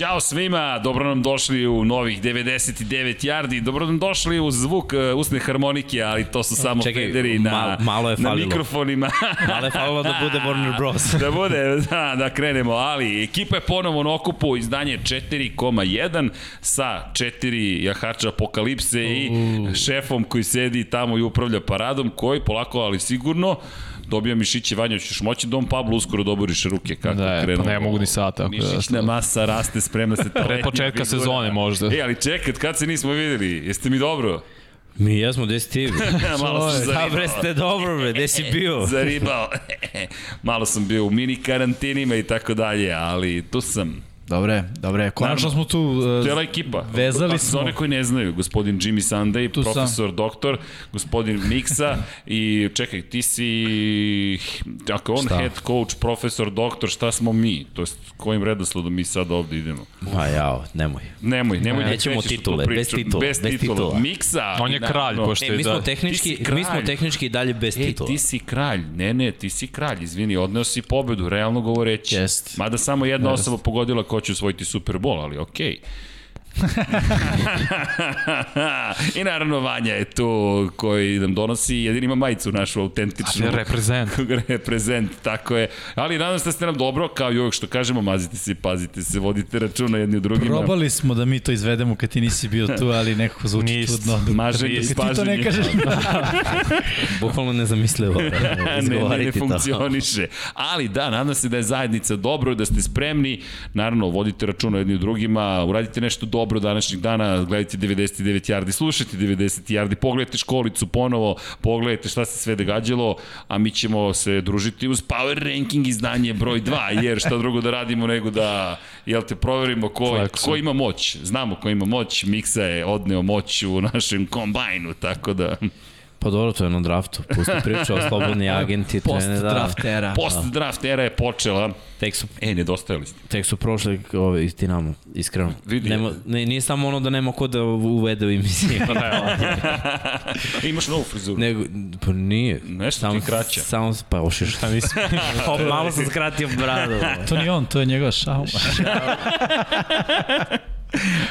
Ćao svima, dobro nam došli u novih 99 yardi, dobro nam došli u zvuk uh, usne harmonike, ali to su samo Čekaj, federi na, mal, malo je na falilo. mikrofonima. Malo je falilo da bude Warner Bros. da bude, da, da krenemo, ali ekipa je ponovo na okupu, izdanje 4,1 sa 4 jahača apokalipse i šefom koji sedi tamo i upravlja paradom, koji polako, ali sigurno, dobija mišiće Vanja, ćeš moći Dom Pablo uskoro da oboriš ruke kako Da, pa krenuo. ne mogu ni sad, tako da- Mišićna masa raste, spremna se ta Pre letnja početka figura. sezone možda. E, ali čekaj, kad se nismo videli, jeste mi dobro? Mi jesmo, gde si ti? Malo sam Da, zaribao. bre, ste dobro, bre, gde si bio? Zaribao. Malo sam bio u mini karantinima i tako dalje, ali tu sam. Dobre, dobre. Konačno smo tu... Uh, Cijela ekipa. Vezali Pa, smo. Za one koji ne znaju, gospodin Jimmy Sunday, Tu sam. profesor, doktor, gospodin Miksa i čekaj, ti si, ako je on Šta? head coach, profesor, doktor, šta smo mi? To jest, kojim redosledom mi sad ovde idemo? Ma jao, nemoj. Nemoj, nemoj da Nećemo titule, bez titula, Bez bez titula. titula. Miksa. On je kralj, naravno- pošto E, je mi smo da... tehnički, mi smo tehnički i dalje bez Ej, titula. ti si kralj. Ne, ne, ti si kralj. Izvini, odneo si pobedu, realno govoreći. Jest. Mada samo jedna osoba pogodila ko će osvojiti Super Bowl, ali okej. I naravno Vanja je tu koji nam donosi, jedin ima majicu našu autentičnu. Reprezent. reprezent, tako je. Ali nadam se da ste nam dobro, kao i uvijek što kažemo, mazite se, pazite se, vodite računa jedni u drugima. Probali smo da mi to izvedemo kad ti nisi bio tu, ali nekako zvuči Niste. čudno. Maženje i Kad ti to ne kažeš. Bukvalno nezamislivo. ne, ne, ne izgovoriti to. funkcioniše. Ali da, nadam se da je zajednica dobro, da ste spremni. Naravno, vodite računa jedni u drugima, uradite nešto dobro današnjih dana, gledajte 99 yardi, slušajte 90 yardi, pogledajte školicu ponovo, pogledajte šta se sve događalo, a mi ćemo se družiti uz Power Ranking izdanje broj 2, jer šta drugo da radimo nego da, jel te, proverimo ko, Flexu. ko ima moć. Znamo ko ima moć, Miksa je odneo moć u našem kombajnu, tako da... Pa dobro, to je na draftu. Pusti priču o slobodni agenti. Post trene, da. draft era. Post draft era je počela. Tek su, E, nedostajali ste. tek su prošli ove, iz Dinamo, iskreno. Vidi. Nema, ne, nije samo ono da nema ko da uvede u emisiju. Imaš novu frizuru. Nego, pa nije. Nešto ti je kraća. Samo, pa ošiš. Šta nisi? Pa, malo sam skratio bradu. To nije on, to je njegova šauma.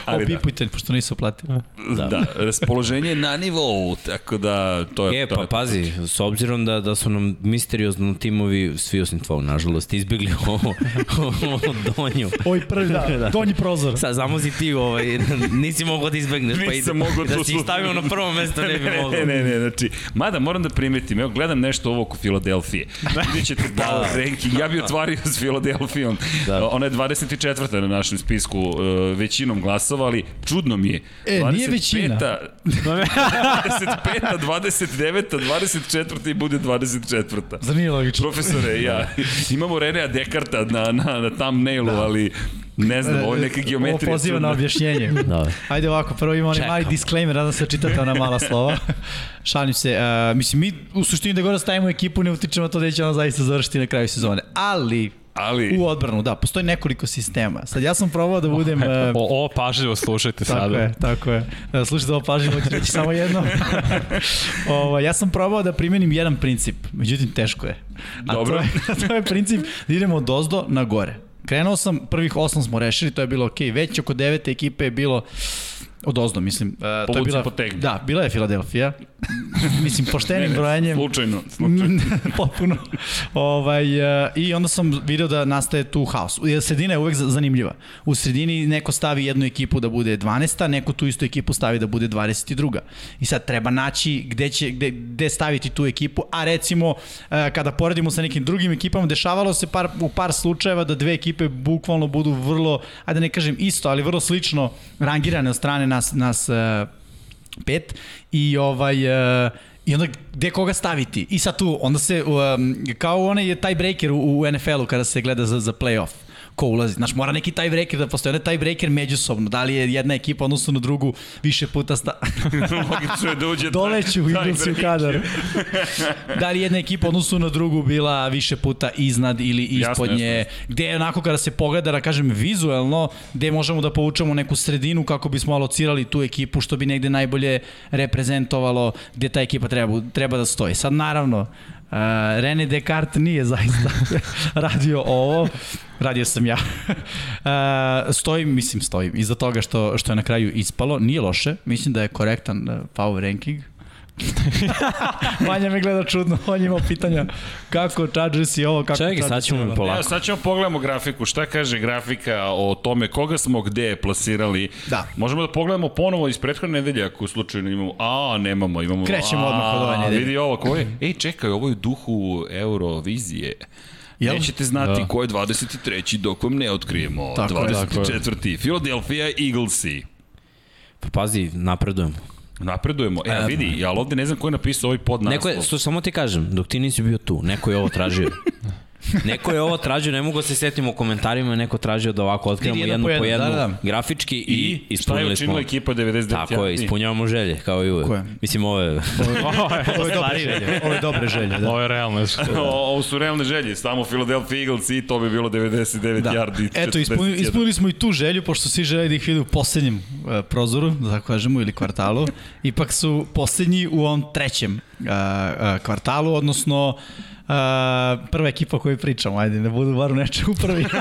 Ali da. Opipujte, pošto nisu platili. Da. da, raspoloženje je na nivou, tako da to je... E, to pa je- pazi, s obzirom da, da su nam misteriozno timovi, svi osim tvoj, nažalost, izbjegli ovo, ovo donju. Oj, prvi, da, donji prozor. Sad, samo si ti, ovaj, nisi mogao da izbegneš, pa i Nisam mogao da tu si stavio na prvo mesto, ne bi mogao. Ne, ne, ne, znači, mada moram da primetim, evo gledam nešto ovo oko Filadelfije. Vidjet ćete da, ranking, ja bi otvario s Filadelfijom. Da. Ona je 24. na našem spisku, uh, većinom glasovali, čudno mi je. E, nije većina. 25. 29. 24. i bude 24. Zar nije logično? Profesore, ja, imamo Renea Dekarta na, na, na thumbnailu, ali ne znam, ovo je neka geometrija. Ovo poziva čudna. na objašnjenje. Da. Ajde ovako, prvo ima onaj mali disclaimer, nadam se da čitate ona mala slova. Šalim se, uh, mislim, mi u suštini da gore stavimo ekipu, ne utičemo to da će ona zaista završiti na kraju sezone. Ali, Ali, u odbranu, da, postoji nekoliko sistema. Sad ja sam probao da budem... Uh, O, ovo pažljivo slušajte Tako sada. je, tako je. E, Slušajte ovo pažljivo, ću reći samo jedno. Ovo, ja sam probao da primenim jedan princip, međutim teško je. A Dobro. To je, to je princip da idemo od ozdo na gore. Krenuo sam, prvih osam smo rešili, to je bilo okej. Već oko devete ekipe je bilo od ozdo, mislim. Uh, to je bila, potegni. Da, bila je Filadelfija. mislim, poštenim brojanjem. Slučajno, slučajno. Potpuno. Ovaj, uh, I onda sam video da nastaje tu haos. Jer Sredina je uvek za- zanimljiva. U sredini neko stavi jednu ekipu da bude 12. neko tu istu ekipu stavi da bude 22. I sad treba naći gde, će, gde, gde staviti tu ekipu, a recimo uh, kada poredimo sa nekim drugim ekipama, dešavalo se par, u par slučajeva da dve ekipe bukvalno budu vrlo, ajde da ne kažem isto, ali vrlo slično rangirane od strane nas, nas uh, pet i ovaj uh, I onda gde koga staviti? I sad tu, onda se, um, kao onaj taj breaker u, u NFL-u kada se gleda za, za playoff ko ulazi. Znaš, mora neki taj breaker da postoji. Onda taj breaker međusobno. Da li je jedna ekipa odnosno na drugu više puta sta... Logično je da uđe Doleću u taj Eaglesi u kadar. da li jedna ekipa odnosno na drugu bila više puta iznad ili ispod Jasno, nje. jasno. Gde je onako kada se pogleda, da kažem, vizuelno, gde možemo da povučemo neku sredinu kako bismo alocirali tu ekipu što bi negde najbolje reprezentovalo gde ta ekipa treba, treba da stoji. Sad naravno, Uh, René Descartes nije zaista radio ovo. Radio sam ja. uh, stojim, mislim stojim, iza toga što, što je na kraju ispalo, nije loše, mislim da je korektan uh, power ranking. Manja me gleda čudno, on je imao pitanja kako Chargers i ovo, kako Čekaj, sad ćemo mi polako. Evo, sad ćemo pogledamo grafiku. Šta kaže grafika o tome koga smo gde plasirali? Da. Možemo da pogledamo ponovo iz prethodne nedelje ako slučajno imamo. A, nemamo, imamo. Krećemo a, odmah od ove nedelje. Vidi ovo, ko je? Ej, čekaj, ovo je u duhu Eurovizije. Jel? Nećete znati Da. ko je 23. dok vam ne otkrijemo. Tako je, 24. Philadelphia Eaglesi. Pa pazi, napredujemo. Napredujemo. E, vidi, ja ovde ne znam ko je napisao ovaj podnaslov. Neko je, što samo ti kažem, dok ti nisi bio tu, neko je ovo tražio. Neko je ovo tražio, ne mogu da se setim u komentarima, neko tražio da ovako otkrivamo Vidi, jednu po po jedan, jednu, da, da. grafički i, I šta je ispunili smo. učinila ekipa 99 Tako je, ispunjavamo želje, kao i uvek. Tako je. Mislim, ove... Ovo je dobre želje, ovo je dobre želje, da. Ovo je realno. O, ovo su realne želje, samo Philadelphia Eagles i to bi bilo 99 Da. yardi. Eto, ispunili, 41. ispunili smo i tu želju, pošto svi žele da ih vide u poslednjem uh, prozoru, da tako kažemo, ili kvartalu. Ipak su poslednji u ovom trećem uh, uh, kvartalu, odnosno Uh, prva ekipa o kojoj pričamo, ajde, ne budu bar u nečemu prvi. uh,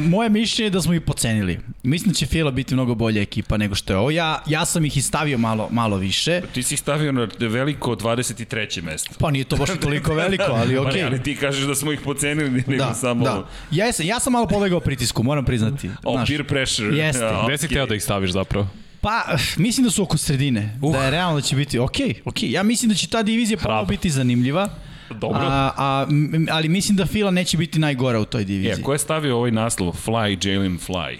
moje mišljenje je da smo ih pocenili. Mislim da će Fila biti mnogo bolja ekipa nego što je ovo. Ja, ja sam ih i stavio malo, malo više. Ti si ih stavio na veliko 23. mesto. Pa nije to baš toliko veliko, ali Pa okej. ne, ali ti kažeš da smo ih pocenili, nego Da, samo... da. Ja sam, ja sam malo podlegao pritisku, moram priznati. O, Znaš. peer pressure. Jeste. Ja, Gde si okej. teo da ih staviš zapravo? Pa, mislim da su oko sredine. Uh. Da je realno da će biti, okej, okej. Ja mislim da će ta divizija ponovo Hrabro. biti zanimljiva. Dobro. A, a, ali mislim da Fila neće biti najgora u toj diviziji. E, ko je stavio ovaj naslov? Fly, Jalen Fly.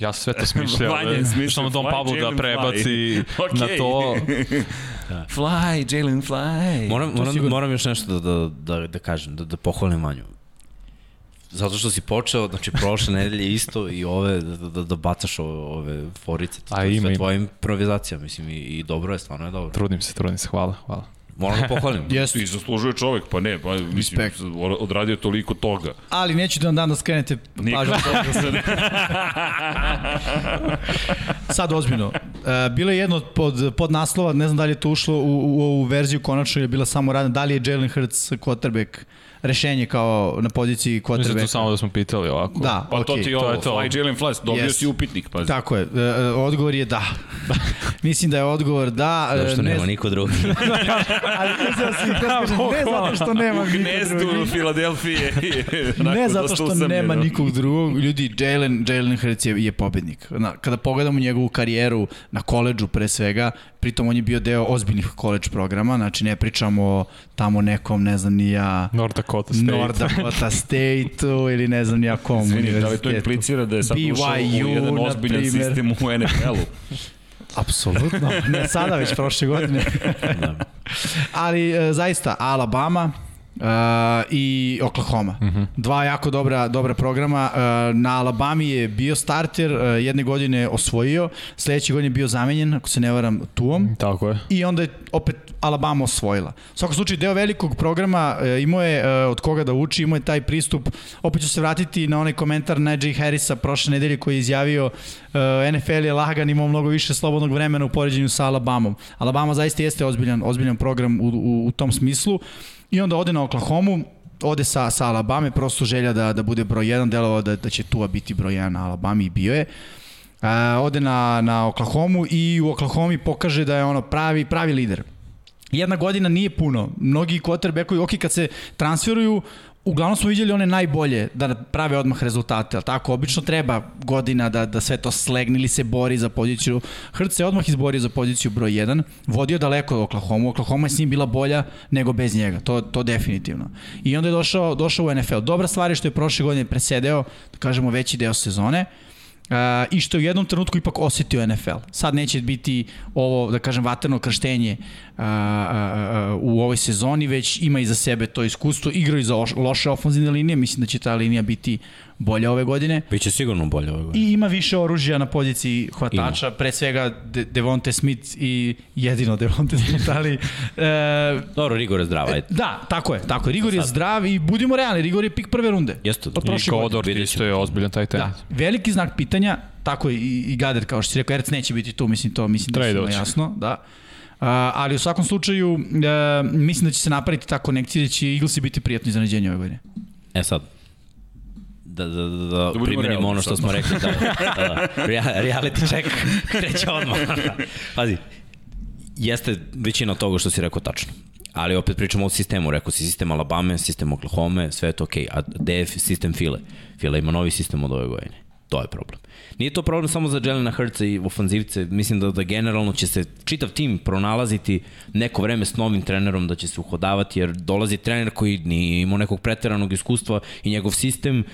Ja sam sve to smišljao. Vanja je da- smišljao Samo Don Pablo da prebaci Fly. na to. Fly, Jalen Fly. Moram, moram, moram još nešto da, da, da, da kažem, da, da pohvalim Vanju. Zato što si počeo, znači prošle nedelje isto i ove, da, da, da bacaš ove, ove forice. To A, je sve tvoja improvizacija, mislim, i, i dobro je, stvarno je dobro. Trudim se, trudim se, hvala, hvala. Moram da pohvalim. Jeste. I zaslužuje čovek, pa ne, pa mislim, Respekt. odradio toliko toga. Ali neću da vam dam da skrenete Niko pažnju. Sad ozbiljno. E, bilo je jedno od pod, pod naslova, ne znam da li je to ušlo u, u ovu verziju konačno je bila samo radna, da li je Jalen Hurts quarterback rešenje kao na poziciji Mislim tu quarterbacka. samo da smo pitali ovako. Da, Pa to okej. ti je to ovo, je to. Fly, Jalen Fly, dobio Yes. si upitnik, pa Tako je, e, e, odgovor je da. Mislim da je odgovor da. e, Zato što ne nema niko drugi. Ali uzeo si, kako kažem, ne zato što nema niko gnezdu drugi. Filadelfije. Ne zato što nema nikog drugog. Ljudi, Jalen, Jalen Hurts je, je pobednik. Na, kada pogledamo njegovu karijeru na koleđu pre svega, pritom on je bio deo ozbiljnih koleđ programa, znači ne pričamo o tamo nekom, ne znam ni ja, North Dakota State. North Dakota State-u ili ne znam ni ja kom Izvini, da li to implicira da je sad ušao u BYU, jedan ozbiljan primer. sistem u NFL-u? Apsolutno. Ne sada, već prošle godine. da. Ali e, zaista Alabama uh, i Oklahoma. Mm -hmm. Dva jako dobra, dobra programa. Uh, na Alabami je bio starter, uh, jedne godine osvojio, sledeće godine bio zamenjen, ako se ne varam, tuom. Tako je. I onda je opet Alabama osvojila. U svakom slučaju, deo velikog programa e, imao je e, od koga da uči, imao je taj pristup. Opet ću se vratiti na onaj komentar Najee Harrisa prošle nedelje koji je izjavio e, NFL je lagan, imao mnogo više slobodnog vremena u poređenju sa Alabamom. Alabama zaista jeste ozbiljan, ozbiljan program u, u, u tom smislu. I onda ode na Oklahomu, ode sa, sa Alabame, prosto želja da, da bude broj 1, delovao da, da će Tua biti broj 1 na Alabami i bio je. Uh, ode na, na Oklahomu i u Oklahomi pokaže da je ono pravi, pravi lider. Jedna godina nije puno. Mnogi quarterbackovi, ok, kad se transferuju, uglavnom smo vidjeli one najbolje da prave odmah rezultate, ali tako, obično treba godina da, da sve to slegne ili se bori za poziciju. Hrc se odmah izborio za poziciju broj 1, vodio daleko od Oklahoma, Oklahoma je s njim bila bolja nego bez njega, to, to definitivno. I onda je došao, došao u NFL. Dobra stvar je što je prošle godine presedeo, da kažemo, veći deo sezone, Uh, i što je u jednom trenutku ipak osetio NFL. Sad neće biti ovo, da kažem, vaterno krštenje uh, uh, u ovoj sezoni, već ima iza sebe to iskustvo, igrao i za oš- loše ofenzivne linije, mislim da će ta linija biti bolja ove godine. Biće sigurno bolje ove godine. I ima više oružja na poziciji hvatača, ima. pre svega De Devonte Smith i jedino Devonte Smith, ali e, Dobro, Rigor je zdrav, ajde. da, tako je, tako je. Rigor je zdrav i budimo realni, Rigor je pik prve runde. Jeste. Od I vidjet isto je ozbiljan taj tenis. Da, veliki znak pitanja, tako je i, i Gader, kao što si rekao, Erc neće biti tu, mislim to, mislim da je jasno, da. Uh, ali u svakom slučaju, uh, mislim da će se napraviti ta konekcija da će Eaglesi biti prijatno iznenađenje ove godine. E sad, da, da, da, da budemo primenimo ono što sad. smo rekli, da, da, da, rea- reality check kreće odmah. Pazi, jeste većina toga što si rekao tačno. Ali opet pričamo o sistemu, rekao si sistem Alabama, sistem Oklahoma, sve je to okej. Okay. A je sistem File? File ima novi sistem od ove godine. To je problem. Nije to problem samo za Jelena Hrca i ofanzivce, mislim da, da generalno će se čitav tim pronalaziti neko vreme s novim trenerom da će se uhodavati, jer dolazi trener koji nije imao nekog preteranog iskustva i njegov sistem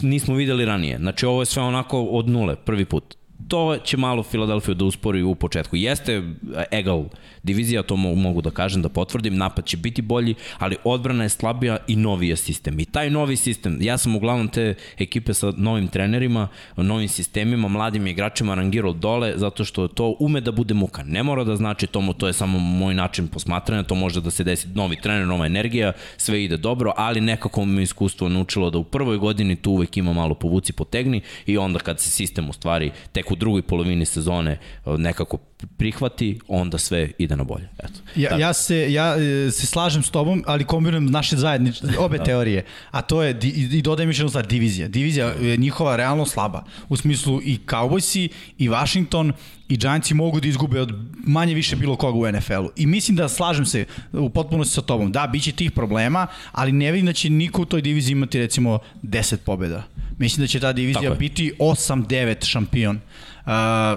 nismo videli ranije. Znači ovo je sve onako od nule, prvi put to će malo Filadelfiju da uspori u početku. Jeste egal divizija, to mo- mogu da kažem, da potvrdim, napad će biti bolji, ali odbrana je slabija i novi je sistem. I taj novi sistem, ja sam uglavnom te ekipe sa novim trenerima, novim sistemima, mladim igračima rangirao dole, zato što to ume da bude muka. Ne mora da znači to, to je samo moj način posmatranja, to može da se desi novi trener, nova energija, sve ide dobro, ali nekako me iskustvo naučilo da u prvoj godini tu uvek ima malo povuci potegni i onda kad se sistem u stvari tek u drugoj polovini sezone e, nekako prihvati, onda sve ide na bolje. Eto. Ja, ja, se, ja e, se slažem s tobom, ali kombinujem naše zajednične, obe teorije, a to je, di, i dodajem još jednu stvar, divizija. Divizija je njihova realno slaba. U smislu i Cowboysi, i Washington, i Giantsi mogu da izgube od manje više bilo koga u NFL-u. I mislim da slažem se u potpunosti sa tobom. Da, bit će tih problema, ali ne vidim da će niko u toj diviziji imati recimo 10 pobjeda. Mislim da će ta divizija biti 8-9 šampion. Uh,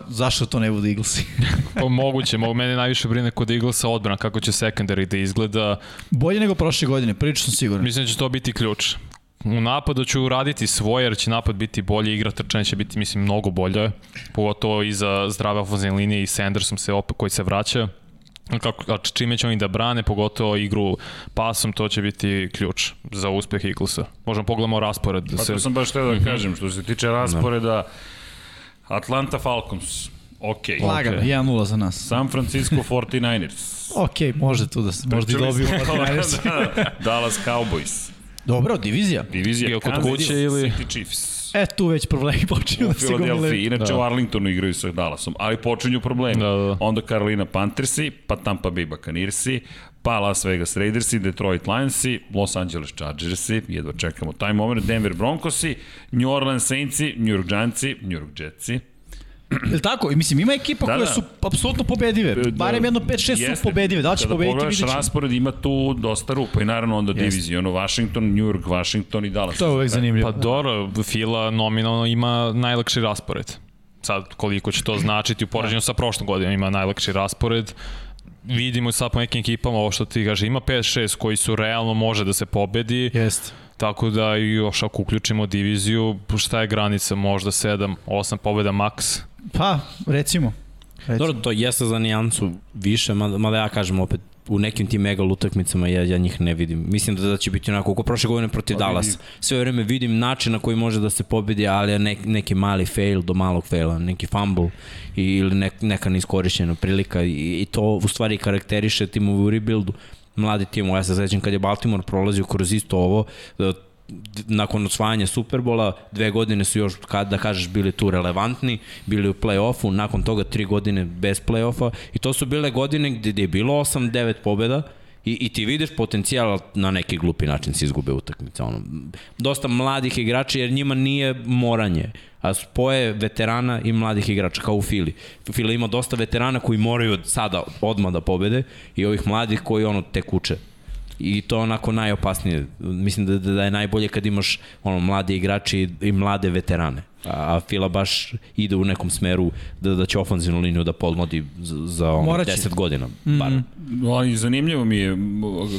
zašto to ne budu Eaglesi? Pa moguće, mogu mene najviše brine kod Eaglesa odbrana, kako će secondary da izgleda. Bolje nego prošle godine, prilično sam siguran. Mislim da će to biti ključ. U napadu ću uraditi svoje, jer će napad biti bolji, igra trčanja će biti, mislim, mnogo bolje, pogotovo iza zdrave ofenzivne linije i Sandersom se opet, koji se vraća. Kako, a čime će oni da brane, pogotovo igru pasom, to će biti ključ za uspeh Eaglesa. Možemo pogledamo raspored. Da Pa se, to sam baš teo da kažem, što se tiče rasporeda, Atlanta Falcons, ok. Lagano, Ok. 1-0 za nas. San Francisco 49ers. Ok, može tu da se, možda i Čuli dobiju. smo- Da, Dallas Cowboys. Dobro, divizija. Divizija Bio kod kuće ili- City Chiefs. E, tu već problemi počinju da se. Filadelfiji. Inače Da. u Arlingtonu igraju sa Dallasom, ali počinju problemi. Da, da. Onda Carolina Panthersi, pa Tampa Bay Buccaneersi, pa Las Vegas Raidersi, Detroit Lionsi, Los Angeles Chargersi, jedva čekamo taj moment, Denver Broncosi, New Orleans Saintsi, New York Giantsi, New York Jetsi. Jel tako? I mislim, ima ekipa Da, koje da. su apsolutno pobedive. Barem jedno 5-6 su pobedive. Da li će Kada pobediti, pogledaš vidjet ćemo. raspored, ima tu dosta rupa i naravno onda Jeste. diviziono Washington, New York, Washington i Dallas. To je uvek zanimljivo. Pa dobro, Fila nominalno ima najlakši raspored. Sad, koliko će to značiti u poređenju sa prošlom godinom, ima najlakši raspored. Vidimo sad po nekim ekipama, ovo što ti kaže, ima 5-6 koji su realno može da se pobedi, Jeste. tako da i još ako uključimo diviziju, šta je granica, možda 7, 8 pobeda maks. Pa, recimo. recimo. Dobro, to jeste za nijansu više, mada, mada ja kažem opet, u nekim tim egal utakmicama ja, ja njih ne vidim. Mislim da, da će biti onako, oko prošle godine protiv Pa Dallas. Sve vreme vidim način na koji može da se pobedi, ali nek, neki mali fail do malog faila, neki fumble ili nek, neka neiskorišćena prilika i, i to u stvari karakteriše timovi u rebuildu mladi timovi. Ja se sećam kad je Baltimore prolazio kroz isto ovo, da nakon osvajanja Superbola, dve godine su još, kad da kažeš, bili tu relevantni, bili u play-offu, nakon toga tri godine bez play-offa i to su bile godine gde, je bilo 8-9 pobjeda I, I ti vidiš potencijal na neki glupi način se izgube utakmice. Ono, dosta mladih igrača jer njima nije moranje. A spoje veterana i mladih igrača kao u Fili. Fila ima dosta veterana koji moraju od sada odmah da pobede i ovih mladih koji ono tek uče. I to je onako najopasnije. Mislim da, da je najbolje kad imaš ono, mlade igrače i, i mlade veterane. A, a Fila baš ide u nekom smeru da, da će ofanzivnu liniju da podmladi za, za ono, Moraće. 10 godina. Bar. Mm. Ali zanimljivo mi je,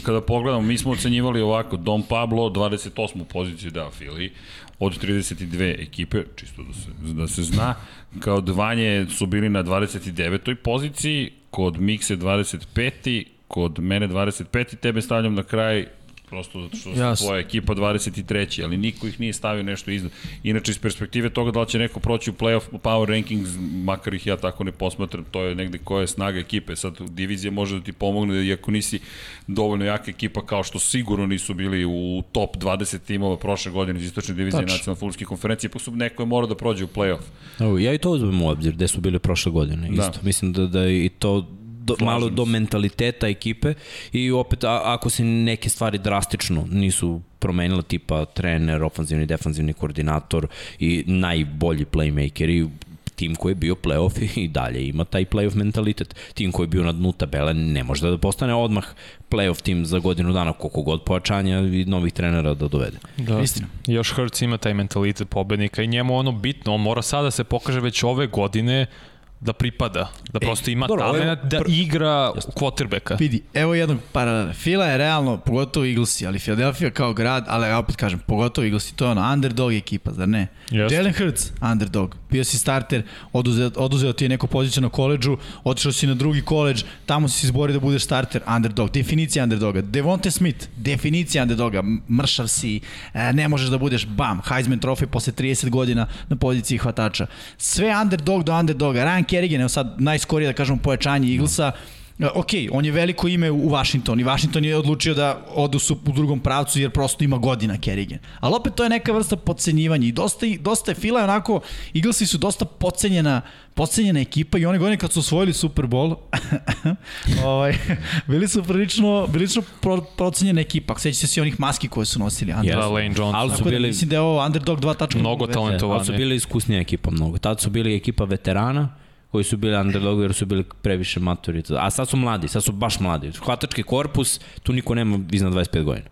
kada pogledamo, mi smo ocenjivali ovako, Dom Pablo 28. poziciju dao Fili, od 32 ekipe, čisto da se, da se zna, kao dvanje su bili na 29. poziciji, kod Mikse 25. kod mene 25. tebe stavljam na kraj prosto zato što su tvoja ekipa 23. ali niko ih nije stavio nešto iznad. Inače, iz perspektive toga da li će neko proći u playoff power rankings, makar ih ja tako ne posmatram, to je negde koja je snaga ekipe. Sad, divizija može da ti pomogne, iako nisi dovoljno jaka ekipa, kao što sigurno nisu bili u top 20 timova prošle godine iz istočne divizije Tačno. nacionalne futbolske konferencije, pa su neko je morao da prođe u playoff. Evo, ja i to uzmem u obzir, gde su bili prošle godine. Da. Isto. Mislim da, da je i to do, malo se. do mentaliteta ekipe i opet a, ako se neke stvari drastično nisu promenila tipa trener, ofanzivni, defanzivni koordinator i najbolji playmaker i tim koji je bio playoff i dalje ima taj playoff mentalitet. Tim koji je bio na dnu tabele ne može da postane odmah playoff tim za godinu dana koliko god pojačanja i novih trenera da dovede. Da. Istina. Još Hurts ima taj mentalitet pobednika i njemu ono bitno, on mora sada da se pokaže već ove godine da pripada, da prosto ima dobro, talent da igra quarterbacka. Vidi, evo jednog paralela. Fila je realno, pogotovo Eaglesi, ali Philadelphia kao grad, ali ja opet kažem, pogotovo Eaglesi, to je ono underdog ekipa, zar ne? Jeste. Jalen Hurts, underdog. Bio si starter, oduzeo, oduzeo ti je neko poziciju na koleđžu, otišao si na drugi koleđ, tamo si se izborio da budeš starter, underdog. Definicija underdoga. Devonte Smith, definicija underdoga. Mršav si, e, ne možeš da budeš bam, Heisman trofej posle 30 godina na poziciji hvatača. Sve underdog do underdoga. Ryan Kerrigan, evo sad najskorije da kažemo pojačanje Eaglesa, E, Ok, on je veliko ime u Washington i Washington je odlučio da odu su u drugom pravcu jer prosto ima godina Kerrigan. Ali opet to je neka vrsta podcenjivanja i dosta, dosta je Fila onako, Eaglesi su dosta podcenjena, podcenjena ekipa i one godine kad su osvojili Super Bowl, ovaj, bili su prilično, prilično pro, procenjena ekipa. Sećate se onih maski koje su nosili. Under. Da, Lane Johnson. Ali su da bili, mislim da je ovo Underdog 2.0. Mnogo talentovani. ali su bili iskusnija ekipa mnogo. Tad su bili ekipa veterana, koji su bili underdogovi jer su bili previše maturi. A sad su mladi, sad su baš mladi. Hvatački korpus, tu niko nema iznad 25 godina.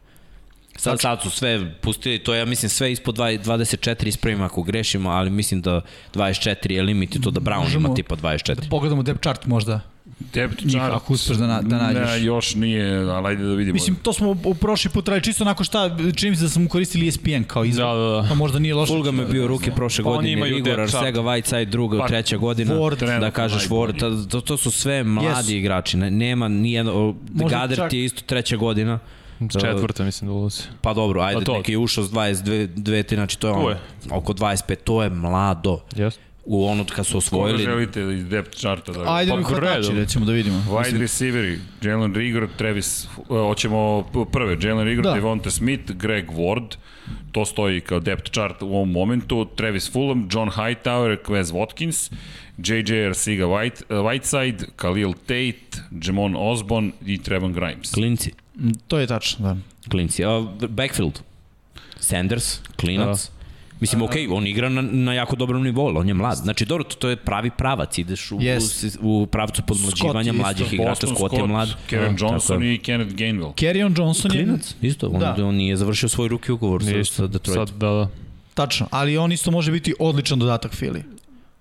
Sad, sad su sve pustili, to ja mislim, sve ispod 20 24 ispravimo ako grešimo, ali mislim da 24 je limit i to da Brown Možemo ima tipa 24. Da pogledamo depth chart možda. Depth Njih, chart, ako uspeš da na- da nađeš. Ne, još nije, ali ajde da vidimo. Mislim, to smo u prošli put radili čisto onako šta, čini mi se da smo koristili ESPN kao izvor. Da, da, da. Pa možda nije loše. Fulgham je bio ruke prošle Pa oni godine, imaju Igor depth chart. Arsega, Whiteside druga, Pa, treća godina, Ward, da kažeš. Ward, to, to su sve mladi Jesu. igrači, ne, nema nijedno, Gader čak- ti je isto treća godina, Četvrta mislim da ulazi. Pa dobro, ajde, A to- neki je ušao s 22, dve, ti, znači to je, To on, je. oko 25, to je mlado. Jeste. U ono kad su Koga osvojili, želite iz depth charta da Ajde Pa mi hvatači, redom. recimo da vidimo. Wide receiveri, Jalen Rigor, Travis, uh, hoćemo prve, Jalen Rigor, Da. Devonta Smith, Greg Ward, to stoji kao depth chart u ovom momentu, Travis Fulham, John Hightower, Quez Watkins, JJ Arcega White, uh, Whiteside, Khalil Tate, Jamon Osborn i Trevon Grimes. klinci, Mm, To je tačno, da. klinci. A, backfield, Sanders, klinac, Da. Mislim, okej, okay, on igra na, na jako dobrom nivou, on je mlad. Znači, dobro, to, to je pravi pravac, ideš u, Yes. u, u pravcu podmlađivanja Scott mlađih isto. igrača, Boston Scott je mlad. Da, Johnson tako i Kenneth Gainwell. Kerryon Johnson je... Klinac, isto, on, Da. on nije završio svoj ruki ugovor sa, sa Detroitom. Sad, da, da. Tačno, ali on isto može biti odličan dodatak Fili.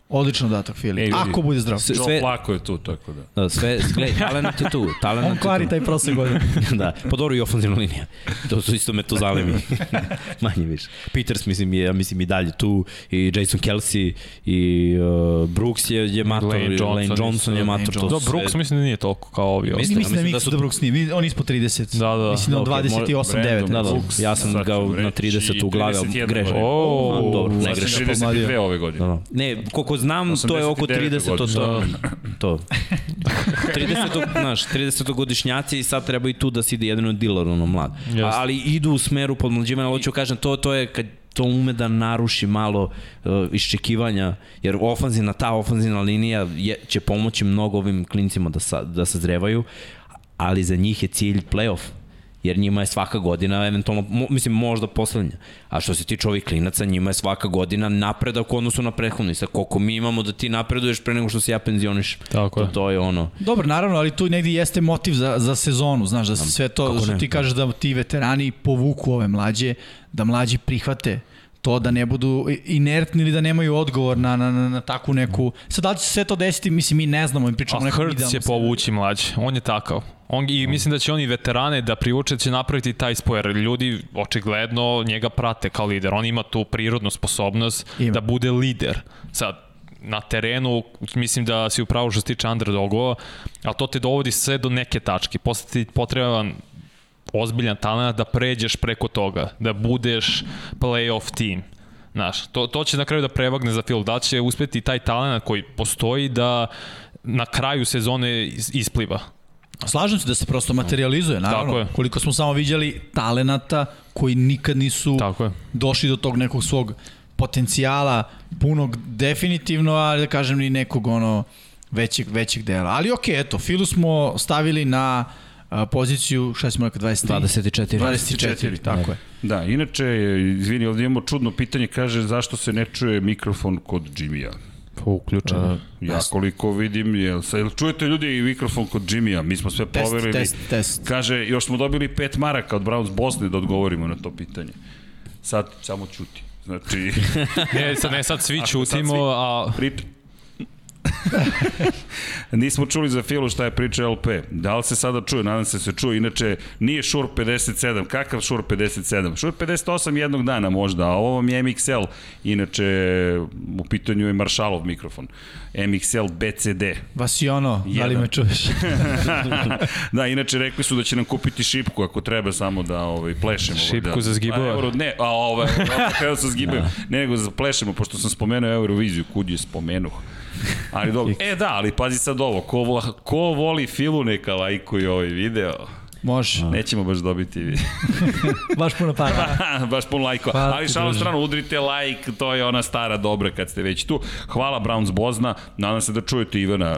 Odličan dodatak Fili. Ej. Ako bude zdrav. S- Joe sve- Flacco je tu, tako da. Da, sve, gledaj, talent je tu, talent On je kvari tu. taj prosek godine. da, pa dobro i ofenzivna linija. To su isto metozalemi. Manje više. Peters, mislim, je, mislim i dalje tu, i Jason Kelsey, i uh, Brooks je, je mator, Lane Johnson Johnson, Lane Johnson je mator. Lane To Do, su Brooks sve- mislim da nije toliko kao ovi Mislim- ostali. Mislim da mislim da su- da Brooks nije, on ispod 30. Da, da. Mislim da on Ok, 28, 9. Brandon Da, da, Brooks, ja sam ga na reći 30 u glavi, ali 31 grešim. godine. O, A, dobro, ne grešim. 32 ove godine. Da, da. Ne, koliko znam, to je oko 89. 30, to, to, to. 30, znaš, 30 godišnjaci i sad treba i tu da se ide jedino diler, ono mlad. A, ali idu u smeru podmlađivanja, hoću kažem, to, to je kad to ume da naruši malo uh, iščekivanja, jer ofanzivna, ta ofanzivna linija je, će pomoći mnogo ovim klincima da, sa, da sazrevaju, ali za njih je cilj playoff jer njima je svaka godina eventualno, mo, mislim možda poslednja. A što se tiče ovih klinaca, njima je svaka godina napredak u odnosu na prethodnu. I sad koliko mi imamo da ti napreduješ pre nego što se ja penzioniš. Tako to, je. to je ono. Dobro, naravno, ali tu negdje jeste motiv za, za sezonu, znaš, da se sve to, što ti kažeš da ti veterani povuku ove mlađe, da mlađi prihvate to da ne budu inertni ili da nemaju odgovor na, na, na, na takvu neku... Sad da li će se sve to desiti, mislim, mi ne znamo, mi pričamo A idealnom će povući mlađe. On je takav. On, I mislim da će oni veterane da priuče da će napraviti taj spoj, jer ljudi očigledno njega prate kao lider. On ima tu prirodnu sposobnost Ima. da bude lider. Sad, na terenu, mislim da si upravo što se tiče underdogova, ali to te dovodi sve do neke tačke. Posle ti potreban ozbiljan talent da pređeš preko toga, da budeš playoff tim. Znaš, to, to će na kraju da prevagne za Phil. Da će uspeti taj talent koji postoji da na kraju sezone is- ispliva. Slažem se da se prosto materializuje, naravno. Koliko smo samo viđali talenata koji nikad nisu Tako je. došli do tog nekog svog potencijala punog definitivno, ali da kažem ni nekog ono većeg, većeg dela. Ali okej, eto, Filu smo stavili na a, poziciju, šta smo rekao, 23? 24. 24, tako je. Da, inače, izvini, ovdje imamo čudno pitanje, kaže zašto se ne čuje mikrofon kod Jimmya? Pa uključeno. Ja koliko vidim, jel, sa, jel čujete ljudi i mikrofon kod Jimmya? Mi smo sve Test, poverili. test, test. Kaže, još smo dobili pet maraka od Browns Bosne da odgovorimo na to pitanje. Sad samo ćuti. Znači, Ne, sad, ne, sad svi svi- a priča... Nismo čuli za Filu šta je priča LP. Da li se sada čuje? Nadam se da se čuje. Inače, nije Shure 57. Kakav Shure 57? Shure 58 jednog dana možda, a ovo vam je MXL. Inače, u pitanju je Marshallov mikrofon. MXL BCD. Vasiono, da li Jedan. me čuješ? da, inače rekli su da će nam kupiti šipku ako treba samo da ovaj, plešemo. Šipku da, za zgibove? A, euro, ne, a ovaj, kada se zgibaju. Ne, nego za plešemo, pošto sam spomenuo Euroviziju, kud je spomenuo. Ali dobro. E da, ali pazi sad ovo, ko, ko voli Filu neka lajkuje ovaj video. Može. Nećemo baš dobiti Baš puno para. baš pun lajkova. Pa, Ali šalom stranu, udrite lajk, to je ona stara dobra kad ste već tu. Hvala Browns Bozna, nadam se da čujete Ivana. E,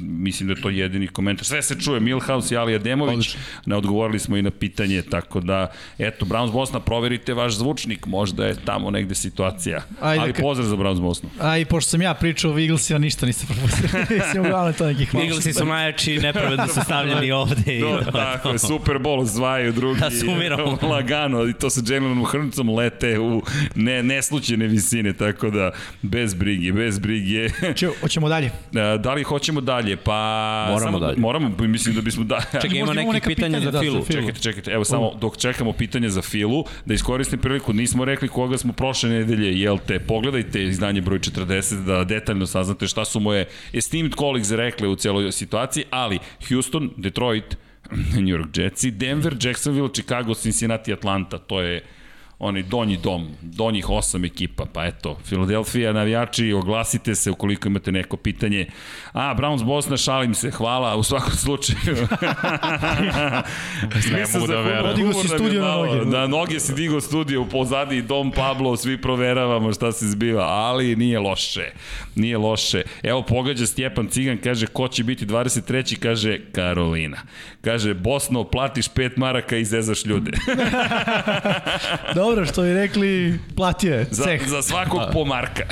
mislim da je to jedini komentar. Sve se čuje, Milhouse i Ali Ademović. Odlično. Ne odgovorili smo i na pitanje, tako da, eto, Browns Bosna, proverite vaš zvučnik, možda je tamo negde situacija. Ajde, Ali pozdrav za Browns Bosnu. A i pošto sam ja pričao o Eaglesima, ništa niste propustili. Mislim, uglavnom to nekih malo. Eaglesi su najjači, nepravedno su stavljeni ovde. I To, tako je, Super Bowl osvajaju drugi. Da sumiramo. Lagano, i to sa Jalenom Hrncom lete u ne, neslućene visine, tako da bez brige, bez brige. Če, hoćemo dalje. E, da li hoćemo dalje? Pa... Moramo samo, dalje. Moramo, mislim da bismo da... Čekaj, ima neki neka pitanja pitanja, za da, Filu. za Filu. Čekajte, čekajte, evo samo dok čekamo pitanje za Filu, da iskoristim priliku, nismo rekli koga smo prošle nedelje, jel te, pogledajte izdanje broj 40 da detaljno saznate šta su moje esteemed colleagues rekli u celoj situaciji, ali Houston, Detroit, New York Jetsi, Denver, Jacksonville, Chicago, Cincinnati, Atlanta, to je onaj donji dom, donjih osam ekipa, pa eto, Filadelfija, navijači, oglasite se ukoliko imate neko pitanje. A, Browns Bosna, šalim se, hvala, u svakom slučaju. Ne mogu da verujem. Podigao si studio na noge. Da, noge si digao studio u pozadi Dom Pablo, svi proveravamo šta se zbiva, ali nije loše. Nije loše. Evo pogađa Stjepan Cigan, kaže ko će biti 23. kaže Karolina. Kaže Bosno, platiš pet maraka i zezaš ljude. Dobro, što bi rekli, platio je. za, Ceh. za svakog po marka.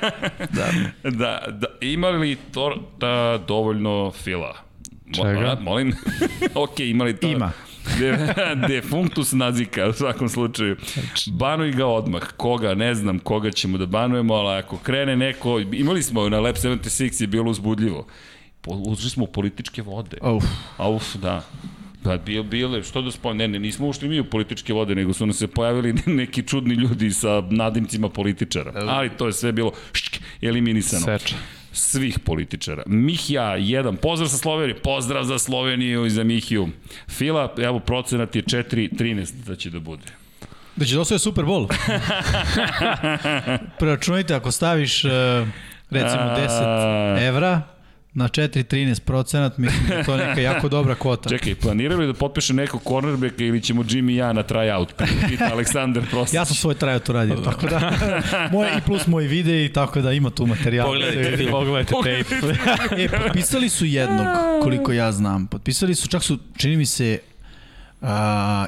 da. da, da. Ima li to da, dovoljno fila? Mo- Čega? Molim. ok, ima li to? Ima. De, defunctus nazika u svakom slučaju. Banuj ga odmah. Koga, ne znam koga ćemo da banujemo, ali ako krene neko, imali smo na Lab 76 je bilo uzbudljivo. Po- Ušli smo političke vode. Uf. Uf, da. Da, bio, bile, što da spomenu, ne, ne, nismo ušli mi u političke vode, nego su nam se pojavili neki čudni ljudi sa nadimcima političara. Ali to je sve bilo šk, eliminisano. Seča. Svih političara. Mihja, jedan. Pozdrav sa Slovenije. Pozdrav za Sloveniju i za Mihiju. Fila, evo, procenat je 4-13 da će da bude. Da će da osvoje Super Bowl. Preračunajte, ako staviš, e, recimo, 10 evra na 4,13 procenat, mislim da je to neka jako dobra kvota. Čekaj, planiraju li da potpiše neko cornerbacka ili ćemo Jimmy i ja na tryout? Pita Aleksandar Prostić. Ja sam svoj trajot uradio, tako da, moj, i plus moji videi, tako da ima tu materijal. Pogledajte film. Pogledajte tape. E, potpisali su jednog, koliko ja znam. Potpisali su, čak su, čini mi se, uh,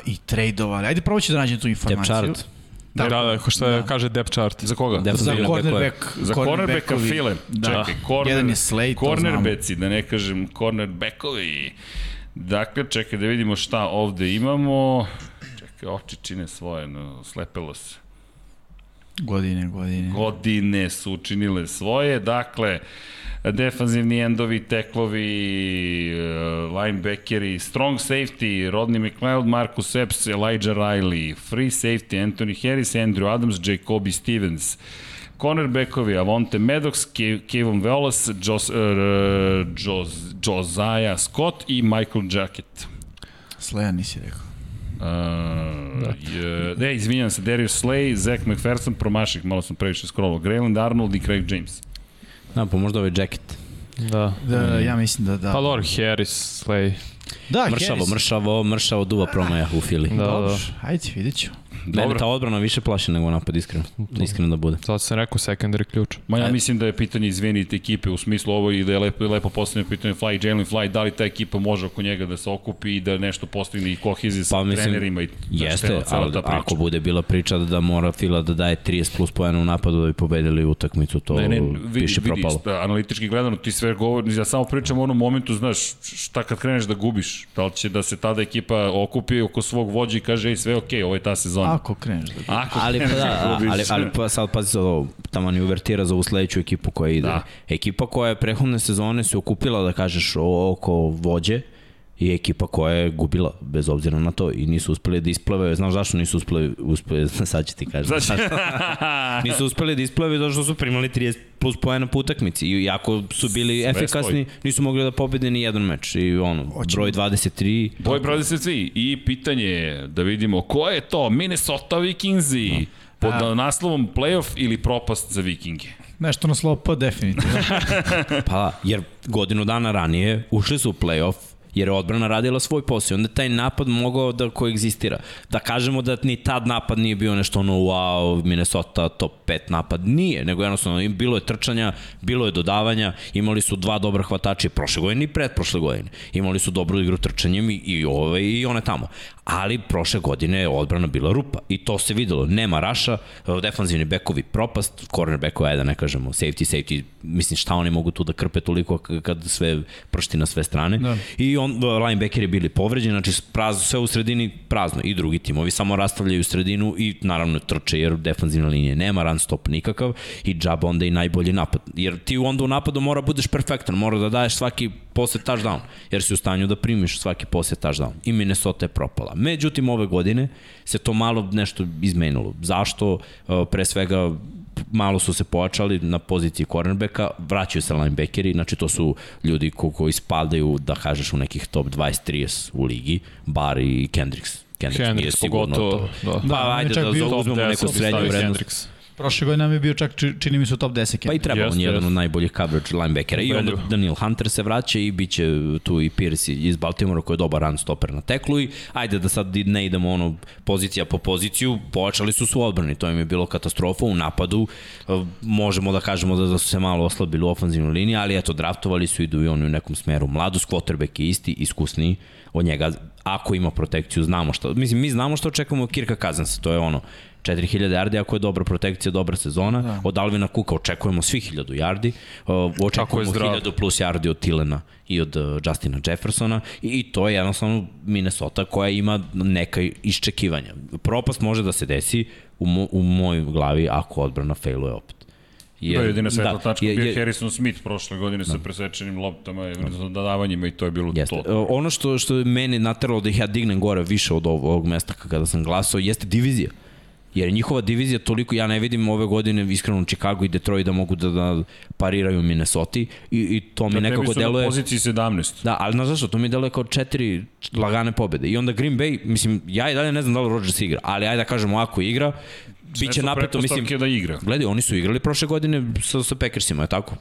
i tradeovali. Ajde, prvo ću da nađem tu informaciju. Depth Da, da, da, što je, kaže depth chart. Za koga? Depth Za cornerback. Za cornerbacka. File. Da. Čekaj, corner, Jedan je Slade, to cornerbacki, da ne kažem cornerbackovi. Dakle, čekaj da vidimo šta ovde imamo. Čekaj, oči čine svoje, no, slepelo se. Godine, godine. Godine su učinile svoje, dakle, defanzivni endovi, teklovi, uh, linebackeri, strong safety, Rodney McLeod, Marcus Epps, Elijah Riley, free safety, Anthony Harris, Andrew Adams, Jacoby Stevens, cornerbackovi, Avonte Maddox, Ke Kevin Wallace, Jos, uh, Jos, Josiah Scott i Michael Jacket. Sleja nisi rekao. Uh, da. je, ne, izvinjam se, Darius Slay, Zach McPherson, promaših, malo sam previše scrollo, Grayland Arnold i Craig James. Da, pa možda ovaj jacket. Da. Da, ja mislim da da. Pa dobro, Harris, Slay. da, Mršavo, Harris. mršavo, mršavo duva promaja u Fili. Da, Dobro, da. ajde, vidjet ću. Mene dobro. ta odbrana više plaši nego napad, iskreno. Iskreno da bude. Zato sam rekao secondary ključ. Ma E. ja mislim da je pitanje izvenite ekipe u smislu ovo i da je lepo, lepo postavljeno pitanje Fly, Jalen Fly, da li ta ekipa može oko njega da se okupi i da nešto postigne i kohezije sa Pa, mislim, trenerima i da Jeste, cela ali ta priča. ako bude bila priča da mora Fila da daje 30 plus pojena u napadu da bi pobedili utakmicu, to Ne, ne, vidi, piše vidi, propalo. sta- analitički gledano ti sve govori, ja samo pričam o onom momentu, znaš, šta kad kreneš da gubiš, da li će da se tada ekipa okupi oko svog vođa i kaže, ej, sve je okej, ovo je ta sezona. Ako kreneš da Ako Ali pa kreneš da, gubiš. ali, ali pa sad pazi sad ovo, tamo ni uvertira za ovu sledeću ekipu koja ide. Da. Ekipa koja je prehodne sezone se okupila, da kažeš, oko vođe i ekipa koja je gubila, bez obzira na to, i nisu uspeli da isplave, znaš zašto nisu uspeli, uspeli sad ću ti kažem. Znači, nisu uspeli da isplave zato što su primali 30 plus poena po utakmici i jako su bili Sve efikasni, stoji. nisu mogli da pobede ni jedan meč i ono, broj 23 Boj broj se svi. I pitanje je da vidimo ko je to Minnesota Vikingsi pod naslovom playoff ili propast za Vikinge. Nešto na slopa, definitivno. Pa, jer godinu dana ranije ušli su u play-off, jer je odbrana radila svoj posao. i Onda taj napad mogao da koegzistira. Da kažemo da ni tad napad nije bio nešto ono wow, Minnesota top 5 napad. Nije, nego jednostavno im- bilo je trčanja, bilo je dodavanja, imali su dva dobra hvatača i prošle godine i pretprošle godine. Imali su dobru igru trčanjem i, i ove i one tamo. Ali prošle godine je odbrana bila rupa i to se videlo. Nema raša, defanzivni bekovi propast, corner bekova je da ne kažemo safety, safety, mislim šta oni mogu tu da krpe toliko kad sve pršti na sve strane. Da. I on, linebackeri bili povređeni, znači prazno, sve u sredini prazno i drugi timovi samo rastavljaju sredinu i naravno trče jer defanzivna linija nema run stop nikakav i džaba onda i najbolji napad. Jer ti onda u napadu mora budeš perfektan, mora da daješ svaki posle touchdown, jer si u stanju da primiš svaki posle touchdown. I Minnesota je propala. Međutim, ove godine se to malo nešto izmenilo. Zašto? Uh, Pre svega malo su se pojačali na poziciji cornerbacka, vraćaju se linebackeri, znači to su ljudi ko, koji spadaju, da kažeš, u nekih top 20-30 u ligi, Bar i Kendricks. Kendricks, nije Hendricks sigurno pogotovo, to. da. Pa Da, je ajde da top uzmemo 10 neku srednju vrednost. Hendricks. Prošle godine nam je bio čak, či- čini mi se, u top 10. Pa i treba, on Jeste, je jedan od najboljih coverage linebackera. I onda. Daniel Hunter se vraća i bit će tu i Pierce iz Baltimora koji je dobar run stopper na teklu i ajde da sad ne idemo ono pozicija po poziciju, pojačali su su odbrani, to im je bilo katastrofa u napadu, e, možemo da kažemo da, da su se malo oslabili u ofenzivnoj liniji, ali eto, draftovali su, idu i oni u nekom smeru. Mladost, quarterback je isti, iskusniji od njega, ako ima protekciju, znamo što, mislim, mi znamo što očekujemo od Kirka Kazansa, to je ono, 4000 yardi, ako je dobra protekcija, dobra sezona. Da. Od Alvina Kuka očekujemo svih 1000 yardi. Uh, očekujemo zdrav. 1000 plus yardi od Tilena i od uh, Justina Jeffersona i, i to je jednostavno Minnesota koja ima neka iščekivanja. Propast može da se desi u, mo, u mojoj glavi ako odbrana failuje opet. Je, to je jedina svetla da, tačka. je- Bio je- Harrison Smith prošle godine sa presečenim loptama i dodavanjima i to je bilo Jeste. to. Uh, Ono što, što je meni nateralo da ih ja dignem gore više od ovog, ovog mesta kada sam glasao jeste divizija. Jer je njihova divizija toliko, ja ne vidim ove godine iskreno Chicago i Detroit da mogu da, da pariraju Minnesota i, i to mi Da nekako tebi su na deluje... poziciji 17. Da, ali znaš zašto, to mi deluje kao četiri lagane pobede. I onda Green Bay, mislim, ja i dalje ne znam da li Rodgers igra, ali ajde da kažemo ako igra, biće napeto, mislim, da igra. Gledaj, oni su igrali prošle godine sa, sa Packersima, je tako?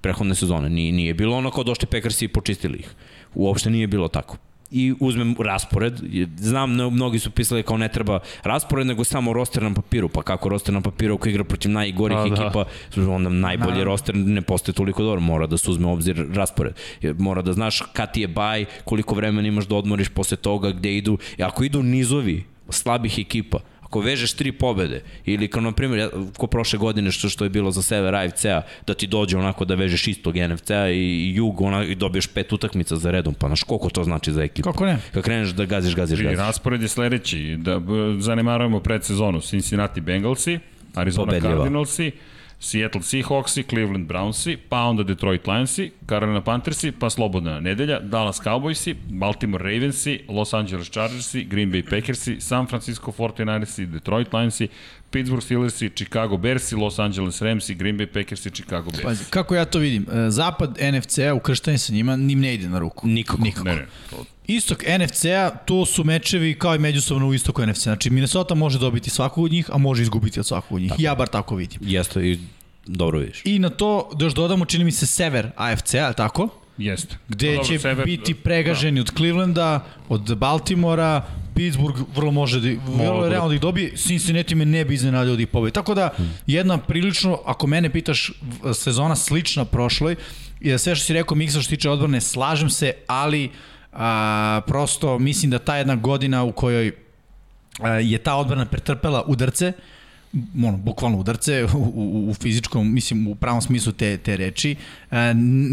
Prehodne sezone. Nije, nije bilo ono kao došli Packersi i počistili ih. Uopšte nije bilo tako. I uzmem raspored, znam, mnogi su pisali kao ne treba raspored, nego samo roster na papiru, pa kako roster na papiru ako igra protiv najgorih Pa, da. ekipa, onda najbolji roster ne postoje toliko dobro, mora da se uzme obzir raspored. Mora da znaš kad ti je baj, koliko vremena imaš da odmoriš posle toga, gde idu, i ako idu nizovi slabih ekipa, ako vežeš tri pobede ili kao na primjer ko prošle godine što što je bilo za sever AFC-a da ti dođe onako da vežeš istog NFC-a i, i jug ona, i dobiješ pet utakmica za redom pa znaš koliko to znači za ekipu Kako ne? kad kreneš da gaziš gaziš I gaziš raspored je sledeći, da zanemarujemo predsezonu. Cincinnati Bengalsi, Arizona Pobedljiva. Cardinalsi, Seattle Seahawksi, Cleveland Brownsi, pa onda Detroit Lionsi, Carolina Panthersi, pa slobodna nedelja, Dallas Cowboysi, Baltimore Ravensi, Los Angeles Chargersi, Green Bay Packersi, San Francisco 49ersi, Detroit Lionsi, Pittsburgh Steelersi, Chicago Bearsi, Los Angeles Ramsi, Green Bay Packersi, Chicago Bears. Pazi, kako ja to vidim? E, Zapad NFC-a, ukrštanje sa njima, nim ne ide na ruku. Nikako. Nikako. Ne, ne, to, Istok NFC-a, to su mečevi kao i međusobno u istoku NFC. Znači, Minnesota može dobiti svakog od njih, a može izgubiti od svakog od njih. Tako. Ja bar tako vidim. jeste i dobro vidiš I na to da još dodamo, čini mi se, sever AFC-a, tako? jeste. Gde Pa dobro, će sever- biti pregaženi od Clevelanda, od Baltimora, Pittsburgh vrlo može da, vrlo da. realno da ih dobije, Cincinnati me ne bi iznenadio da ih pobedi. Tako da, jedna prilično, ako mene pitaš, sezona slična prošloj, i da sve što si rekao, Miksa što se tiče odbrane, slažem se, ali a, prosto mislim da ta jedna godina u kojoj a, je ta odbrana pretrpela udarce, ono, bukvalno udarce u, u, u fizičkom, mislim u pravom smislu te, te reči,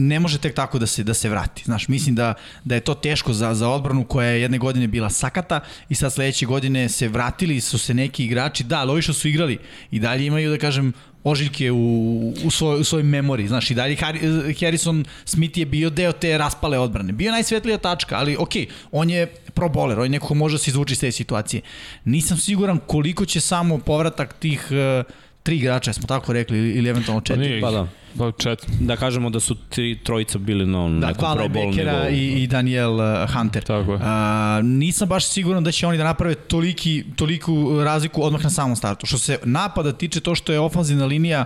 ne može tek tako da se da se vrati. Znaš, mislim da, da je to teško za, za odbranu koja je jedne godine bila sakata i sad sledeće godine se vratili su se neki igrači, da, ali ovi što su igrali i dalje imaju, da kažem, ožiljke u, u, svoj, u svojoj memori. Znaš, i dalje Harri- Harrison Smith je bio deo te raspale odbrane. Bio najsvetlija tačka, ali ok, on je pro bowler, on je neko ko može da se izvuči iz te situacije. Nisam siguran koliko će samo povratak tih uh, tri igrača, smo tako rekli, ili, eventualno Pa četiri. nije, Pa da. Pa čet, Da kažemo da su tri trojica bili na onom Da, nekom dva pro bowl linebackera nivou. i, i Daniel uh, Hunter. Tako je. A, nisam baš siguran da će oni da naprave toliki, toliku razliku odmah na samom startu. Što se napada tiče to što je ofanzivna linija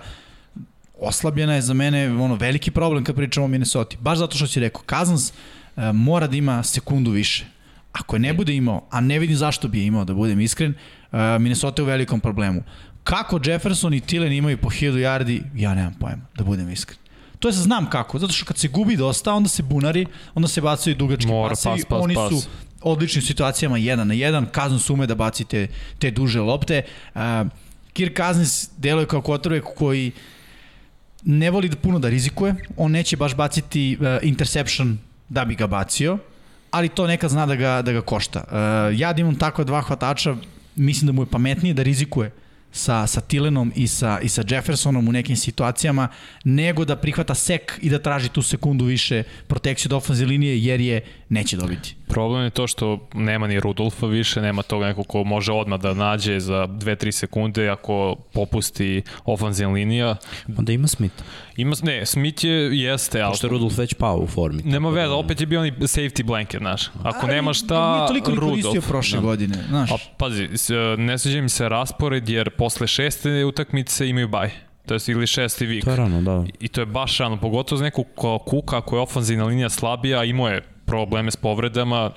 oslabljena je za mene ono veliki problem kad pričamo o Minnesota. Baš zato što si rekao, Cousins uh, mora da ima sekundu više. Ako je ne bude imao, a ne vidim zašto bi je imao, da budem iskren, uh, Minnesota je u velikom problemu. Kako Jefferson i Tillen imaju po 1000 yardi, ja nemam pojma, da budem iskren. To je znam kako, zato što kad se gubi dosta, onda se bunari, onda se bacaju dugački Mora, pasevi, pas, pas, oni pas. su odličnim situacijama jedan na jedan, Cousins ume da baci te, te duže lopte. Uh, Kirk Cousins deluje kao quarterback koji ne voli da puno da rizikuje, on neće baš baciti uh, interception da bi ga bacio, ali to nekad zna da ga, da ga košta. Uh, ja da imam takva dva hvatača, mislim da mu je pametnije da rizikuje sa, sa Tilenom i sa, i sa Jeffersonom u nekim situacijama, nego da prihvata sek i da traži tu sekundu više protekciju od ofenzije linije, jer je neće dobiti. Problem je to što nema ni Rudolfa više, nema tog nekog ko može odmah da nađe za 2-3 sekunde ako popusti ofanzivna linija. Onda ima Smith. Ima, ne, Smith je, jeste, Pošto je Rudolf već pao u formi. nema tako da- veze, opet je bio ni safety blanket, znaš. Ako Ali nema Nije šta, toliko ni koristio Rudolf. prošle godine, znaš. A pazi, ne sviđa mi se raspored jer posle šeste utakmice imaju baj. To je ili šesti vik. To je rano, da. I to je baš rano, pogotovo za nekog ko kuka ako je ofanzivna linija slabija, imao je probleme s povredama,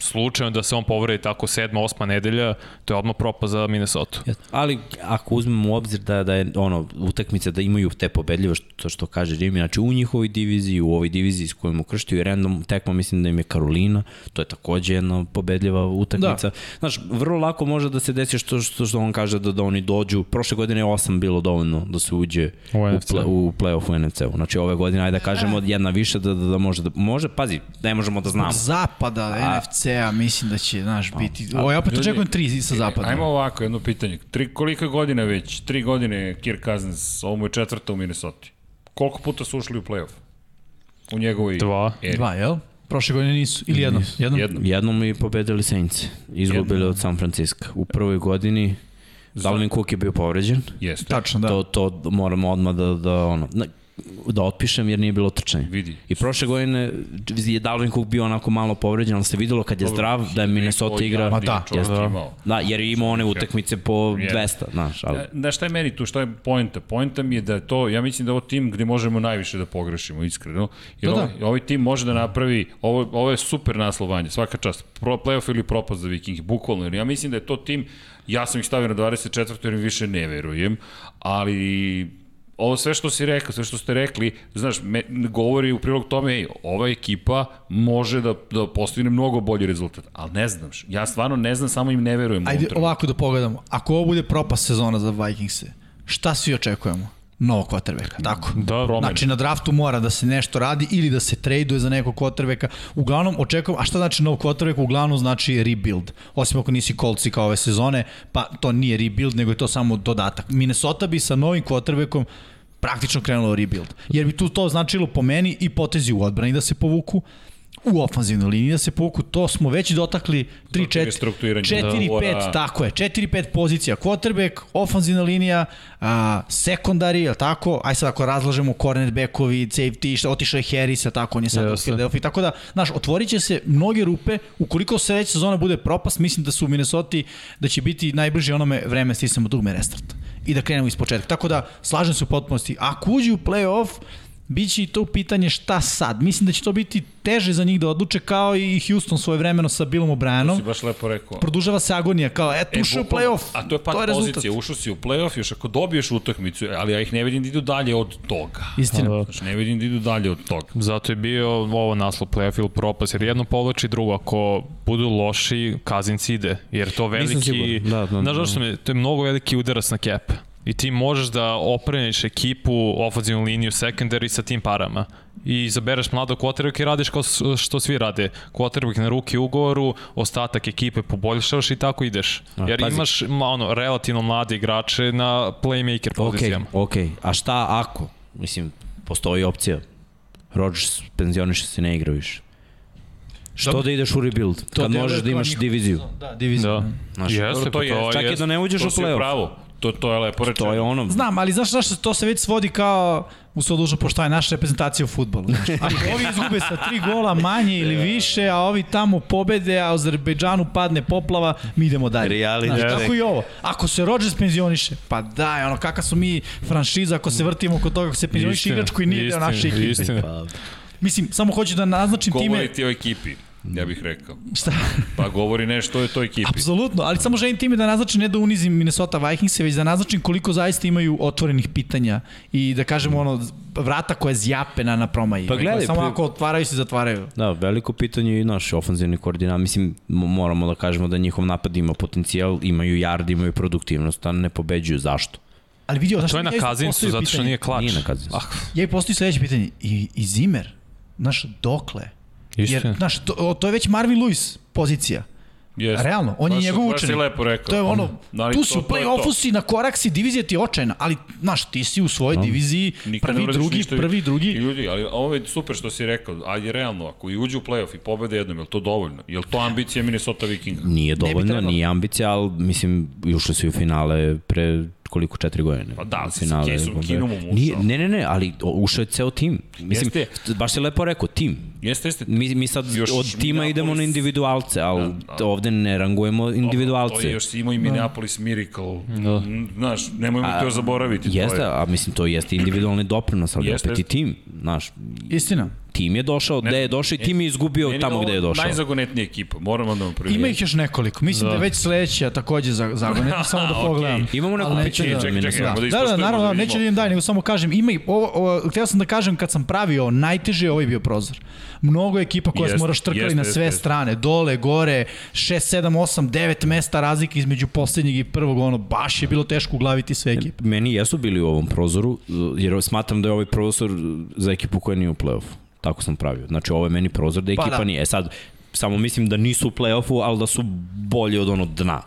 slučajno da se on povredi tako sedma, osma nedelja, to je odmah propa za Minnesota. Ali ako uzmemo u obzir da, da je ono, utakmice da imaju te pobedljive, što, što kaže Jimmy, znači u njihovoj diviziji, u ovoj diviziji s kojom ukrštio i random tekma, mislim da im je Karolina, to je takođe jedna pobedljiva utakmica. Da. Znaš, vrlo lako može da se desi što, što, što on kaže da, da oni dođu, prošle godine je 8 bilo dovoljno da se uđe U u, ple, u play-off u NFC-u. Znači ove godine, ajde da kažemo jedna više da, da, da može da, može, pazi, ne možemo da znamo. Zapada, A- NFC-a, mislim da će, znaš, biti... Ovo, ja opet ljudi, očekujem tri sa zapada. Ajmo ovako, jedno pitanje. Tri, koliko godina već? Tri godine Kirk Cousins, ovo mu je četvrta u Minnesota. Koliko puta su ušli u playoff? U njegovoj Dva. eri? Dva, jel? Prošle godine nisu. Ili jednom? Jednom? Jednom. Jednom i pobedili Saints. Izgubili Jednom. od San Francisco. U prvoj godini Dalvin Cook je bio povređen. Jeste. Tačno, da. To, to moramo odmah da, da, ono, da otpišem jer nije bilo trčanja. Vidi. I prošle godine je Dalvin Cook bio onako malo povređen, ali se videlo kad je zdrav da je Minnesota igra... Ma da, čovjek da. imao. Da, jer je imao one utakmice po Jeste. 200, znaš, ali... Da, šta je meni tu, šta je poenta? Poenta mi je da je to, ja mislim da je ovo tim gde možemo najviše da pogrešimo, iskreno. Jer Da, da. ovaj, ovaj tim može da napravi, ovo, ovo je super naslovanje, svaka čast, pro, playoff ili propast za Vikingi, bukvalno, jer ja mislim da je to tim, ja sam ih stavio na 24. jer im više ne verujem, ali ovo sve što si rekao, sve što ste rekli, znaš, me, govori u prilog tome, ej, ova ekipa može da, da postigne mnogo bolji rezultat, ali ne znam, ja stvarno ne znam, samo im ne verujem. Ajde ovako da pogledamo. Ako ovo bude propast sezona za Vikingse, šta svi očekujemo? Novog kvotrbeka, tako? Da, promene. Znači na draftu mora da se nešto radi ili da se traduje za nekog kvotrbeka. Uglavnom očekujem, a šta znači nov kvotrbek? Uglavnom znači rebuild. Osim ako nisi kolci kao ove sezone, pa to nije rebuild, nego je to samo dodatak. Minnesota bi sa novim kvotrebekom praktično krenulo rebuild. Jer bi tu to značilo po meni i potezi u odbrani da se povuku, u ofanzivnoj liniji da se povuku, to smo već dotakli 3 4 restrukturiranje 4 ugovora. 5 tako je, 4 5 pozicija, quarterback, ofanzivna linija, a, secondary, je tako? Aj sad ako razlažemo cornerbackovi, safety, šta otišao je Harris, je tako, on je sad u Jeste. Philadelphia, tako da, znaš, otvorit će se mnoge rupe, ukoliko se već sezona bude propast, mislim da su u Minnesota da će biti najbliže onome vreme stisnemo dugme restart i da krenemo iz početka. Tako da, slažem se u potpunosti. Ako uđi u play-off, Biće i to pitanje šta sad. Mislim da će to biti teže za njih da odluče kao i Houston svoje vremeno sa Billom To O'Brienom. si baš lepo rekao. Produžava se agonija, kao eto ušao u play-off. A to je pad to je rezultat. pozicije, ušao si u play-off, još ako dobiješ utakmicu, ali ja ih ne vidim da idu dalje od toga. Istina. Da. Znači, ne vidim da idu dalje od toga. Zato je bio ovo naslov playoff ili propast, jer jedno povlači drugo. Ako budu loši, Kazinc ide, jer to veliki... Nisam siguran. Da, da, Znaš da. zašto mi, to je mnogo veliki udarac na cap. I ti možeš da opremiš ekipu, ofenzivnu liniju, secondary sa tim parama. I izabereš mladog quarterbacka i radiš kao što svi rade. Quarterback na ruki ugovoru, ostatak ekipe poboljšavaš i tako ideš. Jer pazi. imaš ma, ono, relativno mlade igrače na playmaker Ok, pozicijama. ok. A šta ako? Mislim, postoji opcija. Rodgers penzioniše se, ne igra više. Što Dobro. da ideš u rebuild? To kad možeš da imaš diviziju. Da, diviziju. Da. Znaš, Jeste, dobro, to pa je- čak i da ne uđeš u To si play-off. To, to je lepo rečeno. To je ono... Znam, ali znaš, znaš, to se već svodi kao u svo dužno poštovanje naša reprezentacija u futbolu. Znaš. Ako ovi izgube sa tri gola manje ili više, a ovi tamo pobede, a u Azerbejdžanu padne poplava, mi idemo dalje. Reality Znaš, tako i ovo. Ako se Rodgers penzioniše, pa daj, ono, kakva su mi franšiza ako se vrtimo kod toga, ako se penzioniše igrač koji nije deo istina, naše ekipe. istina. Pa, Mislim, samo hoću da naznačim time... Govoriti o ekipi, ja bih rekao. Šta? Pa govori nešto o toj ekipi. Apsolutno, ali samo želim time da naznačim ne da unizim Minnesota Vikings, već da naznačim koliko zaista imaju otvorenih pitanja i da kažemo ono vrata koje zjape na, na promaji. Pa gledaj, samo pri- ako otvaraju se zatvaraju. Da, veliko pitanje je i naš ofenzivni koordinat. Mislim, mo- moramo da kažemo da njihov napad ima potencijal, imaju yard, imaju produktivnost, a ne pobeđuju. Zašto? Ali vidio, znaš, To je na ja kazincu, zato što nije klač. Nije na kazincu. Ah, Ja i postoji sledeće pitanje. I, i Zimmer, znaš, dokle? Istina. Jer, znaš, to, to je već Marvin Lewis pozicija. Jeste. Realno, on je Baš- njegov baš si učenik. lepo rekao. To je ono, Da, tu to- si u to je to. play-offu si, na korak si, divizija ti je očajna, ali, znaš, ti si u svojoj diviziji, Nikad prvi, drugi, ništa. prvi, I drugi. ljudi, ali ovo je super što si rekao, ali realno, ako i uđu u play-off i pobede jednom, je li to dovoljno? Je li to ambicija Minnesota Vikinga? Nije dovoljno, nije ambicija, ali mislim, ušli su i u finale pre koliko, četiri godine. Pa da, sa Caseom Keenumom ušao. Nije, ne, ne, ne, ali ušao je ceo tim. Mislim, Jeste. baš si lepo rekao, tim. Jeste, jeste. Mi, mi sad Još od tima idemo na individualce, ali Da, da. ovde ne rangujemo To individualce. je još imao i Minneapolis Miracle. Da. Znaš, nemojmo to zaboraviti. to Jeste, je- a mislim to jeste individualni doprinos, ali Jeste, opet i jeste. tim, znaš, Istina. Tim je došao gde je došao i tim je izgubio Meni tamo ovo gde je došao. Najzagonetnija ekipa, moramo da vam privijem. Ima ih još nekoliko. Mislim da, Da. da već sledeća takođe za, zagonetno, samo da pogledam. Imamo neko Ali pitanje neću za čekaj, čekaj, Da, da da, da, ispoštujemo, naravno, da da, neću da idem dalje, nego samo kažem, ima i, ovo, ovo, htio sam da kažem kad sam pravio, najteže je ovaj bio prozor. Mnogo ekipa koja smo raštrkali na sve jeste. strane, dole, gore, 6, 7, 8, 9 mesta razlike između poslednjeg i prvog, ono, baš je bilo teško uglaviti sve ekipe. Meni jesu bili u ovom prozoru, jer smatram da je ovaj prozor za ekipu koja nije u play-offu. Tako sam pravio. Znači, ovo je meni prozor da Pa ekipa da. nije. E sad, samo mislim da nisu u play-offu, ali da su bolji od onog dna.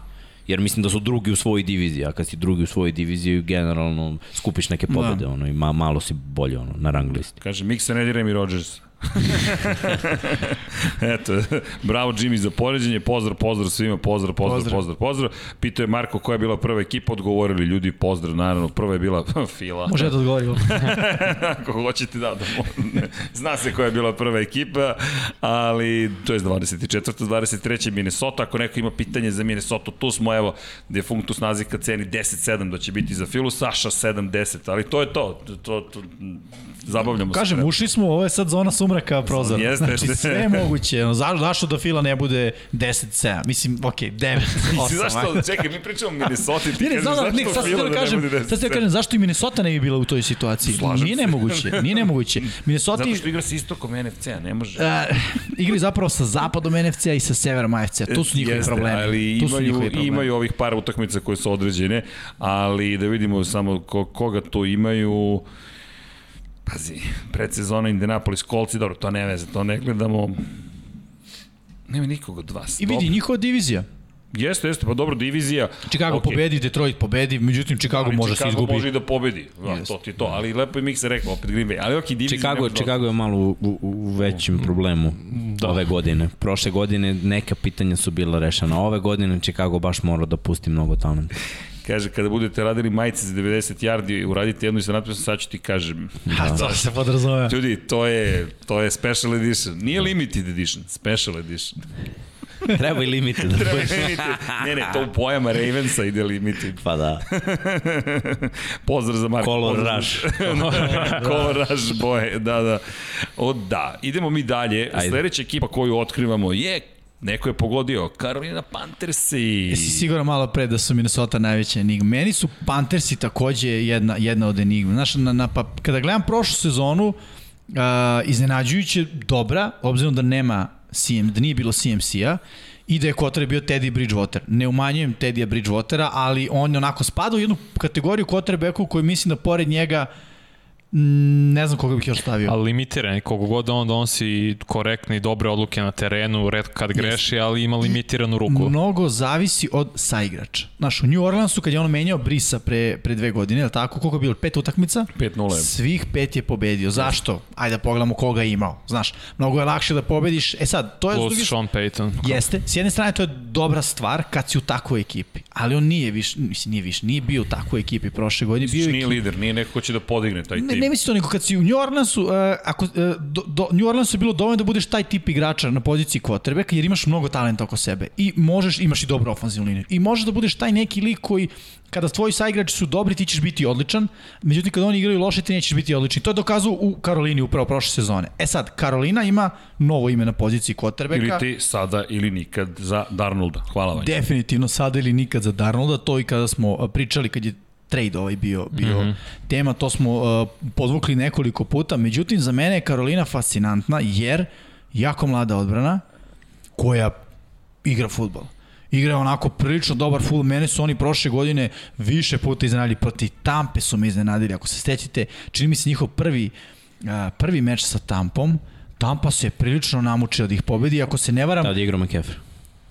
Jer mislim da su drugi u svojoj diviziji, a kad si drugi u svojoj diviziji, generalno skupiš neke pobede, ono, i ma, malo si bolje, ono, na rang listi. Kaže, Miksa ne diraj mi Rodgers. Eto, bravo Jimmy za poređenje, pozdrav, pozdrav svima, pozdrav, pozdrav, pozdrav, Pozdrav. pozdrav. Pitao je Marko koja je bila prva ekipa, odgovorili ljudi, pozdrav, naravno, prva je bila Fila. Može da odgovorim. Ako hoćete da, da ne. zna se koja je bila prva ekipa, ali to je 24. 23. Minnesota, ako neko ima pitanje za Minnesota, tu smo, evo, Defunctus nazika ceni 10-7 da će biti za Filu, Saša 7-10, ali to je to, to, to, to zabavljamo Kažem, se. ušli smo, ovo je sad zona sumraka prozora. Jeste, znači, jeste. sve je moguće. Ono, zašto, zašto da Fila ne bude 10-7? Mislim, okej, 9, 8. Mislim, zašto, čekaj, mi pričamo o Minnesota ti Ne, znam, zašto ne, sad da da kažem, sad sam da kažem, zašto i Minnesota ne bi bila u toj situaciji? Slažem nije se. nemoguće, nije nemoguće. Minnesota Zato što igra sa istokom NFC-a, ne može. Uh, igraju zapravo sa zapadom NFC-a i sa severom AFC-a. Tu su njihovi Jeste, problemi. Ali tu su imaju, njihovi problemi. imaju ovih par utakmica koje su određene, ali da vidimo samo ko, koga tu imaju. Pazi, predsezona Indianapolis Colts, dobro, to ne veze, to ne gledamo. Nema nikog od vas. I vidi, Dobro. njihova divizija. Jeste, jeste, pa dobro, divizija. Chicago okay. pobedi, Detroit pobedi, međutim Chicago Ali može se Chicago izgubi. može i da pobedi. Da, to ti je to. Ali lepo je Mikse rekao, opet Green Bay. Ali ok, divizija. Chicago, Chicago je malo u, u, u većem problemu da. ove godine. Prošle godine neka pitanja su bila rešena. Ove godine Chicago baš mora da pusti mnogo talenta. Kaže, kada budete radili majice za 90 yardi, uradite jednu i sa natpisom, sad ću ti kažem. A to se podrazumeva. Ljudi, to je, to je special edition. Nije limited edition, special edition. Treba i limited. Da Treba budeš. limited. Ne, ne, to u pojama Ravensa ide limited. Pa da. Pozdrav za Marko. Color pozdrav. rush. Color rush boje, da, da. O, da, idemo mi dalje. Ajde. Sledeća ekipa koju otkrivamo je Neko je pogodio, Carolina Panthersi. Jesi siguran malo pre da su Minnesota najveća enigma. Meni su Panthersi takođe jedna, jedna od enigma. Znaš, na, na, pa, kada gledam prošlu sezonu, uh, iznenađujuće dobra, obzirom da nema CM, da nije bilo CMC-a, i da je Kotar bio Teddy Bridgewater. Ne umanjujem Teddya Bridgewatera, ali on onako spada u jednu kategoriju quarterbacka koju mislim da pored njega mm, ne znam koga bih još stavio. Ali limitiran, je, kogo god on donosi korektne i dobre odluke na terenu, red kad greši, ali ima limitiranu ruku. Mnogo zavisi od saigrača. Znaš, u New Orleansu kad je on menjao Brisa pre, pre dve godine, je li tako? Koliko je bilo? Pet utakmica? 5-0 je. Svih pet je pobedio. Zašto? Ajde da pogledamo koga je imao. Znaš, mnogo je lakše da pobediš. E sad, to je... Plus Sean Payton. Jeste. S jedne strane to je dobra stvar kad si u takvoj ekipi. Ali on nije više, mislim nije više, nije bio u takvoj ekipi prošle godine. Bio je nije ekipa- lider, nije neko ko će da podigne taj tim. Ne, ne misli to nego kad si u New Orleansu, uh, ako, uh, do, do, New Orleansu je bilo dovoljno da budeš taj tip igrača na poziciji quarterbacka jer imaš mnogo talenta oko sebe i možeš, imaš i dobru ofenzivnu liniju i možeš da budeš taj neki lik koji kada tvoji saigrači su dobri ti ćeš biti odličan, međutim kada oni igraju loše ti nećeš biti odličan. To je dokazao u Karolini upravo prošle sezone. E sad, Karolina ima novo ime na poziciji quarterbacka. Ili ti sada ili nikad za Darnolda. Hvala vam. Definitivno sada ili nikad za Darnolda, to i kada smo pričali kad je trade ovaj bio, bio mm -hmm. tema, to smo uh, podvukli nekoliko puta, međutim za mene je Karolina fascinantna jer jako mlada odbrana koja igra futbol. Igra onako prilično dobar futbol. Mene su oni prošle godine više puta iznenadili. Protiv Tampe su me iznenadili. Ako se sećate, čini mi se njihov prvi, uh, prvi meč sa Tampom. Tampa se prilično namučila da ih pobedi. Ako se ne varam, Tada je igrao.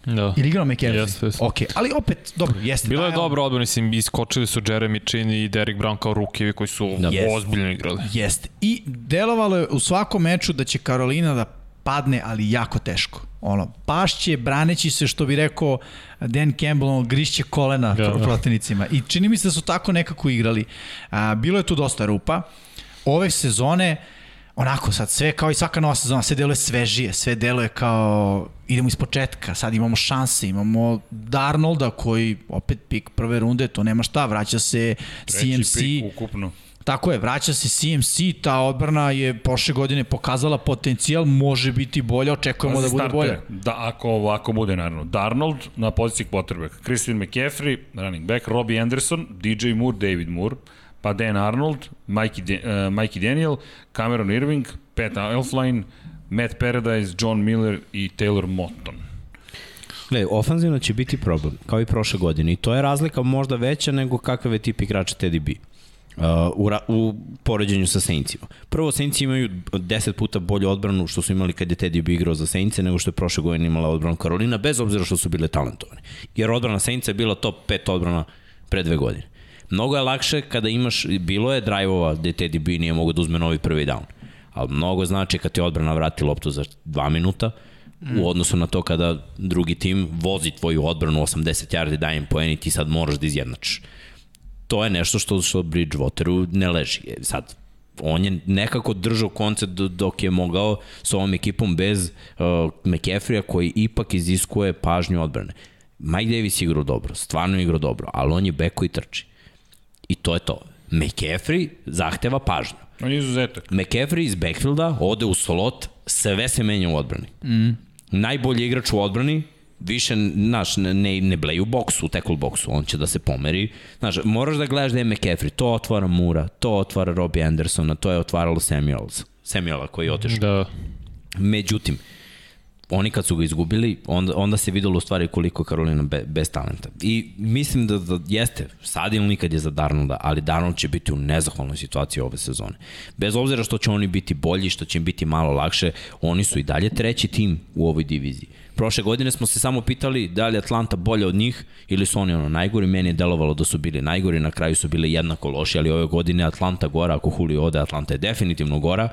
Da. Ili igrao McCaffrey? Jeste, jeste. Ok, ali opet, dobro, jeste. Bilo je da, dobro odbrano, mislim, iskočili su Jeremy Chin i Derek Brown kao rukivi koji su Da. da. ozbiljno igrali. Jeste. I delovalo je u svakom meču da će Karolina da padne, ali jako teško. Ono, pašće, braneći se, što bi rekao Dan Campbell, ono, grišće kolena da, da. protivnicima. I čini mi se da su tako nekako igrali. A, bilo je tu dosta rupa. Ove sezone, onako sad sve kao i svaka nova sezona, sve deluje svežije, sve deluje kao idemo iz početka, sad imamo šanse, imamo Darnolda koji opet pik prve runde, to nema šta, vraća se Treći CMC. pik ukupno. Tako je, vraća se CMC, ta odbrana je prošle godine pokazala potencijal, može biti bolja, očekujemo da Pazi bude startere. bolja. Da, ako ovako bude, naravno. Darnold na poziciji quarterback, Christian McCaffrey, running back, Robbie Anderson, DJ Moore, David Moore, pa Dan Arnold, Mikey, De, uh, Mikey Daniel, Cameron Irving, Pat Elfline, Matt Paradise, John Miller i Taylor Motton. Gledaj, ofanzivno će biti problem, kao i prošle godine. I to je razlika možda veća nego kakav je tip igrača Teddy B. Uh, u, ra, u poređenju sa Saintsima. Prvo, Saints imaju 10 puta bolju odbranu što su imali kad je Teddy B igrao za Saintse nego što je prošle godine imala odbranu Karolina, bez obzira što su bile talentovane. Jer odbrana Saintsa je bila top 5 odbrana pre dve godine. Mnogo je lakše kada imaš, bilo je drajvova gde Teddy B nije mogo da uzme novi prvi down. Ali mnogo znači kad ti odbrana vrati loptu za 2 minuta, u odnosu na to kada drugi tim vozi tvoju odbranu 80 yardi, daje im poen i ti sad moraš da izjednačiš. To je nešto što, što Bridgewateru ne leži. E, Sad, on je nekako držao koncept do- dok je mogao sa ovom ekipom bez uh, McCaffrey-a koji ipak iziskuje pažnju odbrane. Mike Davis igrao dobro, stvarno igrao dobro, ali on je bek koji trči. I to je to. McCaffrey zahteva pažnju. On je izuzetak. McCaffrey iz backfielda ode u slot, sve se menja u odbrani. Mm. Najbolji igrač u odbrani, više, znaš, ne, ne, bleju u boksu, u tackle boksu, on će da se pomeri. Znaš, moraš da gledaš da je McCaffrey, to otvara Mura, to otvara Robbie Andersona, to je otvaralo Samuels, Samuela koji je otišao. Da. Međutim, oni kad su ga izgubili, onda, onda se videlo u stvari koliko Karolina be, bez talenta. I mislim da, da jeste, sad ili nikad je za Darnolda, ali Darnold će biti u nezahvalnoj situaciji ove sezone. Bez obzira što će oni biti bolji, što će im biti malo lakše, oni su i dalje treći tim u ovoj diviziji. Prošle godine smo se samo pitali da li je Atlanta bolja od njih ili su oni ono najgori. Meni je delovalo da su bili najgori, na kraju su bili jednako loši, ali ove godine je Atlanta gora, ako Julio ode, Atlanta je definitivno gora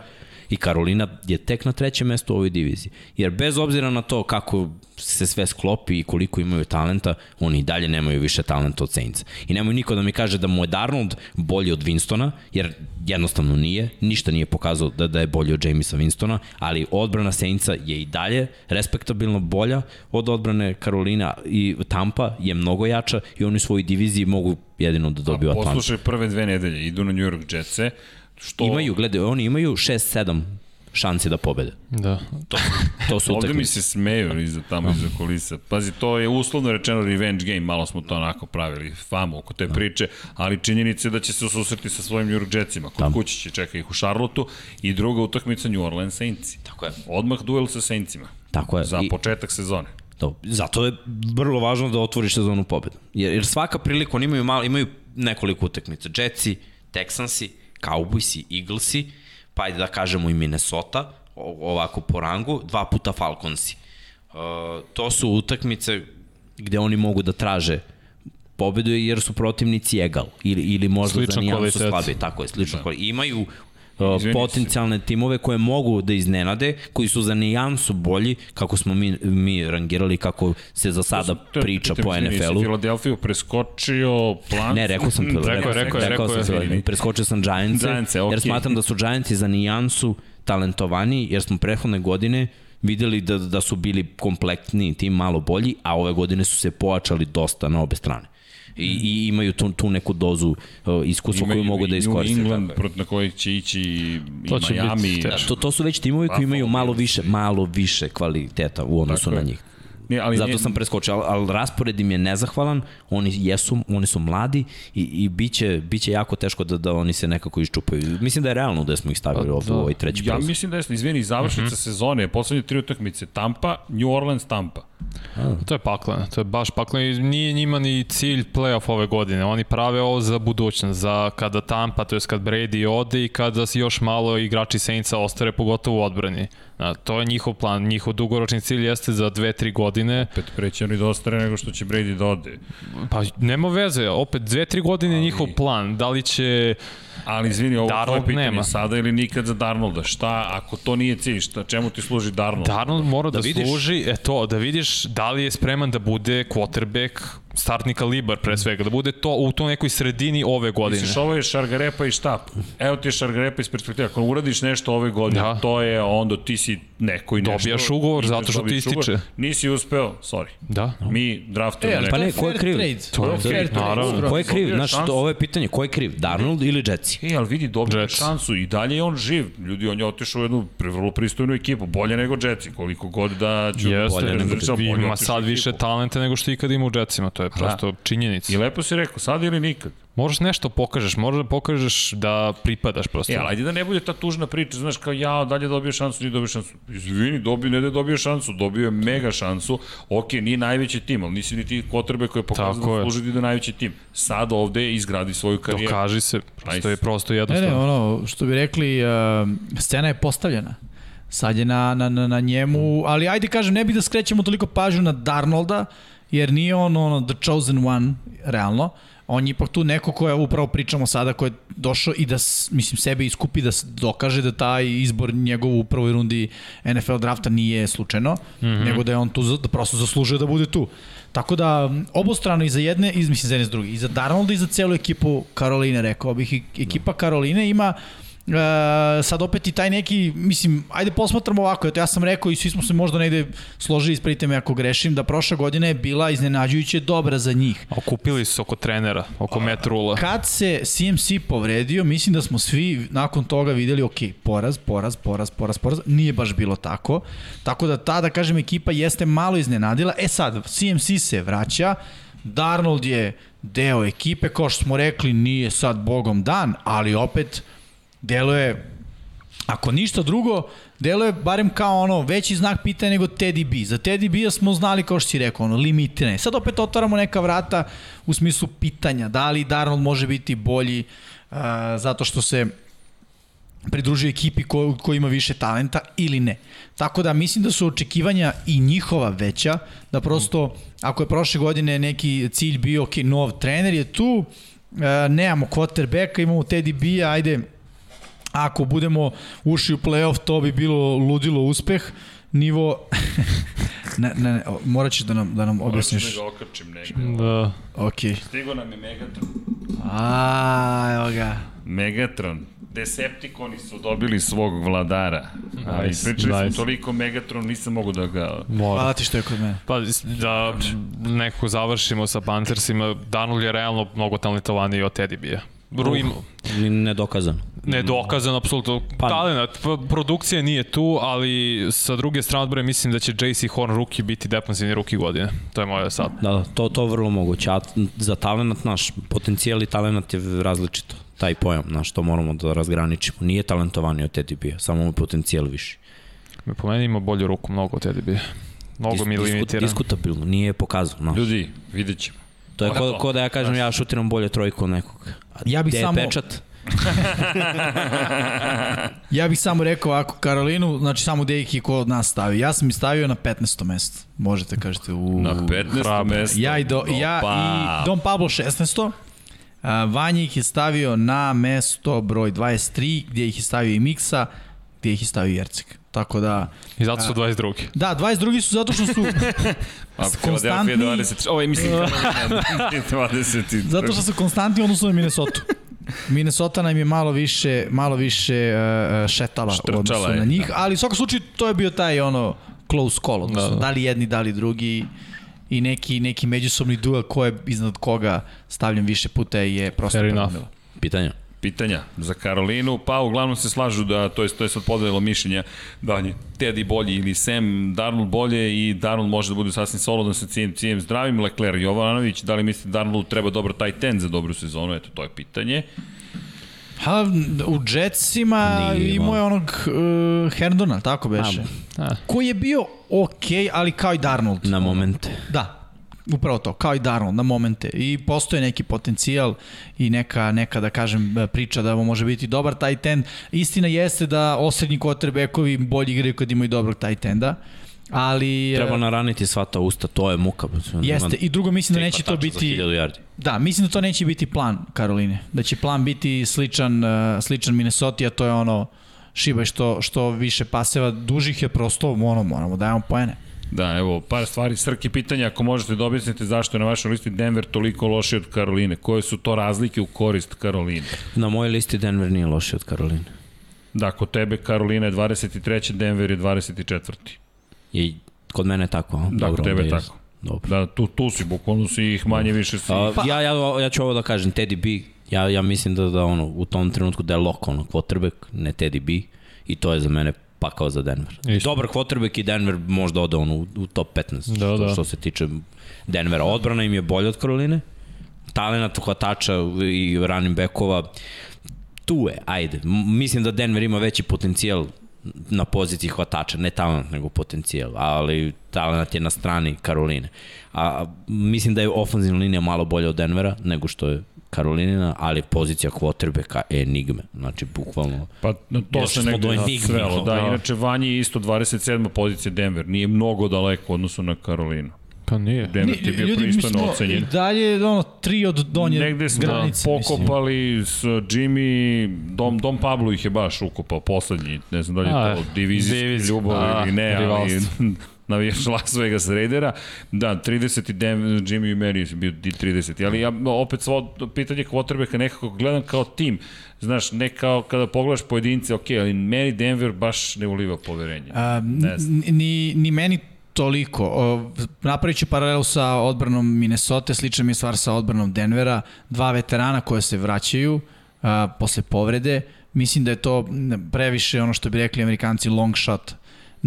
I Karolina je tek na trećem mestu u ovoj diviziji. Jer bez obzira na to kako se sve sklopi i koliko imaju talenta, oni i dalje nemaju više talenta od Saints. I nemoj niko da mi kaže da mu je Darnold bolji od Winstona, jer jednostavno nije, ništa nije pokazao da, da je bolji od Jamesa Winstona, ali odbrana Saintsa je i dalje respektabilno bolja od odbrane Karolina i Tampa je mnogo jača i oni u svojoj diviziji mogu jedino da dobiju Atlanta. Poslušaj prve dve nedelje, idu na New York Jetse, što... Imaju, gledaj, oni imaju 6-7 šansi da pobede. Da. To, to su Ovde mi utakmice. se smeju iza tamo iza kulisa. Pazi, to je uslovno rečeno revenge game, malo smo to onako pravili, famu oko te priče, ali činjenica je da će se susreti sa svojim New York Jetsima. Kod Da. kući će čeka ih u Charlotteu i druga utakmica New Orleans Saints. Tako je. Odmah duel sa Saintsima. Tako je. Za I- početak sezone. To, zato je vrlo važno da otvoriš sezonu pobeda. Jer, jer svaka prilika, oni imaju, malo, imaju nekoliko utakmica. Jetsi, Texansi, Cowboysi, Eaglesi, pa ajde da kažemo i Minnesota, ovako po rangu, dva puta Falconsi. Uh, to su utakmice gde oni mogu da traže pobedu jer su protivnici egal ili, ili možda Sličan za nijansu slabije. Tako je, slično da. Imaju Izvini potencijalne timove koje mogu da iznenade, koji su za nijansu bolji, kako smo mi, mi rangirali, kako se za sada To priča pitam, po NFL-u. Filadelfiju preskočio plan? Ne, rekao sam to. Rekao rekao rekao je. sam to. Preskočio sam Giantse, Giantse, jer okej. smatram da su Giantsi za nijansu talentovani, jer smo prethodne godine videli da, da su bili komplektni tim malo bolji, a ove godine su se pojačali dosta na obe strane. I, i imaju tu, tu neku dozu uh, iskustva koju mogu da New iskoriste. England, Tako na koji će ići i, i To biti Miami. teško. To, to su već timovi koji imaju malo više, malo više kvaliteta u odnosu na njih. Ne, ali Zato nije- sam preskočio, ali, ali raspored im je nezahvalan, oni jesu, oni su mladi i, i biće, biće jako teško da, da oni se nekako iščupaju. Mislim da je realno da smo ih stavili ovde u ovaj treći Ja prozor. mislim da je, izvini, završnica Mhm. sezone, poslednje tri utakmice, Tampa, New Orleans, Tampa. To je pakleno, to je baš pakleno i nije njima ni cilj playoff ove godine. Oni prave ovo za budućnost, za kada Tampa, to je kad Brady ode i kada još malo igrači Saintsa ostare, pogotovo u odbrani. Na, to je njihov plan, njihov dugoročni cilj jeste za 2-3 godine. Pet preće oni da ostare nego što će Brady da ode. Pa nema veze, opet 2-3 godine je njihov plan. Da li će Ali izvini, ovo je Darnold tvoje pitanje, nema. sada ili nikad za Darnolda. Šta, ako to nije cilj, šta, čemu ti služi Darnold? Darnold mora da, Da da vidiš- služi, e to, da vidiš da li je spreman da bude quarterback startni kalibar pre svega, da bude to u toj nekoj sredini ove godine. Misliš, ovo je šargarepa i štap. Evo ti je šargarepa iz perspektive. Ako uradiš nešto ove godine, Da. to je onda ti si neko i nešto. Dobijaš ugovor zato što ti ugovor. ističe. Nisi uspeo, sorry. Da. Mi draftujemo E, neko. Pa ne, ko je kriv? trade. To je fair trade, naravno. Ko je kriv? Znaš, to, ovo je pitanje, ko je kriv? Darnold ili Jetsi? E, ali vidi, dobio je Jets. šansu i dalje je on živ. Ljudi, on je otišao u jednu vrlo pristojnu ekipu, bolje nego Jetsi, koliko god da ću... Jeste, bolje nego ima sad više talenta nego što ikad ima u Jetsima, to je prosto činjenica. I lepo si rekao, sad ili nikad. Moraš nešto pokažeš, moraš da pokažeš da pripadaš prosto. E, ali ajde da ne bude ta tužna priča, znaš, kao ja, dalje dobio šansu, nije dobio šansu. Izvini, dobio, ne da je dobio šansu, dobio je mega šansu. Ok, nije najveći tim, ali nisi ni ti kotrbe koje Tako da je. služi ti da je najveći tim. Sad ovde izgradi svoju karijeru. Dokaži se, prosto je prosto Ne, jednostavno. ne, ono, što bi rekli, uh, scena je postavljena. Sad je na, na, na, na njemu, ali ajde kažem, ne bih da skrećemo toliko pažnju na Darnolda, jer nije on ono, the chosen one, realno. On je ipak tu neko ko je, upravo pričamo sada, ko je došao i da, s- mislim, sebe iskupi da s- dokaže da taj izbor njegov u prvoj rundi NFL drafta nije slučajno, mm -hmm. nego da je on tu, za- da prosto zaslužuje da bude tu. Tako da, obostrano i za jedne, i, mislim, za jedne i za druge, i za Darnolda i za celu ekipu Karoline, rekao bih. I- Ekipa Karoline ima Uh, sad opet i taj neki, mislim, ajde posmatramo ovako, eto ja sam rekao i svi smo se možda negde složili, ispravite me ako grešim, da prošla godina je bila iznenađujuće dobra za njih. Okupili su oko trenera, oko Matt Rula. Kad se CMC povredio, mislim da smo svi nakon toga videli, ok, poraz, poraz, poraz, poraz, poraz, nije baš bilo tako. Tako da ta, da kažem, ekipa jeste malo iznenadila. E sad, CMC se vraća, Darnold je deo ekipe, kao što smo rekli, nije sad bogom dan, ali opet deluje Ako ništa drugo, deluje barem kao ono veći znak pitanja nego Teddy B. Za Teddy B smo znali kao što si rekao, ono limitirane. Sad opet otvaramo neka vrata u smislu pitanja, da li Darnold može biti bolji uh, zato što se pridružuje ekipi ko, ko ima više talenta ili ne. Tako da mislim da su očekivanja i njihova veća, da prosto ako je prošle godine neki cilj bio ok, nov trener je tu, uh, nemamo quarterbacka, imamo Teddy B, ajde Ako budemo ušli u playoff, to bi bilo ludilo uspeh. Nivo... ne, ne, ne, morat ćeš da nam, da nam objasniš. Morat ću da ga okačim negde. Da. Ok. Stigo nam je Megatron. A, evo ga. Megatron. Decepticoni su dobili svog vladara. Ali Nice, pričali nice. smo toliko Megatron, nisam mogu da ga... Mora. Hvala ti što je kod mene. Pa da nekako završimo sa Panthersima, Darnold je realno mnogo talentovaniji od Teddy Bija. Ruim, Nedokazano. Nedokazan, apsolutno Pa- talent. P- Produkcija nije tu, ali sa druge strane odbore mislim da će JC Horn rookie biti defensivni rookie godine. To je moje sad. Da, da, to, to je vrlo moguće. A za talent, naš, potencijal i talent je različito. Taj pojam, znaš, to moramo da razgraničimo. Nije talentovani od Teddy Bija, samo mu potencijal viši. Po meni ima bolju ruku mnogo od Teddy Bija. Mnogo mi Dis- disku- limitiran. Diskutabilno, nije je pokazao. Znaš. Ljudi, vidjet ćemo. To je Pa ko, to. ko da ja kažem ja šutiram bolje trojku od nekog. A Ja bih gde je samo- pečat? Ja bih samo rekao ako Karolinu, znači samo Dejki ko od nas stavi. Ja sam ih stavio na 15. mesto. Možete kažete u... Na 15. hrabro. mesto. Ja i, do, ja i Don Pablo 16. A, Vanja ih je stavio na mesto broj 23, gdje ih je stavio i Miksa, gdje ih je stavio i Jercek. Tako da, I zato su 22. da, 22 su zato što su A konstantni- Philadelphia 20, ovo je mislim Carolina 20. Zato što su konstantni u odnosu na Minnesota. Minnesota nam je malo više, malo više uh, šetala u Štrčala odnosu je, na njih, da. ali u svakom slučaju to je bio taj ono close call, odnosno Da, da, da. li jedni, da li drugi i neki, neki međusobni duel ko je iznad koga stavljen više puta je prosto Fair enough. promila. Pitanja? Pitanja za Karolinu, pa uglavnom se slažu da, to je, to je sad podelilo mišljenja, da on je Teddy bolji ili Sam Darnold bolje i Darnold može da bude sasvim solidan sa cijem, cijem zdravim. Leclerc Jovanović, da li mislite Darnoldu treba dobar tight end za dobru sezonu? Eto, to je pitanje. Ha, u Jetsima Nije imao je onog uh, Herndona, tako beše. Koji je bio okej, okay, ali kao i Darnold. Na momente. Da, upravo to, kao i Darnold, na momente. I postoje neki potencijal i neka, neka da kažem, priča da mu može biti dobar tight end. Istina jeste da osrednji quarterbackovi bolji igraju kad imaju dobrog tight enda, ali... Treba e, naraniti sva ta usta, to je muka. Jeste, i drugo mislim da neće to biti... 1000 yardi. Da, mislim da to neće biti plan Karoline. Da će plan biti sličan, uh, sličan Minnesota, a to je ono šibaj što, što više paseva dužih je prosto, ono, moramo dajemo poene. Da, evo, par stvari. Srki pitanja, ako možete da objasnite zašto je na vašoj listi Denver toliko loši od Karoline. Koje su to razlike u korist Karoline? Na mojoj listi Denver nije loši od Karoline. Da, kod tebe Karolina je 23. Denver je 24. I kod mene je tako. Da, kod tebe je tako. Dobro. Da, tu, tu si, bukvalno si ih manje više si... A, ja, ja, ja ću ovo da kažem, Teddy B, ja, ja mislim da, da ono, u tom trenutku da je lok, ono, quarterback, ne Teddy B, i to je za mene pakao za Denver. Isto. Dobar quarterback i Denver možda ode ono, u, u top 15, Da, što, da. što se tiče Denvera. Odbrana im je bolja od Karoline, talenat hvatača i running backova, tu je, ajde. Mislim da Denver ima veći potencijal na poziciji hvatača, ne talent nego potencijal, ali talent je na strani Karoline. A mislim da je ofenzivna linija malo bolja od Denvera nego što je Karolinina, ali pozicija quarterbacka je enigme. Znači, bukvalno... Pa to se smo negde do enigme, svelo. Da, da. inače Vanji je isto 27. pozicija Denver. Nije mnogo daleko u odnosu na Karolinu. Pa nije. Denver ti je bio pristojno ocenjen. i dalje ono, tri od donje Negde smo granice. mislim. pokopali s Jimmy, Dom, Dom Pablo ih je baš ukopao poslednji, ne znam da li A, je to divizijski ljubav a, ili ne, ali. navijač Las Vegas Raidera. Da, 30 i Dem, Jimmy Mary je bio di 30. Ali ja opet svo pitanje quarterbacka nekako gledam kao tim. Znaš, ne kao kada pogledaš pojedince, ok, ali meni Denver baš ne uliva poverenje. A, ni, ni meni toliko. O, napravit ću paralelu sa odbranom Minnesota, slična mi je stvar sa odbranom Denvera. Dva veterana koje se vraćaju a, posle povrede. Mislim da je to previše ono što bi rekli amerikanci long shot.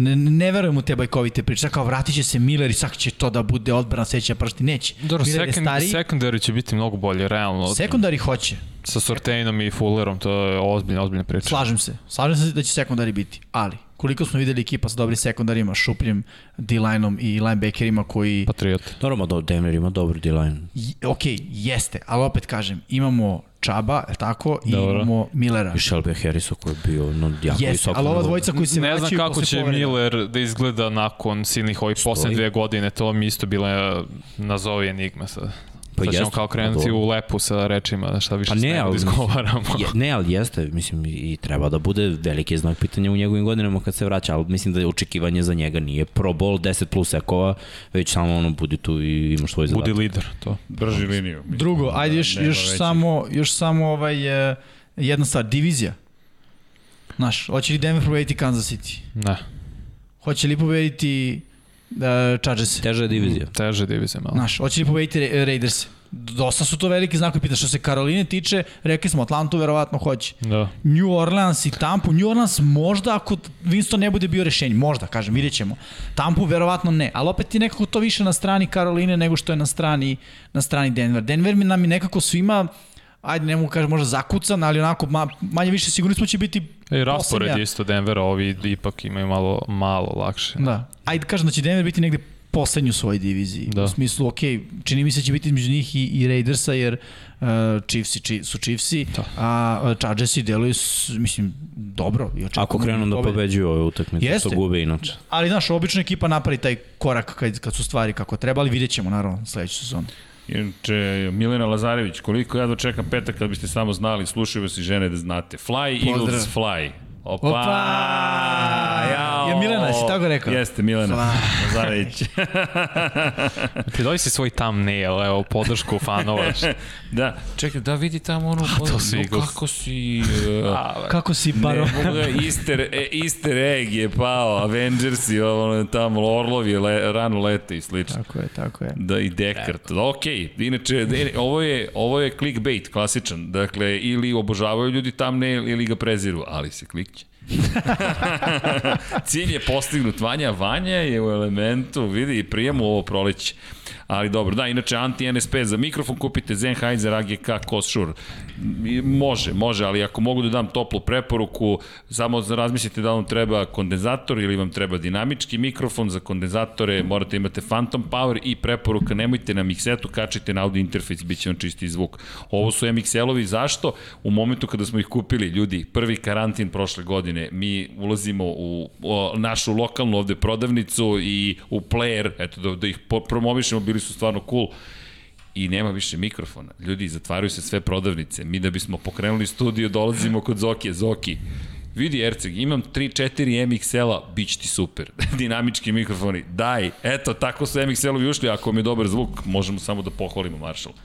Ne, ne verujem u te bajkovite priče. Kao vratit će se Miller i sad će to da bude odbrana seća pršti. Neće. Dobro, Miller je second, secondary će biti mnogo bolje, realno. Sekundari hoće. Sa Sortainom i Fullerom, to je ozbiljna, ozbiljna priča. Slažem se. Slažem se da će sekundari biti. Ali, koliko smo videli ekipa sa dobrim sekundarima, šupljim D-lineom i linebackerima koji Patriot. Normalno, do, Denver ima dobar D-line. Ok, jeste, ali opet kažem, imamo Čaba, je tako, i Dobro. imamo Millera. I Shelby Harrisa koji je bio no, jako Jeste, visoko. ali ova dvojica koji se Ne znam kako posle će povrede. Miller da izgleda nakon silnih ovih poslednje dve godine, to mi isto bila nazovi enigma sad. Pa Sad ćemo jeste, kao pa krenuti dobro. u lepu sa rečima, šta više Pa ne, da ali mislim, izgovaramo. Je, ne, ali jeste, mislim, i treba da bude veliki znak pitanja u njegovim godinama kad se vraća, ali mislim da je očekivanje za njega nije pro bol 10 plus ekova, već samo ono budi tu i imaš svoj zadatak. Budi lider, to. Drži liniju. Mislim, Drugo, ajde još, nema još većih. samo, još samo ovaj, e, jedna stvar, divizija. Znaš, hoće li Denver pobediti Kansas City? Ne, Hoće li pobediti uh, Chargers? Teža je divizija. teže divizija malo. Znaš, hoće li pobediti Ra- Raiders? Dosta su to veliki znakovi pita. Što se Karoline tiče, rekli smo Atlantu verovatno hoće. Da. New Orleans i Tampu. New Orleans možda ako Winston ne bude bio rešenje. Možda, kažem, vidjet ćemo. Tampu verovatno ne. Ali opet je nekako to više na strani Karoline nego što je na strani, na strani Denver. Denver mi nam je nekako svima ajde ne mogu kažem možda zakucan, ali onako ma, manje više sigurni smo će biti I raspored poslednja- isto Denvera, ovi ipak imaju malo, malo lakše. Da. Ajde kažem da će Denver biti negde poslednji u svojoj diviziji. Da. U smislu, ok, čini mi se da će biti između njih i, i Raidersa, jer uh, Chiefsi či, su Chiefsi, Da. a uh, Chargersi deluju, s, mislim, dobro. I Ako krenu da pobeđuju ove utakmice, Jeste. što gube inače. Ali, znaš, obično ekipa napravi taj korak kad, kad su stvari kako treba, ali vidjet ćemo, naravno, sledeću sezonu. Inače, Milena Lazarević, koliko ja dočekam petak kad biste samo znali, slušaju vas i žene da znate. Fly, Pozdrav. Eagles, fly. Opa! Opa! Jao! Je Milena, jesi tako rekao? Jeste, Milena. Lazarević. Pridoj si svoj thumbnail, evo, podršku fanova. da, čekaj, da vidi tamo ono... to su no. Kako si... Uh, Kako si, Baro? Ne, mogu da, easter, e, easter egg je pao, Avengers i ono, tamo Orlovi le, rano lete i slično. Tako je, tako je. Da, i Dekart. Da, ok, inače, de, ovo je, ovo je clickbait, klasičan. Dakle, ili obožavaju ljudi tamne ili ga preziru, ali se klikće. Cilj je postignut. Vanja, Vanja je u elementu, vidi, i prijemu ovo proleće. Ali dobro, da, inače anti-NSP za mikrofon kupite Sennheiser AGK Kossure. I Može, može, ali ako mogu da dam toplu preporuku, samo razmislite da vam treba kondenzator ili vam treba dinamički mikrofon za kondenzatore, morate imate Phantom Power i preporuka, nemojte na mixetu, kačite na audio interfejs, bit će vam čisti zvuk. Ovo su MXL-ovi, zašto? U momentu kada smo ih kupili, ljudi, prvi karantin prošle godine, mi ulazimo u, u našu lokalnu ovde prodavnicu i u player, eto da, da ih promovišemo, bili su stvarno cool i nema više mikrofona. Ljudi, zatvaraju se sve prodavnice. Mi da bismo pokrenuli studio, dolazimo kod Zokije. Zoki, vidi Erceg, imam 3-4 MXL-a, bit ti super. Dinamički mikrofoni, daj. Eto, tako su MXL-ovi ušli, ako mi je dobar zvuk, možemo samo da pohvalimo Marshall.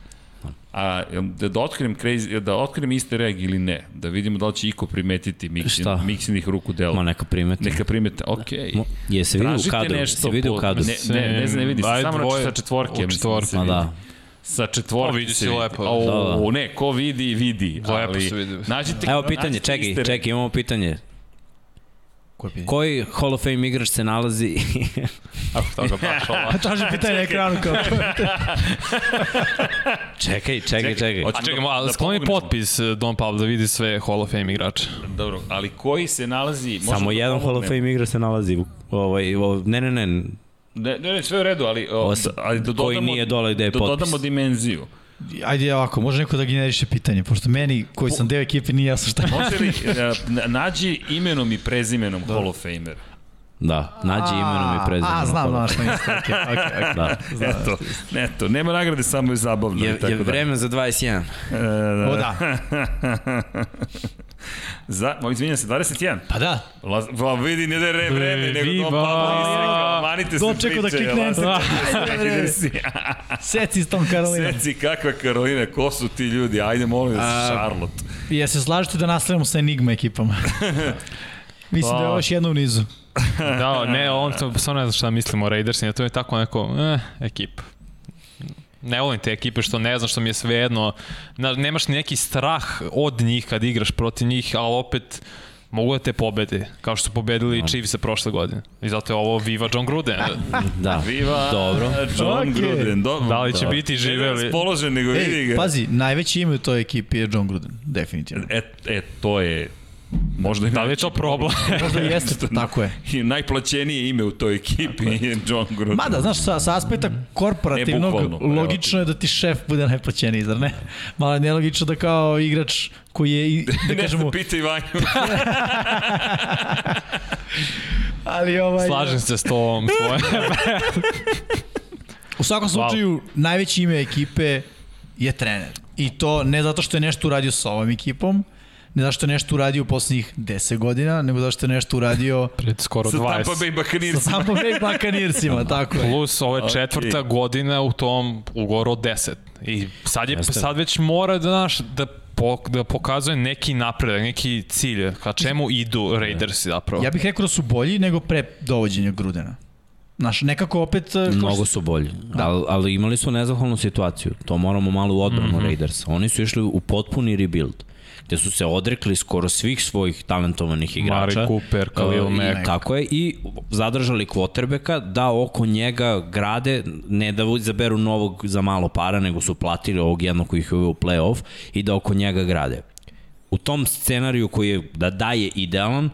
A jel, da, da otkrijem crazy, da otkrijem easter egg ili ne, da vidimo da li će iko primetiti miksin, Šta? miksinih ruku dela. Ma neka primeti. Neka primete, okej. Okay. Je se vidi u kadru, nešto se vidi u po- kadru. Ne, ne, ne znam, ne vidi se, samo dvoje- znači sa četvorke. u da četvorke. Ma da. Sa četvorke O, vidi se lepo. O, Da, da. ne, ko vidi, vidi. Lepo ali, se vidi. Nađite, Evo pitanje, čekaj, čekaj, imamo pitanje. Ko je pitanje? Koji Hall of Fame igrač se nalazi Ako toga baš ova. Traži pitanje ekranu kao Čekaj, čekaj, čekaj. hoćemo A čekaj, da- da skloni potpis eh, Don Pablo da vidi sve Hall of Fame igrače. Dobro, ali koji se nalazi... Samo da jedan Hall of. Fame igrač se nalazi u ovaj, o, ne, ne, ne, Ne, ne, ne, sve u redu, ali, o, Os- da, ali da koji dodamo, nije dole gde je da potpis. dodamo dimenziju. Ajde ovako, može neko da generiše pitanje, pošto meni, koji sam deo ekipe, nije jasno šta je. Može li, e, na- nađi imenom i prezimenom Hall of Famer. da, nađi imenom i prezimenom. A, znam, niste. Okay, okay, okay. Da. Eto, eto, nema nagrade, samo je zabavno. Je, i tako je vreme za 21. Da. E, O da, Za, mo, izvinjam se, 21. pa da. Va, vidi, ne da je re, vreme, nego! Don Pablo isrekao, manite se Dočekao da priče, klikne Laz- enter. Ajde, si. Seci s tom Karolinom. Seci, kakva Karolina, ko su ti ljudi? Ajde, molim vas, Charlotte. Ja se slažete da nastavljamo sa Enigma ekipama? Mislim da je Pa. ovo još jedno u nizu. Da, ne, on to stvarno ne znam šta mislimo o Raidersima, to je tako neko, eh, ekipa. Ne volim te ekipe što ne znam što mi je svejedno. Na, nemaš ni neki strah od njih kad igraš protiv njih, ali opet mogu da te pobede, kao što su pobedili Chiefs prošle godine. I zato je ovo Viva John Gruden. Da. Viva Dobro. John Okej. Gruden. Do, Da li će Da. biti da živeli? raspoložen, nego vidi ga. pazi, najveći ime u toj ekipi je John Gruden, definitivno. E, e, to je možda i Da li je to problem? Možda i jeste, tako je. I najplaćenije ime u toj ekipi je John Gruden. Mada, znaš, sa, sa aspekta korporativnog, Ne, bukvalno, logično je da ti šef bude najplaćeniji, zar ne? Malo je nelogično da kao igrač koji je, i- da ne kažemo, znam, pitaj Vanju. ali ovaj... Slažem se s tom svoje. U svakom slučaju, najveće ime ekipe je trener. I to ne zato što je nešto uradio sa ovom ekipom, ne zato što je nešto uradio u poslednjih 10 godina, nego zato što je nešto uradio Pred skoro Sa 20. Tampa Bay sa Buccaneersima. Tampa Bay Buccaneersima, tako je. Plus ovo je četvrta godina u tom ugovoru od 10. I sad, je, Jeste. sad već mora da, znaš, da, po, da pokazuje neki napredak, neki cilj. Ka čemu idu Raidersi zapravo? Ja bih rekao da su bolji nego pre dovođenja Grudena. Znaš, nekako opet... e, kao Mnogo su bolji, da. ali, ali imali su nezahvalnu situaciju. To moramo malo u odbranu mm -hmm. Raiders. Oni su išli u potpuni rebuild gde su se odrekli skoro svih svojih talentovanih igrača. Mari Cooper, Khalil Uh, i- Mack. Tako je, i zadržali kvotrbeka da oko njega grade, ne da izaberu novog za malo para, nego su platili ovog jednog koji ih je u playoff i da oko njega grade. U tom scenariju koji je da daje idealan,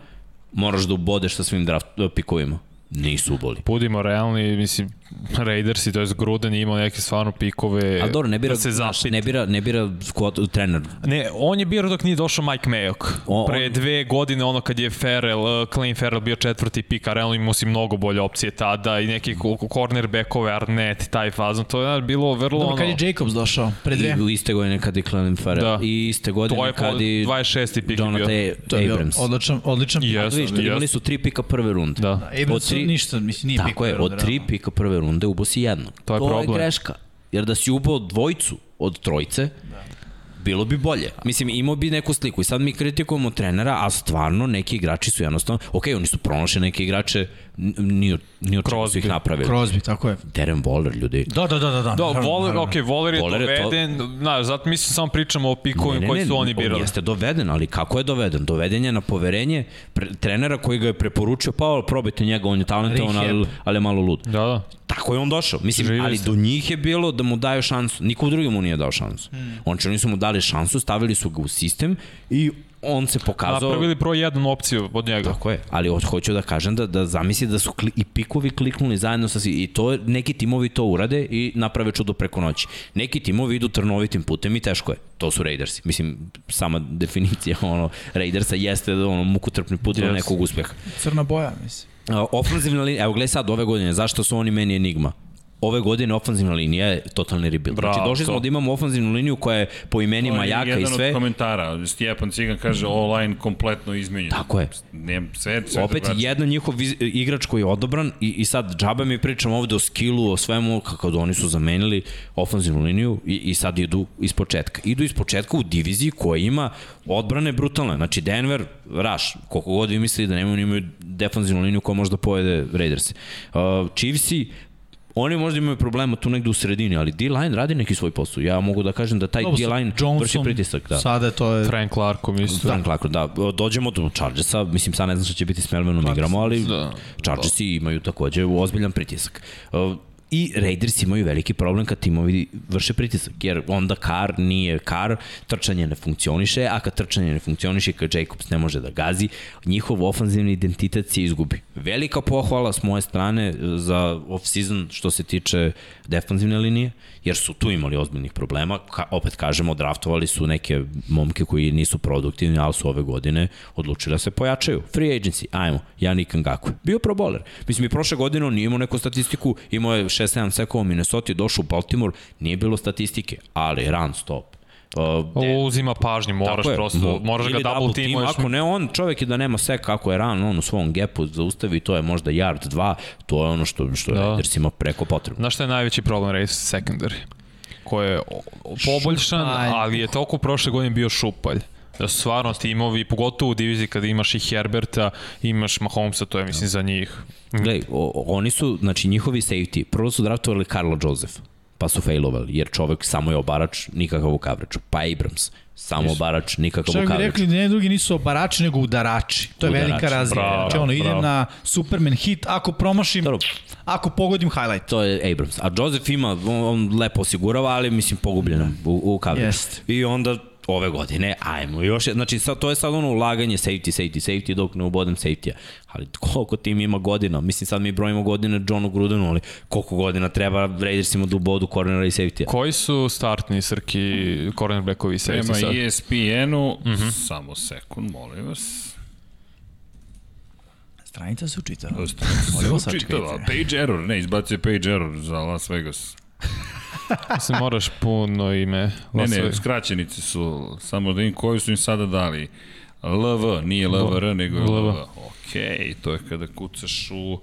moraš da ubodeš sa svim draft pikovima. Nisu uboli. Budimo realni, mislim, Raidersi, to je Gruden je imao neke stvarno pikove Ali dobro, ne bira, da se znaš, ne bira, ne bira squad, trener. Ne, on je birao dok nije došao Mike Mayock. O- Pre on- dve godine, ono kad je Ferrell, uh, Clayton Ferrell bio četvrti pik, a realno imao si mnogo bolje opcije tada i neki ko- cornerbackove, Arnett i taj fazon. To je bilo vrlo Dobro, ono... kad je Jacobs došao, pre dve. I u iste godine kad je Clelin Farrell. Da. I iste To godine je po kad i 26. pik je Jonathan bio. To je bio Abrams. odličan, odličan pik. Jeste, Viš, imali su tri pika prve runde. Da. Abrams Od tri- ništa, mislim, nije pik. Tako je, od tri pika prve runde ubo si jednog. To je to problem. je greška. Jer da si ubao dvojicu od trojice, bilo bi bolje. Mislim, imao bi neku sliku i sad mi kritikujemo trenera, a stvarno neki igrači su jednostavno, ok, oni su pronašli neke igrače, ni, od- ni od čega su ih napravili. Crosby, tako je. Darren Waller, ljudi. Da, da, da, da. da. Da, naravno. ok, Voler je Voler je to- doveden, znaš, zato mislim samo pričamo o pikovima koji su oni on birali. Jeste doveden, ali kako je doveden? Doveden je na poverenje pre, trenera koji ga je preporučio, pa probajte njega, on je talentovan, ali, ali je malo lud. Da, da. Tako je on došao. Mislim, Živi ali se. do njih je bilo da mu daju šansu. Niko drugi mu nije dao šansu. Hmm. On oni su mu dali šansu, stavili su ga u sistem i on se pokazao... Napravili broj jednu opciju od njega. Tako je, ali hoću da kažem da, da zamisli da su kli, i pikovi kliknuli zajedno sa svi, i to, neki timovi to urade i naprave čudo preko noći. Neki timovi idu trnovitim putem i teško je. To su Raidersi. Mislim, sama definicija ono, Raidersa jeste da ono, mukotrpni put do Yes. nekog uspeha. Crna boja, mislim. Uh, ofanzivna linija, evo gledaj sad ove godine, zašto su oni meni enigma? Ove godine ofanzivna linija je totalni rebuild. Bravo, znači došli smo to. da imamo ofanzivnu liniju koja je po imenima To je jaka i Jedan sve. od komentara. Stjepan Cigan kaže all-line kompletno izmenjen. Tako je. Nem, sve, sve Opet drugačije. jedan njihov igrač koji je odobran i, i sad džabe mi pričamo ovde o skillu, o svemu, kako da oni su zamenili ofanzivnu liniju i, i sad idu iz početka. Idu iz početka u diviziji koja ima odbrane brutalne. Znači Denver, Raš, koliko god vi mislili da nemaju, oni imaju defanzivnu liniju koja možda pojede Raidersi. Uh, Chiefsi, Oni možda imaju problema tu negde u sredini, ali D-line radi neki svoj posao. Ja mogu da kažem da taj D-line vrši pritisak. Da. Sada to je... Frank Clarkom isto. Frank Clark, da. Dođemo do Chargersa, mislim sad ne znam šta će biti s Melvinom igramo, ali da. Chargersi imaju takođe ozbiljan pritisak. Uh, I Raiders imaju veliki problem kad timovi vrše pritisak, jer onda Carr nije Carr, trčanje ne funkcioniše, a kad trčanje ne funkcioniše, kad Jacobs ne može da gazi, njihov ofanzivni identitet se izgubi. Velika pohvala s moje strane za off-season što se tiče defanzivne linije, jer su tu imali ozbiljnih problema. Ka, opet kažemo, draftovali su neke momke koji nisu produktivni, ali su ove godine odlučili da se pojačaju. Free agency, ajmo, Janik Ngakwe. Bio pro bowler. Mislim, i prošle godine on nije imao neku statistiku, imao je 6-7 sekova u Minnesota, došao u Baltimore, nije bilo statistike, ali run stop. Uh, Ovo uzima pažnju, moraš je. prosto, Mo- moraš ga ili double teamuješ. Ako ne on, čovek je da nema sek kako je ran, on u svom gepu zaustavi, to je možda yard 2, to je ono što, što Da. Raidersima preko potrebno. Znaš šta je najveći problem Race secondary? Ko je poboljšan, Šupalj. ali je toliko prošle godine bio šupalj. Da stvarno timovi, pogotovo u diviziji kada imaš i Herberta, imaš Mahomesa, to je mislim za njih. Gledaj, oni su, znači njihovi safety, prvo su draftovali Carlo Joseph, pa su failovali, jer čovek samo je obarač, nikakav u kavraču. Pa Abrams, samo obarač, nikakav Šta u kavraču. rekli da ne drugi nisu obarači, nego udarači. To je Udarači, velika razlika. bravo, Znači ono, idem na Superman hit, ako promašim, Dobro. ako pogodim highlight. To je Abrams. A Joseph ima, on, on lepo osigurava, ali mislim pogubljen u, u kavraču. Jest. I onda ove godine, ajmo još, znači sad, to je sad ono ulaganje safety, safety, safety dok ne ubodem safety-a. Ali koliko tim ima godina? Mislim sad mi brojimo godine Johnu Grudenu, ali koliko godina treba Raidersima da ubodu cornera i safety-a? Koji su startni srki cornerbackovi Prema safety sad? ESPN-u, mm -hmm. samo sekund, molim vas. Stranica se učitava. Vas, vas, sačekajte. Page error, ne, izbacio page error za Las Vegas. Mislim, moraš puno ime. Ne, ne, skraćenice su, samo da vidim koju su im sada dali. LV, nije LVR, nego je LV. LV. Okej, to je kada kucaš u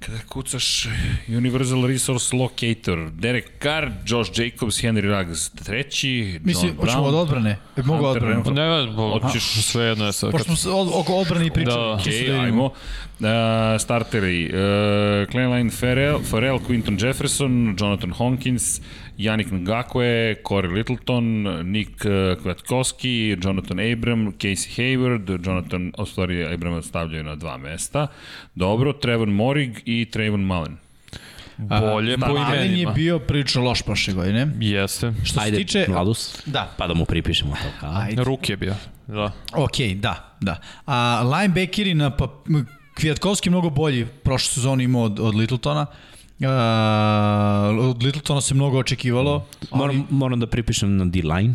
kada kucaš Universal Resource Locator, Derek Carr, Josh Jacobs, Henry Ruggs, treći, Mislim, John hoćemo od Brown, odbrane. E, Mogu odbrane. Ne, Hoćeš- sve jedno je sad. Pošto smo se od, oko odbrane i pričali. Da. čisto Ok, vidimo. ajmo. Uh, starteri, uh, Cleveline Farrell, Farrell, Quinton Jefferson, Jonathan Honkins, Yannick Ngakwe, Corey Littleton, Nick uh, Kwiatkowski, Jonathan Abram, Casey Hayward, Jonathan, o stvari Abrama stavljaju na dva mesta. Dobro, Trevor Morig i Trayvon Mullen. Bolje po Allen je imenima. bio prilično loš prošle godine. Jeste. Što se Ajde, tiče... Mladus. Da. Pa da mu pripišemo to. Kao. Ajde. Ruk je bio. Da. Ok, da, da. A linebackeri na pa, Kvijatkovski je mnogo bolji prošle sezone imao od, od Littletona. Uh, od Littletona se mnogo očekivalo. Moram, moram da pripišem na D-line.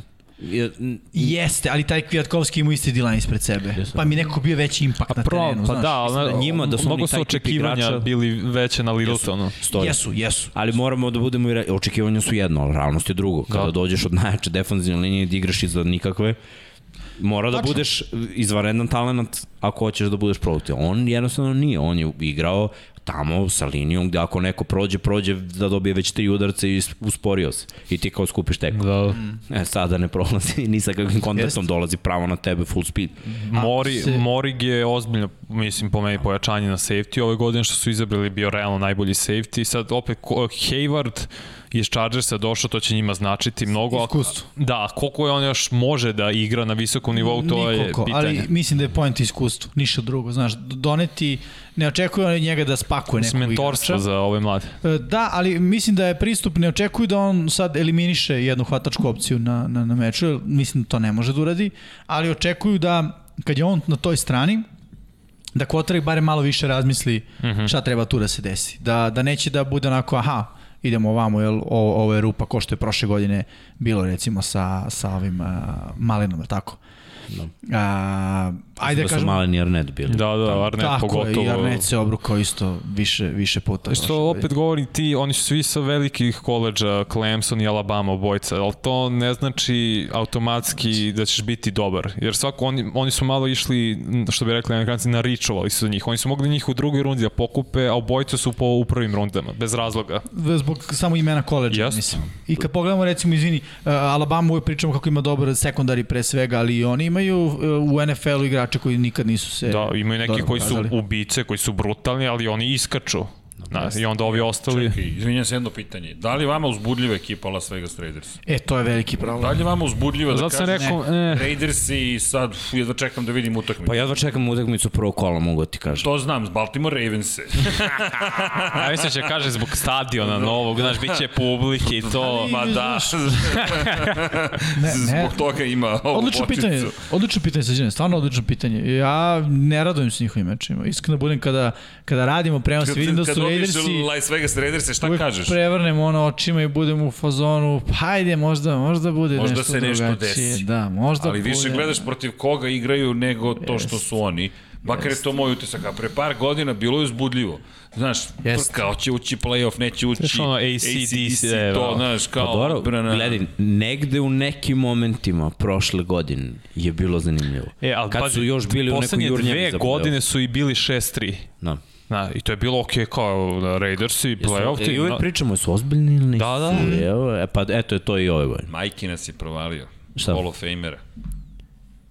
Jeste, ali taj Kvijatkovski ima isti D-line ispred sebe. Pa mi nekako bio veći impakt na Pro, terenu, pa znaš. da, ali da njima da su mnogo oni su očekivanja igrača. bili veće na Littletonu. Stoji. Jesu, jesu. Ali moramo da budemo i re... očekivanja su jedno, ali realnost je drugo. Kada Da. dođeš od najjače defanzivne linije da igraš iza nikakve, mora da Tačno. budeš izvanredan talent ako hoćeš da budeš produktivan. On jednostavno nije, on je igrao tamo sa linijom gde ako neko prođe, prođe da dobije već tri udarce i usporio se. I ti kao skupiš teko. Da. E, sada ne prolazi ni sa kakvim kontaktom, Jest. dolazi pravo na tebe full speed. Mori, se- Morig je ozbiljno, mislim, po meni pojačanje na safety ove godine što su izabrali bio realno najbolji safety. Sad opet Hayward iz Chargersa došao, to će njima značiti mnogo. Iskustvo. Da, koliko je on još može da igra na visokom nivou, to je Nikoliko, pitanje. ali mislim da je point iskustvo, ništa drugo, znaš, doneti, ne očekuju oni njega da spakuje nekog Mentorstvo igrača. za ove mlade. E, Da, ali mislim da je pristup, ne očekuju da on sad eliminiše jednu hvatačku opciju na, na, na meču, mislim da to ne može da uradi, ali očekuju da kad je on na toj strani, da quarterback bare malo više razmisli šta treba tu da se desi. Da, da neće da bude onako, aha, idemo ovamo, jel, o, ovo je rupa ko što je prošle godine bilo recimo sa, sa ovim uh, Malinom, tako? A, ajde da su kažemo, mali ni Arnett bili. Da, da, Arnet tako pogotovo. je, i Arnett se obrukao isto više, više puta. Što opet govori ti, oni su svi sa velikih koleđa, Clemson i Alabama obojca, ali to ne znači automatski da ćeš biti dobar. Jer svako, oni, oni su malo išli, što bi rekli amerikanci, naričovali su njih. Oni su mogli njih u drugoj rundi da pokupe, a obojica su po, u prvim rundama, bez razloga. zbog samo imena koleđa, Jeste. mislim. I kad pogledamo, recimo, izvini, uh, Alabama uvijek pričamo kako ima dobar sekundari pre svega, ali oni imaju uh, u NFL-u igrače koji nikad nisu se Da, imaju neki koji su ubice, koji su brutalni, ali oni iskaču. Da, I onda ovi ostali... Čekaj, izvinjam se jedno pitanje. Da li vama uzbudljiva ekipa Las Vegas Raiders? E, to je veliki problem. Da li vama uzbudljiva da Zato sam kažeš rekao, e, Raiders i sad uf, jedva čekam da vidim utakmicu? Pa jedva čekam utakmicu prvog kola, mogu da ti kažem. To znam, s Baltimore Ravens. ja mislim će kaže zbog stadiona novog, znaš, bit će publike i to. Ma da, Ne, ne. zbog toga ima ovu Odlično bočicu. pitanje, odlično pitanje sađene, stvarno odlično pitanje. Ja ne radujem se njihovim mečima. Iskreno budem kada, kada radimo prenos, vidim da kad su Raidersi... Las Vegas Raiders, šta uvek kažeš? prevrnemo ono očima i budemo u fazonu, pa hajde, možda, možda bude Možda nešto se nešto drugačije. desi. Da, možda Ali više bude. gledaš protiv koga igraju nego to što su oni. Makar je to moj utisak, a pre par godina bilo je uzbudljivo. Znaš, Jest. kao će ući playoff, neće ući. Znaš, ono, ACDC, to, evo. znaš, kao Pa dobro, odbrana. gledaj, negde u nekim momentima prošle godine je bilo zanimljivo. E, ali Kad pazi, su još bili u nekoj poslednje jurnjavi dve za godine su i bili 6-3. Da. Da, I to je bilo okej kao da, Raiders i playoff E, tim. I uvek da. pričamo, su ozbiljni ili nisu? Da, da. Evo, e, pa eto je to i ove godine. Majki nas je provalio. Šta? Hall of Famera.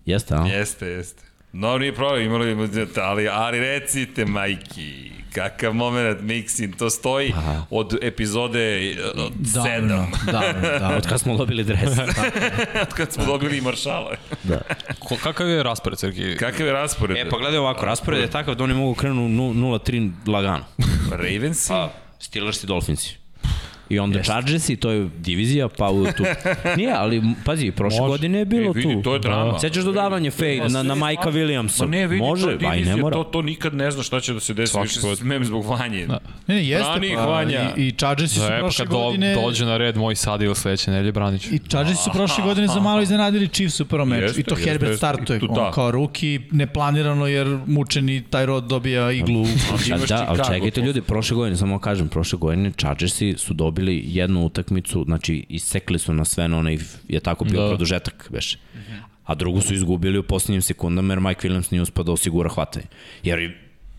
Jeste, a? Jeste, jeste. No, nije problem, imali, ali, ali recite, majki, kakav moment mixing, to stoji Aha. od epizode od Davno, sedam, davno, davno. Od kad smo dobili dres. od kad smo dobili i maršale. da. Ko, kakav je raspored, Sergij? Kakav je raspored? E, pa gledaj ovako, raspored je takav da oni mogu krenu nu- 0-3 lagano. Ravensi? Pa, Steelers i Dolphinsi. I onda Chargers i to je divizija, pa u tu. Nije, ali pazi, prošle Može. godine je bilo E, vidi, tu. to je drama. Sećaš dodavanje fade na, na Majka Williamsa? Ma ne, vidi, Može, to je i divizija, ne mora. to, to nikad ne zna šta će da se desi, Svaki više put. se smem zbog vanje. Da. Ne, ne, jeste, Brani pa, Vanja. i, i Chargersi su Da, pa prošle do, godine... dođe na red moj sad ili sledeće nedelje, Branić. I Chargersi su prošle godine za malo iznenadili Chiefs u prvom meču. Jeste, I to jeste, Herbert jeste. startuje tu on da. kao ruki, neplanirano jer mučeni taj rod dobija iglu. Da, ali čekajte ljudi, prošle godine, samo kažem, prošle godine Chargersi su dobili dobili jednu utakmicu, znači isekli su na sve na onaj, je tako bio da. Produžetak, veš. A drugu su izgubili u poslednjim sekundama jer Mike Williams nije uspao da osigura hvatanje. Jer i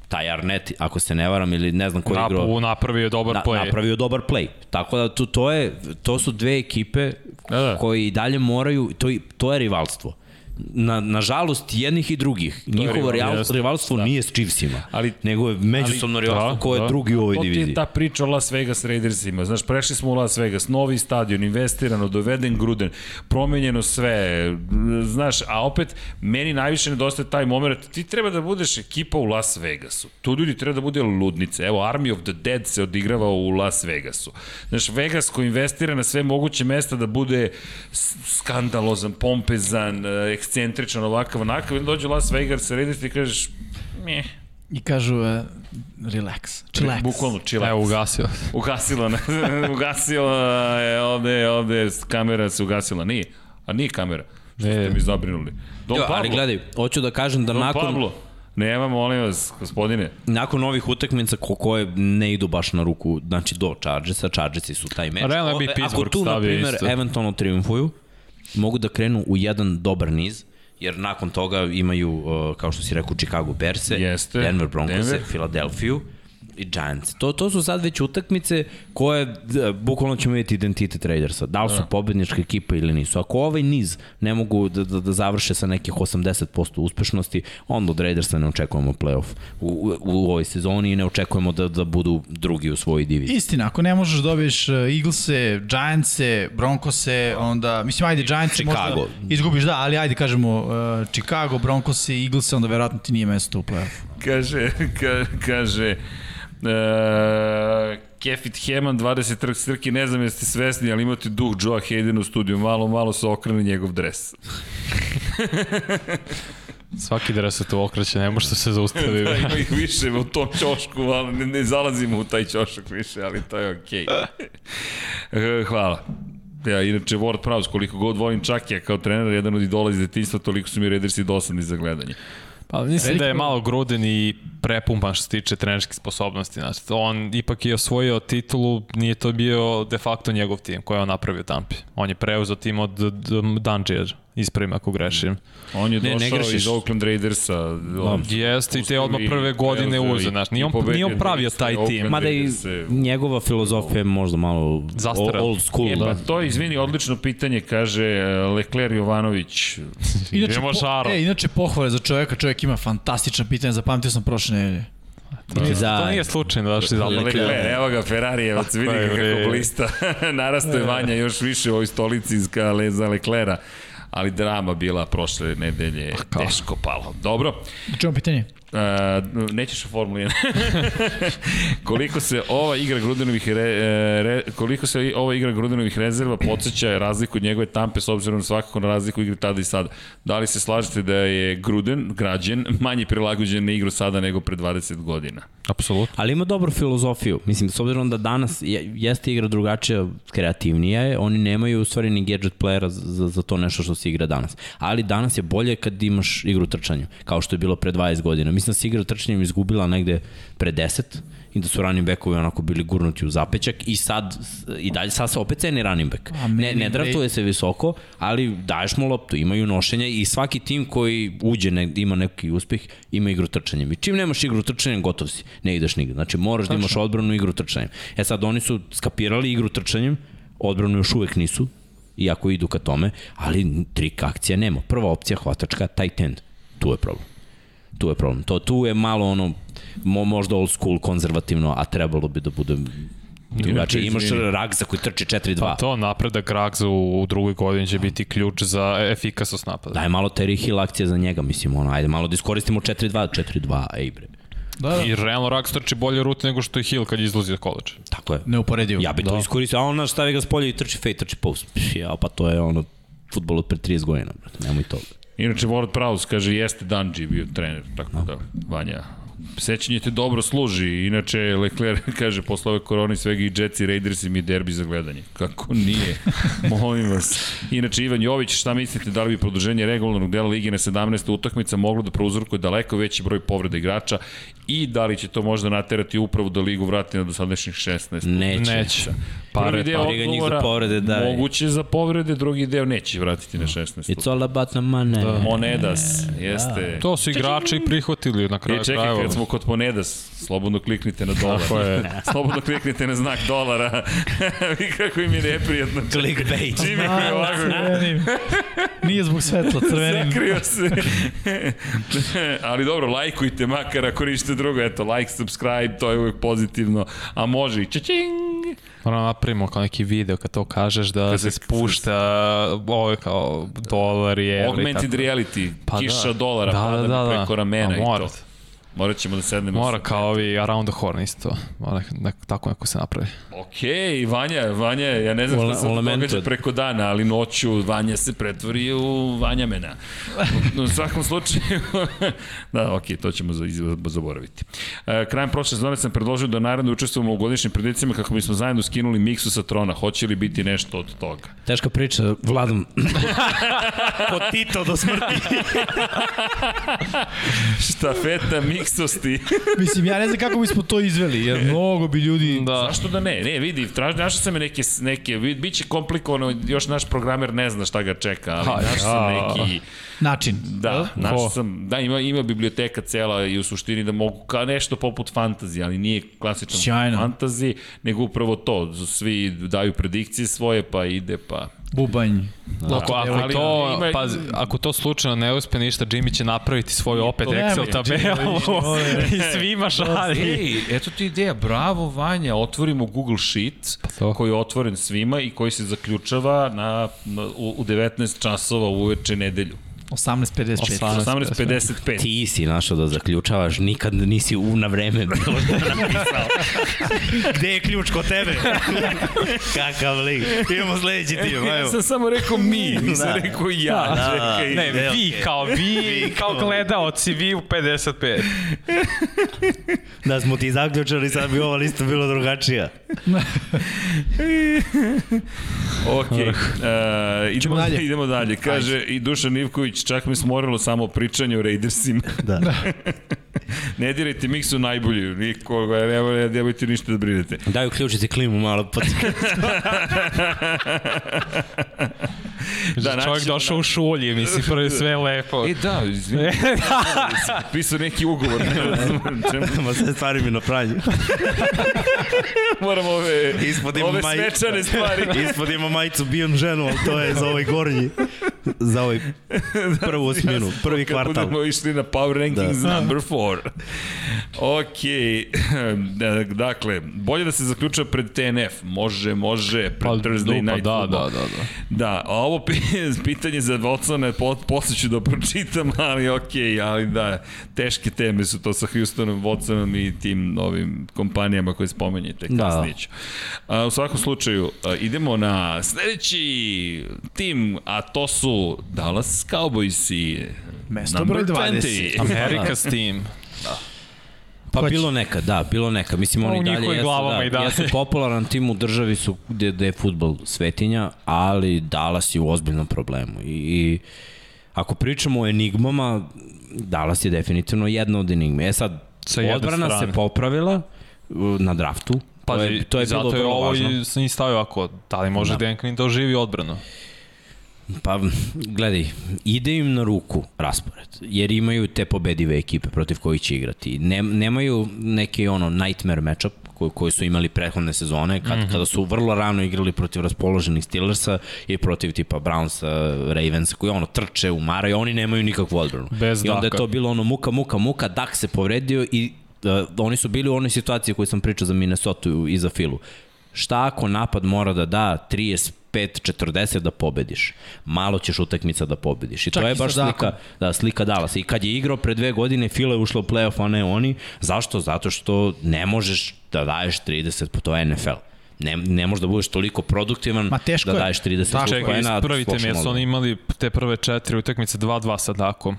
taj Arnett, ako se ne varam, ili ne znam ko je Nap, igrao... napravio dobar na, play. napravio dobar play. Tako da to, to, je, to su dve ekipe Da, da. koji i dalje moraju, to, to je rivalstvo. Na, nažalost, jednih i drugih. Njihovo rival- rival, jeste. rivalstvo nije s Chiefsima, Ali- nego je međusobno ali- rivalstvo da, ko je da. drugi u ovoj To ti diviziji. je ta priča o Las Vegas Raidersima. Znaš, prešli smo u Las Vegas, novi stadion, investirano, doveden Gruden, promenjeno sve, znaš, a opet meni najviše nedostaje taj moment, ti treba da budeš ekipa u Las Vegasu. Tu ljudi treba da bude ludnice. Evo, Army of the Dead se odigrava u Las Vegasu. Znaš, Vegas koji investira na sve moguće mesta da bude skandalozan, pompezan, eh, ekscentričan, ovakav, onakav, i onda dođe Las Vegas, Raiders i kažeš, meh, I kažu, uh, relax, chillax. bukvalno chillax. Evo, ugasio. Ugasilo, na, ugasilo je ovde, ovde kamera se ugasila, nije. A nije kamera. Što Ne. ste mi zabrinuli. Don Jo, Pablo. ali gledaj, hoću da kažem da Don nakon, Pablo. Nema, molim vas, gospodine. nakon ovih utakmica ko, koje ne idu baš na ruku, znači do Chargersa, Chargersi su taj meč. Realno bi Pittsburgh Ako tu, na stavio primer, isto. eventualno triumfuju, mogu da krenu u jedan dobar niz, jer nakon toga imaju, uh, kao što si rekao, Chicago Jeste. Denver Broncose, Denver. Philadelphia i Giants. To, to su sad već utakmice koje, d- bukvalno ćemo vidjeti identitet Raidersa. Da li su pobednička ekipa ili nisu. Ako ovaj niz ne mogu da, da, da završe sa nekih 80% uspešnosti, onda od Raidersa ne očekujemo playoff u, u, u ovoj sezoni i ne očekujemo da, da budu drugi u svojoj diviziji. Istina, ako ne možeš da dobiješ uh, Eaglese, Giantse, Broncose, onda, mislim, ajde, Giantse Chicago. možda izgubiš, da, ali ajde, kažemo, uh, Chicago, Broncose Eaglese, onda verovatno ti nije mesto u play-offu. Kaže, ka, kaže, Uh, Kefit Heman, 20 trk strki, ne znam jeste svesni, ali imate duh Joa Hayden u studiju, malo, malo se okrene njegov dres. Svaki dres se tu okreće, ne može se zaustavi. Da, ima ih više u tom ćošku, ali ne, ne zalazimo u taj ćošak više, ali to je okej. Okay. Hvala. Ja, inače, Ward Prowse, koliko god volim Čakija kao trener, jedan od idola iz detinjstva, toliko su mi Raidersi dosadni za gledanje. Pa mislim Veliko- da je malo gruden i prepumpan što se tiče trenerskih sposobnosti. Znači, on ipak je osvojio titulu, nije to bio de facto njegov tim koji je on napravio Tampi. On je preuzeo tim od Dungeon, ispravim ako grešim. On je Ne, ne došao grešiš. iz Oakland Raidersa. On Jeste i te odmah prve godine uze, znaš, nije on, nije on pravio taj tim. Oakland Mada i njegova filozofija je možda malo Zastarela. old school. E, pa to je, izvini, odlično pitanje, kaže eh, Lecler Jovanović. Idemo žaro. e, inače pohvale za čoveka, čovjek ima fantastična pitanja, zapamtio sam prošle nedelje. Za- To nije slučajno da što je Lecler, evo ga, Ferrarijevac, vidi je, kako blista. Narasto je Vanja još više u ovoj stolici za Leclera. Ali drama bila prošle nedelje, teško palo. Dobro, Da čujemo pitanje? Uh, nećeš u Formuli 1. koliko se ova igra Grudenovih re, e, re, koliko se ova igra Grudenovih rezerva podsjeća razliku od njegove tampe s obzirom svakako na razliku igre tada i sada. Da li se slažete da je Gruden, građen, manje prilagođen na igru sada nego pre 20 godina? Apsolutno. Ali ima dobru filozofiju. Mislim, s obzirom da danas je, jeste igra drugačija, kreativnija je, oni nemaju u stvari ni gadget playera za, za to nešto što se igra danas. Ali danas je bolje kad imaš igru trčanju, kao što je bilo pre 20 godina. Mislim da se igra trčanjem izgubila negde pre 10 i da su running backovi onako bili gurnuti u zapećak i sad i dalje sad se opet ceni running back. Ne, ne draftuje se visoko, ali daješ mu loptu, imaju nošenja i svaki tim koji uđe, ne, ima neki uspeh, ima igru trčanjem. I čim nemaš igru trčanjem, gotov si, ne ideš nigde. Znači moraš da imaš odbranu igru trčanjem. E sad oni su skapirali igru trčanjem, odbranu još uvek nisu, iako idu ka tome, ali trik akcija nema. Prva opcija hvatačka, tight end. Tu je problem. Tu je problem. To, tu je malo ono, mo, možda old school, konzervativno, a trebalo bi da bude drugačije. Imaš. Ragza koji trči 4-2. Pa to napredak Ragza u, u drugoj godini će biti ključ za efikasnost napada. Daj malo Terry Hill akcija za njega, mislim, ono, ajde malo da iskoristimo 4-2, 4-2, ej bre. Da, da. I realno Rags trči bolje rute nego što je Hill kad izlazi od koleđa. Tako je. Neuporedivo. Ja bi to iskoristio, a on naš stavi ga s polja i trči fake, trči post. Ja, pa to je ono, futbol od pre 30 godina, brate, nemoj to. Inače, Ward Prowse kaže, jeste Dungy bio trener, tako da, Vanja, sećanje te dobro služi, inače Leclerc kaže posle ove korone svega i Jets i Raiders i mi derbi za gledanje. Kako nije? Molim vas. Inače, Ivan Jović, šta mislite, da li bi produženje regularnog dela Lige na 17. utakmica moglo da prouzrokuje daleko veći broj povreda igrača i da li će to možda naterati upravo da Ligu vrati na dosadašnjih 16? Neće. Neće. Pare, Prvi deo pare. Briga njih za odgovora povrede, da. moguće za povrede, drugi deo neće vratiti na 16. It's all about the money. Da. Monedas, jeste. To su igrači prihvatili na kraju E, čekaj, krajeva. kad smo kod Monedas, slobodno kliknite na dolar. Tako je. slobodno kliknite na znak dolara. Vi kako im je neprijatno. Clickbait. Čime koji ovako... Nije zbog svetla, crvenim. Zakrio se. Ali dobro, lajkujte makar ako ništa drugo. Eto, like, subscribe, to je uvijek pozitivno. A može i čačing. Moramo napravimo kao neki video kad to kažeš da se spušta ovo je kao dolar i Augmented reality, Pa kiša da. dolara Da, pada da, da, da. preko ramena A i to. Morat ćemo da sednemo. Mora sa- kao ovi Around the Horn isto. Mora nek, tako neko se napravi. Okej, Vanja, Vanja, ja ne znam šta se događa preko dana, ali noću Vanja se pretvori u Vanjamena. U, u svakom slučaju, da, okej, to ćemo za, za- zaboraviti. E, krajem prošle sezone sam predložio da naravno učestvujemo u godišnjim predicima kako bismo zajedno skinuli miksu sa trona. Hoće li biti nešto od toga? Teška priča, Vladom. Kod Tito do smrti. Štafeta miksosti. Mislim, ja ne znam kako bismo to izveli, jer mnogo bi ljudi... Da. Zašto da ne? Ne, vidi, traži, našao sam neke, neke, bit će komplikovano, još naš programer ne zna šta ga čeka, ali Ha, našao sam neki, Način. Da, našao sam, da, ima, ima biblioteka cela i u suštini da mogu kao nešto poput fantazije, ali nije klasičan Sjajno. fantazi, nego upravo to, svi daju predikcije svoje, pa ide, pa... Bubanj. Ako, ako, ali to, ima- pazi, ako to slučajno ne uspe ništa, Jimmy će napraviti svoju opet to Excel tabelu i svima šalje. Ej, eto ti ideja, bravo Vanja, otvorimo Google Sheet to. koji je otvoren svima i koji se zaključava na, na, u, u 19 časova uveče nedelju. 18.55. 18.55. Ti si našao da zaključavaš, nikad nisi u na vreme bilo što napisao. Gde je ključ kod tebe? Kakav lik. Idemo sledeći tim, Ja ajmo. sam samo rekao mi, nisam Da. rekao ja. Da, da, čekaj. Ne, Ne, vi kao vi, kao gledaoci, vi u 55. Da smo ti zaključali, sad bi ova lista bila drugačija. Ok, uh, idemo, dalje. dalje. idemo dalje. Kaže i Dušan Ivković, čak me smorilo samo pričanje o Raidersima. Da. ne dirajte miksu najbolju, nikoga, ne, ne, nemojte ništa da brinete. Daju ključici klimu malo pod... Da, Čovjek naći- došao u šulji, misli, prvi sve lepo. E da, izvini, pisao neki ugovor. Ne. Ma sve stvari mi na pranju. Moram ove, Ispod ove maj- svečane stvari. Ispod ima majicu bijem ženu, ali to je za ovaj gornji. Za ovaj prvu osminu, prvi Kad kvartal. budemo išli na Power Rankings da. number 4. Ok, dakle, bolje da se zaključa pred TNF. Može, može, pred Pa, Thursday Night da, Football. da, da, da. Da, a ovo pi- pitanje za po, posle ću da pročitam, ali okej, ali da, teške teme su to sa Houstonom, Watsonom i tim novim kompanijama koje spomenjete, Da. kasnije ću. A, u svakom slučaju, idemo na sledeći tim, a to su Dallas Cowboysi. Mesto number broj 20. 20. America's team. Pa Ko će? bilo neka, da, bilo neka. Mislim, U oni dalje jesu, da, i dalje. jesu popularan tim u državi su gde, gde je futbol svetinja, ali Dallas je u ozbiljnom problemu. I, i ako pričamo o enigmama, Dallas je definitivno jedna od enigme. E sad, Sa odbrana strane. se popravila uh, na draftu. Pa to je, to je bilo zato je vrlo ovo važno. i sam i stavio ako, da li može Da. da. Denklin da oživi odbranu? Pa, gledaj, ide im na ruku raspored, jer imaju te pobedive ekipe protiv kojih će igrati. Ne, nemaju neki ono nightmare matchup koji, koji su imali prethodne sezone, kad, mm -hmm. kada su vrlo rano igrali protiv raspoloženih Steelersa i protiv tipa Brownsa, Ravensa, koji ono trče, umaraju, oni nemaju nikakvu odbranu. Bez I onda je Daka. to bilo ono muka, muka, muka, Dak se povredio i uh, oni su bili u onoj situaciji koju sam pričao za Minnesota i za Filu. Šta ako napad mora da da 35 40 da pobediš. Malo ćeš utakmica da pobediš. I Čak to je baš slika, da, slika Dallas. I kad je igrao pre dve godine, Fila je ušla u playoff, a ne oni. Zašto? Zato što ne možeš da daješ 30, po to je NFL. Ne, ne možeš da budeš toliko produktivan Ma, teško da je. daješ 30 Čekaj, poena. ispravite me, jesu oni imali te prve četiri utakmice 2-2 sa Dakom.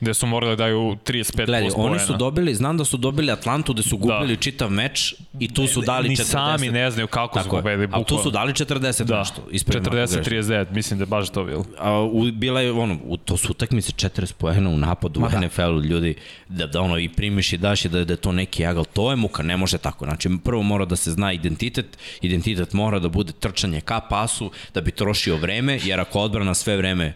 Gde su morali da daju 35 Gledaj, plus oni su dobili, znam da su dobili Atlantu gde su gubili Da. čitav meč i tu su dali Ni 40. sami ne znaju kako su Tako je. pobedili. Ali tu su dali 40 Da, nešto. ispravim ako grešim. 40-39, mislim da je baš to bilo. A, u, bila je ono, u, to su utakmice 40 poena u napadu u da. NFL-u, ljudi, da, da ono i primiš i daš i da, da je to neki agal, to je muka, ne može tako. Znači, prvo mora da se zna identitet, identitet mora da bude trčanje ka pasu, da bi trošio vreme, jer ako odbrana sve vreme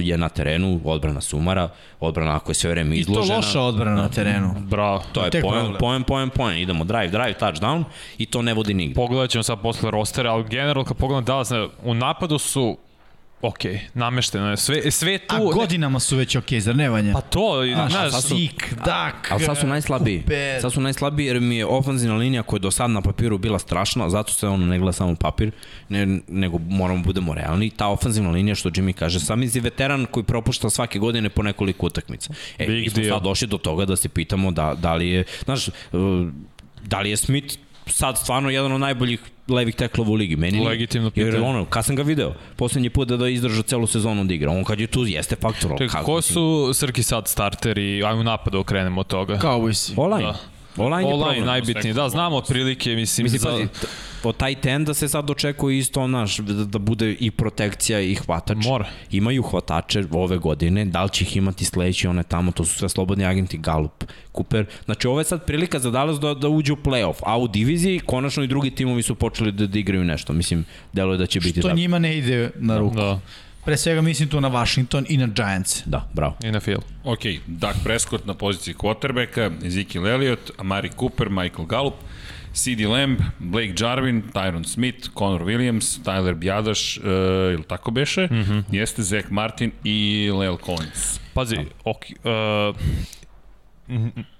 je na terenu, odbrana sumara, odbrana ako je sve vreme I to izložena. loša odbrana na terenu. Bravo. To je poen, poen, poen, poen. Idemo drive, drive, touchdown i to ne vodi nigde. Pogledat ćemo sad posle rostera, ali generalno kad pogledam Dallas, u napadu su ok, namešteno je. Sve, sve tu... A godinama su već okej, zar ne Vanja? Pa to, Znaš, znaš, sad su- Sik, Dak, Ali sad su najslabiji. Cooper. Sad su najslabiji jer mi je ofenzivna linija koja je do sad na papiru bila strašna, zato se ono ne gleda samo papir, ne, nego moramo budemo realni. Ta ofenzivna linija, što Jimmy kaže, sam je veteran koji propušta svake godine po nekoliko utakmica. E, Big mi smo deal. sad došli do toga da se pitamo da, da li je, znaš, uh, da li je Smith sad stvarno jedan od najboljih levih teklova u ligi. Meni. Legitimno Jer pitanje. ono, kad sam ga video, poslednji put da, da izdrža celu sezonu da igra, on kad je tu jeste faktor. Čekaj, ko su Srki sad starteri, ajmo u napadu okrenemo od toga. Cowboysi. Online. Da. Online je Online problem. najbitniji, da, znamo otprilike, mislim, Mislim, za... pazi, t- od taj ten da se sad očekuje isto, naš, da, da bude i protekcija i hvatač. Mora. Imaju hvatače ove godine, da li će ih imati sledeći, one tamo, to su sve slobodni agenti, Galup, Cooper. Znači, ovo je sad prilika za Dallas da, da uđe u playoff, a u diviziji konačno i drugi timovi su počeli da, da igraju nešto. Mislim, deluje da će biti To tako. njima ne ide na ruku. Da, Pre svega mislim tu na Washington i na Giants. Da, bravo. i na fil. Ok, Dak Prescott na poziciji quarterbacka, Ezekiel Elliott, Amari Cooper, Michael Gallup, CD Lamb, Blake Jarvin, Tyron Smith, Connor Williams, Tyler Bjadaš, uh, ili tako beše, mm -hmm. jeste Zach Martin i Lel Collins. Pazi, ok, uh,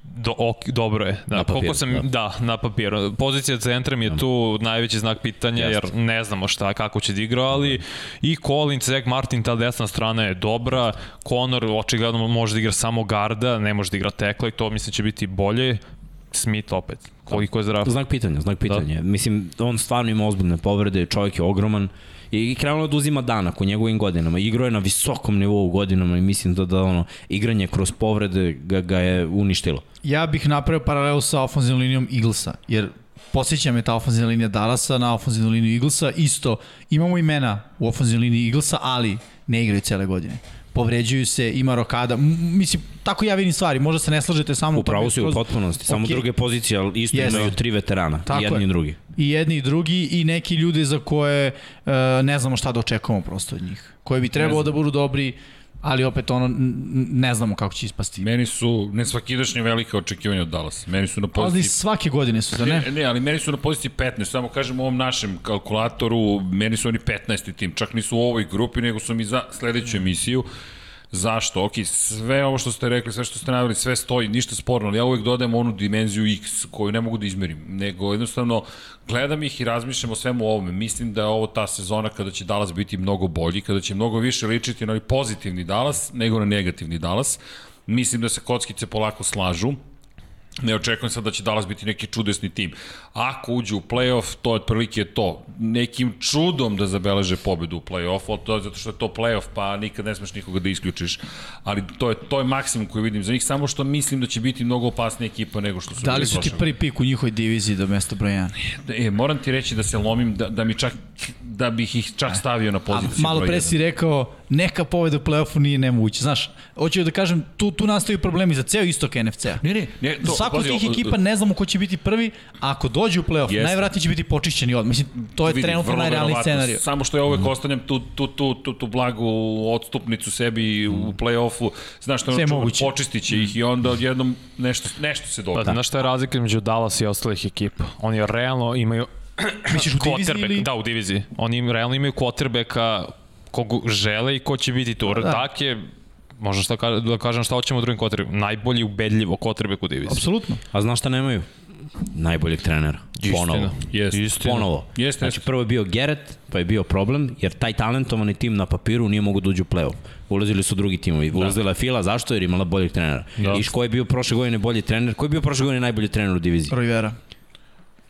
do, ok, dobro je. Da, Na papiru, koliko sam, da. da. da, na papiru. Pozicija centra mi je tu najveći znak pitanja, Jeste. jer ne znamo šta, kako će da igra, ali i Collins, Zach Martin, ta desna strana je dobra. Conor očigledno može da igra samo garda, ne može da igra tekla i to mislim će biti bolje. Smith opet, koliko je zdrav. Znak pitanja, znak pitanja. Da. Mislim, on stvarno ima ozbiljne povrede, čovjek je ogroman i krenuo da uzima danak u njegovim godinama. Igrao je na visokom nivou godinama i mislim da, da ono, igranje kroz povrede ga, ga je uništilo. Ja bih napravio paralelu sa ofenzivnom linijom Eaglesa, jer posjeća me ta ofenzivna linija Dallasa na ofenzivnu liniju Eaglesa. Isto, imamo imena u ofenzivnoj liniji Eaglesa, ali ne igraju cele godine. Povređuju se, ima rokada. M mislim, tako ja vidim stvari. Možda se ne slažete sa mnom. Upravo si u potpunosti, samo Okej. druge pozicije, ali isto Jeste. imaju tri veterana, Tako jedni je. i drugi. I jedni i drugi i neki ljudi za koje uh, ne znamo šta da očekujemo prosto od njih. Koje bi trebalo da budu dobri, ali opet ono, ne znamo kako će ispasti. Meni su nesvakidašnje velike očekivanja od Dallas. Meni su na Ali poziciji svake godine su, da ne? Ne, ne, ali meni su na poziciji 15, samo kažem u ovom našem kalkulatoru, meni su oni 15. tim, čak nisu u ovoj grupi, nego su mi za sledeću emisiju. Zašto? Ok, sve ovo što ste rekli, sve što ste navili, sve stoji, ništa sporno, ali ja uvek dodajem onu dimenziju X koju ne mogu da izmerim, nego jednostavno gledam ih i razmišljam o svemu ovome. Mislim da je ovo ta sezona kada će Dallas biti mnogo bolji, kada će mnogo više ličiti na onaj pozitivni Dallas nego na negativni Dallas. Mislim da se kockice polako slažu, Ne očekujem sad da će Dallas biti neki čudesni tim. Ako uđe u playoff, to je otprilike to. Nekim čudom da zabeleže pobedu u playoffu, to je zato što je to playoff, pa nikad ne smeš nikoga da isključiš. Ali to je, to je maksimum koji vidim za njih, samo što mislim da će biti mnogo opasnija ekipa nego što su Da li su ti prvi pik u njihovoj diviziji do mesta broja 1? E, moram ti reći da se lomim, da, da mi čak, da bih ih čak stavio na A poziciju malo broj pre si rekao, neka pobeda u play-offu nije nemoguće. Znaš, hoću da kažem, tu, tu nastaju problemi za ceo istok NFC-a. Ne, ne, ne, To, Svako od tih ekipa ne znamo ko će biti prvi, a ako dođe u play-off, Jeste. najvratnije će biti počišćeni od. Mislim, to je Vidi, trenutno najrealniji scenariju. Samo što ja uvek ostavljam tu, tu, tu, tu, tu blagu odstupnicu sebi u play-offu. Znaš što je ono moguće. počistit će ih i onda odjednom nešto, nešto se Pa, događa. znaš šta je razlika među Dallas i ostalih ekipa? Oni realno imaju Misliš u diviziji quarterback, ili? da, u diviziji. Oni im realno imaju quarterbacka kog žele i ko će biti tu. Da. Da. Dak je, možda šta, ka- da kažem šta hoćemo u drugim quarterbacku, najbolji ubedljivo quarterback u diviziji. Apsolutno. A znaš šta nemaju? Najboljeg trenera. Ponovo. Jeste. Istina. Ponovo. Jeste, Znači, prvo je bio Gerrit, pa je bio problem, jer taj talentovani tim na papiru nije mogu da uđe u play-off. Ulazili su drugi timovi. Ulazila je Fila, zašto? Jer imala boljeg trenera. Da. I ko je bio prošle godine bolji trener? Ko je bio prošle godine najbolji trener u diviziji? Rivera.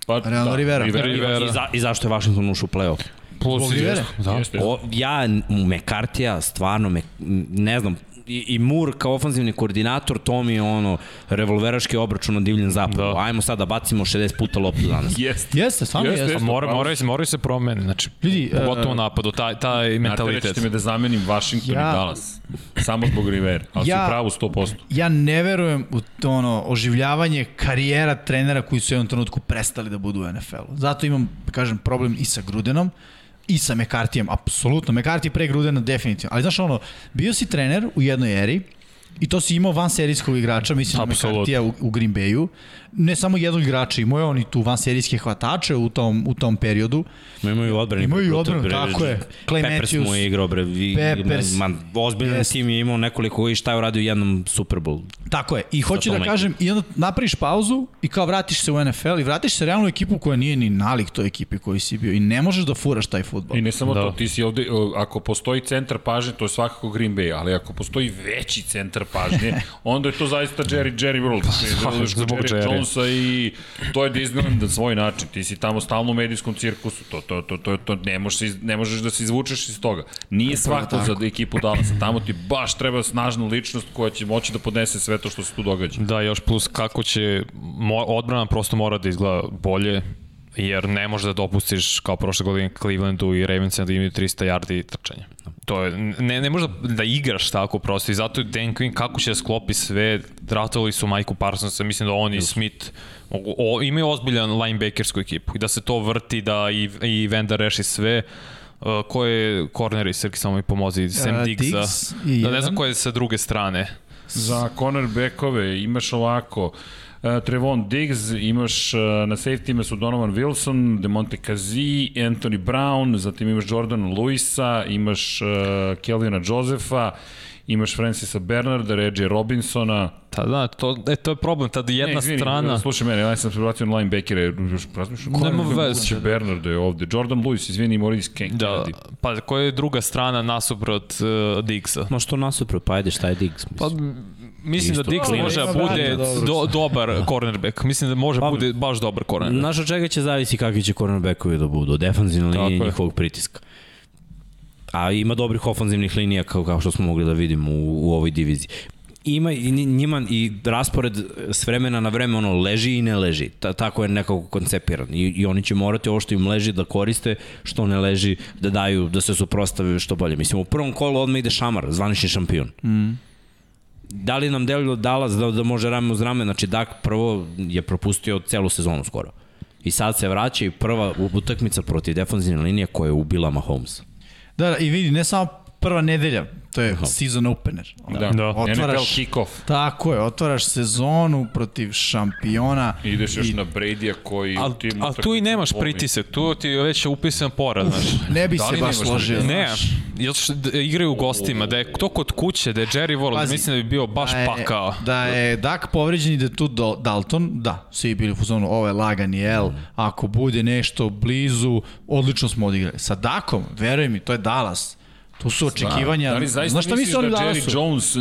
Pa, Realno Rivera. Rivera. Rivera. I, za, I zašto je Washington ušao u play-off? Plus Rivere. Da. O, ja, McCartija, stvarno, me, ne znam, i, i Moore kao ofanzivni koordinator, to mi je ono revolveraški obračun na divljen zapadu. Da. Ajmo sad da bacimo 60 puta loptu danas. Jeste. Jeste, stvarno Jeste, jeste. jeste. Mora, pravo mora, mora se promeni, znači, Vidi, pogotovo e, u napadu, taj, taj Znate, mentalitet. rećete me da zamenim Washington Ja- i Dallas. Samo zbog Rivera. Ali Ja- si pravu 100%. ja ne verujem u to ono oživljavanje karijera trenera koji su u jednom trenutku prestali da budu u NFL-u. Zato imam, kažem, problem i sa Grudenom i sa McCarthyjem, apsolutno. McCarthy pre Grudena definitivno. Ali znaš ono, bio si trener u jednoj eri i to si imao van serijskog igrača, mislim na. McCarthyja u, u Green Bayu. Ne samo jednog igrača, imao je on i tu van serijske hvatače u tom, u tom periodu. Ma imaju i odbrani. Imaju odbranu, tako je. Clay Peppers Matthews. mu je igrao, bre. Vi, Peppers. Man, ozbiljan Jest. tim je imao nekoliko i šta je uradio u jednom Super Bowl. Tako je. I hoću da kažem, i onda napraviš pauzu i kao vratiš se u NFL i vratiš se realno u ekipu koja nije ni nalik toj ekipi koji si bio i ne možeš da furaš taj futbol. I ne samo Da. to, ti si ovde, ako postoji centar pažnje, to je svakako Green Bay, ali ako postoji veći centar pažnje, onda je to zaista Jerry, Jerry World. Ti zbog Jerry Jerry. Jonesa i to je Disneyland na svoj način. Ti si tamo stalno u medijskom cirkusu, to, to, to, to, to ne, možeš, ne možeš da se izvučeš iz toga. Nije svako za ekipu Dallasa, tamo ti baš treba snažna ličnost koja će moći da podnese sve to što se tu događa. Da, još plus kako će, odbrana prosto mora da izgleda bolje, jer ne može da dopustiš kao prošle godine Clevelandu i Ravensima da imaju 300 yardi trčanja. To je, ne, ne može da, igraš tako prosto i zato je Dan Quinn kako će da sklopi sve, draftovali su Majku Parsonsa, mislim da on i Smith o, o, imaju ozbiljan linebackersku ekipu i da se to vrti, da i, i Venda reši sve, Uh, ko je corner i Srki samo mi pomozi, Sam Uh, Diggsa. Diggs Da, ne znam ko je sa druge strane. Za cornerbackove imaš ovako, Uh, Trevon Diggs, imaš uh, na safety ima su Donovan Wilson, Demonte Kazi, Anthony Brown, zatim imaš Jordana Luisa, imaš uh, Kelvina Josefa, imaš Francisa Bernarda, Reggie Robinsona. Ta, da, to, e, to je problem, tada jedna ne, izvini, strana... Slušaj mene, ja sam se vratio na linebackere, još razmišljam. Nema ko je veze. moguće Bernardo je ovde. Jordan Lewis, izvini, Maurice Ken- Da, pa koja je druga strana nasuprot uh, Diggsa? Ma što nasupro, pa ajde, šta je Diggs? Pa, Mislim. da Isto. Diggs Klinac. može da bude do, dobar cornerback. Mislim da može da Pa, bude baš dobar cornerback. Znaš od čega će zavisi kakvi će cornerbackovi da budu, i je. njihovog pritiska. A ima dobrih ofanzivnih linija kao, kao što smo mogli da vidimo u, u ovoj diviziji. Ima i nji- njima i raspored s vremena na vreme ono leži i ne leži. Ta, tako je nekako koncepiran. I, I oni će morati ovo što im leži da koriste, što ne leži da daju, da se suprostave što bolje. Mislim, u prvom kolu odmah ide Šamar, zvanični šampion. Mm. Da li nam delilo Dallas da, da može rame uz rame? Znači, Dak prvo je propustio celu sezonu skoro. I sad se vraća i prva utakmica protiv defanzivne linije koja je ubila Mahomes. Da, da, i vidi, ne samo prva nedelja, to je season opener. Da, Da. NFL kick-off. Tako je, otvaraš sezonu protiv šampiona. Ideš još i na Brady-a koji... Ali u tim al tu i nemaš utakmicama pritisak, tu ti je već upisan porad, znaš. Ne bi Da se baš složio. Ne, jer što da igraju u gostima, da je to kod kuće, da je Jerry World, Pazi, mislim da bi bio baš da je, pakao. Da je Dak povređen i da je tu Do- Dalton, da, svi bili u fuzonu, ovo je lagani L, ako bude nešto blizu, odlično smo odigrali. Sa Dakom, veruj mi, to je Dallas. Tu su očekivanja. Da li zaista Znaš šta misliš da Jerry? Jones e,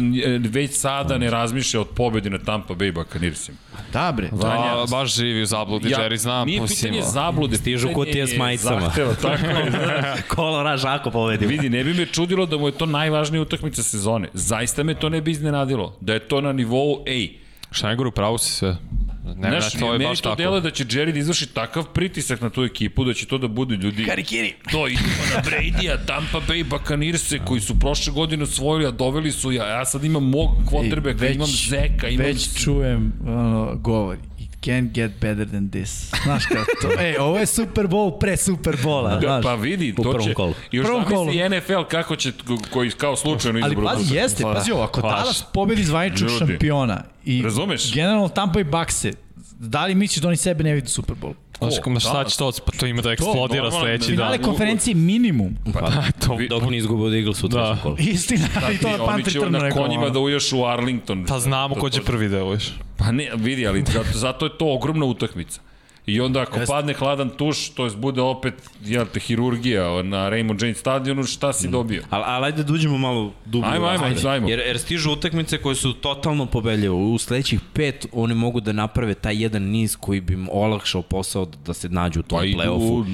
već sada ne razmišlja od pobedi na Tampa Bay Buccaneersima? Da, bre. Da, baš živi u zabludi, Jerry znam. Nije mislim, pitanje zablude. Stižu kutije s majicama. Zahteva, tako je. znaš. Kolora žako pobedi. Vidi, ne bi me čudilo da mu je to najvažnija utakmica sezone. Zaista me to ne bi iznenadilo. Da je to na nivou, ej, Šta ne govoru, pravo si sve. Ne, Znaš, ne, to je meni baš to tako. delo da će Jerry da izvrši takav pritisak na tu ekipu da će to da bude ljudi... Karikiri. To, idemo na Brady-a, Tampa Bay Buccaneerse koji su prošle godine osvojili, a doveli su ja. Ja sad imam mog quarterbacka, imam Zeka, imam... Već čujem ono, govor. Can't get better than this. Znaš kako to? Ej, ovo je Super Bowl pre Super Bowla. Da, pa vidi, U to prvom će... kolu. I još Prvom da misli kolu. NFL kako će, koji kao slučajno Ali izabru. pazi, jeste, Pa pazi ovo, ako. Dallas pobedi zvaničnog šampiona i Razumeš? generalno Tampa i Bucks-e, da li misliš da oni sebe ne vidi u Super Bowl? Znaš, Ko? šta će to, pa to ima da eksplodira normalno, sledeći Finale dan. konferencije minimum. Pa, to, Vi- Dok ne izgubu od Eagles u trećem Da. kolu. Istina, i to je Oni Panther će trno na konjima da ujaš u Arlington. pa znamo To- ko će to- prvi da uješ. Pa ne, vidi, ali zato, zato je to ogromna utakmica. I onda ako Jeste. padne hladan tuš, to jest bude opet, jel te, hirurgija na Raymond James stadionu, šta si dobio? Ali al, ajde da uđemo malo dublje. Ajmo, ajmo, razlike. ajmo. Jer, jer stižu utakmice koje su totalno pobedljive. U sledećih pet oni mogu da naprave taj jedan niz koji bi im olakšao posao da, se nađu u tom Pa play-offu.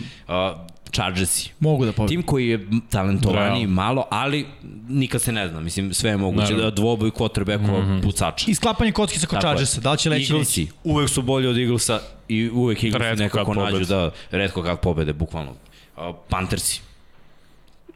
Chargersi. Mogu da pobedi. Tim koji je talentovaniji Realno. malo, ali nikad se ne zna. Mislim, sve je moguće Naravno. da dvoboj quarterbackova mm -hmm. pucača. I sklapanje kod Tako je. Chargersa, da li će leći Eaglesi uvek su bolji od Eaglesa i uvek Eaglesi nekako nađu pobede. da redko kad pobede, bukvalno. Uh, Panthersi.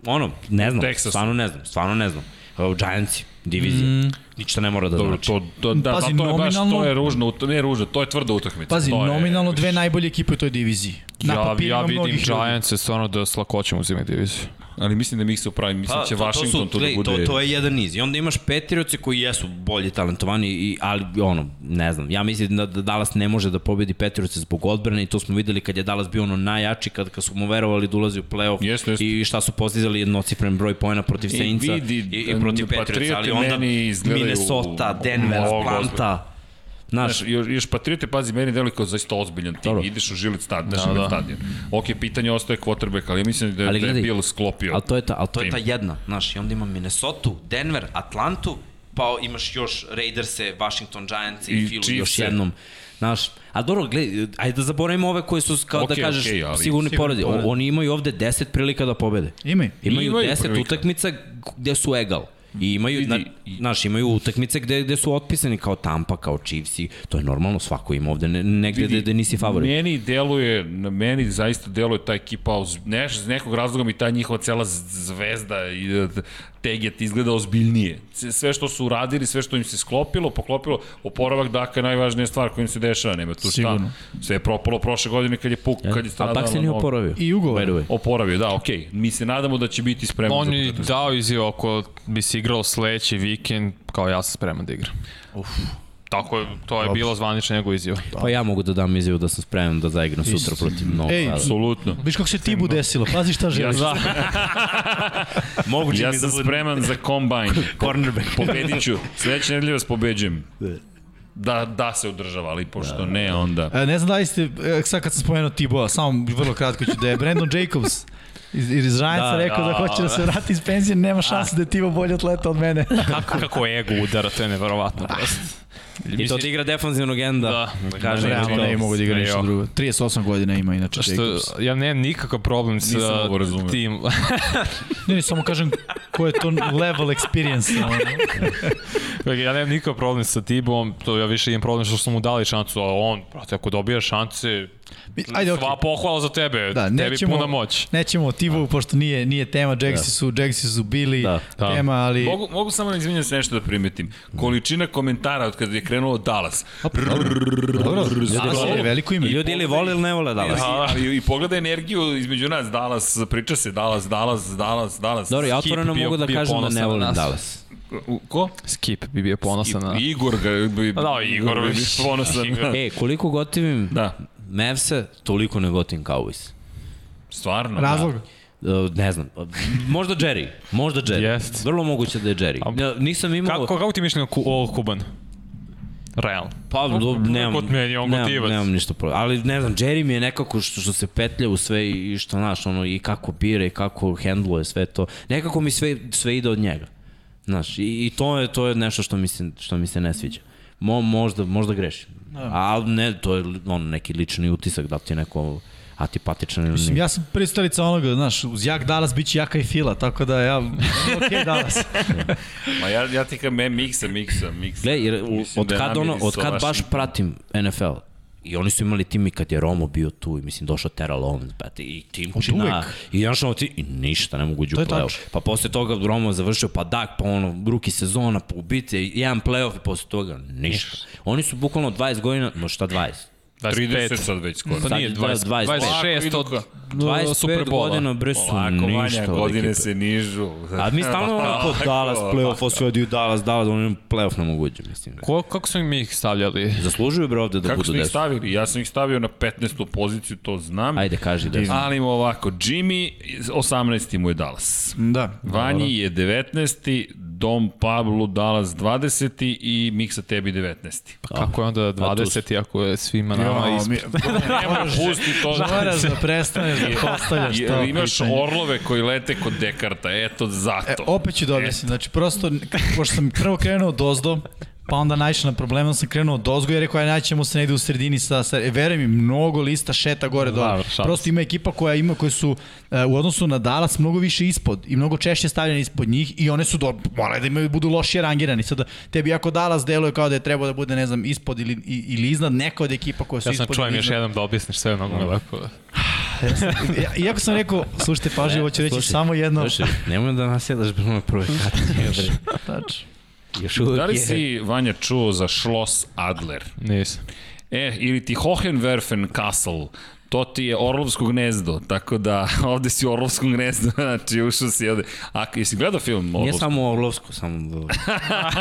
Ono, ne znam, Texas. stvarno ne znam, stvarno ne znam. Uh, Giantsi, divizija. Mm. Ništa ne mora da Dobro, znači. to, to, da, Pazi, Pazi, to je baš, nominalno- to je ružno, ut- ne ružno, to je tvrda utakmica. Pazi, to je, nominalno dve najbolje ekipe u toj diviziji. Na Ja, papirima ja vidim. Giants se stvarno da s lakoćem uzimaju diviziju. Ali mislim da mi se upravi, mislim da će Washington to, da gledaj, bude... Pa, To, to je jedan niz. I onda imaš Patriotse koji jesu bolji talentovani, i, ali ono, ne znam. Ja mislim da, da Dallas ne može da pobedi Patriotse zbog odbrane i to smo videli kad je Dallas bio ono najjači, kad, kad su mu verovali da ulazi u playoff Jeste, jeste. i šta su postizali jednocifren broj pojena protiv I Saintsa i, vidi, i, protiv Patriote Patriotsa, ali onda meni Minnesota, Denver, Atlanta. Znaš, Znaš, još, još Patriote, pazi, meni deluje kao zaista ozbiljan tim. Dobro. Ideš u žilet stadion, da, Da, da. stadion. Ok, pitanje ostaje quarterback, ali mislim da, je- Ali da je gledaj, Bill sklopio. Ali to je ta, ali to je ta jedna, znaš, i onda ima Minnesota, Denver, Atlantu, pa imaš još Raiderse, Washington Giants i, I Philly još jednom. Znaš, a dobro, gledaj, ajde da zaboravimo ove koji su, kao Okej, da kažeš, okej, ali- sigurni poradi. O, oni imaju ovde 10 prilika da pobede. Imaju. Imaju, Imaju 10 prilika. utakmica gde su egal. I imaju, Vidi, na, znaš, imaju utakmice gde, gde su otpisani kao Tampa, kao Chiefsi. To je normalno, svako ima ovde ne, negde gde, gde nisi favorit. Meni deluje, na meni zaista deluje ta ekipa, neš, iz nekog razloga mi ta njihova cela zvezda i teget izgleda ozbiljnije. Sve što su uradili, sve što im se sklopilo, poklopilo, oporavak Daka je najvažnija stvar koja im se dešava, nema tu šta. Sigurno. Sve je propalo prošle godine kad je puk, kad je A stradala. tak se nije oporavio. I ugovor. Oporavio, da, okej. Okay. Mi se nadamo da će biti spreman On je dao izjavu ako bi se igrao sledeći vikend, kao ja sam spreman da igram. Uf. Tako je, to je bilo zvanična njegova izjava. Pa ja mogu da dam izjavu da sam spreman da zaigram sutra protiv Novog Ej. Apsolutno. Viš kako se Tibu desilo, pazi šta Ja želiš. sam, Moguće ja mi da sam budem spreman za combine. cornerback. Pobedit ću. Sledeće nedelje vas pobeđujem. Da, da se održava, ali pošto ne, onda... E, ne znam da li ste, e, sad kad sam spomenuo Tiboa, samo vrlo kratko ću da je Brandon Jacobs iz, iz Giantsa Da, rekao da, da, hoće da se da. vrati iz penzije, nema šanse da je Tibo bolji atleta od mene. Kako, kako ego udara, to je neverovatno prosto. I to ti igra defensivnog enda. Da. Da, kaže Realno ne mogu da igra ništa drugo. 38 godina ima inače Što, Jacobs. ja nemam nikakav problem sa Nisam tim. Ne, ne, samo kažem ko je to level experience. Ja nemam nikakav problem sa Tibom, to ja više imam problem što smo mu dali šansu, a on, brate, ako dobija šanse, Ajde, okej. sva pohvala za tebe, Da, tebi nećemo, puna moć. Nećemo o Tibu, pošto nije, nije tema, Jagsi su, Jagsi su bili Da, da. tema, ali... Mogu, mogu samo da izvinjam se nešto da primetim. Količina komentara od kada je krenulo Dallas. Dobro, Dallas je veliko ime. I ljudi ili vole ili ne vole Dallas. Ali, ali i pogledaj energiju između nas, Dallas, priča se Dallas, Dallas, Dallas, Dallas. Dobro, ja otvoreno bio- mogu da bio kažem da ne volim. Dallas. U- Ko? Skip bi bio ponosan na... Igor ga bi... Da, Igor bi bi- ponosan. E, koliko gotivim Da, Mavse, toliko ne gotivim Cowboys. stvarno. Razlog? Uh, ne znam, možda Jerry, možda Jerry. Jest. Vrlo moguće da je Jerry. Ja, nisam imao... Kako, kako ti mišljenje o Ku- o Kuban? Realno. Pa, do, nemam, Kod meni je on nemam, gotivac. nemam ništa problem. Ali ne znam, Jerry mi je nekako što, što se petlja u sve i što, znaš, ono, i kako bira i kako hendluje sve to. Nekako mi sve, sve ide od njega. Znaš, i, i to, je, to je nešto što mi se, što mi se ne sviđa. Mo, možda, možda grešim. Ali ne, to je on, neki lični utisak, da ti neko antipatičan ili Mislim, nije. ja sam pristalica onoga, znaš, uz jak Dallas bit će jaka i fila, tako da ja, ok Dallas. Ma ja, ja ti kažem, me miksa, miksa, miksa. Gle, jer u, od da kad, ono, od kad baš pratim NFL, I oni su imali tim i kad je Romo bio tu i mislim došao Terrell Owens, brate, i tim čina. uvek. I znaš ono ti, i ništa, ne mogu uđu u play-off. Pa posle toga Romo završio, pa Dak, pa ono, ruki sezona, pa ubice, jedan play-off i posle toga ništa. Oni su bukvalno 20 godina, no šta 20? 30 sad već skoro. Pa nije, Sad 20, 25. 26 od 25 Superbola. godina, bre, su Polako, ništa Vanja, od godine se nižu. A mi stalno ono po. Dallas, play-off, osvodi Dallas, Dallas, oni play-off ne mogu uđe, mislim. Ko, kako su mi ih stavljali? Zaslužuju bre ovde da Kako budu smo ih desu. stavili? Ja sam ih stavio na 15. poziciju, to znam. Ajde, kaži da Ali ima ovako, Jimmy, 18. mu je Dallas. Da. Vanji je 19. Dom Pablo Dallas 20. i Miksa tebi 19. Pa kako je onda 20 ako je svima nama Jo, ispred? mi, Nema, pusti to. moraš da prestaneš da postavljaš to Jer imaš pitanje. orlove koji lete kod Dekarta, eto zato. E, opet ću da objasnim, znači prosto, pošto sam prvo krenuo dozdo, Pa onda naišao na problem, onda sam krenuo od ozgo i rekao, aj naćemo se negde u sredini sa, sa e, veruj mi, mnogo lista šeta gore šalim Prosto ima ekipa koja ima, koje su uh, u odnosu na Dallas mnogo više ispod i mnogo češće stavljene ispod njih i one su, do, moraju da imaju, budu lošije rangirani. Sada, tebi ako Dallas deluje kao da je trebao da bude, ne znam, ispod ili, ili iznad neka od ekipa koja su Ja sam ispod čujem ili još iznad. jednom da objasniš sve mnogo mi lepo. Ja, iako sam rekao, slušajte pažljivo, hoću reći Slušaj, samo jedno. Slušaj, nemoj da nasjedaš bre na prvoj karti. Tačno. Još uvek Da li je. si, Vanja, čuo za Schloss Adler? Nisam. E, ili ti Hohenwerfen Castle, to ti je Orlovsko gnezdo, tako da ovde si u Orlovskom gnezdu, znači ušao si ovde. A jesi gledao film Nije Orlovsko? samo Orlovsko, samo...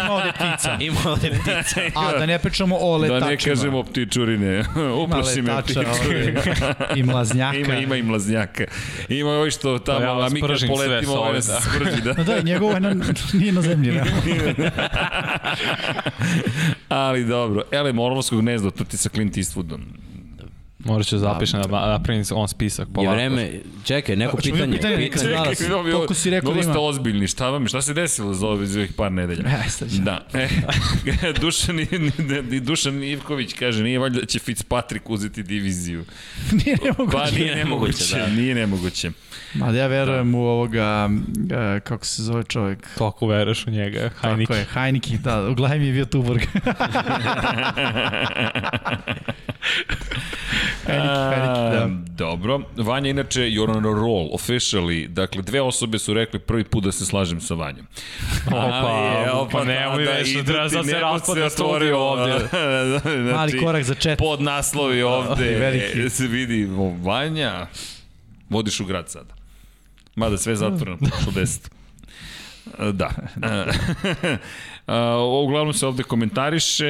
Ima ovde ptica. Ima ovde ptica. A, da ne pričamo o letačima. Da ne kažemo ptičurine, uplaši me ptičurine. ovaj, i mlaznjaka. Ima, ima i mlaznjaka. Ima ovi što tamo, ja a mi kad poletimo, sa ovaj da. sprži, da. No da, njegovo je na, nije na zemlji. Ne? Ali dobro, Elem Orlovskog gnezdo, to ti sa Clint Eastwoodom. Morat ću zapišem da napravim on spisak. Je polako. vreme, čekaj, neko mi pitanje. pitanje? pitanje. Čekaj, danas, Čekaj, koliko si rekao da ima? ste ozbiljni, šta vam, šta se desilo za za ovih par nedelja? E. Da. E, Dušan, i- i Dušan Ivković kaže, nije valjda da će Fitzpatrick uzeti diviziju. nije nemoguće. Pa nije nemoguće, da. nije nemoguće. Ma da ja verujem u ovoga, e, kako se zove čovjek. Toliko veruješ u njega, Hajnik. Tako je, Heineken, da, uglavnom mi je bio Tuborg. Heineken, Heineken, da. Dobro. Vanja, inače, you're on a roll, officially. Dakle, dve osobe su rekli prvi put da se slažem sa Vanjom. Opa, pa nemoj nešto, idu treba ti, sad se neko raspadne otvorio studio ovdje. znači, Mali korak za čet. Pod naslovi ovde. Veliki. Se vidi, Vanja, vodiš u grad sada. Mada sve je zatvoreno, prošlo deset. Da. Uh, uglavnom se ovde komentariše,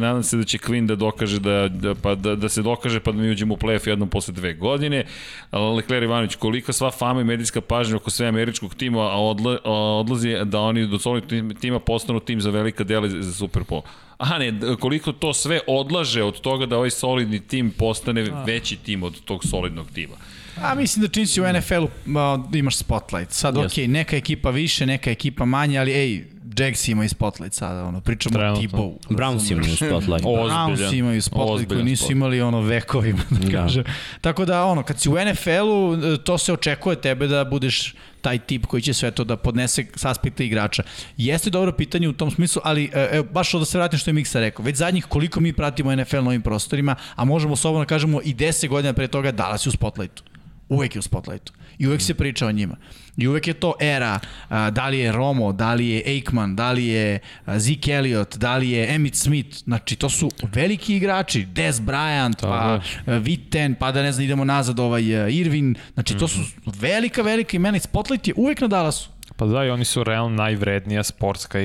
nadam se da će Queen da dokaže da, da, pa da, da se dokaže pa da mi uđemo u playoff jednom posle dve godine. Lecler Ivanović, koliko sva fama i medijska pažnja oko sve američkog tima a odla, a odlazi da oni do solidnog tima postanu tim za velika dela za Super Bowl. Aha, ne, koliko to sve odlaže od toga da ovaj solidni tim postane veći tim od tog solidnog tima. A mislim da čim si u NFL-u ma, imaš spotlight. Sad, Yes. okej, neka ekipa više, neka ekipa manje, ali ej, Jags imaju spotlight sada, ono, pričamo Trenutno. o T-Bow. Browns imaju spotlight. O, Browns imaju spotlight koji nisu spotlight. imali ono vekovima, da Da. kažem. Tako da, ono, kad si u NFL-u, e, to se očekuje tebe da budeš taj tip koji će sve to da podnese s aspekta igrača. Jeste dobro pitanje u tom smislu, ali e, evo, baš da se vratim što je Miksa rekao. Već zadnjih koliko mi pratimo NFL na ovim prostorima, a možemo slobodno da kažemo i 10 godina pre toga Dallas je u spotlightu. Uvek je u spotlightu. I uvek se priča o njima. I uvek je to era, a, da li je Romo, da li je Aikman, da li je a, Zeke Elliott, da li je Emmitt Smith. Znači, to su veliki igrači. Des Bryant, pa Witten, pa da ne znam, idemo nazad, ovaj Irvin. Znači, to su velika, velika imena i spotlight je uvek na Dallasu. Pa da, i oni su realno najvrednija sportska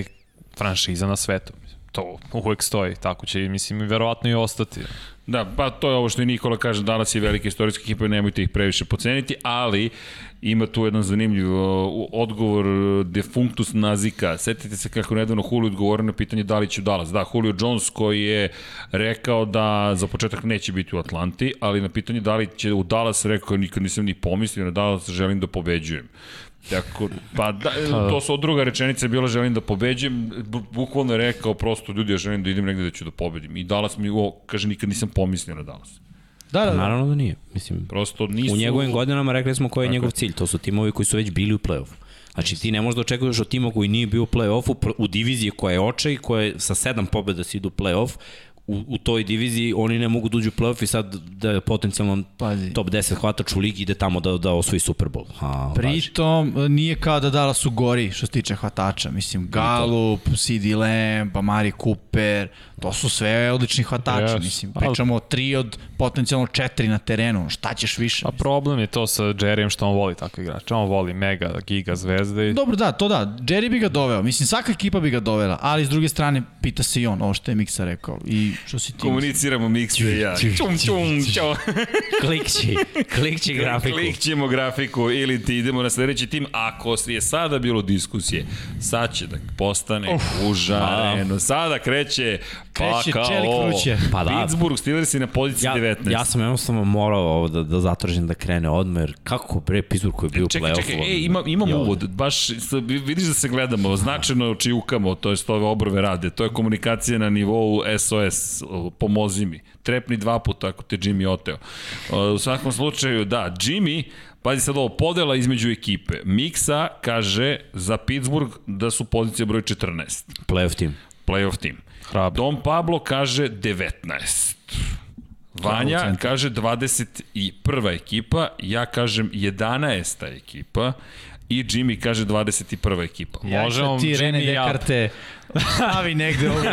franšiza na svetu. To uvek stoji, tako će, mislim, verovatno i ostati. Da, pa to je ovo što i Nikola kaže, danas je velika istorijska ekipa, nemojte ih previše poceniti, ali ima tu jedan zanimljiv odgovor uh, defunctus nazika. Setite se kako nedavno Julio odgovorio na pitanje da li će u Dallas. Da, Julio Jones koji je rekao da za početak neće biti u Atlanti, ali na pitanje da li će u Dallas rekao nikad nisam ni pomislio na Dallas, želim da pobeđujem. Tako, pa da, to su druga rečenica je bila želim da pobeđujem, bu- bukvalno je rekao prosto ljudi ja želim da idem negde da ću da pobedim. I Dallas mi, o, kaže, nikad nisam pomislio na Dallas. Da, da, da. Naravno da nije. Mislim, Prosto nisu... u njegovim godinama rekli smo koji je Tako njegov je. cilj. To su timovi koji su već bili u play-offu. Znači ti ne možeš da očekuješ od tima koji nije bio u play-offu, u diviziji koja je očaj, koja je sa sedam pobjeda si idu u play-off, u, u toj diviziji oni ne mogu da uđu u play-off i sad da je potencijalno Pazi. top 10 hvatač u ligi ide tamo da, da osvoji Super Bowl. Važi. Pritom, nije kao da Dallas su gori što se tiče hvatača. Mislim, Gallup, CD Lamb, pa Mari Cooper, to su sve odlični hvatači. Yes. Mislim, Ali- pričamo o tri od potencijalno četiri na terenu. Šta ćeš više? A problem je to sa Jerryjem što on voli takve igrače. On voli mega, giga zvezde i Dobro, da, to da. Jerry bi ga doveo. Mislim, svaka ekipa bi ga dovela, ali s druge strane, pita se i on, ovo što je Miksa rekao. I što si ti. Komuniciramo Mikse i ja. Čum, čum, čum. Klikći, klikći grafiku. Klikćemo grafiku ili ti idemo na sledeći tim. Ako je sada bilo diskusije, sad će da postane užareno. Sada kreće, pa Kreće kao čelik vruće. Pa da. Pittsburgh Steelers je na poziciji Ja, 19. ja sam jednostavno morao ovo da, da zatražim da krene odmah, jer kako bre Pittsburgh koji je bio u Čekaj, play-offu. čekaj, ej, ima, imam Jo. uvod, baš vidiš da se gledamo, značajno čiukamo, to je ove obrove rade, to je komunikacija na nivou SOS, pomozi mi, trepni dva puta ako te Jimmy oteo. U svakom slučaju, da, Jimmy, pazi sad ovo, podela između ekipe. Miksa kaže za Pittsburgh da su pozicija broj 14, Playoff tim. playoff tim. Hrabro. Dom Pablo kaže 19. Vanja kaže 21. ekipa, ja kažem 11. ekipa i Jimmy kaže 21. ekipa. Ja Možemo ti Rene Jimmy i ja. Dekarte stavi negde ovo.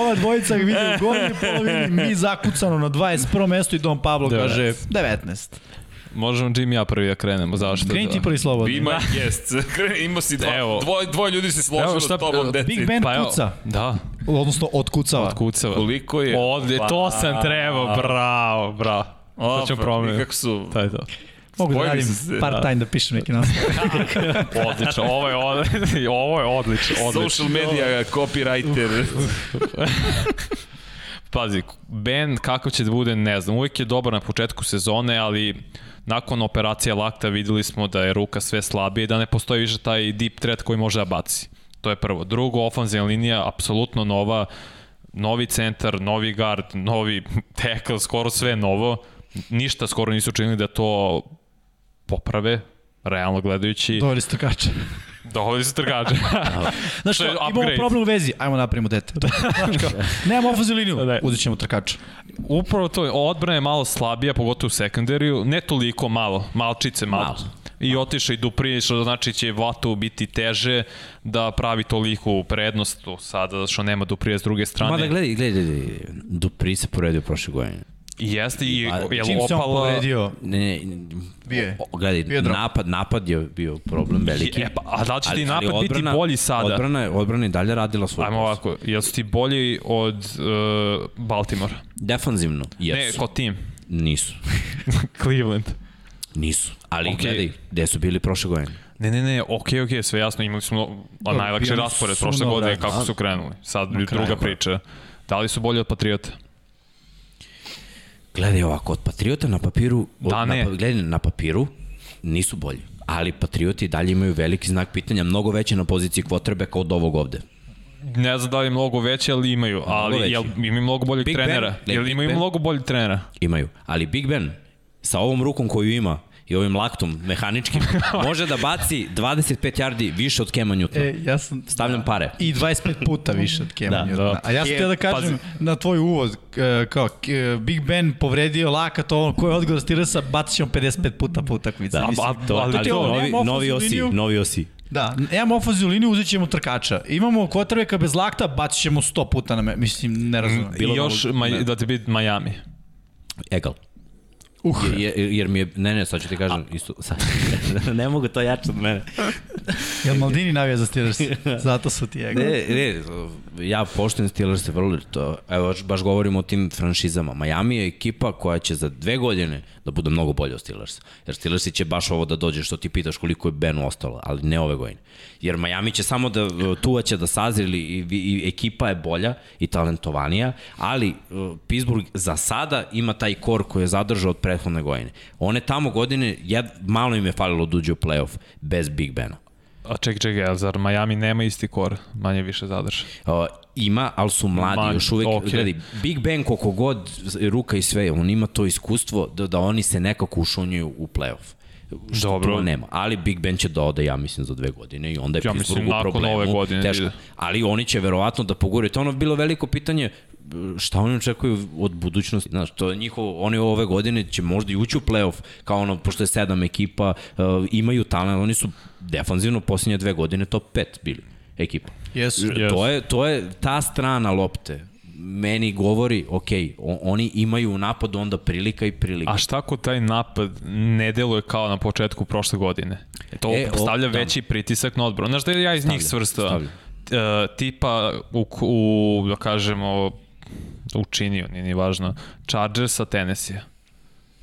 Ova dvojica ga vidi u gornjoj polovini, mi zakucano na 21. mesto i Dom Pablo Devet. kaže 19. Možemo Jimmy i ja prvi da krenemo, zašto? Kreni ti da? prvi slobodno. Ima, jest. Imao si dva, Evo. dvoje, dvoje ljudi se složilo Evo s šta- tobom, Big deci. Ben Pa evo, kuca, Da, odnosno otkucava. kucava. Koliko je? Ovdje, to sam trebao, bravo, bravo. Opa, To ćemo promeniti. Kako su... To je to. Mogu da radim se, part time da pišem neki nastav. Odlično, ovo je, od... ovo je odlično, odlično. Social media copywriter. Pazi, Ben kako će da bude, ne znam, uvijek je dobar na početku sezone, ali nakon operacije lakta videli smo da je ruka sve slabije i da ne postoji više taj deep threat koji može da baci. To je prvo. Drugo, ofenzivna linija, apsolutno nova, novi centar, novi guard, novi tackle, skoro sve novo. Ništa skoro nisu učinili da to poprave, realno gledajući. Dobri strkače. Doveli su trgače. Znaš, Što je kao, imamo upgrade. problem u vezi, ajmo napravimo dete. Kao, nemamo ofenzivnu liniju, Ne. uzet ćemo trkača. Upravo to, odbrana je malo slabija, pogotovo u sekundariju, ne toliko malo, malčice malo. Malo. I otišao i Dupri, što znači će Vatu biti teže da pravi toliku prednost to sada što nema Duprije s druge strane. Mada gledaj, gledaj, gledaj, Dupri se poredio prošle godine. Jeste i A, je Čim se on opala... povredio, Ne, ne, Bio je. Gledaj, Bio napad, napad je bio problem veliki. Je, pa, a da li će ti napad biti bolji sada? Odbrana, je- odbrana je dalje radila svoj Ajmo ovako, jel su ti bolji od uh, Baltimore? Defanzivno, jesu. Ne, kao tim. Nisu. Cleveland. Nisu. Ali okay. gledaj, gde su bili prošle godine? Ne, ne, ne, okej, okej, sve jasno, imali smo a Da, najlakši raspored prošle na godine kako su krenuli. Sad druga priča. Da li su bolji od Patriota? Gledaj ovako, od Patriota na papiru, od, Da, ne. Na, pa- gledaj, na papiru nisu bolji. Ali Patrioti dalje imaju veliki znak pitanja, mnogo veće na poziciji kvotrbeka od ovog ovde. Ne znam da li je mnogo veće, ali imaju. Ali jel imaju mnogo boljeg Big Ben, trenera? ne, Jel Big imaju Ben. mnogo boljeg trenera? Imaju. Ali Big Ben, sa ovom rukom koju ima i ovim laktom mehaničkim, može da baci 25 yardi više od Kema Newtona. E, ja sam... Stavljam pare. I 25 puta više od Kema Da, Newtona. da. A ja sam Je, htio da kažem na tvoj uvod, e, kao e, Big Ben povredio laka, to ono, ko je odgovor Steelersa, bacit ćemo 55 puta po utakmici. Da, Mislim, a- to, ali ali, to- novi, novi osi, liniju. novi osi. Da, nemamo ofenzivnu liniju, uzet ćemo trkača. Imamo kvotrbeka bez lakta, bacit ćemo 100 puta na me. Mislim, ne razumem. I Bilo još maj, da ti biti Miami. Egal. Uh, Jer, jer, jer mi je, ne ne, sad ću ti kažem, isto, sad, ne mogu to jače od mene. jel Maldini navija za Steelers? Zato su ti ego. Ne, ne, ja poštujem Steelers vrlo, to, evo, baš- baš govorimo o tim franšizama. Miami je ekipa koja će za dve godine da bude mnogo bolja od Steelersa. Jer Steelersi će baš ovo da dođe što ti pitaš koliko je Benu ostalo, ali ne ove godine. Jer Miami će samo da, Tua će da sazrili i, i ekipa je bolja i talentovanija, ali uh, Pittsburgh za sada ima taj kor koji je zadržao od prethodne godine. One tamo godine, jed, malo im je falilo da uđe u playoff bez Big Bena. A čekaj, čekaj, a zar Miami nema isti kor? Manje više zadrži. Uh, ima, ali su mladi, Manj, još uvek, okay. gledaj, Big Ben koliko god ruka i sve, on ima to iskustvo da, da oni se nekako ušunjuju u playoff. Što Dobro. Tua nema. Ali Big Ben će da ode, ja mislim, za dve godine i onda je Ja ja mislim, Pittsburgh u nakon problemu. ove godine Teško. ide. Ali oni će verovatno da pogure. To ono bilo veliko pitanje šta oni očekuju od budućnosti. Znaš, to je njihovo, oni ove godine će možda i ući u playoff, kao ono, pošto je sedam ekipa, uh, imaju talent, oni su defanzivno posljednje dve godine top 5 bili ekipa. Jesu. Yes. To je, to je ta strana lopte meni govori, ok, o, oni imaju u napadu onda prilika i prilika. A šta ako taj napad ne deluje kao na početku prošle godine? E, to E, e, o, stavlja da. veći pritisak na odbranu. Znaš da ja iz njih Stavlja, svrstava? stavlja. uh, tipa u, u, da kažemo, učinio, nije ni važno, Chargersa Tennessee,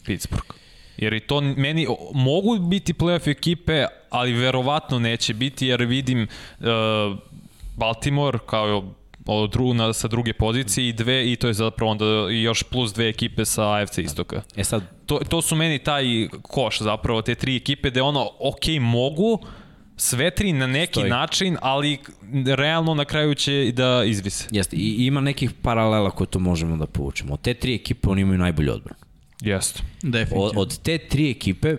Pittsburgh. Jer i to meni mogu biti playoff ekipe, ali verovatno neće biti jer vidim uh, Baltimore kao od dru, na, sa druge pozicije i dve i to je zapravo onda još plus dve ekipe sa AFC istoka. E sad, To, to su meni taj koš zapravo, te tri ekipe gde ono, ok, mogu, sve tri na neki Stoji. način, ali realno na kraju će da izvise. jeste, i ima nekih paralela koje to možemo da povučemo. Od te tri ekipe oni imaju najbolju odbranu. Jeste. Definitivno. Od, od te tri ekipe,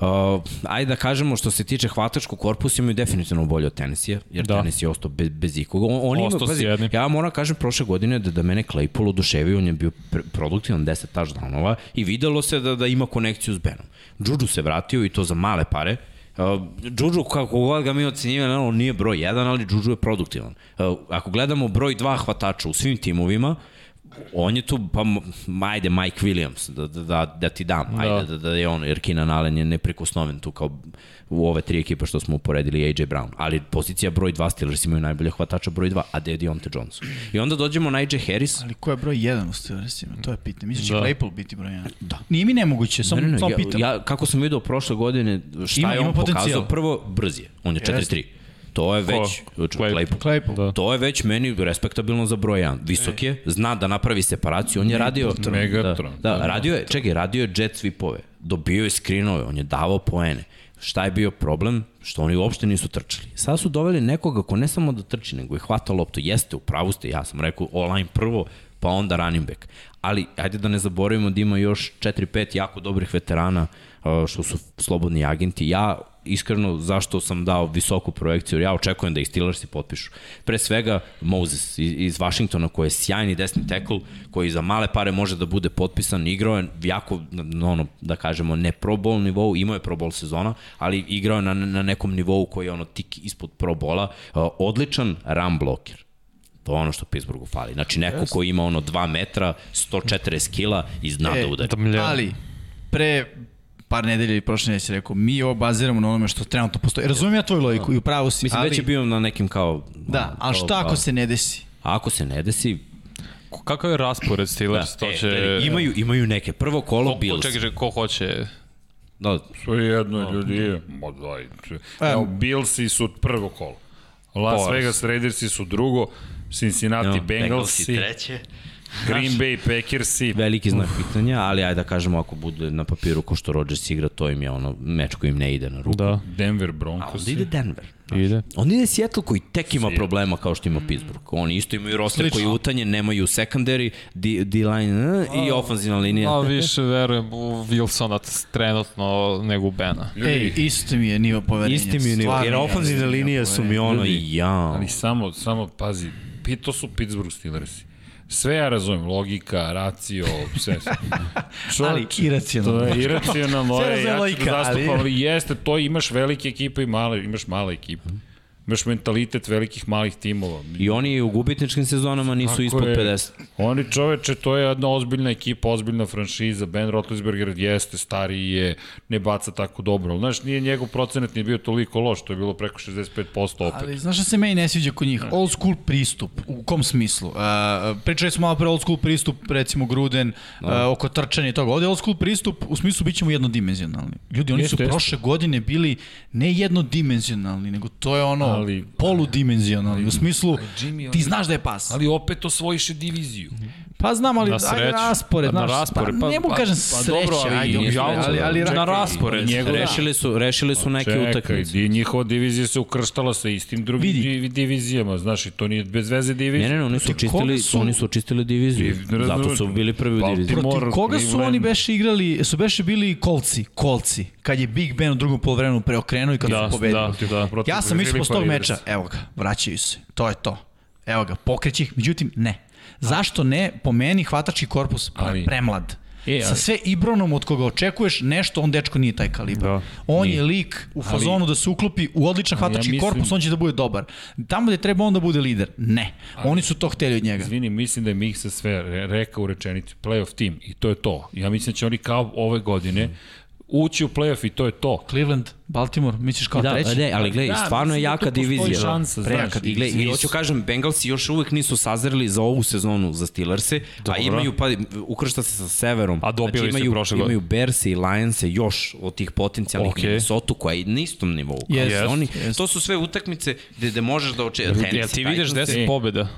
Uh, ajde da kažemo što se tiče hvatačkog korpusa imaju definitivno bolje od Tennessee, jer Da. Tennessee je ostao bez, bez ikoga. On, oni Ostao imaju, jednim. ja moram kažem prošle godine da, da mene Claypool oduševio, on je bio pr produktivan 10 touchdownova i videlo se da, da ima konekciju s Benom. Juju se vratio i to za male pare. Uh, Juju, kako god ga mi ocenjivali, on nije broj 1, ali Juju je produktivan. Uh, ako gledamo broj 2 hvatača u svim timovima, on je tu, pa m- ajde Mike Williams, da, da, da, da ti dam, ajde da, da je on, jer Keenan Allen je neprikosnoven tu kao u ove tri ekipe što smo uporedili AJ Brown, ali pozicija broj 2 Steelers imaju najbolje hvatača broj 2, a je Deontay Johnson. I onda dođemo na AJ Harris, Ali ko je broj 1 u Steelersima? To je pitanje. Mislim da Da. će Claypool biti broj 1. Da. Nije mi nemoguće, samo, ne, ne, ne, samo ja, pitam. ja, kako sam vidio prošle godine, šta Ima- je on potencijal. pokazao, prvo brz je, on je 4-3. To je već, Claypool. Claypool. Da. To je već meni respektabilno za broj 1. Visok je, zna da napravi separaciju, on je radio... Megatron. Da, da, radio je, čekaj, radio je jet sweepove, dobio je screenove, on je davao poene. Šta je bio problem? Što oni uopšte nisu trčali. Sada su doveli nekoga ko ne samo da trči, nego i hvata loptu. Jeste, u pravu ste, ja sam rekao online prvo, pa onda running back. Ali, ajde da ne zaboravimo da ima još 4-5 jako dobrih veterana što su slobodni agenti. Ja iskreno zašto sam dao visoku projekciju, ja očekujem da ih Steelersi potpišu. Pre svega Moses iz, Washingtona koji je sjajni desni tackle, koji za male pare može da bude potpisan, igrao je jako, ono, da kažemo, ne pro bowl nivou, imao je pro bowl sezona, ali igrao je na, na nekom nivou koji je ono tik ispod pro bola, uh, odličan run blocker. To je ono što Pittsburghu fali. Znači neko ko ima ono 2 metra, 140 kila i zna E, da udari. Ali, pre par nedelja ili prošle nedelje si rekao, mi ovo baziramo na onome što trenutno postoji. Razumem ja tvoju logiku i upravo si, Mislim, ali, već je bio na nekim kao... Da, ali šta ako se ne desi? Ako se ne desi, Kakav je raspored Steelers? da, to e, će... gledaj, imaju, imaju neke. Prvo kolo Ko, Bills. čekaj, ko hoće... Da, Sve jedno ljudi. Ma daj. Evo, Billsi su prvo kolo. Las. Vegas Raidersi su drugo, Cincinnati no, Bengalsi, treće. Green Bay Packersi. Veliki znak pitanja, ali ajde da kažemo ako bude na papiru ko što Rodgers igra, to im je ono meč koji im ne ide na ruku. Da, Denver A onda ide Denver. ide. Onda ide Seattle koji tek ima problema kao što ima Pittsburgh. Oni isto imaju roster Slično. koji je utanjen, nemaju secondary, D-line i ofenzivna linija. A više verujem u Wilsona trenutno nego u Bena. Ej, isto mi je nivo poverenja. Isti mi je nivo, jer nivo linije su mi ono, Ljudi, ja. Ali samo, samo, pazi, to su Pittsburgh Steelersi. Sve ja razumem, logika, racio, sve. Ali iracionalno. To je iracionalno, Sve razumem ja ću logika, da zastupam, ali- ali jeste, to imaš velike ekipe i male, imaš male ekipe. Imaš mentalitet velikih malih timova. I oni u gubitničkim sezonama nisu Tako ispod je. 50. Oni čoveče, to je jedna ozbiljna ekipa, ozbiljna franšiza. Ben Roethlisberger jeste, stariji je, ne baca tako dobro. Ali, Znaš, nije njegov procenat nije bio toliko loš, to je bilo preko 65% opet. Ali znaš šta se meni ne sviđa kod njih? Old school pristup. U kom smislu? Uh, pričali smo malo pre old school pristup, recimo Gruden, uh, oko trčanja i toga. Ovde old school pristup u smislu bit ćemo jednodimenzionalni. Ljudi, oni Jeste, su jeste. prošle godine bili ne jednodimenzionalni, nego to je ono Ali- poludimenzionalni. U smislu, Jimmy, ti znaš da je pas. Ali opet osvojiše diviziju. Pa znam, ali Na ajde raspored. Na znaš, raspored, pa, pa- ne mogu pa- kažem pa sreća, dobro, ali ajde, nije ali, ali, ali, na raspored. njegov- Da. Rešili su, rešili su neke Čekaj, utakmice. di, njihova divizija se ukrštala sa istim drugim Vidi. Divizijama, znaš, i to nije bez veze divizija. Ne, ne, ne, oni su Protiv očistili, koga su- oni su očistili diviziju. I- ne Zato su bili prvi u diviziji. Protiv koga su oni beše igrali, su beše bili kolci, kolci, kad je Big Ben u drugom polovremenu preokrenuo i kad Da, su pobedili. da, da. Protiv Ja sam mislio posle tog meča, evo ga, vraćaju se, to je to. Evo ga, pokreće ih, međutim ne. Zašto ne? Po meni hvatački korpus pre, Ali- premlad. E, Sa ali- sve Ibronom od koga očekuješ nešto, on dečko nije taj kalibar. Da, on je lik u fazonu da se uklopi u odličan Ali ja hvatački mislim- korpus, on će da bude dobar. Tamo gde treba on da bude lider. Ne. Oni su to hteli od njega. Izvini, mislim da je Miksa sve re- rekao u rečenici, playoff tim, i to je to. Ja mislim da će oni kao ove godine ući u playoff i to je to. Cleveland, Baltimore, misliš kao Da, treći? ne, ali gledaj, Da, stvarno je da jaka tu postoji divizija. šansa, znaš. Prejaka I, gledaj, I hoću kažem, Bengalsi još uvek nisu sazreli za ovu sezonu za Steelers-e, a imaju, pa, ukršta se sa Severom. A dobili znači, imaju, prošle godine. Imaju Bears i Lions-e još od tih potencijalnih okay. Minnesota koja je na istom nivou. i oni, jest. To su sve utakmice gde, gde možeš da očekuješ. Jel ti vidiš 10 pobjeda?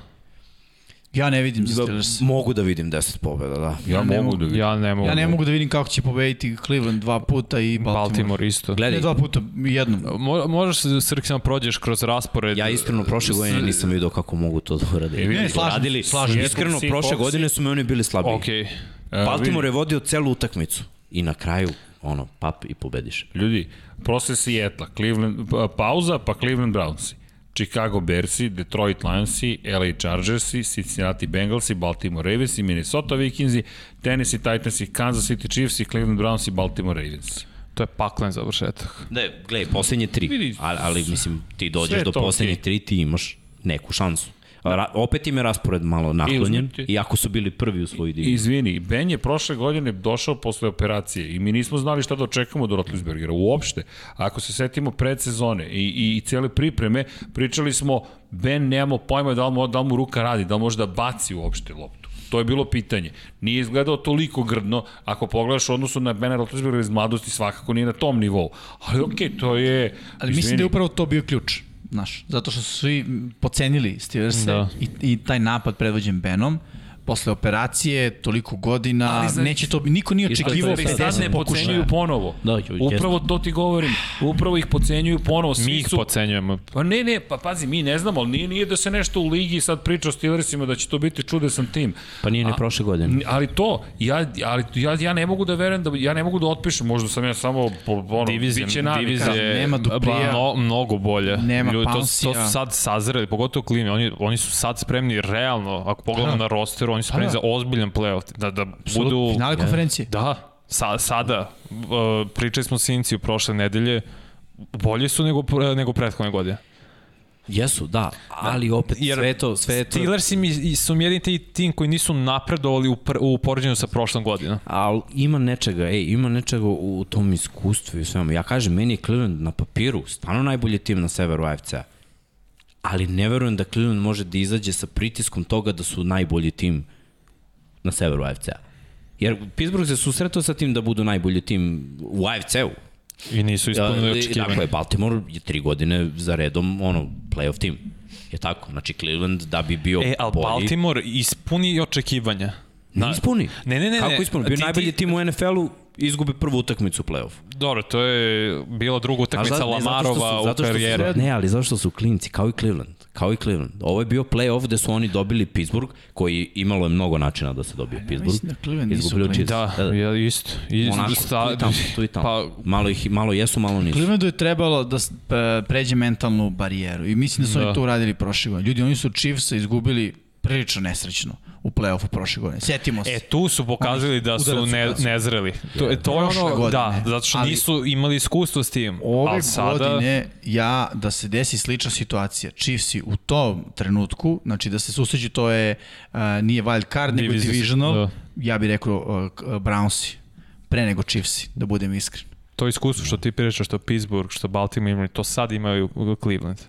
Ja ne vidim za Steelers. Mogu da vidim 10 pobjeda, da. Ja, ne mogu mogu. da vidim. Ja ne mogu. Ja ne mogu da vidim kako će pobediti Cleveland dva puta i Baltimore. Baltimore isto. Ne Gledaj, dva puta, jednom. Mo, možeš Srki samo prođeš kroz raspored. Ja iskreno prošle godine nisam vidio kako mogu to da urade. E, Ne, slažem se, radili, slažem se. Iskreno, Seahawksi- prošle godine su me oni bili slabiji. Okej. E, Baltimore je vodio celu utakmicu i na kraju, ono, pap i pobediš. Ljudi, posle Seattle, Cleveland, pa- pauza, pa Cleveland Brownsi. Chicago Bearsi, Detroit Lionsi, LA Chargersi, Cincinnati Bengalsi, Baltimore Ravensi, Minnesota Vikingsi, Tennessee Titansi, Kansas City Chiefsi, Cleveland Brownsi, Baltimore Ravensi. To je paklen završetak. Ne, gledaj, poslednje tri. Ali, ali mislim, ti dođeš do poslednje okej. tri, ti imaš neku šansu. Ra, opet im je raspored malo naklonjen, uzmite. iako su bili prvi u svojoj diviziji. Izvini, Ben je prošle godine došao posle operacije i mi nismo znali šta da očekamo od Rotlisbergera, uopšte. Ako se setimo predsezone i, i, i cele pripreme, pričali smo, Ben nemamo pojma da li, mu, da li mu ruka radi, da li može da baci uopšte loptu. To je bilo pitanje. Nije izgledao toliko grdno, ako pogledaš u odnosu na Bena Roethlisbergera iz mladosti, svakako nije na tom nivou. Ali okej, to je... Ali mislim da je upravo to bio ključ. Znaš, zato što su svi pocenili Steelers Da. i, i taj napad predvođen Benom, posle operacije, toliko godina, Ali za- neće to, niko nije očekivao je sad 50 sad ne ponovo. Da. Upravo to ti govorim. Upravo ih pocenjuju ponovo. Svi Mi ih su, pocenjujemo. Pa ne, ne, pa pazi, mi ne znamo, ali nije, nije da se nešto u ligi sad priča o Steelersima da će to biti čudesan tim. Pa nije ni A- prošle godine. Ali to, ja, ali ja, ja ne mogu da verujem, da, ja ne mogu da otpišem, možda sam ja samo, po- ono, Divizija, biće navika. divizija Nema Duprija. mno, mnogo bolje. Nema Ljudi, to, to su sad sazreli, pogotovo klimi. Oni, oni su sad spremni realno, ako pogledamo na rosteru, oni su spremni da. za ozbiljan playoff. Da, da budu... Finale konferencije. Da, sa, sada. Uh, pričali smo Sinci u prošle nedelje. Bolji su nego, nego prethodne godine. Jesu, da, ali opet Jer sve to, sve to... Steelersi mi i su mi jedini ti tim koji nisu napredovali u, pr, u poređenju sa prošlom godinom. Ali ima nečega, ej, ima nečega u tom iskustvu i svemu. Ja kažem, meni je Cleveland na papiru stvarno najbolji tim na severu AFC-a. Ali ne verujem da Cleveland može da izađe sa pritiskom toga da su najbolji tim na severu AFC-a. Jer Pittsburgh se susretao sa tim da budu najbolji tim u AFC-u. I nisu ispunili očekivanje. Dakle, Baltimore je tri godine za redom ono, playoff tim. Je tako? Znači Cleveland da bi bio E, ali bolji... Baltimore ispuni očekivanja. Ne ispuni. Ne, ne, ne. Kako ispuni? Bio Ti- najbolji ti- tim u NFL-u, izgubi prvu utakmicu u play-offu. Dobro, to je bila druga utakmica za- ne, zato što Lamarova su- zato u što su- karijeri. Ne, ali zašto su klinci, kao i Cleveland. Kao i Cleveland. Ovo je bio play-off gde su oni dobili Pittsburgh, koji imalo je mnogo načina da se dobije Pittsburgh. mislim da Cleveland nisu. Chiefs. Da, ja isto. I, Onako, sta- tu i tamo, tu i tamo. Pa, malo, ih, malo jesu, malo nisu. Clevelandu je trebalo da pe- pređe mentalnu barijeru i mislim da su Da. oni to uradili prošle godine. Ljudi, oni su Chiefsa izgubili prilično nesrećno u play-offu prošle godine. Sjetimo se. E, tu su pokazali da su ne, nezreli. To, to je Prošle ono, godine. da, zato što Ali- nisu imali iskustvo s tim. Ove ali sada, godine ja da se desi slična situacija. Chiefsi u tom trenutku, znači da se susreću, to je uh, nije wild card, nego Divizijski, divisional. da. Ja bih rekao uh, Brownsi pre nego Chiefsi, da budem iskren. To iskustvo što ti pričaš, što Pittsburgh, što Baltimore imali, to sad imaju Cleveland.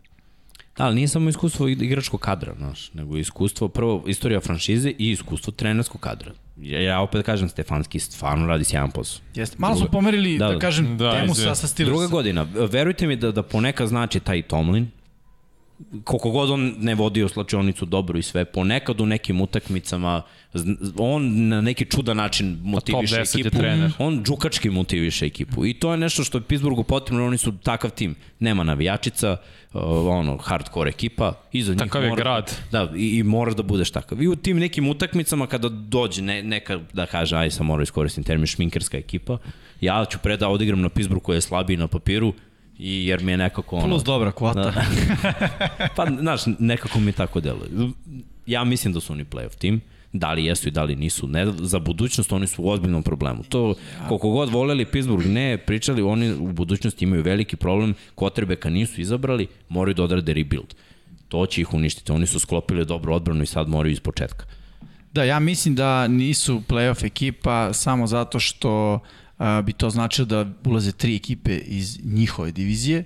Da, ali nije samo iskustvo igračkog kadra, znaš, nego iskustvo, prvo, istorija franšize i iskustvo trenerskog kadra. Ja, ja opet kažem, Stefanski stvarno radi sjajan posao. Jeste. Malo smo pomerili, da, Da, da kažem, Da, temu sa, sa Steelers. Druga godina, verujte mi da, da ponekad znači taj Tomlin, koliko god on ne vodio slačionicu dobro i sve, ponekad u nekim utakmicama on na neki čudan način motiviše 10 je ekipu. trener. On džukački motiviše ekipu. I to je nešto što je Pittsburghu potrebno, oni su takav tim. Nema navijačica, ono, hardcore ekipa, iza njih Takav je mora, grad. Da, i, i moraš da budeš takav. I u tim nekim utakmicama kada dođe ne, neka, da kaže, aj sam morao iskoristim termin, šminkerska ekipa, ja ću pre da odigram na Pittsburgh koji je slabiji na papiru, i jer mi je nekako ono... Plus dobra kvota. Da. pa, znaš, nekako mi tako deluje. Ja mislim da su oni playoff tim, da li jesu i da li nisu. Ne, za budućnost oni su u ozbiljnom problemu. To, koliko god voleli Pittsburgh, ne, pričali, oni u budućnosti imaju veliki problem, Kotrbeka nisu izabrali, moraju da odrade rebuild. To će ih uništiti. Oni su sklopili dobru odbranu i sad moraju iz početka. Da, ja mislim da nisu playoff ekipa samo zato što a, bi to značilo da ulaze tri ekipe iz njihove divizije.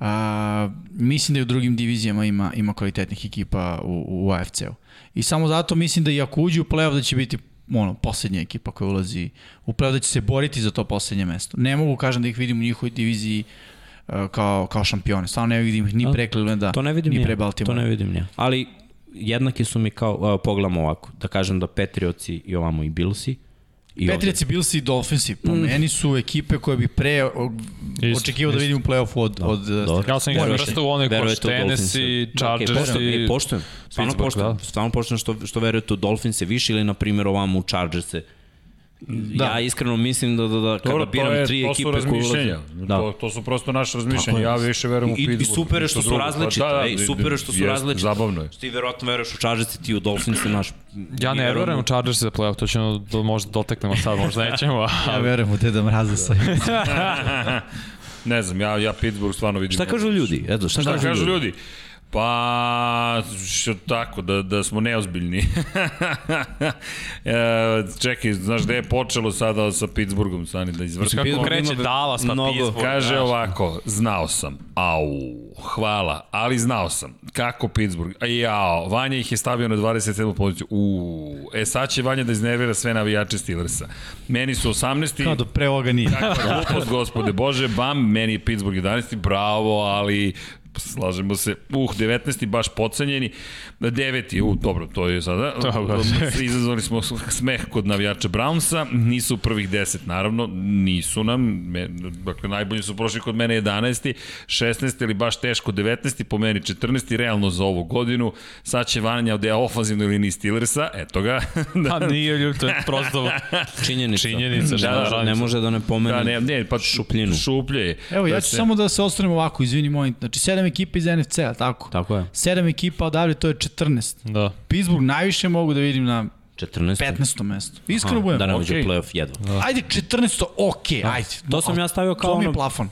A, mislim da i u drugim divizijama ima, ima kvalitetnih ekipa u, u AFC-u. I samo zato mislim da i ako uđe u play-off da će biti ono, poslednja ekipa koja ulazi u play-off, da će se boriti za to poslednje mesto. Ne mogu kažem da ih vidim u njihovoj diviziji kao, kao šampione. Stvarno ne vidim ni pre Clevelanda, To ne vidim ni pre. Baltimore. To ne vidim ja. Ali jednaki su mi kao, uh, pogledamo ovako, da kažem da Patriotsi i ovamo i Billsi. I. Patriots, Bills i Dolphinsi, po Mm. meni su ekipe koje bi pre Isto, očekivao da vidim u play-offu od, od dobro. Ja sam ih vrstao u verujete u Tennessee. Da, Chargers poštujem, i... poštujem. Stvarno poštujem. da. Stvarno poštujem što, što verujete u Dolphinse više ili, na primjer, ovamo u Chargerse. Da. Ja iskreno mislim da, da, da kada Dobro, to, biram je, tri to ekipe su koje ulaze... razmišljenja. Da. To, to su prosto naše razmišljenja. Je. Ja više verujem u I, Pittsburgh. I super je što su drugo. različite. Pa ej, super je što su jest, različite. Zabavno je. Što ti verovatno veruješ u Chargerse, ti u Dolphinse, naš... Ja ne verujem u Chargers za playoff, to ćemo do, možda doteknemo sad, možda nećemo. Ja verujem u Deda Mraza sa ne znam, ja, ja Pittsburgh stvarno vidim. Šta kažu ljudi? Eto, šta, Šta kažu ljudi? Pa, što tako, da, da smo neozbiljni. e, čekaj, znaš gde je počelo sada sa Pittsburghom, Sani, da izvrši? Kako kreće ima Dallas pa mnogo- Pittsburgh? Kaže znaš. ovako, znao sam. Au, hvala, ali znao sam. Kako Pittsburgh? Jao, Vanja ih je stavio na 27. poziciju. U, e sad će Vanja da iznervira sve navijače Steelersa. Meni su 18. Kao do pre ovoga nije. Kakva glupost, gospode Bože, bam, meni je Pittsburgh 11. Bravo, ali slažemo se, uh, 19. baš pocenjeni, 9. uh, dobro, to je sada, Dobro. izazvali smo smeh kod navijača Brownsa, nisu u prvih 10, naravno, nisu nam, me, dakle, najbolji su prošli kod mene 11. 16. ili baš teško 19. po meni 14. realno za ovu godinu, sad će Vanja od ofanzivnoj liniji Steelersa, eto ga, Pa nije ljudi, to je prosto Činjenica. činjenica. Da može, radim ne može da ne pomene Da, ne, ne, pa šupljinu. Šuplje je. Evo, ja Da ću se- samo da se ostanem ovako, izvini moj, znači sedam ekipa iz NFC-a, tako? Tako je. Sedam ekipa odavde, to je 14. Da. Pittsburgh najviše mogu da vidim na 14. 15. mesto. Iskreno budem. Da ne uđe Okej. u play-off jedva. Ajde 14. okej, ajde. To sam ja stavio kao To mi je ono- plafon.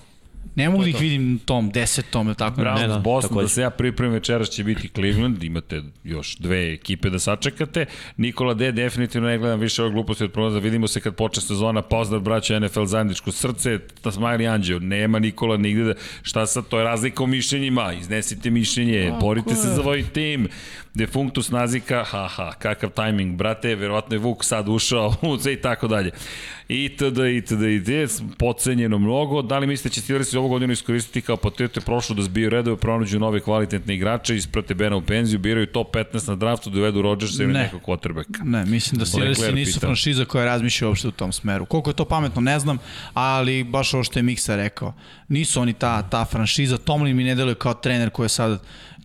Ne mogu da ih vidim u tom desetom ili tako. Browns, Ne, da, Boston, takođe. da se ja pripremim večeras će biti Cleveland, imate još dve ekipe da sačekate. Nikola D, definitivno ne gledam više ove gluposti od prognoza, vidimo se kad počne sezona, pozdrav braća NFL zajedničko srce, ta Smiley Anđeo, nema Nikola nigde da, šta sad, to je razlika u mišljenjima, iznesite mišljenje, borite se za svoj tim, defunctus nazika, haha, kakav tajming, brate, verovatno je Vuk sad ušao u i tako dalje. Itd, itd, itd, pocenjeno mnogo, da li mislite da će Steelers ovu godinu iskoristiti kao patriote prošlo da zbiju redove, pronađu nove kvalitetne igrače, isprate Bena u penziju, biraju top 15 na draftu, dovedu Rodgersa ili Ne. nekog quarterbacka. Ne, mislim da Steelersi nisu pitao. franšiza koja razmišlja uopšte u tom smeru. Koliko je to pametno, ne znam, ali baš ovo što je Miksa rekao. Nisu oni ta, ta franšiza. Tomlin mi ne deluje kao trener koji sad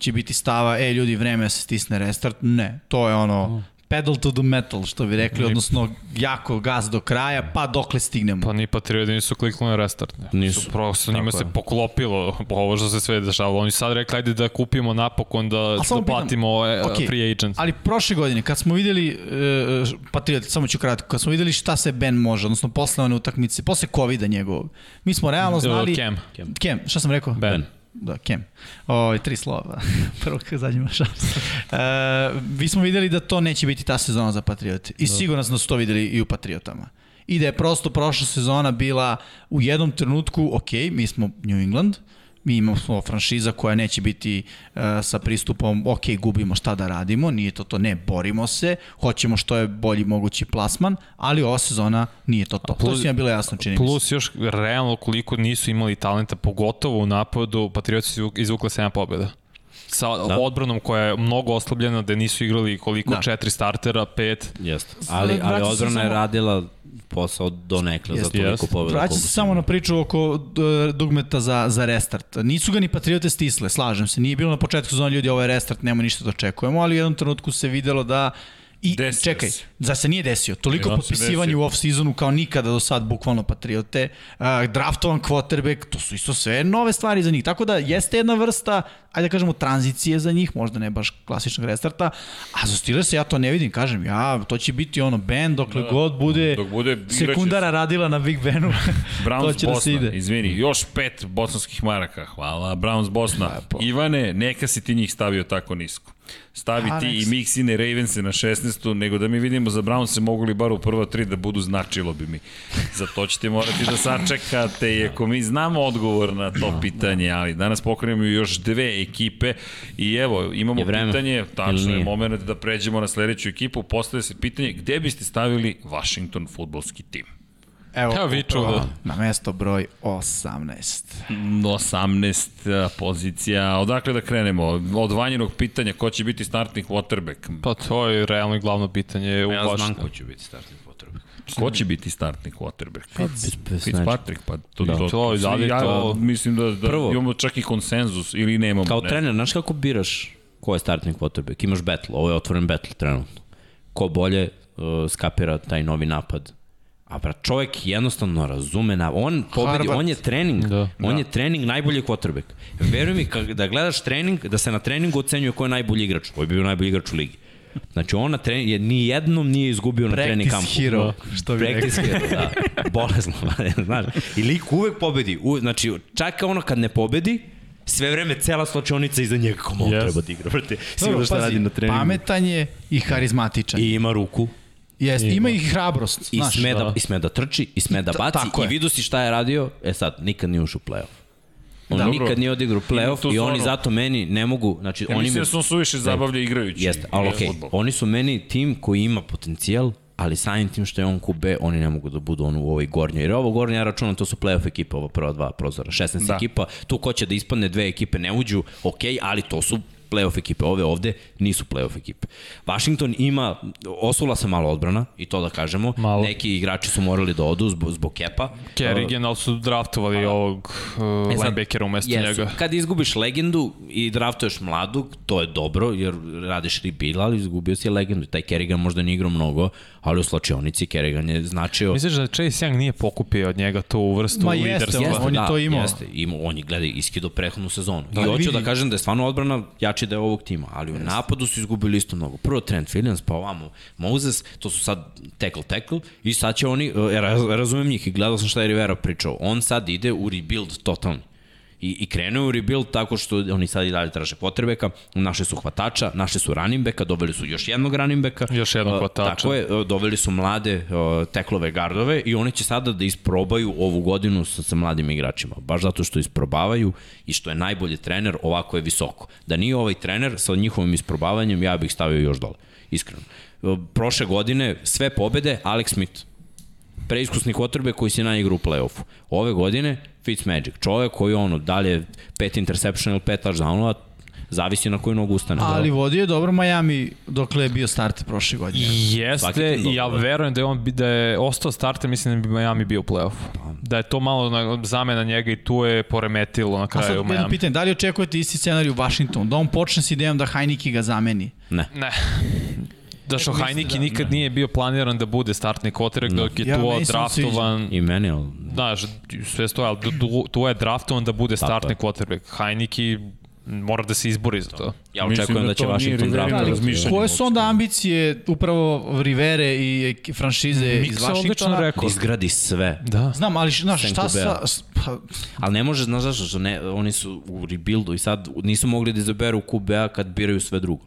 će biti stava, e ljudi, vreme da se stisne restart. Ne, to je ono pedal to the metal, što bi rekli, odnosno jako gas do kraja, pa dokle stignemo. Pa ni Patrioti nisu kliknuli na restart. Ne. Nisu. Su prosto njima se je. poklopilo ovo što se sve dešavalo. Oni sad rekli, ajde da kupimo napokon, da, da pitam, platimo e, okej, free agent. Ali prošle godine, kad smo videli, uh, Patrioti, samo ću kratko, kad smo videli šta se Ben može, odnosno posle one utakmice, posle COVID-a njegovog, mi smo realno znali... Cam. Kem, šta sam rekao? Ben. Da, Kem. O, tri slova. Prvo kad zadnjima šans. E, vi smo videli da to neće biti ta sezona za Patriote. I sigurno smo da to videli i u Patriotama. I da je prosto prošla sezona bila u jednom trenutku, ok, mi smo New England, mi imamo franšiza koja neće biti uh, sa pristupom, ok, gubimo šta da radimo, nije to to, ne, borimo se, hoćemo što je bolji mogući plasman, ali ova sezona nije to to. to plus- svima bilo jasno, čini mi se. Plus još realno koliko nisu imali talenta, pogotovo u napadu, Patrioti su izvukle 7 pobjeda. Sa da. odbranom koja je mnogo oslabljena, da nisu igrali koliko, Da. četiri startera, pet. Jeste. Ali, ali odbrana je samo- radila posao do nekle za Jeste. toliko Jeste. pobjeda. Vraća koliko se samo na priču oko e, dugmeta za, za restart. Nisu ga ni Patriote stisle, slažem se. Nije bilo na početku sezona ljudi, ovo je restart, nema ništa da očekujemo, ali u jednom trenutku se videlo da I Desio čekaj, se. da se nije desio. Toliko se potpisivanje desio. u off-seasonu kao nikada do sad, bukvalno Patriote. Uh, draftovan quarterback, to su isto sve nove stvari za njih. Tako da jeste jedna vrsta, ajde da kažemo, tranzicije za njih, možda ne baš klasičnog restarta, a za Steelers ja to ne vidim, kažem, ja, to će biti ono band dokle Da, god bude, dok bude, sekundara radila na Big Benu, to Browns će Bosna, da se ide. izvini, još pet bosanskih maraka, hvala, Browns Bosna. Lepo. Ivane, neka si ti njih stavio tako nisko. Stavi A, ti nek i se- Mixine Ravense na 16. nego da mi vidimo za Brownse mogu li bar u prva tri da budu značilo bi mi. Za to ćete morati da sačekate, iako mi znamo odgovor na to pitanje, ali danas pokrenemo još dve ekipe i evo, imamo Je vreme? pitanje, tačno je moment da pređemo na sledeću ekipu, postaje se pitanje gde biste stavili Washington futbolski tim? Evo, Evo, viču da- Na mesto broj 18. 18 pozicija. Odakle da krenemo? Od vanjenog pitanja ko će biti startni quarterback? Pa to je realno i glavno pitanje. Ja znam ko će biti startni potrebe. Ko će biti startni quarterback? Fitz, Fitzpatrick, pa to, Da. to, To dalje ja to- mislim da, da Prvo. imamo čak i konsenzus ili nemamo. Kao ne trener, znaš kako biraš ko je startni quarterback? Imaš battle, ovo je otvoren battle trenutno. Ko bolje uh, skapira taj novi napad. A brat, čovjek jednostavno razume na on pobedi, Harvard. on je trening, Da. on je trening najbolji quarterback. Veruj mi kad da gledaš trening, da se na treningu ocenjuje ko je najbolji igrač. Ovo je bio najbolji igrač u ligi. Znači on na trening, je, ni jednom nije izgubio na trening kampu. Practice hero, što bi Practice hero, da. Bolesno, znaš. I lik uvek pobedi. U, znači, čak ono kad ne pobedi, sve vreme cela slačionica iza njega malo Yes. treba da igra, brate. Da šta pazi, radi na treningu. pametan je i harizmatičan. I ima ruku. Jest, ima i hrabrost, I znaš. sme, da, da. I sme da trči, i sme da baci. I vidu si šta je radio. E sad, nikad nije ušao u play-off. On Dobro. nikad nije odigrao play-off i oni zato meni ne mogu, znači Ja oni mislim mi, da su suviše zabavlja igrajući. jeste, ali okej, fudbal. oni su meni tim koji ima potencijal, ali samim tim što je on QB, oni ne mogu da budu on u ovoj gornjoj. Jer ovo gornje, ja računam, to su playoff ekipa, ovo prva dva prozora, 16 Da. da. ekipa, tu ko će da ispadne dve ekipe ne uđu, okej, ali to su playoff ekipe, ove ovde nisu playoff ekipe. Washington ima, osula se malo odbrana, i to da kažemo, Malo. neki igrači su morali da odu zbog, zbog kepa. Kerrigan, ali su draftovali ovog uh, E linebackera umesto jesu. njega. Kad izgubiš legendu i draftuješ mladog, to je dobro, jer radiš rebuild, ali izgubio si legendu. Taj Kerrigan možda nije igrao mnogo, ali u slačionici Kerrigan je značio... Misliš da Chase Young nije pokupio od njega tu vrstu Ma jeste, liderstva? on je to imao. Jeste, imao, on je, gledaj, iskido prethodnu sezonu. Da, I hoću vidi- da kažem da je stvarno odbrana jači da je ovog tima, ali u napadu su izgubili isto mnogo. Prvo Trent Williams, pa ovamo Moses, to su sad tackle-tackle i sad će oni, e, raz, razumem njih i gledao sam šta je Rivera pričao, on sad ide u rebuild totalni. I, i krenuo je u rebuild tako što oni sad i dalje traže potrebeka, našli su hvatača, našli su running backa, doveli su još jednog running backa. Još jednog hvatača. Tako je, doveli su mlade teklove gardove i oni će sada da isprobaju ovu godinu sa, sa mladim igračima. Baš zato što isprobavaju i što je najbolji trener, ovako je visoko. Da nije ovaj trener sa njihovim isprobavanjem, ja bih stavio još dole. Iskreno. Prošle godine sve pobede, Alex Smith preiskusni kotrbe koji se naigra u play-offu. Ove godine Fitzmagic, čovek koji ono, dalje pet interception ili pet touchdownova, zavisi na koju nogu ustane. Ali vodio je dobro Miami dokle je bio start prošle godine. Jeste, i ja verujem da je on bi- da je ostao starter, mislim da bi Miami bio u play-offu. Da je to malo na, zamena njega i tu je poremetilo na A sad kraju jedno pitanje, da li očekujete isti scenarij u Washingtonu? Da on počne s idejom da Heineke ga zameni? Ne. Ne. Da što mislite Heineke da- nikad nije bio planiran da bude startni kotrek, dok je Ja, tu meni se on draftovan, I meni, ali znaš, sve stoje, ali tu, je draftovan da bude startni je. quarterback. Heineke mora da se izbori za to. ja očekujem da da, će Washington draftovati. razmišljanje. Koje su onda ambicije upravo Rivere i franšize iz Miksa odlično Washingtona? rekao. Da izgradi sve. Da. Znam, ali znaš, šta sa... Pa, Ali ne može, znaš zašto, što ne, oni su u rebuildu i sad nisu mogli da izaberu QB-a kad biraju sve drugo.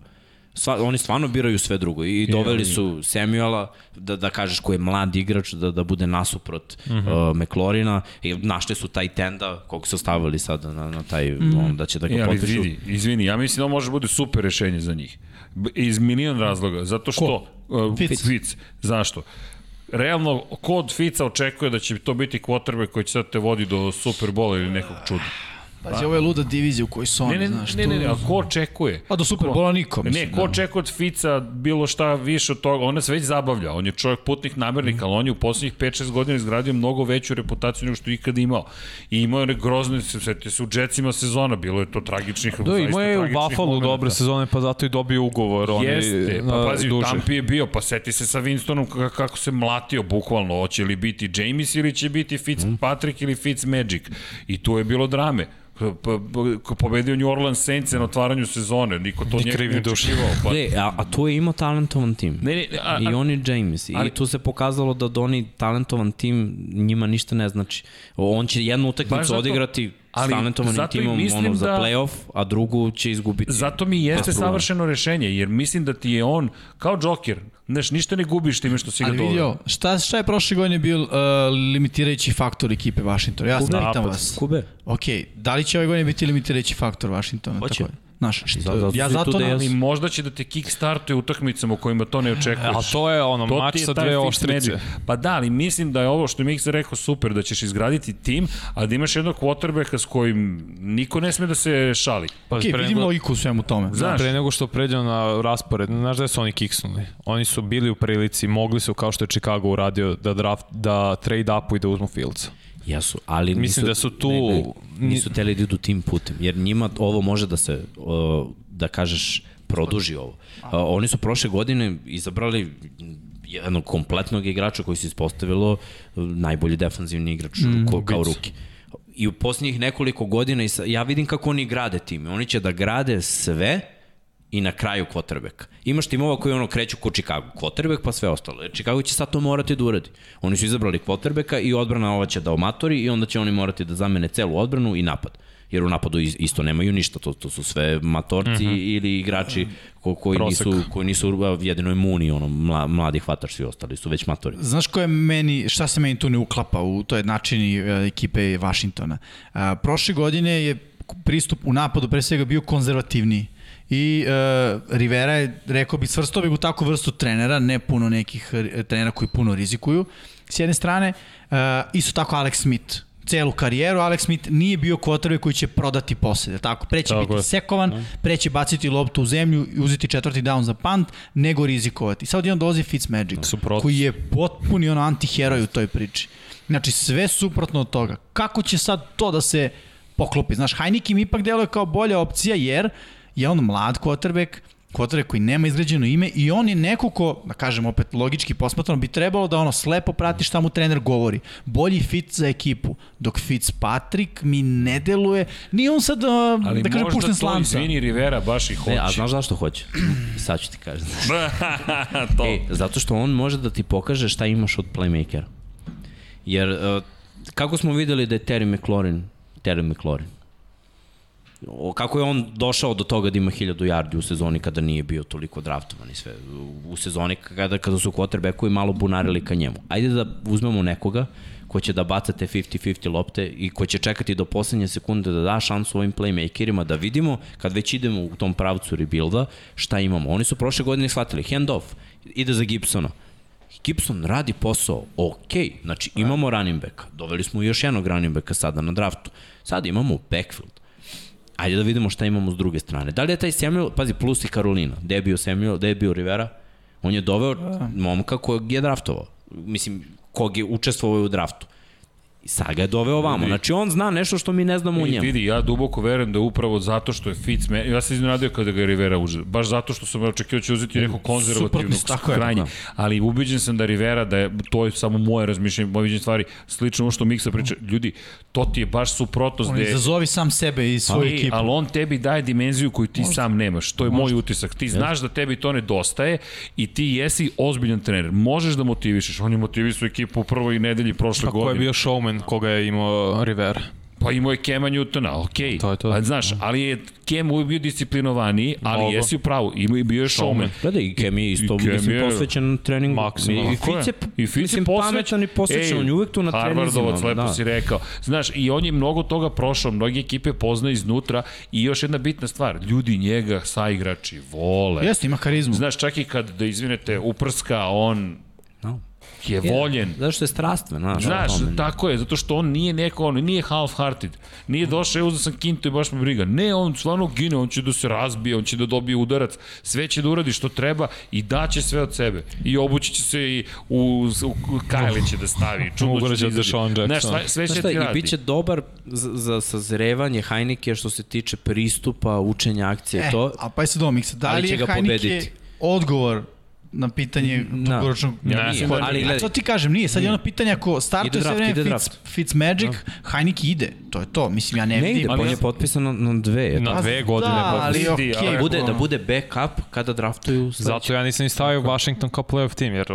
Sva, oni stvarno biraju sve drugo i doveli su Samuela da, da kažeš ko je mlad igrač da, da bude nasuprot uh -huh. uh, McLaurina i našli su taj tenda kog su stavili sad na, na taj on, da će da ga E, ali potpišu. vidi, izvini, ja mislim da ovo može da bude super rešenje za njih. Iz milion razloga. Zato što... Uh, Fitz. Fitz. Zašto? Realno, ko od Fica očekuje da će to biti quarterback koji će sad te vodi do Superbola ili nekog čuda? Pazi, ovo je luda divizija u kojoj su oni, Ne, ne, znaš. ne, ne, ne, a ko očekuje? A do Superbola niko, mislim. Ne, ko očekuje od Fica bilo šta više od toga? On nas već zabavlja. On je čovjek putnih namernika, ali on je u poslednjih 5-6 godina izgradio mnogo veću reputaciju nego što je ikad imao. I imao je grozne, setite se u Jetsima sezona, bilo je to tragičnih, Da, zaista imao je u Buffalo dobre sezone, pa zato i dobio ugovor. On Jeste, pa pazi, duže. Tampi je bio, pa seti se sa Winstonom kako se mlatio bukvalno, hoće li biti James ili će biti Fitzpatrick ili Fitzmagic. I tu je bilo drame. Pa, pobedio New Orleans Saints na otvaranju sezone, niko to Ni njega kriv ne ni dužan. očekivao. Pa, Ne, a, a tu je imao talentovan tim. ne, ne, a, I a, oni James. ali- I tu se pokazalo da, da oni talentovan tim njima ništa ne znači. On će jednu utakmicu odigrati Ali s talentovanim zato timom mislim ono, za da- playoff, a drugu će izgubiti. Zato mi jeste savršeno rešenje, jer mislim da ti je on kao Joker. Znaš, ništa ne gubiš time što si ga doveo. vidio, šta, šta je prošle godine bio uh, limitirajući faktor ekipe Washingtona? Ja sam pitam vas. Kube. Ok, da li će ove godine biti limitirajući faktor Washingtona? Hoće. Tako, Znaš, Zato- zato ja zato da ne, Ali možda će da te kickstartuje utakmicama u kojima to ne očekuješ. A to je ono, To mač sa dve oštrice. Pa da, ali mislim da je ovo što je Miksa rekao super, da ćeš izgraditi tim, a da imaš jednog quarterbacka s kojim niko ne sme da se šali. Pa, ok, pre vidim nego- logiku u svemu tome. Znaš, Pre nego što pređemo na raspored, znaš da su oni kiksnuli? Oni su bili u prilici, mogli su, kao što je Chicago uradio, da, draft, da trade upu i da uzmu Fieldsa. Jesu, ali Mislim nisu, da su tu- Ne, ne, nisu teli da idu tim putem, jer njima ovo može da se, da kažeš, produži ovo. Oni su prošle godine izabrali jednog kompletnog igrača koji se ispostavilo e, najbolji defanzivni igrač mm, ko, kao ruki. I u posljednjih nekoliko godina, i ja vidim kako oni grade time. Oni će da grade sve i na kraju quarterback. Imaš timova koji ono kreću ko Chicago, quarterback pa sve ostalo. Jer Chicago će sad to morati da uradi. Oni su izabrali quarterbacka i odbrana ova će da omatori i onda će oni morati da zamene celu odbranu i napad. Jer u napadu is- isto nemaju ništa, to, to su sve matorci mm -hmm. ili igrači ko, koji, Prosek. nisu, koji nisu jedino imuni, ono, mla, mladi hvatač, svi ostali su već matori. Znaš ko je meni, šta se meni tu ne uklapa u toj načini e, ekipe Washingtona? A, prošle godine je pristup u napadu pre svega bio konzervativniji. I uh, Rivera je, rekao bi, svrstao bi u takvu vrstu trenera, ne puno nekih e, trenera koji puno rizikuju, s jedne strane. Uh, isto tako Alex Smith, celu karijeru, Alex Smith nije bio kvotarve koji će prodati posede, tako? Pre će Tako biti je. sekovan, pre će baciti loptu u zemlju i uzeti četvrti down za punt, nego rizikovati. Sad odjednom dolazi Fitzmagic, Suprotno. koji je potpuni ono antiheroj u toj priči. Znači, sve suprotno od toga. Kako će sad to da se poklopi? Znaš, Heineken ipak deluje kao bolja opcija, jer je on mlad quarterback, quarterback koji nema izgrađeno ime i on je neko ko, da kažem opet logički posmatrano, bi trebalo da ono slepo prati šta mu trener govori. Bolji fit za ekipu. Dok Fitzpatrick mi ne deluje, nije on sad, uh, ali da kažem, možda pušten to, slanca. izvini, Rivera baš i hoće. Ne, a znaš zašto hoće? Sad ću ti kažem. to. E, zato što on može da ti pokaže šta imaš od playmakera. Jer, uh, kako smo videli da je Terry McLaurin, Terry McLaurin, kako je on došao do toga da ima 1000 yardi u sezoni kada nije bio toliko draftovan i sve. U, sezoni kada, kada su quarterbackovi malo bunarili ka njemu. Ajde da uzmemo nekoga ko će da baca te 50-50 lopte i ko će čekati do poslednje sekunde da da šansu ovim playmakerima da vidimo kad već idemo u tom pravcu rebuilda šta imamo. Oni su prošle godine shvatili hand off, ide za Gibsona. Gibson radi posao, ok, znači imamo running backa, doveli smo još jednog running backa sada na draftu, sad imamo backfield. Ajde da vidimo šta imamo s druge strane. Da li je taj Samuel, pazi, plus i Karolina, gde je bio Samuel, gde je bio Rivera, on je doveo momka kojeg je draftovao. Mislim, kog je učestvovao u draftu. I sad ga je doveo ovamo. Znači on zna nešto što mi ne znamo I njemu. vidi, ja duboko verujem da upravo zato što je Fitz, me, ja sam iznenadio kada ga je Rivera uzeo, baš zato što sam očekio da će uzeti Suprotno, tako je, krajnje, tako ali ubeđen sam da Rivera, da je, to je samo moje razmišljanje, moje viđenje stvari, slično ovo što Miksa priča, ljudi, to ti je baš suprotnost On gde izazovi sam sebe i svoju ali, ekipu. ali on tebi daje dimenziju koju ti sam nemaš. To je moj utisak. Ti znaš da tebi to nedostaje i ti jesi ozbiljan trener. Možeš da motivišeš. On je motivisao ekipu u prvoj nedelji prošle Pa ko godine. je bio showman koga je imao Rivera? Pa imao je Kema Newtona, okej. To je to. Pa, znaš, ali je Kem uvijek bio disciplinovaniji, ali Mnogo. jesi u pravu. Imao je bio je showman. Gledaj, i Kem je isto, I Cam mislim, je- posvećen treningu. Maksimalno. I Fic je, I Fitz je mislim, posvećen. pametan i posvećen, on je uvek tu na treninzima. Harvardovac, lepo da. si rekao. Znaš, i on je mnogo toga prošao, mnogi ekipe poznaje iznutra i još jedna bitna stvar, ljudi njega saigrači vole. Jeste, ima harizmu. Znaš, čak i kad, da izvinete, uprska, on. Je voljen. Zato što je strastven, znaš. Znaš, tako je, zato što on nije neko, on nije half-hearted. Nije došao, uzeo sam kintu i baš me briga. Ne, on stvarno gine, on će da se razbije, on će da dobije udarac, sve će da uradi što treba i daće sve od sebe. I obući će se i u, u, u Kajle će da stavi, čudno će Ugrađa da. Deshaun Jackson. Znaš, sve, sve Znaš će ti i radi. bit će dobar za, za sazrevanje Heineke što se tiče pristupa, učenja akcije, E, to. a pa je sad ovo miksa. Da li će je ga Heineke pobediti. odgovor na pitanje Da. dugoročnog Ne, Nije, hvata? ali gledaj, to ti kažem, nije. Sad je ono pitanje ako startuje sve vreme ide Fitz, draft. Fitzmagic, Heineke ide. To je to. Mislim, ja ne, ne ide, vidim. pa on je potpisan na, na dve. Na Da, dve godine. Da, ali okej. ali da bude, da bude backup kada draftuju sledeće. Zato ja nisam ni stavio Washington kao playoff tim, jer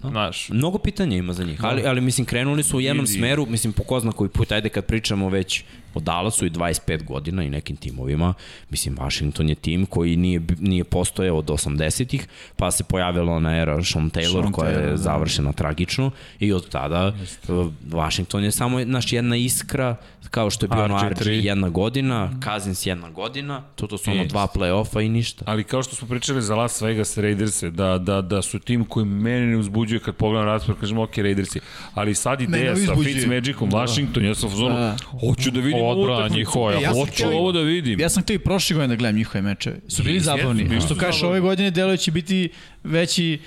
Znaš, Mnogo pitanja ima za njih, ali, ali mislim krenuli su u jednom smeru, mislim po ko zna koji put, ajde kad pričamo već o Dallasu i 25 godina i nekim timovima, mislim Washington je tim koji nije, nije postojao od 80-ih, pa se pojavila ona era Sean Taylor Sean koja Taylor, je da. završena tragično i od tada uh, Washington je samo naš jedna iskra, kao što je bio RG3. RG jedna godina, Cousins jedna godina, to, to su ono dva play-offa i ništa. Ali kao što smo pričali za Las Vegas Raiderse, da, da, da su tim koji mene ne uzbuđuje kad pogledam raspor, kažem ok Raidersi, ali sad ideja sa. Fitzmagicom, Washington, ja sam u zonu, Da. hoću da vidim Odbrana njihova je E, ja Hoću htio- ovo da vidim. Ja sam htio i prošle godine da gledam njihove mečeve. Su bili zabavni. Što kažeš, ove godine deluje će biti veći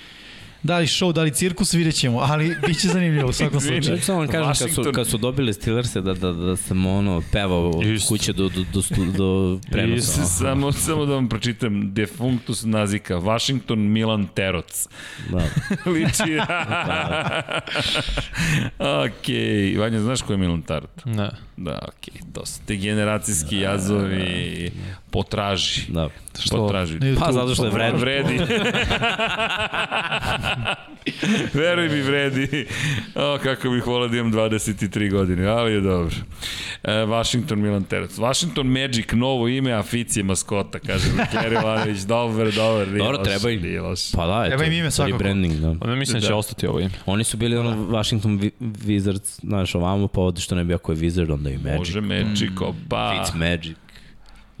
da li show, da li cirkus, vidjet ćemo, ali bit će zanimljivo u svakom slučaju. Ja samo vam kažem, kad su, kad su dobili Steelers-e da, da, da sam ono pevao od Isto. kuće do, do, do, do prenosa. Isto. Samo, samo da vam pročitam Defunctus nazika, Washington Milan Teroc. Da. Liči. ok, Vanja, znaš ko je Milan Tarot? Da, okej, okay. to su te generacijski jazovi potraži. da. Što? Potraži. Pa zato što je vredno. Vredi. Veruj mi, vredi. O, kako bih volao da imam 23 godine, ali je dobro. E, Washington Milan Terac. Washington Magic, novo ime, a Fic je maskota, kaže Kler Ivanović. Dobar, dobar. nije Dobro, loš, treba im. nije loš. Pa da, Treba eto, im ime svakako. rebranding, da. Onda mislim da će Da. ostati ovo ime. Oni su bili ono Washington Wizards, znaš, ovamo, pa ovde što ne bi ako je Wizard, onda i Magic. Može Magic, oba. It's Magic.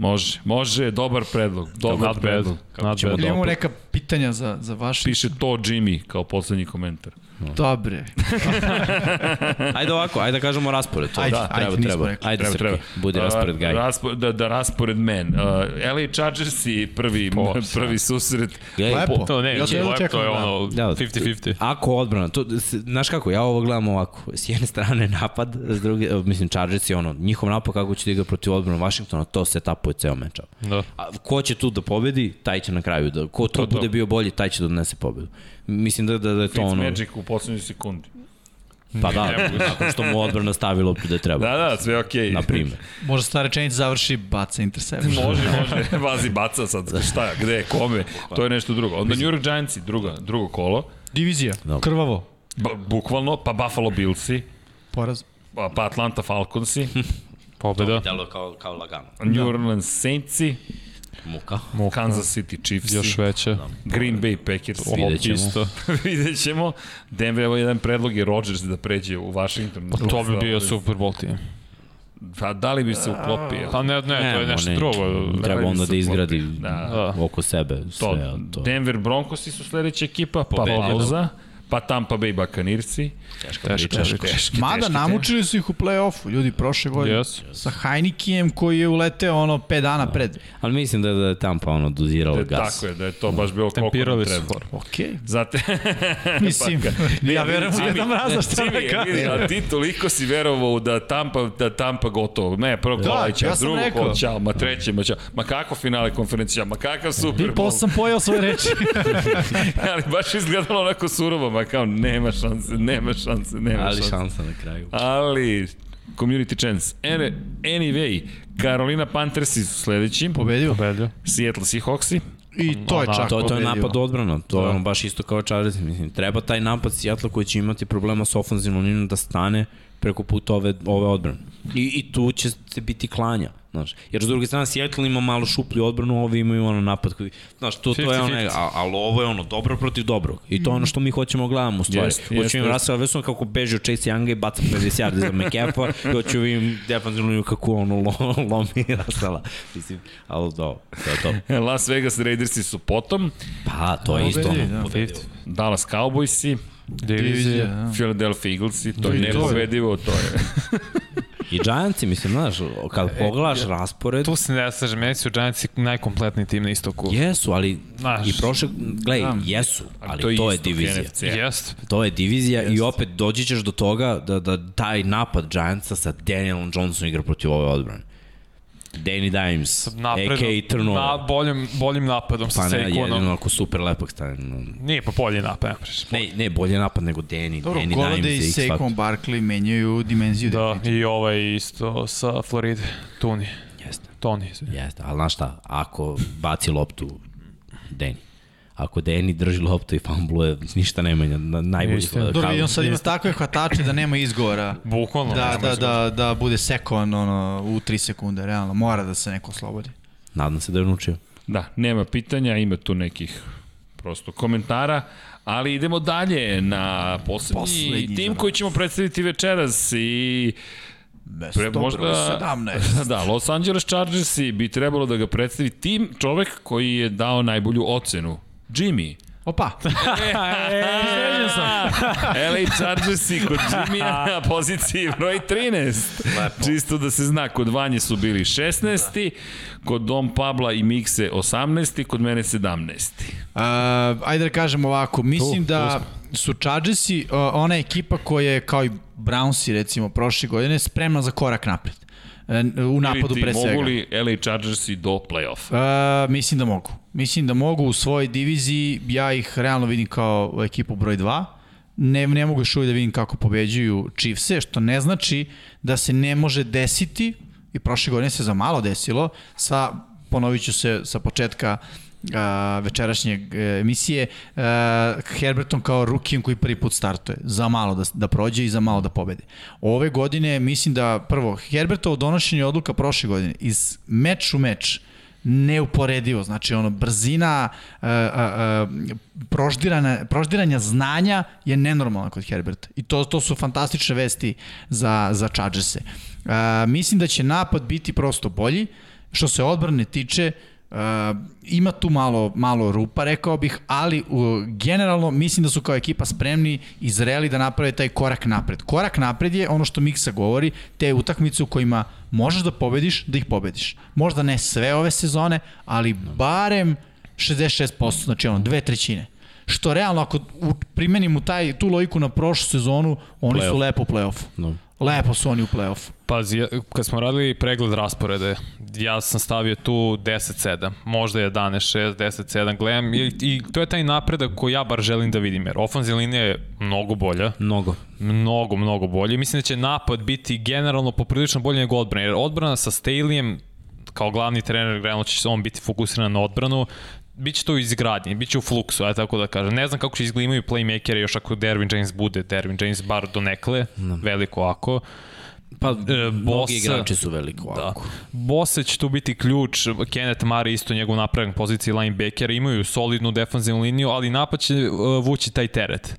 Može, može, dobar predlog. Dobar Not predlog. Not ćemo bad. Ili imamo Dobro. neka pitanja za, za vaš? Piše to Jimmy kao poslednji komentar. Dobre. Ajde ovako, ajde da kažemo raspored. To. Ajde, da, ajde, treba, treba. rekli. Ajde, Treba, Srki, treba. budi raspored Uh, gaj. Raspo, da, da raspored men. Uh, LA Chargers i prvi, Po, prvi susret. Gledaj, Lepo. To ne, Ja to, to jedva to čekam, je da. ono Da, 50-50. Ako odbrana, to, znaš kako, ja ovo gledam ovako, s jedne strane napad, s druge, mislim, Chargers je ono, njihov napad kako će da igra protiv odbrana Washingtona, to se tapuje ceo meč. Da. A ko će tu da pobedi, taj će na kraju, da, ko to, To, to. bude bio bolji, taj će da donese pobedu. Mislim da, da, da je to ono, Fitzmagic u poslednjoj sekundi. pa da, nakon što mu odbrana stavi loptu da je treba, Da, da, sve okej. Okay. na primjer. Možda sta rečenica završi baca interception. Može, može. Vazi baca sad. Šta, gde, kome? To je nešto drugo. Onda New York Giantsi, druga, drugo kolo. Divizija, Dobro. krvavo. Ba, bukvalno, pa Buffalo Billsi, Poraz. pa, pa Atlanta Falconsi, Pobeda. Delo kao, kao lagano. New Orleans Saintsi, Muka. Muka. Kansas City Chiefs, Još veće. Green Bay Packers. Vidjet Vidjet ćemo. Isto. Vidjet ćemo. Denver, evo jedan predlog je Rodgers da pređe u Washington. To bi bio Super Bowl tim. Pa da li bi se uklopio? Pa ne, ne, to je Ne, nešto ne, drugo. Treba onda da izgradi Da. Da. oko sebe To, sve. To. Denver Broncosi su sledeća ekipa, pa pauza, pa Tampa Bay Buccaneersi. Teška Teška priča. priča. Teški, Mada teški, namučili su ih u play-offu, ljudi, prošle godine. Yes. Sa Heineken koji je uleteo ono 5 dana pred. Ali mislim da je, da je Tampa ono dozirala Da, gas. tako je, da je to baš bilo koliko nam Tempirali su treba. for. Okej. Zate... Mislim, ja verujem Mraza što Jimmy, rekao. vidi, a ti toliko si verovao da Tampa, da Tampa gotovo. Ne, prvo Da, kola ja drugo rekao. kola ćao, ma treće, ma ćao. Ma kako finale konferencija, ma kakav Super I posle Bowl. sam pojao svoje reči. Ali baš izgledalo onako surovo, ma kao nema šanse, nema šanse, nema Ali šanse. šansa na kraju. Ali, community chance. Ene, anyway, Carolina Panthersi su sledeći, Pobedio. Pobedio. Seattle Seahawksi, I to je Da, čak To, to je napad odbrana, to je ono baš isto kao Chargers, mislim, treba taj napad Seattle koji će imati problema s ofenzivnom linijom da stane preko puta ove, ove odbrane. I, I tu će se biti klanja, znaš. Jer s druge strane Seattle ima malo šuplju odbranu, ovi imaju ono napad koji, znaš, to, to je ono, 50-50. a, ali ovo je ono dobro protiv dobrog. I to je ono što mi hoćemo gledamo u stvari. Hoćemo jeste, im jeste. Russell Wilson kako beže od Chase Younga i baca 50 yardi za McCaffa i hoću im defensivnu liniju kako ono lo, lomi Russella. Mislim, ali do, to je to. Las Vegas Raidersi su potom, Pa, to je isto ono. da. pobedio. Dallas Cowboysi, Divizija, da. Philadelphia Eaglesi, to To je to. nepobedivo, to je. I Giantsi, mislim, znaš, kad pogledaš raspored, Tu se ne slažem, meni su Giantsi najkompletniji tim na istoku. jesu, ali Znaš. i prošle, gledaj, jesu, ali to je, istok divizija. NFC. Jest. To je divizija i opet doći ćeš do toga da, da taj napad Giantsa sa Danielom Johnsonom igra protiv ove odbrane. Danny Dimes, a.k.a. turnover. Na, boljim, boljim napadom sa pa ne, Saquonom. jedino ako super lepak stane. no. Nije pa bolji napad, ne. Ne, ne, bolje napad nego Danny. Dobro, Danny Golade Dimes i je X Saquon faktor. Barkley menjaju dimenziju. Da, definitivno. i ovaj isto sa Floride. Tuni. Jeste. Tony, izvini. Jeste, ali znaš šta, ako baci loptu Danny, Ako Deni drži loptu i fumbluje, ništa ne menja. Na, najbolji uh, Dobro, kao- i on sad ima takve hvatače da nema izgovora. Bukvalno. Da, da, izgovora. da, da bude sekon ono, u 3 sekunde, realno. Mora da se neko oslobodi. Nadam se da je naučio. Da, nema pitanja, ima tu nekih prosto komentara, ali idemo dalje na poslednji, Poslednji tim koji ćemo predstaviti večeras i Pre, možda, 17. da, Los Angeles Chargersi bi trebalo da ga predstavi tim, čovek koji je dao najbolju ocenu. Jimmy. Opa, Sređen sam. LA Chargersi kod Jimmy na poziciji broj 13. Lepo. Čisto da se zna, kod Vanje su bili 16. Kod Dom Pabla i Mikse 18. Kod mene 17. Uh, ajde da kažem ovako, mislim Tu, da su Chargersi uh, ona ekipa koja je kao i Brownsi recimo prošle godine spremna za korak napred. Uh, u napadu pre svega. Mogu li LA Chargersi do play-offa? Uh, mislim da mogu. Mislim da mogu u svojoj diviziji, ja ih realno vidim kao ekipu broj 2. Ne, ne mogu još uvijek da vidim kako pobeđuju Chiefse, što ne znači da se ne može desiti, i prošle godine se za malo desilo, sa, ponovit ću se sa početka a, večerašnje e, emisije, a, Herbertom kao rukijem koji prvi put startuje, za malo da, da prođe i za malo da pobede. Ove godine mislim da prvo, Herbertovo donošenje odluka prošle godine iz meč u meč, neuporedivo, znači ono brzina uh, uh, proždirana, proždiranja znanja je nenormalna kod Herberta. I to, to su fantastične vesti za, za Chargerse. Uh, mislim da će napad biti prosto bolji, što se odbrane tiče, Uh, ima tu malo, malo rupa, rekao bih, ali uh, generalno mislim da su kao ekipa spremni i zreli da naprave taj korak napred. Korak napred je ono što Miksa govori, te utakmice u kojima možeš da pobediš, da ih pobediš. Možda ne sve ove sezone, ali barem 66%, znači ono, dve trećine. Što realno, ako u, primenimo taj, tu logiku na prošlu sezonu, oni su lepo u play-offu. No. Lepo su oni u play-offu. Pazi, ja- kad smo radili pregled rasporede, ja sam stavio tu 10-7, možda 11-6, 10-7, gledam i, i to je taj napredak koji ja bar želim da vidim, jer ofenzija linija je mnogo bolja, Mnogo. mnogo, mnogo bolje. Mislim da će napad biti generalno poprilično bolje nego odbrana, jer odbrana sa Staleyem kao glavni trener, realno će on biti fokusiran na odbranu, Biće to u izgradnji, biće u fluksu, aj tako da kažem. Ne znam kako će izgledati playmakeri još ako Dervin James bude, Dervin James bar do nekle, veliko ako. Pa, E, mnogi igrači su veliko Da. ovako. Bose će tu biti ključ, Kenneth Murray isto njegov napravak poziciji linebackera, imaju solidnu defanzivnu liniju, ali napad će uh, vući taj teret.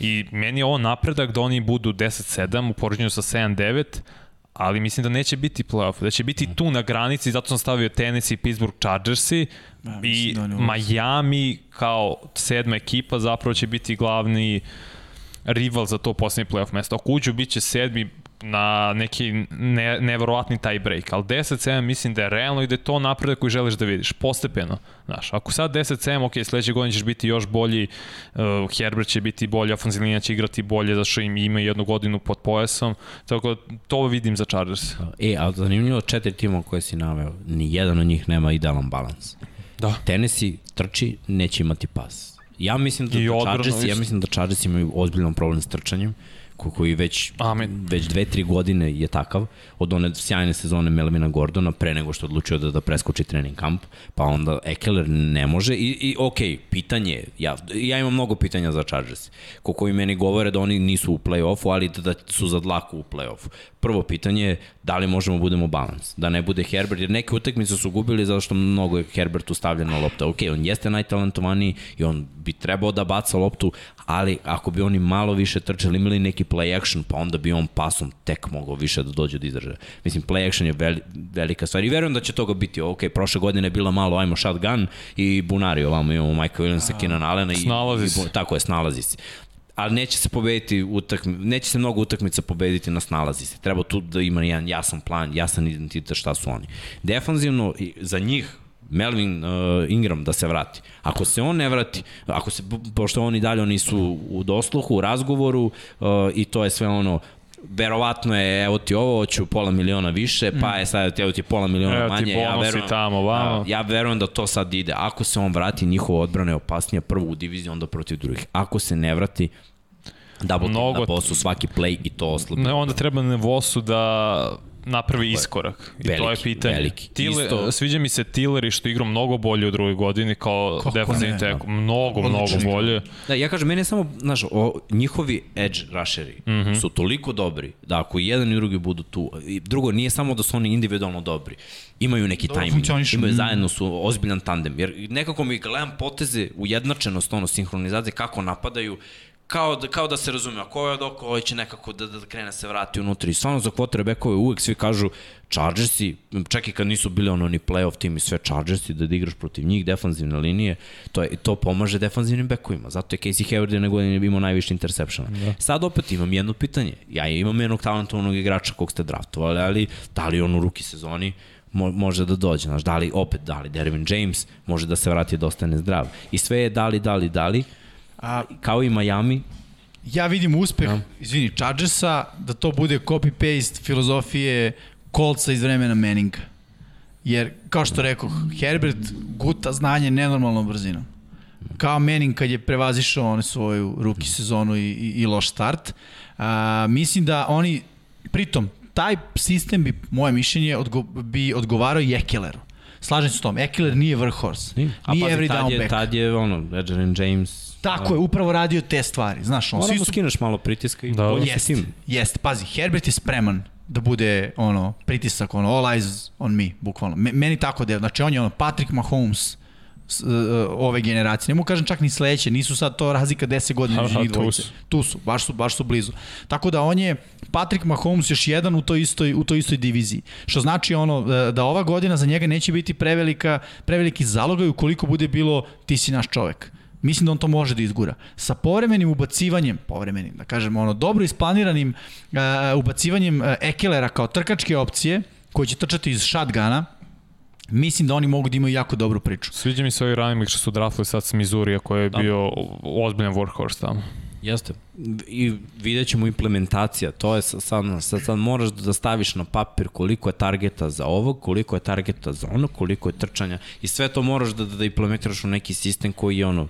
I meni je ovo napredak da oni budu 10-7 u poređenju sa 7-9, ali mislim da neće biti playoff, da će biti tu na granici, zato sam stavio Tennessee, Pittsburgh, Chargersi Ja, i da. Miami kao sedma ekipa zapravo će biti glavni rival za to poslednje playoff mesto. Ako uđu, bit će sedmi na neki ne, neverovatni tie break, ali 10-7 mislim da je realno i da je to napredak koji želiš da vidiš, postepeno. Znaš, ako sad 10-7, ok, sledeće godine ćeš biti još bolji, uh, Herbert će biti bolji, ofenzivna će igrati bolje, zato što im ima jednu godinu pod pojasom, tako da to vidim za Chargers. E, a zanimljivo, četiri tima koje si naveo, ni jedan od njih nema idealan balans. Da. Tennessee trči, neće imati pas. Ja mislim da, I da Chargers, ja mislim da Chargers imaju ozbiljan problem s trčanjem, ko- koji već, Amen. već dve, tri godine je takav, od one sjajne sezone Melvina Gordona, pre nego što odlučio da, da preskoči trening kamp, pa onda Ekeler ne može i, i ok, pitanje, je, ja, ja imam mnogo pitanja za Chargers, ko koji meni govore da oni nisu u play-offu, ali da, da su za dlaku u play-offu. Prvo pitanje je da li možemo budemo balans, da ne bude Herbert, jer neke utakmice su gubili zato što mnogo je Herbertu stavljena lopta. Ok, on jeste najtalentovaniji i on bi trebao da baca loptu, ali ako bi oni malo više trčali, imali neki play action, pa onda bi on pasom tek mogao više da dođe do izražaja. Mislim, play action je veli, velika stvar i verujem da će toga biti. Ok, prošle godine je bila malo ajmo shotgun i bunari ovamo imamo Michael Williamsa, Keenan Allena i, i, tako je, snalazi se ali neće se pobediti utakmi, neće se mnogo utakmica pobediti na snalazi se. Treba tu da ima jedan jasan plan, jasan identitet šta su oni. Defanzivno za njih Melvin uh, Ingram da se vrati. Ako se on ne vrati, ako se, pošto oni dalje oni su u dosluhu, u razgovoru uh, i to je sve ono verovatno je, evo ti ovo, hoću pola miliona više, pa je sad, evo ti pola miliona Evo ti manje. ja bonusi verujem, tamo, vamo. Da, ja verujem da to sad ide. Ako se on vrati, njihova odbrana je opasnija prvo u diviziji, onda protiv drugih. Ako se ne vrati, double Mnogo- na bosu, svaki play i to oslabi. Ne, onda treba Nevosu da napravi iskorak. I to je Veliki, pitanje. veliki. Tiller, Isto- Sviđa mi se Tiller i što igra mnogo bolje u drugoj godini kao defensivni tek. Mnogo, Odlično mnogo bolje. Da, ja kažem, meni je samo, znaš, o, njihovi edge rusheri mm Mhm. -hmm. su toliko dobri da ako jedan i drugi budu tu, i drugo, nije samo da su oni individualno dobri, imaju neki Dobro timing, imaju Mm. zajedno su ozbiljan tandem, jer nekako mi gledam poteze, ujednačenost, ono, sinhronizacije, kako napadaju, kao da, kao da se razume, ako je od oko, ovaj će nekako da, da krene se vrati unutra. I stvarno za quarterbackove uvek svi kažu Chargersi, čak i kad nisu bili ono ni playoff tim i sve Chargersi, da, da igraš protiv njih, defanzivne linije, to, je, to pomaže defanzivnim bekovima. Zato je Casey Hayward jedne godine imao najviše interseptiona. Da. Sad opet imam jedno pitanje. Ja imam jednog talentovanog igrača kog ste draftovali, ali da li on u ruki sezoni mo, može da dođe, znaš, da li opet, da li Dervin James može da se vrati da ostane zdrav. I sve je da li, da li, da li, A, kao i Miami, ja vidim uspeh, Ja. izvini, Chargersa, da to bude copy-paste filozofije Coltsa iz vremena Manninga. Jer, kao što rekao, Herbert guta znanje nenormalnom brzinom. Kao Manning kad je prevazišao on svoju ruki sezonu i, i, i loš start. A, mislim da oni, pritom, taj sistem bi, moje mišljenje, odgo, bi odgovarao i Ekeleru. Slažem se s tom, Ekeler nije workhorse. Nije, A pazi, every tad down je, back. tad je ono, Edgerin James... Tako je, upravo radio te stvari. Znaš, on, Moram svi da su skineš malo pritiska i Da. bolje si Jest, tim. jest. Pazi, Herbert je spreman da bude ono pritisak, ono all eyes on me, bukvalno. Me, meni tako da znači on je ono Patrick Mahomes s, uh, ove generacije. Ne mu kažem čak ni sledeće, nisu sad to razlika 10 godina tu su. Tu su, baš su, baš su blizu. Tako da on je Patrick Mahomes još jedan u toj istoj u toj istoj diviziji. Što znači ono e, da ova godina za njega neće biti prevelika preveliki zalogaj ukoliko bude bilo ti si naš čovek. Mislim da on to može da izgura. Sa povremenim ubacivanjem, povremenim, da kažemo, ono, dobro isplaniranim uh, ubacivanjem uh, Ekelera kao trkačke opcije, koji će trčati iz shotguna, mislim da oni mogu da imaju jako dobru priču. Sviđa mi se ovaj running back što su draftili sad sa Missouri, koji je bio ozbiljan workhorse tamo. Jeste. I vidjet ćemo implementacija. To je sad, sad, sad, sad moraš da staviš na papir koliko je targeta za ovog, koliko je targeta za ono, koliko je trčanja i sve to moraš da, da implementiraš u neki sistem koji je ono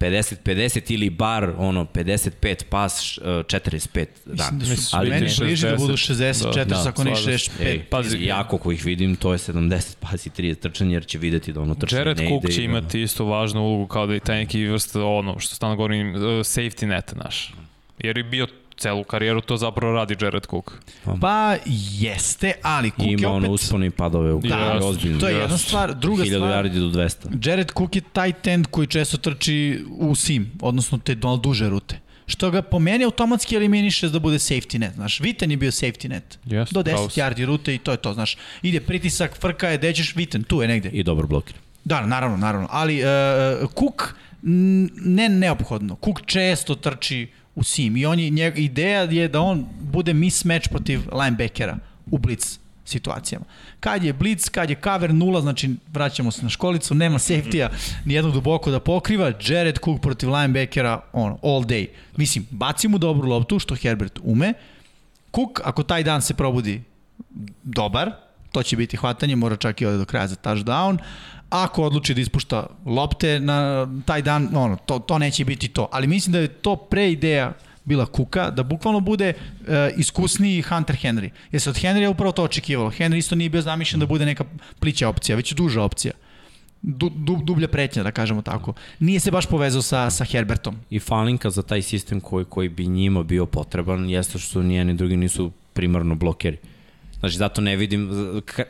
50-50 ili bar ono 55 pas, š- 45 Mislim dan. da su Mislim, meni bliže da budu 60, 64, da, ako ne slažem se. 65. Ej, Pazi, jako ko ih vidim, to je 70 pas i 30 trčanja, jer će videti da ono trčanje Jared ne Cook ide. će i ono- imati isto važnu ulogu kao da i taj neki vrsta ono što stalno govorim uh, safety net naš. Jer je bio celu karijeru to zapravo radi Jared Cook. Pa jeste, ali Cook I je ima ono opet... uspone i padove u Da, ozbiljno. To je jedna stvar. Druga 1000 stvar, yardi do 200. Jared Cook je taj tend koji često trči u sim, odnosno te duže rute. Što ga po meni automatski eliminiše da bude safety net. Znaš, Viten je bio safety net. Jeste, Do pravo 10 si. yardi rute i to je to, znaš. Ide pritisak, frka je, dećeš Viten, tu je negde. I dobro blokir. Da, naravno, naravno. Ali uh, Cook ne neophodno. Cook često trči u sim i on je, njeg, ideja je da on bude mismatch protiv linebackera u blitz situacijama. Kad je blitz, kad je cover nula, znači vraćamo se na školicu, nema safety-a, nijednog duboko da pokriva, Jared Cook protiv linebackera, ono, all day. Mislim, baci mu dobru loptu, što Herbert ume, Cook, ako taj dan se probudi dobar, to će biti hvatanje, mora čak i ode do kraja za touchdown. Ako odluči da ispušta lopte na taj dan, ono, to, to neće biti to. Ali mislim da je to pre ideja bila Kuka, da bukvalno bude uh, iskusniji Hunter Henry. Jer se od Henrya upravo to očekivalo. Henry isto nije bio zamišljen da bude neka plića opcija, već duža opcija. Du, du, dublja pretnja, da kažemo tako. Nije se baš povezao sa, sa Herbertom. I falinka za taj sistem koji, koji bi njima bio potreban jeste što nijeni drugi nisu primarno blokeri. Znači, zato ne vidim,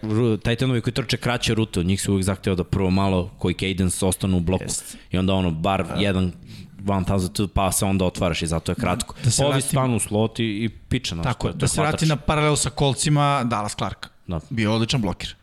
ru- Titanovi koji trče kraće rute, od njih se uvijek zahteva da prvo malo koji cadence ostanu u bloku. Jest. I onda ono, bar jedan 1002 pa se onda otvaraš i zato je kratko. Da se Ovi stanu u slot i, i piče nas. Tako, je, da se vrati na paralelu sa kolcima Dallas Clark. Da. Bio odličan blokir.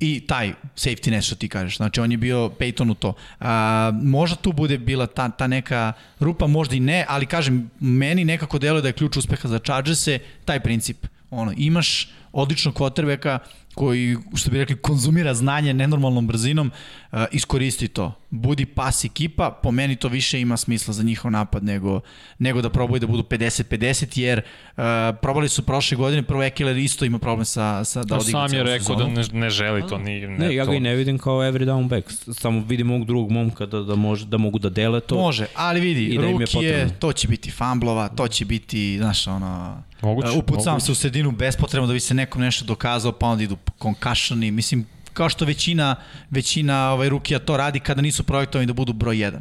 I taj safety net što ti kažeš, znači on je bio Peyton u to. A, možda tu bude bila ta, ta neka rupa, možda i ne, ali kažem, meni nekako deluje da je ključ uspeha za Chargers-e taj princip. Ono, imaš odličnog quarterbacka koji, što bi rekli, konzumira znanje nenormalnom brzinom, uh, iskoristi to. Budi pas ekipa, po meni to više ima smisla za njihov napad nego, nego da probaju da budu 50-50, jer uh, probali su prošle godine, prvo Ekeler isto ima problem sa, sa da Da odigra sam je rekao da sezonu. ne, ne želi to, ni, ne, Ne, ja ga i ne vidim kao every down back. Samo vidim ovog drugog momka da, da, može, da mogu da dele to. Može, ali vidi, da ruki je, to će biti famblova, to će biti, znaš, ono, Moguće, uh, upucam moguće. se u sredinu bespotrebno da bi se nekom nešto dokazao, pa onda idu concussioni, mislim, kao što većina, većina ovaj, rukija to radi kada nisu projektovani da budu broj 1.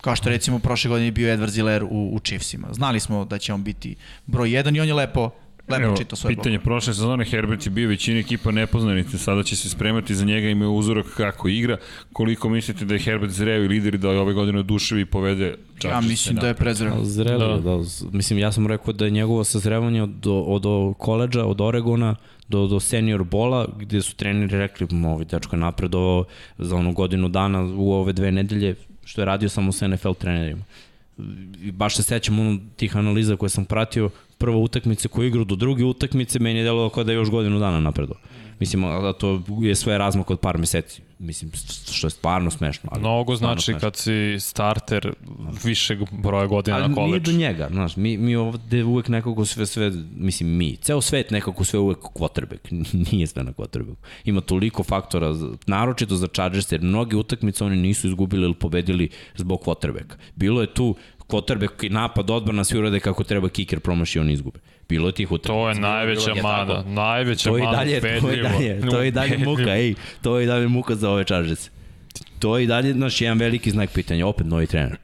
Kao što recimo prošle godine je bio Edward Ziller u, u Chiefsima. Znali smo da će on biti broj 1 i on je lepo lepo Evo, čitao svoje pitanje, prošle sezone Herbert je bio većina ekipa nepoznanice, sada će se spremati za njega, ima uzorak kako igra. Koliko mislite da je Herbert zreo i lider i da je ove godine oduševi i povede Ja mislim da je prezreo. Zrelo, da. da. Mislim, ja sam rekao da je njegovo sazrevanje od, od, od koleđa, od Oregona, do, do senior bola, gde su treneri rekli, ovaj dečko je napredovao za onu godinu dana u ove dve nedelje, što je radio samo sa NFL trenerima. I baš se sećam ono tih analiza koje sam pratio, prva utakmica koju igrao do druge utakmice, meni je delovalo kao da je još godinu dana napredovao. Mislim, a to je sve razmak od par meseci. Mislim, što je stvarno smešno. Ali Mnogo znači smešno. kad si starter višeg broja godina Ali na nije koleđu. do njega, znaš, mi, mi ovde uvek nekako sve, sve, mislim mi, ceo svet nekako sve uvek quarterback, nije sve na quarterbacku. Ima toliko faktora, naročito za Chargers, jer mnogi utakmice oni nisu izgubili ili pobedili zbog quarterbacka. Bilo je tu quarterback i napad, odbrana, svi urade kako treba, kicker promaši, oni izgube. Bilo je tih utakmica. To je najveća Je mana, tako? najveća To je mana, dalje, to je dalje, to je i dalje muka, ej, to je i dalje muka za ove Chargers. To je i dalje, znaš, jedan veliki znak pitanja, opet novi trener.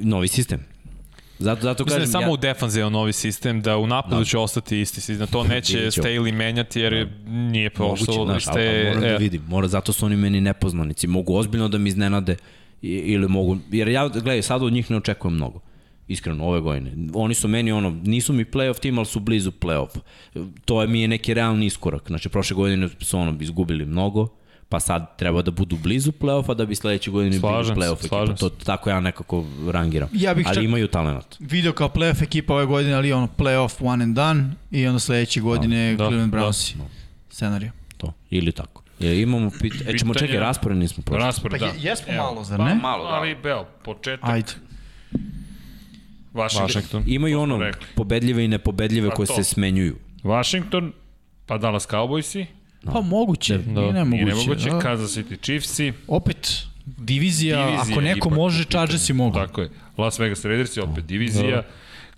Novi sistem. Zato, zato Mislim da kažem, je samo ja, u defanzivan novi sistem, da u napadu Da. će ostati isti sistem. To neće. Staley menjati jer je- nije moguće, prošlo znaš, iz ali, ali te... moram da vidim, mora, zato su oni meni nepoznanici, mogu ozbiljno da mi iznenade ili mogu, jer ja, gledaj, sad od njih ne očekujem mnogo iskreno ove godine. Oni su meni ono, nisu mi playoff tim, ali su blizu playoff. To je mi je neki realni iskorak. Znači, prošle godine su ono izgubili mnogo, pa sad treba da budu blizu play-offa da bi sledeće godine Slažem bili play-off ekipa. To tako ja nekako rangiram. Ja bih Ali čak- imaju talent. Video kao playoff ekipa ove godine, ali ono playoff one and done i onda sledeće godine Da, Cleveland da. Brownsi. Scenariju. To. Ili tako. E, imamo pit... E, ćemo čekaj, raspored nismo prošli. Raspored, Pa da. je- jesmo Evo. malo, zar Pa ne? malo, da. Ali, evo, početak. Ajde. Washington. Washington. Imaju ono rekli. pobedljive i nepobedljive Pa koje to. se smenjuju. Washington, pa Dallas Cowboysi, Pa moguće, Da. i nemoguće. nemoguće, da. Kansas City Chiefsi, Opet, divizija, divizija ako neko ipak može. Chargersi mogu. Tako je. Las Vegas Raidersi, opet divizija, Da.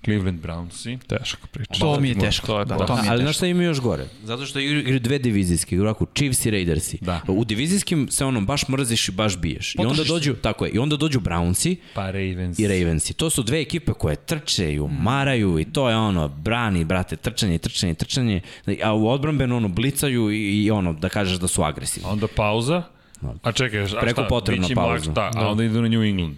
Cleveland Brownsi. Teška priča. To mi je teško. To je da, to. to mi je Ali znaš šta ima još gore? Zato što igraju dve divizijske, igraju ovako Chiefs i Raidersi. Da. U divizijskim se ono baš mrziš i baš biješ. I onda se. dođu, tako je, i onda dođu Brownsi Pa Ravens. i Ravensi. To su dve ekipe koje trče i umaraju i to je ono, brani, brate, trčanje, trčanje, trčanje, a u odbranbenu ono, blicaju i, i ono, da kažeš da su agresivni. Onda pauza. A čekaj, a Preko šta? potrebna pauza. Da, a onda idu na New England.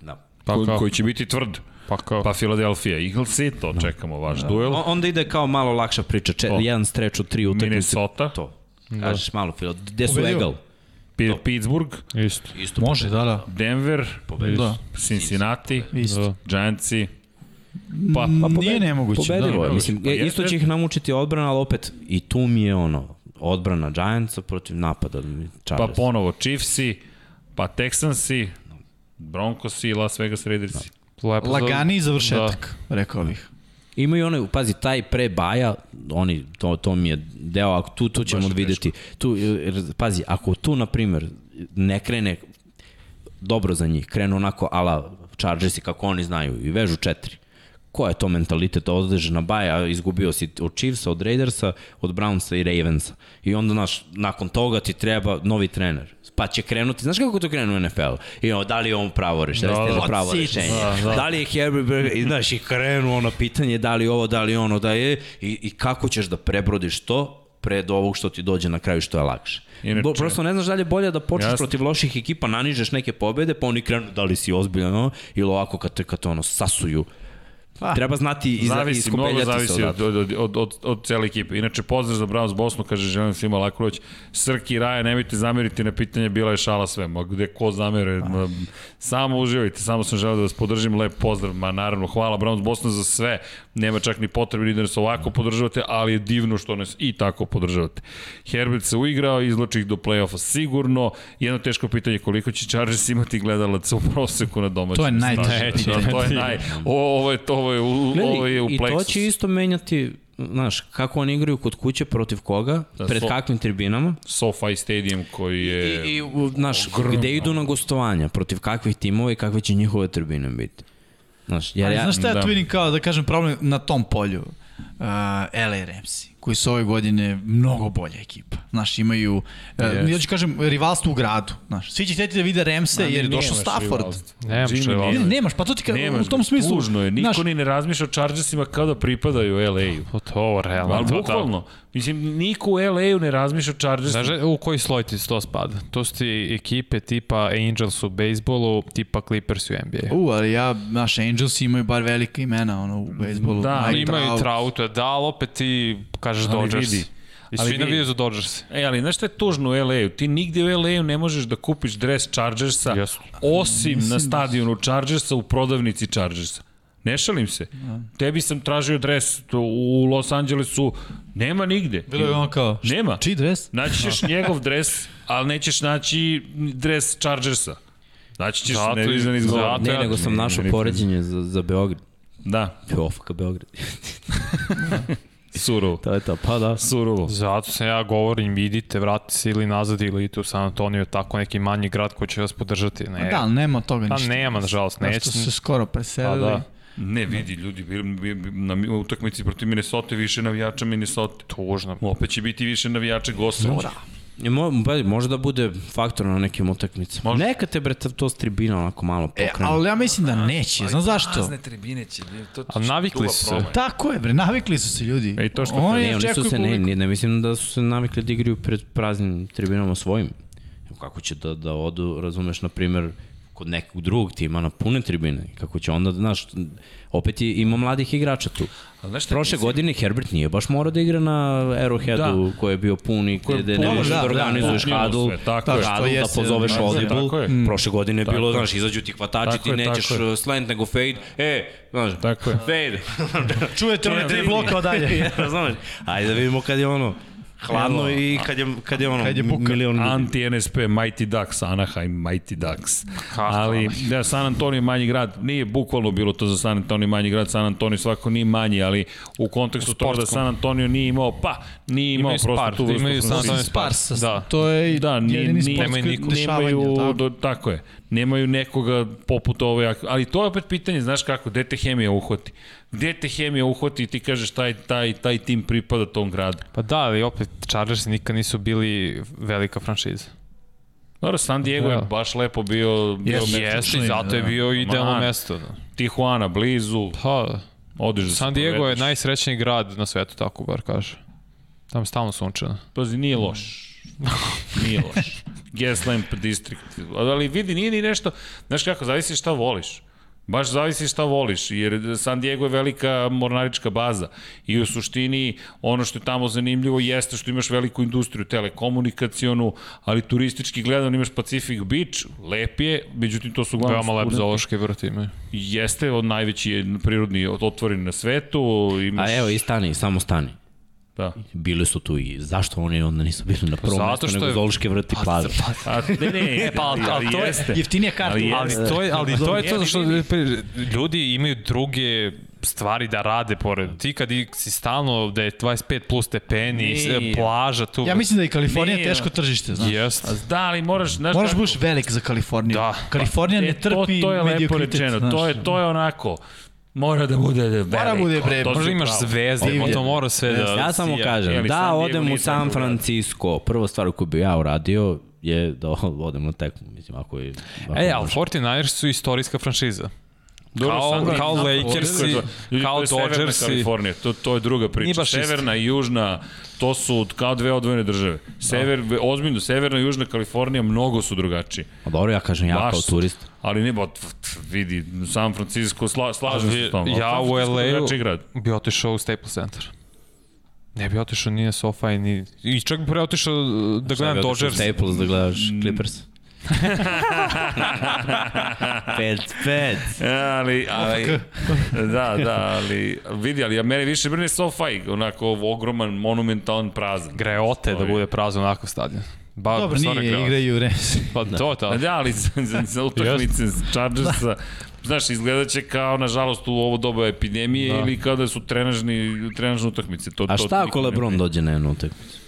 Da. Pa ko, kao? koji će biti tvrd. Pa kao? Pa Philadelphia Eaglesi, to čekamo vaš duel. O- Onda ide kao malo lakša priča, če, To. jedan streč od tri utakmice. Minnesota, To. Kažeš malo, Filo, gde su Pobedio. Egal? Pi- Pittsburgh, Isto. Isto. Može, da, da. Denver, Da, Cincinnati, isto. Giantsi. Pa, Pa, pa Nije nemoguće, Pobedivo da. je. Mislim, Pa e, jeste. isto će ih namučiti odbrana, ali opet i tu mi je ono, odbrana Giantsa protiv napada pa Chargers. ponovo Chiefsi, pa Texansi, Broncosi i Las Vegas Raidersi. Lepo za- Lagani završetak, rekao bih. Imaju onaj, pazi, taj pre baja, oni, to, to mi je deo, ako tu, tu ćemo videti. Tu, pazi, ako tu, na primjer, ne krene dobro za njih, krenu onako ala Chargersi kako oni znaju i vežu četiri. Ko je to mentalitet? Odleže na baja, izgubio si od Chiefsa, od Raidersa, od Brownsa i Ravensa. I onda, znaš, nakon toga ti treba novi trener. Pa će krenuti, znaš kako to krenu u NFL-u? I ono, da li je on pravo rešenje? Da, da, pravo rešenje. Da, da. da li je Herbert Berger, i znaš, i krenu ono pitanje, da li ovo, da li ono, da je, i, i kako ćeš da prebrodiš to pred ovog što ti dođe na kraju što je lakše. Inače- Bo, prosto ne znaš da li je bolje da počneš Jasno. protiv loših ekipa, nanižeš neke pobede, pa oni krenu da li si ozbiljan, no? ili ovako kad te, kad te ono sasuju. Pa, Treba znati i Zavisi, mnogo iskopeljati se zavisi odatle. od, od, od, od, od cele ekipe. Inače, pozdrav za Browns Bosnu, kaže želim svima lako roć. Srki i Raja, nemojte zameriti na pitanje, bila je šala sve. Ma gde ko zamere, ma, samo uživajte, samo sam želeo da vas podržim, lep pozdrav, ma naravno, hvala Browns Bosna za sve, nema čak ni potrebe ni da nas ovako podržavate, ali je divno što nas i tako podržavate. Herbert se uigrao, izloči ih do play-offa sigurno, jedno teško pitanje, koliko će Chargers imati gledalaca u proseku na domaćem To je pitanje. Da, to je naj... O, ovo je, to, ovo je, u, Gledaj, ovo je u I to će isto menjati, znaš, kako oni igraju kod kuće, protiv koga, Da, pred so- kakvim tribinama. SoFi Stadium koji je... I, i znaš, gde idu na gostovanja, protiv kakvih timova i kakve će njihove tribine biti. Znaš, jer Ali ja, znaš šta ja da. tu vidim kao, da kažem, problem na tom polju? Uh, LA Ramsey. koji su ove godine mnogo bolja ekipa. Znaš, imaju, yes. ja ću kažem, rivalstvo u gradu. Znaš, svi će hteti da vide Remse, jer je došao Stafford. Nemaš rivalstvo. Ne, nemaš, pa to ti ka, Nemaš, u tom smislu. Tužno je, niko znaš, ni ne razmišlja o Chargersima kao da pripadaju LA-u. Pa to, realno. Ali bukvalno, mislim, niko u LA-u ne razmišlja o Chargersima. Znaš u koji sloj ti to spada? To su ti ekipe tipa Angels u bejsbolu, tipa Clippers u NBA. U, ali ja, naš Angels imaju bar velika imena ono, u bejsbolu. Da, Mike imaju Trout. Trouta, da, ali opet ti kažeš Ali Dodgers. vidi. I svi navijaju za Dodgers. E, ali znaš šta je tužno u LA-u? Ti nigde u LA-u ne možeš da kupiš dres Chargersa, Jesu. osim Mislim na stadionu Chargersa u prodavnici Chargersa. Ne šalim se. Tebi sam tražio dres to u Los Angelesu, nema nigde. Bilo je ono kao, Nema. čiji dres? Naći ćeš njegov dres, ali nećeš naći dres Chargersa. Naći ćeš, Zato ne da izgovor. zato- Ne, nego sam Ne, našao ne, poređenje za, za Beograd. Da, Ofaka Beograd. surovo. to je to, pa da. Surovo. Zato sam ja govorim, idite, vratite se ili nazad ili idite u San Antonio, tako neki manji grad koji će vas podržati. Ne, Da, nema toga Pa ništa. nema, nažalost, neće. što su se skoro preselili. Pa da. Ne, vidi, ljudi, bi, bi, bi, na utakmici protiv Minnesota više navijača Minnesota. Tužno. Opet će biti više navijača Gosovića. I mo, može da bude faktor na nekim utakmicama. Može. Neka te bre to s tribina onako malo E, pokrene. ali ja mislim da neće, znaš zašto? tribine će, to, A navikli su se. Tako je, bre, navikli su se ljudi. E, to što Oni ne, oni su se, ne, ne, ne mislim da su se navikli da igraju pred praznim tribinama svojim. Evo Kako će da, da odu, razumeš, na primer, kod nekog drugog tima na pune tribine. Kako će onda, znaš, opet je, ima mladih igrača tu. Ali znaš šta, Prošle mislim- godine Herbert nije baš morao da igra na Arrowheadu Da. koji je bio pun i Koji je gde ne možeš da, da, da, organizuješ da, hadl, sve, tako da, je. hadl, da pozoveš da, audible. je. Prošle godine je bilo, je. znaš, izađu ti hvatači, Tako ti je, nećeš tako je. uh, slant nego fade, e, znaš, Tako je. fade. Čujete one tri bloka odalje. Razumeš? Ajde da vidimo kad je ono hladno i kad je, kad je ono Kad je buka. milion ljudi. Anti-NSP, Mighty Ducks, Anaheim, Mighty Ducks. Ali, da, San Antonio je manji grad, nije bukvalno bilo to za San Antonio manji grad, San Antonio svako nije manji, ali u kontekstu toga da. San Antonio nije imao, pa, nije imao Imaju prosto Spart, tu vrstu imaju San. Antonio Spars, Da. to je Da, nije, jedini nije, nemaju koji niko. dešavanja. nemaju, tako. do, tako je, nemaju nekoga poput ove, ali to je opet pitanje, znaš kako, gde te hemija uhvati? Gde te hemija uhvati i ti kažeš taj, taj, taj tim pripada tom gradu? Pa da, ali opet Chargers nikad nisu bili velika franšiza. Dobro, San Diego je Da. baš lepo bio, bio mesto. Jeste, da. zato je bio idealno mesto. Da. Tijuana, blizu, Pa, odeš da se San Diego je povedeš. najsrećniji grad na svetu, tako bar kaže. Tamo je stalno sunčano. Pazi, nije loš. nije loš. Gaslamp District. Ali vidi, nije ni nešto, znaš kako, zavisi šta voliš. Baš zavisi šta voliš, jer San Diego je velika mornarička baza i u suštini ono što je tamo zanimljivo jeste što imaš veliku industriju, telekomunikacionu, ali turistički gledano imaš Pacific Beach, lep je, međutim to su uglavnom Veoma lep studenti. zoološki vrt imaju. Jeste, od najveći je prirodni otvoren na svetu. Imaš, A evo i stani, samo stani. Da. Bili su tu i zašto oni onda nisu bili na prvom Zato mestu što nego je- Zološke vrti plaza? A, ne, ne, pa, ali- ali to je- jeste. Jeftinija karta. Ali Ali to je, ali to je to što ljudi imaju druge stvari da rade pored. Ti kad si stalno da je 25 plus stepeni, Nije. plaža tu. Ja mislim da je Kalifornija Nije, teško tržište, znaš. Jest. A Da, ali moraš, znaš Moraš buš velik za Kaliforniju. Da. Kalifornija ne E, trpi to, to je lepo rečeno, znaš. to je, to je onako, mora da bude veliko. Mora bude, bre, Možda imaš zvezde, Divlje. to mora sve da... Ja samo kažem, da odem u San. Francisco, prva stvar koju bi ja uradio je da odem na tekmu, mislim, ako je... Ako E, ali može. 49ers su istorijska franšiza. Dobro, Kao- San- kao Lakersi, Ljudi, kao Dodgersi. Kalifornija, to, to je druga priča. Severna i južna, to su kao dve odvojene države. Sever, ozbiljno, severna i južna Kalifornija mnogo su drugačiji. A dobro, ja kažem, ja Baš kao su. Ali ne, ba, t- t- vidi, San Francisco, sla, slažem se s tom. Ja u LA-u bi otišao u Staples Center. Ne bi otišao ni na SoFi, ni... I čak bi pre otišao da gledam Dodgers. Staples da gledaš Clippers. pet, pet. Ali, ali, da, da, ali, vidi, ali ja mene više brine SoFi, onako ogroman, monumentalan prazan. Greote da bude prazan onako stadion. Ba, Dobro, stvarno nije, igraju Rams. Pa to, to. Da, ali za, za, za utakmice Chargersa, znaš, izgledat će kao, nažalost, u ovo doba epidemije Da. ili kao da su trenažni, trenažne utakmice. To, A to šta niko ako Lebron dođe na jednu utakmicu?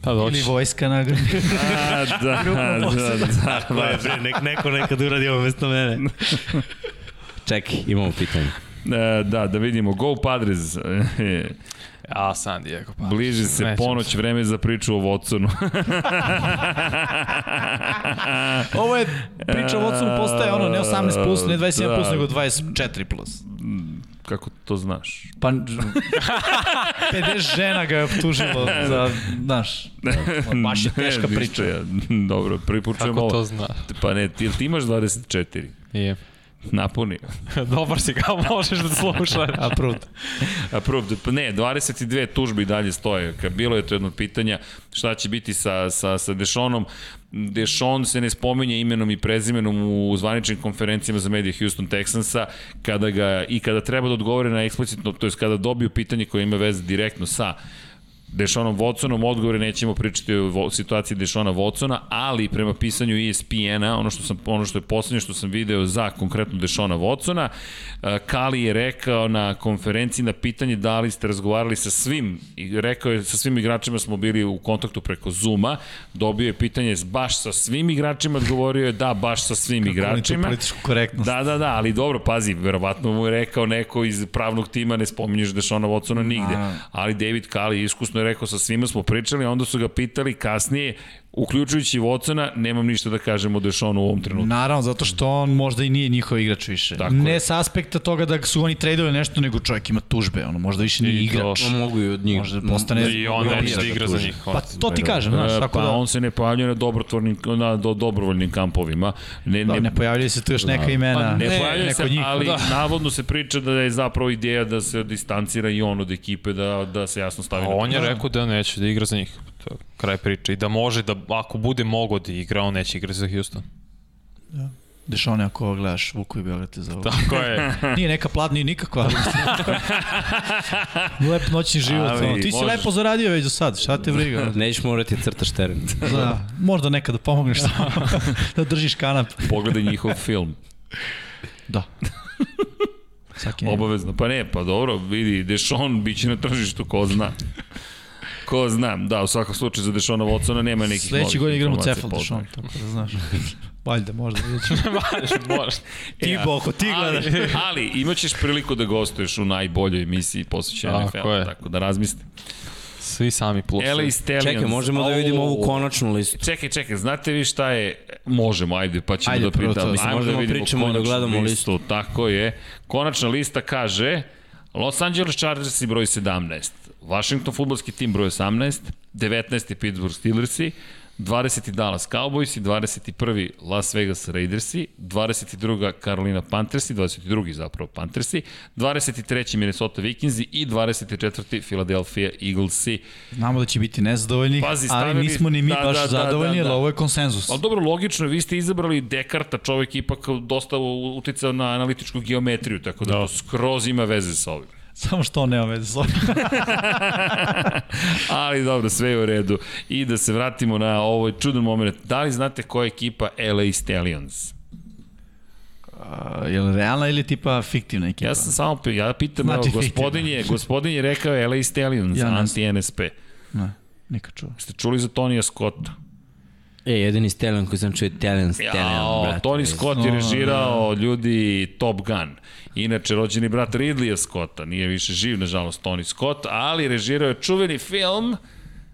Pa doći. Ili vojska na A, da, da, da, da. bre, nek, neko nekad uradi ovo mesto mene. Čekaj, imamo pitanje. E, da, da vidimo. Go Padres. A, San Diego. Pa. Bliži se Nećemo ponoć, vreme za priču o Watsonu. Ovo je priča o Watsonu postaje ono ne 18 plus, ne 21 Da. plus, nego 24 plus. Kako to znaš? Pa 50 žena ga je optužilo za, znaš, baš je teška Ne, priča. Ja. Dobro, prvi put čujem Kako ovo. to zna? Pa ne, ti, ti imaš 24. Je. Napuni. Dobar si ga, možeš da slušaš. Approved. Approved. Pa ne, 22 tužbe i dalje stoje. Kad bilo je to jedno od pitanja šta će biti sa, sa, sa Dešonom. Dešon se ne spominje imenom i prezimenom u zvaničnim konferencijama za medije Houston Texansa kada ga, i kada treba da odgovore na eksplicitno, to je kada dobiju pitanje koje ima veze direktno sa Dešonom Watsonom, odgovore nećemo pričati o situaciji Dešona Watsona, ali prema pisanju ESPN-a, ono što sam ono što je poslednje što sam video za konkretno Dešona Watsona, eh, Kali je rekao na konferenciji na pitanje da li ste razgovarali sa svim, i rekao je sa svim igračima smo bili u kontaktu preko Zuma, dobio je pitanje baš sa svim igračima, odgovorio je da, baš sa svim tu igračima. političku korektnost. Da, da, da, ali dobro, pazi, verovatno mu je rekao neko iz pravnog tima, ne spominješ Dešona Watsona nigde. Da. Ali David Kali iskusno je rekao, sa svima smo pričali, onda su ga pitali kasnije, uključujući Watsona, nemam ništa da kažem o Dešonu u ovom trenutku. Naravno, zato što on možda i nije njihov igrač više. Tako ne je. sa aspekta toga da su oni tradovali nešto, nego čovjek ima tužbe, ono, možda više nije I igrač. On mogu i od njih. Možda postane... I on neće da igra za njih. Pa to ti kažem, znaš, E, tako pa da... on se ne pojavljuje na dobrotvornim, na do, dobrovoljnim kampovima. Ne, Da, ne, ne pojavljaju se tu još neka imena. Pa ne, Ne, pojavljuje se, njih. ali Da. navodno se priča da je zapravo ideja da se distancira i on od ekipe, da, da se jasno stavi A na on je to. rekao da neće da igra za njih. To je kraj priče. I da može da, ako bude mogo da igra, on neće igrati za Houston. Dešone, ako ovo gledaš, Vuku i Beograd te za ovo. Tako je. Nije neka plat, nije nikakva. Lep noćni život. Ali, ono. Ti si možeš. lepo zaradio već do sad, šta te briga? Nećeš morati crtaš teren. Da, možda nekada pomogneš samo da držiš kanap. Pogledaj njihov film. Da. Svaki Obavezno. Pa ne, pa dobro, vidi, Dešon biće na tržištu, ko zna. Ko zna, da, u svakom slučaju za Dešona Watsona nema nekih Sledeći novih godin igramo Cefal poznanih. Dešon, tako da znaš. Valjda, možda. Može. Ti, Boko, ti gledaš. Ali, ali imaćeš priliku da gostuješ u najboljoj emisiji posvećenoj Tako NFL, je. tako da razmisli. Svi sami plus. LA Stallions. Čekaj, možemo da vidimo ovu konačnu listu. Čekaj, čekaj, znate vi šta je? Možemo, ajde, pa ćemo Ajde, da prvo to, pitamo. mislim, Ajmo da možemo vidimo pričamo i da gledamo listu. Tako je. Konačna lista kaže Los Angeles Chargersi broj 17, Washington futbolski tim broj 18, 19. Pittsburgh Steelersi, 20. Dallas Cowboysi, 21. Las Vegas Raidersi, 22. Carolina Panthersi, 22. zapravo Panthersi, 23. Minnesota Vikingsi i 24. Philadelphia Eaglesi. Znamo da će biti nezadovoljni, Pazi, ali stavili- nismo ni mi da, baš da, da, zadovoljni, da, jer da. ovo je konsenzus. Ali dobro, logično, vi ste izabrali Dekarta, čovjek ipak dosta uticao na analitičku geometriju, tako da, Da. to skroz ima veze sa ovim. Samo što on nema veze s ovim. Ali dobro, sve je u redu. I da se vratimo na ovaj čudan moment. Da li znate koja je ekipa LA Stallions? A, je li realna ili tipa fiktivna ekipa? Ja sam samo, ja pitam, Znači evo, gospodin je, gospodin je rekao LA Stallions, Ja anti-NSP. Ne, nikad čuo. Ste čuli za Tonija Scotta? E, jedini Stallion koji sam čuo je Stallion, Stallion, Jao, brate. Tony Scott je režirao ljudi Top Gun. Inače, rođeni brat Ridleya Scotta, nije više živ, nažalost, Tony Scott, ali režirao je čuveni film,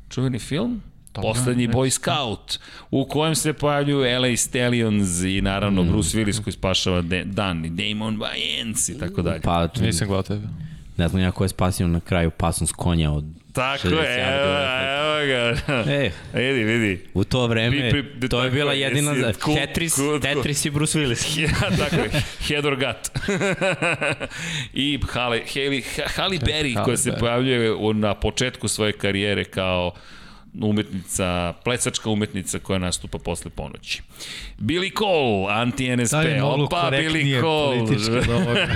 čuveni film? Poslednji Gun, Boy Scout, u kojem se pojavljuju LA Stallions i naravno Bruce Willis koji spašava De Dan i Damon Wayans i tako dalje. Pa, tu, Nisam gledao tebe. ne znam ja ko je spasio na kraju pasom s konja od Tako 60 je, evo, evo ga. E, Vidi, vidi. u to vreme, Pri- pri- to je bila je, jedina za cool, Tetris, cool. Tetris i Bruce Willis. Ja, tako je, head or gut. I Halle, Halle, Halle Berry koja se pojavljuje na početku svoje karijere kao umetnica, plesačka umetnica koja nastupa posle ponoći. Billy Cole, anti-NSP, Da opa, Billy Cole. ovoga?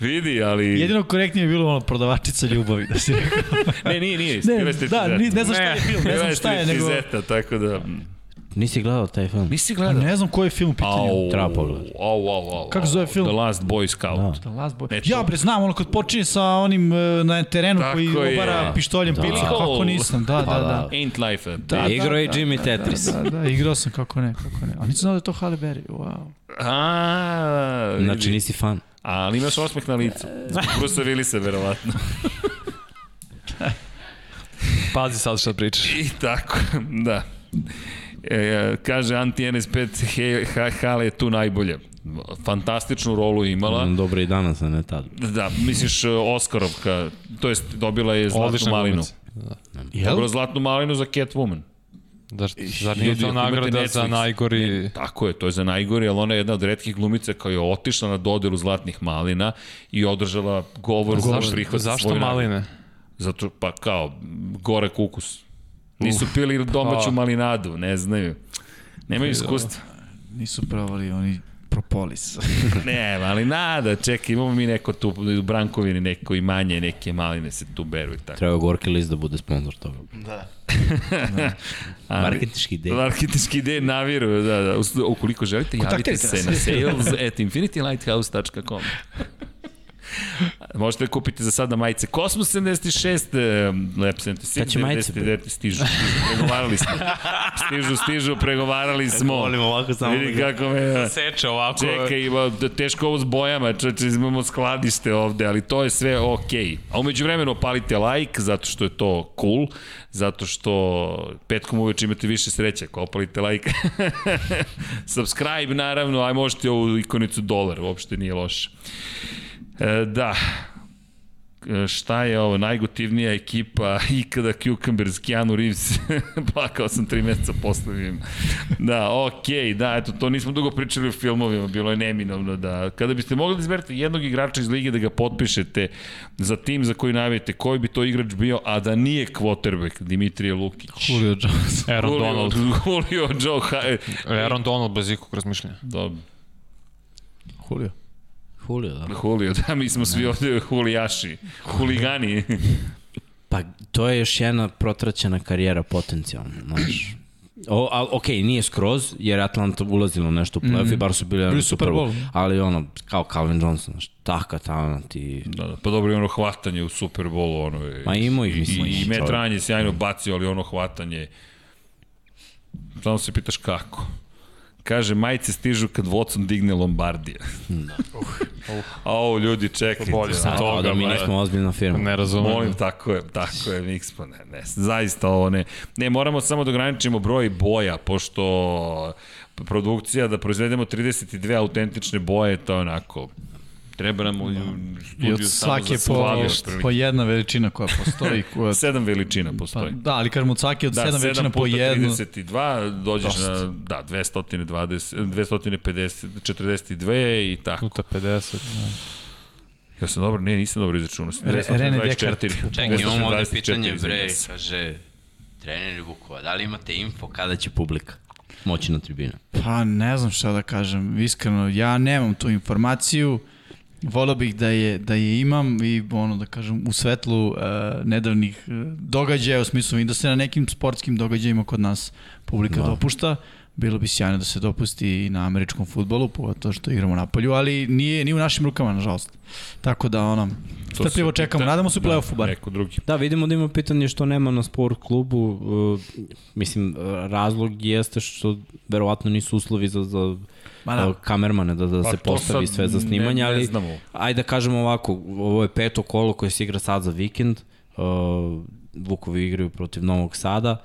Vidi, ali... Jedino korektnije je bilo ono prodavačica ljubavi, da si rekao. Ne, nije, nije, Ne, da, ne znam šta je Ne. film, ne znam šta je, nego... striptizeta, tako da... Nisi gledao taj film? Nisi Pa gledao? ne znam koji je film u pitanju. Au, Treba pogledati. au, au, au. Kako zove film? The Last Boy Scout. The Last Boy. Ne, ja bre znam ono kad počinje sa onim e, na terenu Tako koji je. obara pištoljem Da. pilica, kako nisam, da, Pa da, da. da. Ain't life a Da, Igrao je da, Jimmy da, Tetris. Da, da, da, igrao sam kako ne, kako ne. A nisam znao da je to Halle Berry, wow. A. Znači nisi fan. Ali imaš osmeh na licu. Zbog Bruce Willisa, verovatno. Pazi sad šta pričaš. I tako, da. E, kaže Anti-NS5, he, ha, Hale je tu najbolja. Fantastičnu rolu imala. Mm, Dobro i danas, a ne tad. Da, misliš e, Oskarovka, to jest dobila je zlatnu Odlična malinu. Jel? Dobila zlatnu malinu za Catwoman. Zar, zar nije to nagrada za najgori... Tako je, to je za najgori, ali ona je jedna od redkih glumica koja je otišla na dodelu zlatnih malina i održala govor u Zašto, prihvat zašto maline? Zato, pa kao, gore kukus. Nisu pili domaću pa. malinadu, ne znaju. Nemaju iskustva. Nisu pravali oni propolis. Ne, malinada, čekaj, imamo mi neko tu u Brankovini, neko imanje, neke maline se tu beru i tako. Treba Gorki list da bude sponsor toga. da. Ali- Marketički ideja. Marketički ideje naviru, da, da. Ukoliko želite, javite se na sales at infinitylighthouse.com. Možete da kupiti za sada majice Cosmos 76, eh, Lab 76, Kad će majice, 99, stižu, stižu, pregovarali smo. Stižu, stižu, pregovarali smo. ovako Vidi kako me... Seče ovako. Čekaj, ima, da teško ovo s bojama, čeče, imamo skladište ovde, ali to je sve okej. A umeđu vremenu opalite like, zato što je to cool, zato što petkom uveč imate više sreće ako opalite like. Subscribe, naravno, aj možete ovu ikonicu dolar, uopšte nije loše. E, da, E, šta je ovo, najgotivnija ekipa ikada Cucumbers, Keanu Reeves, plakao sam tri meseca posle vidim. Da, okej, okay, da, eto, to nismo dugo pričali o filmovima, bilo je neminovno da, kada biste mogli da izberete jednog igrača iz lige da ga potpišete za tim za koji navijete, koji bi to igrač bio, a da nije quarterback Dimitrije Lukić. Julio Jones. Aaron Julio, Donald. Julio Joe. Aaron Donald bez ikog razmišljanja. Dobro. Julio. Julio, da. Julio, da, mi smo svi ovde hulijaši, huligani. Pa to je još jedna protraćena karijera potencijalno, znaš. O, a, ok, nije skroz, jer je Atlanta ulazila nešto u playoff mm. i bar su bili, Bili Super Bowl. Ali ono, kao Calvin Johnson, znaš, taka talent i... Da, da, pa dobro i ono hvatanje u Super Bowlu, ono je... Ma imao ih, mislim, I, i Matt čovjek. Ryan je sjajno bacio, ali ono hvatanje... Samo se pitaš kako. Kaže, majice stižu kad Watson digne Lombardija. Da. Au, ljudi, čekajte. Bolje sam toga, da mi nismo ozbiljna firma. Ne razumem. Molim, tako je, tako je, Mix, pa ne, ne, zaista ovo ne. Ne, moramo samo da ograničimo broj boja, pošto produkcija da proizvedemo 32 autentične boje, to je onako, treba nam u studiju od samo svake za po, po jedna veličina koja postoji. Koja, Sedam veličina pa, postoji. da, ali kažemo od svake od Da, sedam 7 veličina po puta jednu. 32, dođeš Dosta. na, da, 220, 250, 42 i tako. Puta 50. Ja sam dobro, ne, nisam dobro izračunao. Re- Rene Descartes. Čekaj, imamo ovde 224, pitanje, bre, kaže, trener Vukova, da li imate info kada će publika moći na tribine? Pa ne znam šta da kažem, iskreno, ja nemam tu informaciju, volio bih da je, da je imam i ono da kažem u svetlu uh, nedavnih uh, događaja, u smislu i da se na nekim sportskim događajima kod nas publika Da. dopušta, bilo bi sjajno da se dopusti i na američkom futbolu, pogotovo što igramo na polju, ali nije, nije u našim rukama, nažalost. Tako da, ono, strpljivo čekamo, pita- nadamo se u da, play-offu bar. Neko drugi. Da, vidimo da ima pitanje što nema na sport klubu. Uh, mislim, razlog jeste što verovatno nisu uslovi za, za Ma da. uh, kamermane da, da Pa se postavi sve za snimanje, ne- ne ali znamo. ajde da kažemo ovako, ovo je peto kolo koje se igra sad za vikend. Uh, Vukovi igraju protiv Novog Sada.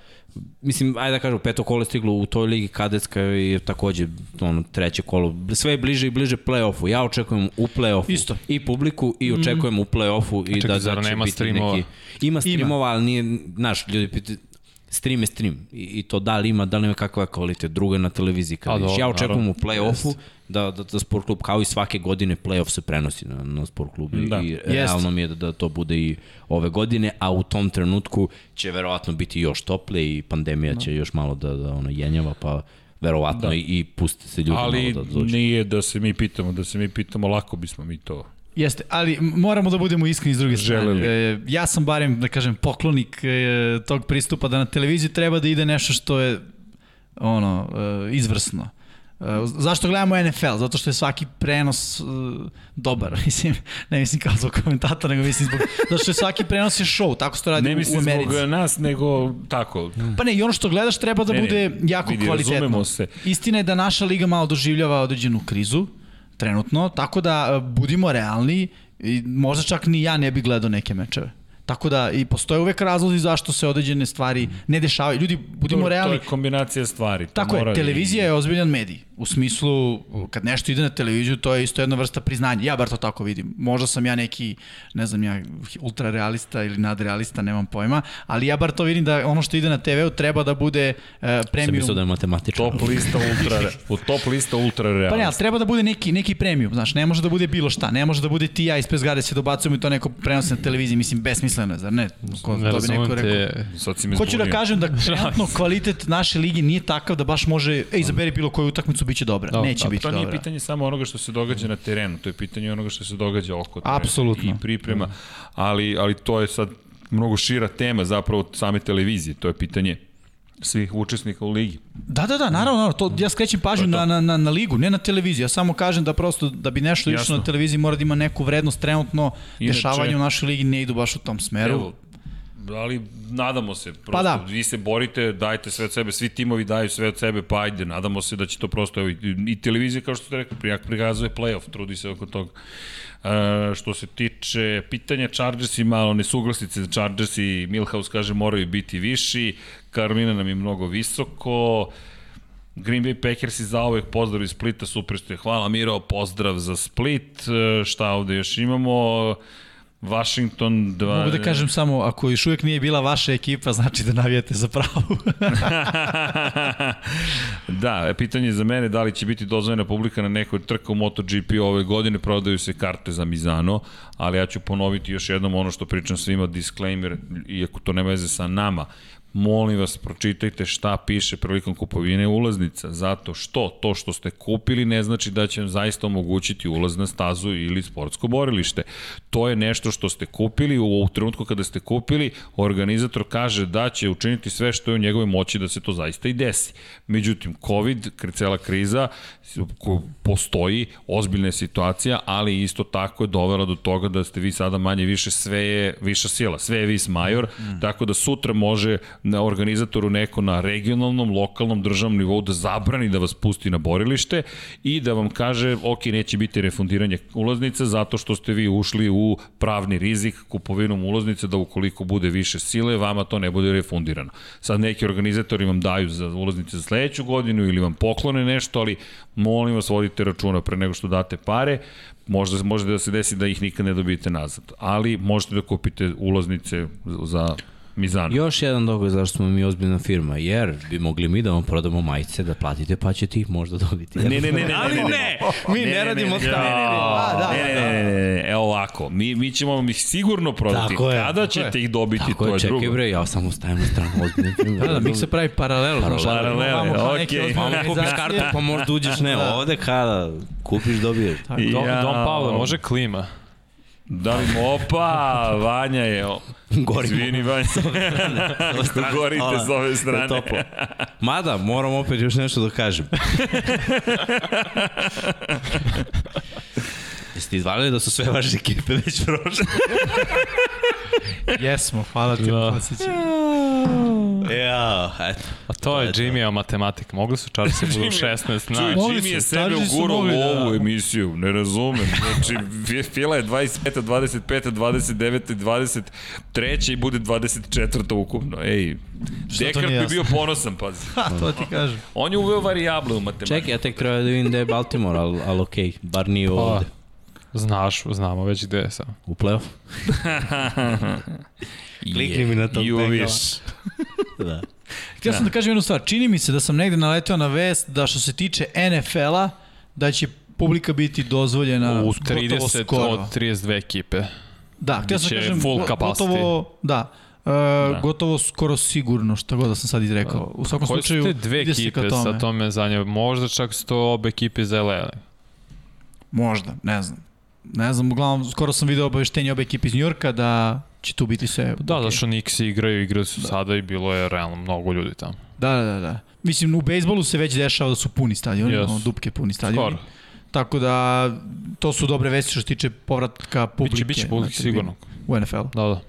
Mislim, ajde da kažemo, peto kolo je stiglo u toj ligi kadetska i takođe ono, treće kolo. Sve je bliže i bliže play-offu. Ja očekujem u play-offu Isto. i publiku i očekujem u play-offu i čekaj, da, da će nema biti streamova? neki... Ima streamova, ali nije, znaš, ljudi pitaju, stream je stream I, i to da li ima, da li ima kakva kvalitet, drugo je na televiziji. Kad A, vidiš. dobro, ja očekujem u play-offu da, da, da sport klub kao i svake godine play-off se prenosi na, na sport klub Da. i, i realno mi je da, da to bude i ove godine, a u tom trenutku će verovatno biti još tople i pandemija će još malo da, da ono jenjava, pa verovatno da. i, i puste se ljudi Ali malo da dođu. nije da se mi pitamo, da se mi pitamo, lako bismo mi to. Jeste, ali moramo da budemo iskreni s druge strane. Želeli. E, ja sam barem, da kažem, poklonik e, tog pristupa da na televiziji treba da ide nešto što je ono, e, izvrsno. E, zašto gledamo NFL? Zato što je svaki prenos e, dobar. Mislim, ne mislim kao zbog komentatora, nego mislim zbog... Zato što je svaki prenos je show, tako se to radi Ne u, u mislim Americi. zbog nas, nego tako. Pa ne, i ono što gledaš treba da Ne, ne, bude jako vidi, kvalitetno. se. Istina je da naša liga malo doživljava određenu krizu, trenutno, tako da e, budimo realni, i možda čak ni ja ne bi gledao neke mečeve. Tako da i postoje uvek razlozi zašto se određene stvari ne dešavaju. Ljudi, budimo To, to realni, je kombinacija stvari. To Tako je, i- televizija je ozbiljan medij. U smislu, kad nešto ide na televiziju, to je isto jedna vrsta priznanja. Ja bar to tako vidim. Možda sam ja neki, ne znam ja, ultrarealista ili nadrealista, nemam pojma, ali ja bar to vidim da ono što ide na TV-u treba da bude uh, Sam premium. mislio da je. Top lista ultra, u top lista ultra realista. Pa ne, ali treba da bude neki, neki premium, znaš, ne može da bude bilo šta, ne može da bude ti ja ispred zgrade se dobacujemo i to neko prenosi na televiziji, mislim, besmisleno je, zar ne? Ko, Ne to bi neko rekao. te... Sad si me Hoću da kažem da trenutno kvalitet naše lige nije takav da baš može, ej, izaberi bilo koju utakmicu, bit će dobra. Da, Neće Pa biti to nije dobra. pitanje samo onoga što se događa na terenu, to je pitanje onoga što se događa oko terena Apsolutno. i priprema, ali, ali to je sad mnogo šira tema zapravo od same televizije, to je pitanje svih učesnika u ligi. Da, da, da, naravno, naravno to, ja skrećem pažnju To je to. na, na, na, na ligu, ne na televiziju. Ja samo kažem da prosto da bi nešto išlo na televiziji mora da ima neku vrednost trenutno. Inače- Dešavanja u našoj ligi ne idu baš u tom smeru. Evo, ali nadamo se, prosto, Pa da. vi se borite, dajte sve od sebe, svi timovi daju sve od sebe, pa ajde, nadamo se da će to prosto, evo, i, i televizija, kao što ste rekli, prijak prikazuje playoff, trudi se oko toga. E, što se tiče pitanja Chargersi, malo nesuglasice, Chargers i Milhouse kaže moraju biti viši, Karolina nam je mnogo visoko, Green Bay Packers i zaovek pozdrav iz Splita, super ste. Hvala Miro, pozdrav za Split. E, Šta ovde još imamo? Washington... Dva... Mogu da kažem samo, ako još uvijek nije bila vaša ekipa, znači da navijate za pravu. da, e, pitanje za mene da li će biti dozvoljena publika na nekoj trka u MotoGP ove godine, prodaju se karte za Mizano, ali ja ću ponoviti još jednom ono što pričam svima, disclaimer, iako to nema veze sa nama, molim vas, pročitajte šta piše prilikom kupovine ulaznica, zato što to što ste kupili ne znači da će vam zaista omogućiti ulaz na stazu ili sportsko borilište. To je nešto što ste kupili, u, u trenutku kada ste kupili, organizator kaže da će učiniti sve što je u njegovoj moći da se to zaista i desi. Međutim, COVID, cela kriza, postoji, ozbiljna je situacija, ali isto tako je dovela do toga da ste vi sada manje više sve je viša sila, sve je vis major, mm. tako da sutra može na organizatoru neko na regionalnom, lokalnom, državnom nivou da zabrani da vas pusti na borilište i da vam kaže, ok, neće biti refundiranje ulaznica zato što ste vi ušli u pravni rizik kupovinom ulaznice da ukoliko bude više sile, vama to ne bude refundirano. Sad neki organizatori vam daju za ulaznice za sledeću godinu ili vam poklone nešto, ali molim vas vodite računa pre nego što date pare, možda može da se desi da ih nikad ne dobijete nazad, ali možete da kupite ulaznice za Mizano. Još jedan dogovor zašto smo mi ozbiljna firma, jer bi mogli mi da vam prodamo majice, da platite pa ćete ih možda dobiti. Ne, ne, ne, ne, ne, Ali ne, ne, mi Ne, ne, radimo ne, ne, tako. ne, ne, ne, da, ne, ne, ne, ne, ne, ne, evo ovako, mi, mi ćemo vam ih sigurno prodati. Tako je, Kada tako ćete je. ih dobiti, Tako to je, je čekaj drugo. bre, ja samo stavim na stranu ozbiljne firme. Da, da, mi se pravi paralel. kao okej. Malo kupiš kartu pa možda uđeš, ne, Da. ovde kada kupiš dobiješ. Dom Pavle, može klima? Da li, opa, Vanja je, o, Gorimo. izvini Vanja, gorite s ove strane. Toplo. Mada, moram opet još nešto da kažem. Jeste izvalili da su sve vaše ekipe već prošle? Jesmo, hvala ti Da. na podsjećanju. ja, eto. A to je Jimmy matematika. Mogli su čarci budu 16, Čuj, znaš. Mogli Jimmy je sebe ugurao u da. ovu emisiju, ne razumem. Znači, Fila je 25. 25. 29. 23. i bude 24. ukupno. Ej, Dekart nije bi bio ponosan, pazi. Ha, to ti kažem. On je uveo varijable u matematiku. Čekaj, ja tek treba da vidim da je Baltimore, ali al okej, okay. bar nije Pa, ovde. Znaš, znamo već gde je sad. U play-off? Klikni mi na tom You wish. Da. Htio sam da kažem jednu stvar. Čini mi se da sam negde naleteo na vest da što se tiče NFL-a, da će publika biti dozvoljena U gotovo 30 skoro. od 32 ekipe. Da, htio sam da kažem, full gotovo, da, Uh, da. gotovo skoro sigurno, šta god da sam sad izrekao. U svakom Koje su slučaju, te dve ide se ekipe ka tome. sa tome za nje? Možda čak su to obe ekipe iz LA. Možda, ne znam. Ne znam, uglavnom, skoro sam video obaveštenje obe ekipe iz Njurka da će tu biti sve. Da, okej. zašto Knicks igraju, igraju su da. sada i bilo je realno mnogo ljudi tamo. Da, da, da, da. Mislim, u bejsbolu se već dešava da su puni stadioni, Yes. yes. dupke puni stadioni. Skoro. Tako da, to su dobre vesti što se tiče povratka publike. Biće, biće publike sigurno. U NFL. Da, da.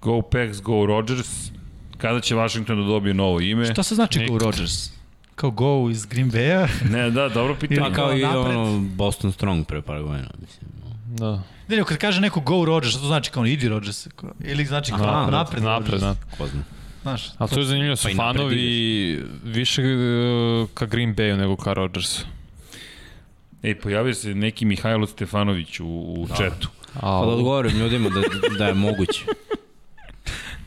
Go Packs, go Rodgers. Kada će Washington da dobije novo ime? Šta se znači Nikad. Go Rodgers? Kao go iz Green Bay-a? Ne, da, dobro pitanje. Pa kao i ono Boston Strong pre par godina, mislim. Da. Ne, ne, kad kaže neko go Rodgers, šta to znači kao idi Rodgers? Kao- Ili znači kao Aha, napred, Napred, Rodgers? napred. Ko zna. Znaš, A to je zanimljivo, su Pa fanovi više e, ka Green Bayu nego ka Rodgersu. Ej, pojavio se neki Mihajlo Stefanović u, u Da. četu. Pa da odgovorim ljudima da, da je moguće.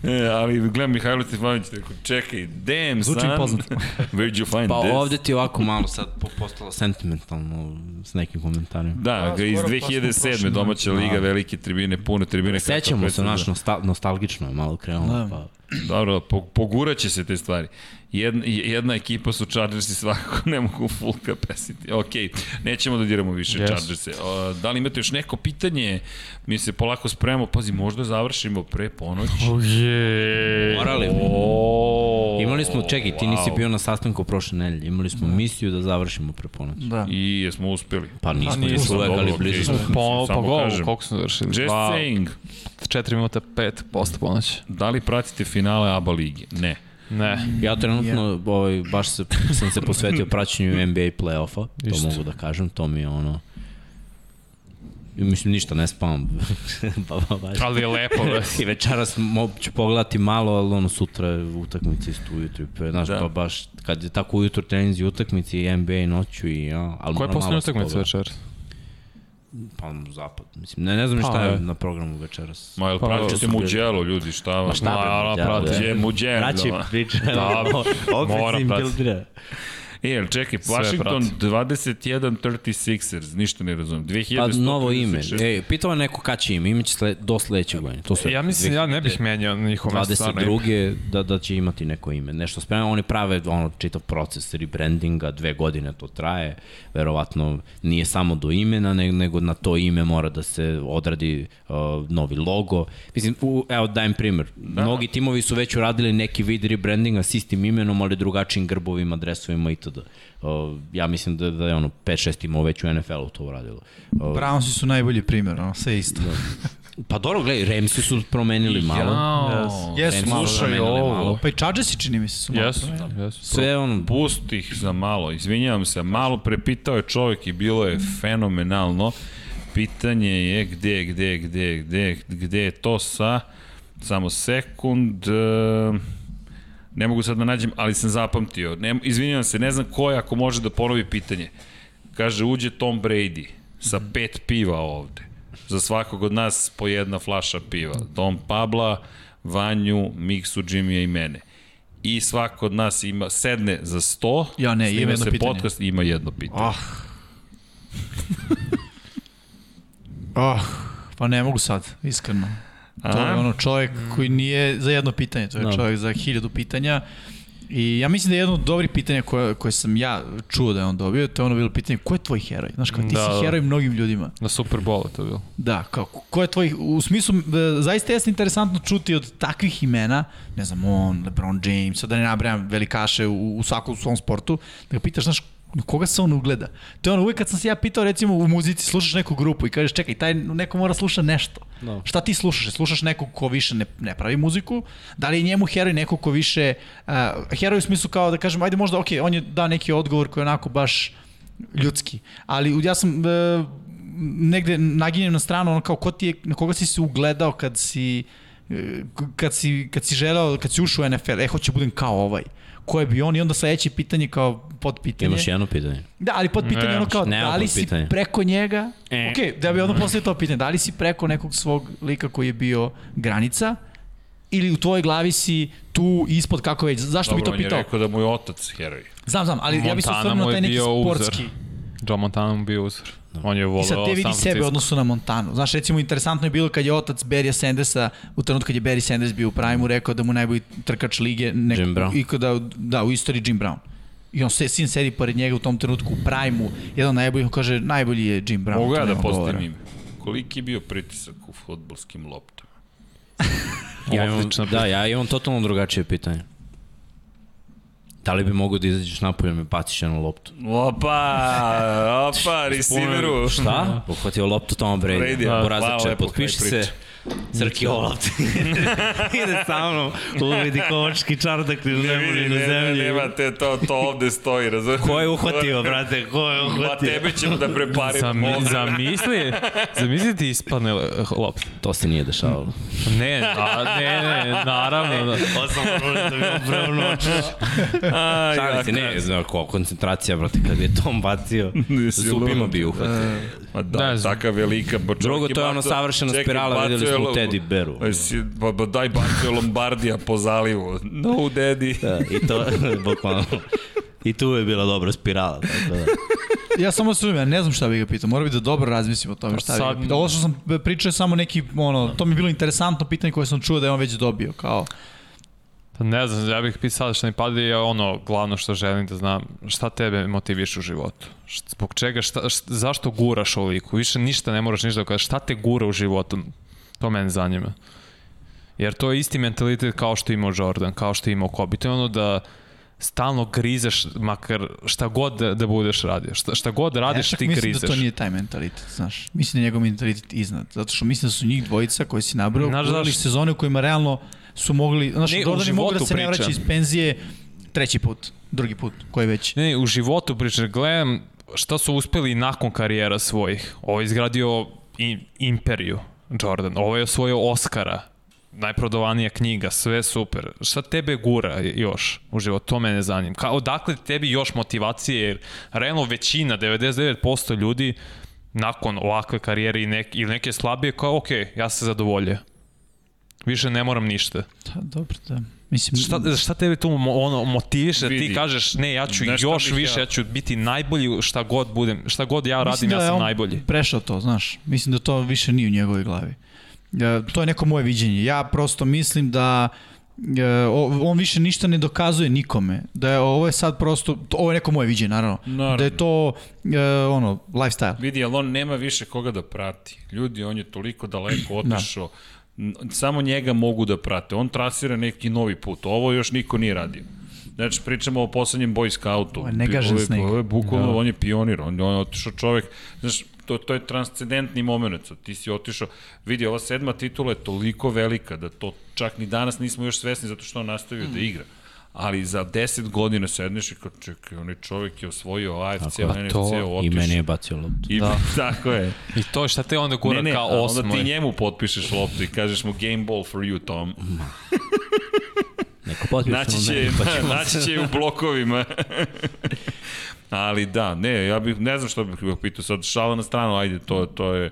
E, ali gledam Mihajlo Stefanović rekao, čekaj, damn Zvuči son, where'd you find Pa this? ovde ti je ovako malo sad po- postalo sentimentalno s nekim komentarima. Da, Pa, iz skoro pa smo 2007. prošli, domaća da. liga, velike tribine, pune tribine. Sećamo se, naš, nostal, nostalgično je malo krenulo. Da. Pa, Dobro, po, pogurat će se te stvari. Jedna, jedna ekipa su Chargersi svakako ne mogu full capacity. Ok, nećemo da diramo više yes. Chargerse. O, da li imate još neko pitanje? Mi se polako spremamo. Pazi, možda završimo pre ponoći. Oh, je. Morali. O, Imali smo, čekaj, ti nisi wow. bio na sastanku prošle nedelje, imali smo misiju da završimo pre ponoći. Da. I jesmo uspeli. Pa nismo nismo, još uvek, ali blizu smo. Po, Samo po golu, kažem. koliko smo završili? Just Dva, saying. 4 minuta 5 posto ponoći. Da li pratite finale ABA lige? Ne. Ne. Ja trenutno ovaj, baš se, sam se posvetio praćenju NBA play-offa, to Isto. mogu da kažem, to mi je ono... I mislim, ništa ne spavam. ba, ba, baš. Ali je lepo, bre. I večeras mo, ću pogledati malo, ali ono sutra je utakmica isto ujutru. pe- Znaš, Da. da. pa baš kad je tako ujutru treninzi utakmici i NBA noću i ja, ali Koja je se utakmica pogleda. Pa zapad. Mislim, ne, ne znam ni šta Pa, je je. na programu večeras. Ma, jel Pa, pratite su Muđelo, ljudi, šta vam? Ma šta Ma, Muđelo, da. Braći priča. Da, mora pratiti. E, jel čekaj, Washington prati. 21-36ers, ništa ne razumem. 2136. Pa novo ime. E, pitao je neko kad će ime, ime će sled, do sledeće godine. To su Ja mislim, ja ne bih menjao na njihovo mesto. stvarno ime. 22. Da, da će imati neko ime. Nešto spremno, oni prave ono, čitav proces rebrandinga, dve godine to traje, verovatno nije samo do imena, nego, nego na to ime mora da se odradi uh, novi logo. Mislim, u, evo dajem primer, da. mnogi timovi su već uradili neki vid rebrandinga s istim imenom, ali drugačijim grbovima, dresovima itd. Uh, ja mislim da, da je ono 5-6 timova već u NFL-u to uradilo. Uh, Brownsi su najbolji primjer, ono, sve isto. pa dobro, gledaj, Ramsi su promenili malo. Jao. Jesu, malo slušaj ovo. malo. Pa i Chargersi čini mi se su malo. Jesu, promenili. jesu. Sve ono, Pusti ih za malo, izvinjavam se, malo prepitao je čovjek i bilo je fenomenalno. Pitanje je gde, gde, gde, gde, gde je to sa, samo sekund, e, ne mogu sad da nađem, ali sam zapamtio. Ne, izvinjavam se, ne znam ko je, ako može da ponovi pitanje. Kaže, uđe Tom Brady sa pet piva ovde. Za svakog od nas po jedna flaša piva. Dom Pabla, Vanju, Miksu, Jimmya i mene. I svako od nas ima, sedne za sto, Ja ne, snima ima jedno se pitanje. podcast i ima jedno pitanje. Ah. Ah, pa ne mogu sad, iskreno. To je ono čovjek koji nije za jedno pitanje, to je Da. čovjek za hiljadu pitanja. I ja mislim da je jedno od dobrih pitanja koje, koje sam ja čuo da je on dobio, to je ono bilo pitanje ko je tvoj heroj? Znaš, kao ti Da, si da. heroj mnogim ljudima. Na Super Bowl je to bilo. Da, kao, ko je tvoj, u smislu, e, zaista jeste interesantno čuti od takvih imena, ne znam, on, LeBron James, sad da ne nabrajam velikaše u, u svakom svom sportu, da ga pitaš, znaš, na koga se on ugleda? To je ono, uvijek kad sam se ja pitao, recimo, u muzici, slušaš neku grupu i kažeš, čekaj, taj neko mora sluša nešto. Da. Šta ti slušaš? Slušaš nekog ko više ne, ne pravi muziku? Da li je njemu heroj neko ko više... Uh, heroj u smislu kao da kažem, ajde možda, ok, on je dao neki odgovor koji je onako baš ljudski. Ali ja sam e, negde naginjem na stranu ono kao ko ti je, na koga si se ugledao kad si e, kad si, kad si želeo, kad si ušao u NFL, e, hoće budem kao ovaj. Je bio on? I onda sledeće pitanje kao pod pitanje. imaš jedno pitanje. Da, ali pod pitanje Ne, ono kao, da li si potpitanja. preko njega, E. ok, da bi onda postavio to pitanje, da li si preko nekog svog lika koji je bio granica, ili u tvojoj glavi si tu ispod kako već, zašto bi Dobro, to on je pitao? rekao da mu je otac heroj. Znam, znam, ali ja bih se Montana osvrnuo taj neki bio uzor. Joe Montana mu bio uzor. On je voleo I sad te vidi sebe odnosu na Montanu. Znaš, recimo, interesantno je bilo kad je otac Berija Sandersa, u trenutku kad je Barry Sanders bio u prime rekao da mu najbolji trkač lige neko, Jim Brown. I kada, da, u istoriji Jim Brown. I on se, sin sedi pored njega u tom trenutku u prime-u, jedan od najboljih, on kaže, najbolji je Jim Brown. Mogu ja da postavim ime? Koliki je bio pritisak u futbolskim loptama? Ja imam, da, ja imam totalno drugačije pitanje. Da li bi mogo da izađeš napolje i me baciš jednu loptu? Opa, opa, receiveru. Šta? Uhvatio loptu Toma Brady. Brady, lepo, potpiši se. priče. Srki Olaf. Ide sa mnom, uvidi kovački čardak u zemlji, ni u zemlji. nema te, to, to ovde stoji, razumiješ? Ko je uhvatio, brate, ko je uhvatio? tebe ćemo da preparimo. Zami, zamisli, zamisli ti ispadne lopta. To se nije dešavalo. Ne, a, ne, ne, naravno. Da. Ovo sam morao da mi. Aj, Šalim se, ne, znam, ko, koncentracija, brate, kad je Tom bacio, lud. bi uhvatio. Ma da, Ne znam. taka velika. Pa čovjek Drugo, to je ono čekaj, spirala, videli bacao je smo u lo- Teddy Bearu. Pa, si- pa, pa daj bacio Lombardija po zalivu. No, daddy. Da, i to, bukvalno. I tu je bila dobra spirala, tako da. Ja samo se ja ne znam šta bih ga pitao. Mora bi da dobro razmislim o tome šta bih ga pitao. Ovo što sam pričao je samo neki, ono, to mi je bilo interesantno pitanje koje sam čuo da je on već dobio. Kao, Pa ne znam, ja bih pitao sada što mi pada je ono glavno što želim da znam, šta tebe motiviše u životu? Zbog čega, šta, šta, zašto guraš ovoliko? Više ništa ne moraš ništa da kažeš, šta te gura u životu? To mene zanima. Jer to je isti mentalitet kao što je imao Jordan, kao što je imao Kobe. To je ono da stalno grizeš, makar šta god da, da budeš radio. Šta, šta god radiš, ja ti mislim grizeš. da to nije taj mentalitet, znaš. Mislim da je njegov mentalitet iznad. Zato što mislim da su njih dvojica koji si nabrao, Znaš zašto? sezone u kojima realno su mogli, znaš, Ne, Jordan je mogu da se ne vraća iz penzije treći put, drugi put, koji već. Ne, ne, u životu pričam, gledam šta su uspeli nakon karijera svojih. Ovo je izgradio imperiju, Jordan. Ovo je osvojio Oscara, najprodovanija knjiga, sve super. Šta tebe gura još u životu? To mene zanima. Ka, odakle tebi još motivacije? Jer realno većina, 99% ljudi nakon ovakve karijere i ili neke slabije, kao ok, ja se zadovoljio. Više ne moram ništa. Da, dobro, da. Mislim, Šta, šta tebe tu ono, motiviše da ti Vidi. kažeš ne, ja ću Znaš šta još više, ja- ja ću biti najbolji šta god budem, šta god ja radim, ja da je sam on najbolji. Prešao to, znaš. Mislim da to više nije u njegovoj glavi. E, to je neko moje viđenje. Ja prosto mislim da e, on više ništa ne dokazuje nikome. Da je ovo je sad prosto, to- ovo je neko moje viđenje naravno. Naravno. Da je to e, ono, lifestyle. Vidi, ali on nema više koga da prati. Ljudi, on je toliko daleko otišao. N- Samo njega mogu da prate. On trasira neki novi put. Ovo još niko nije radio. Znači, pričamo o poslednjem Boy Scoutu. Ovo je negažen sneg. Ovo je bukvalno, on je pionir. On, on je otišao čovek, znaš, to, to je transcendentni moment. Ti si otišao, vidi, ova sedma titula je toliko velika da to čak ni danas nismo još svesni zato što on nastavio da igra. Ali za 10 godina sedneš i kao, čekaj, onaj čovjek je osvojio AFC, Tako, NFC, to otišao. I meni je bacio loptu. I, da. tako je. I to šta te onda gura Ne, ne, kao osmo. onda ti njemu potpišeš loptu i kažeš mu game ball for you, Tom. Neko potpiš Naći će, pa ćemo naći će u blokovima. Ali da, ne, ja bih, ne znam što bih ga pitao, sad šala na stranu, ajde, to, to je,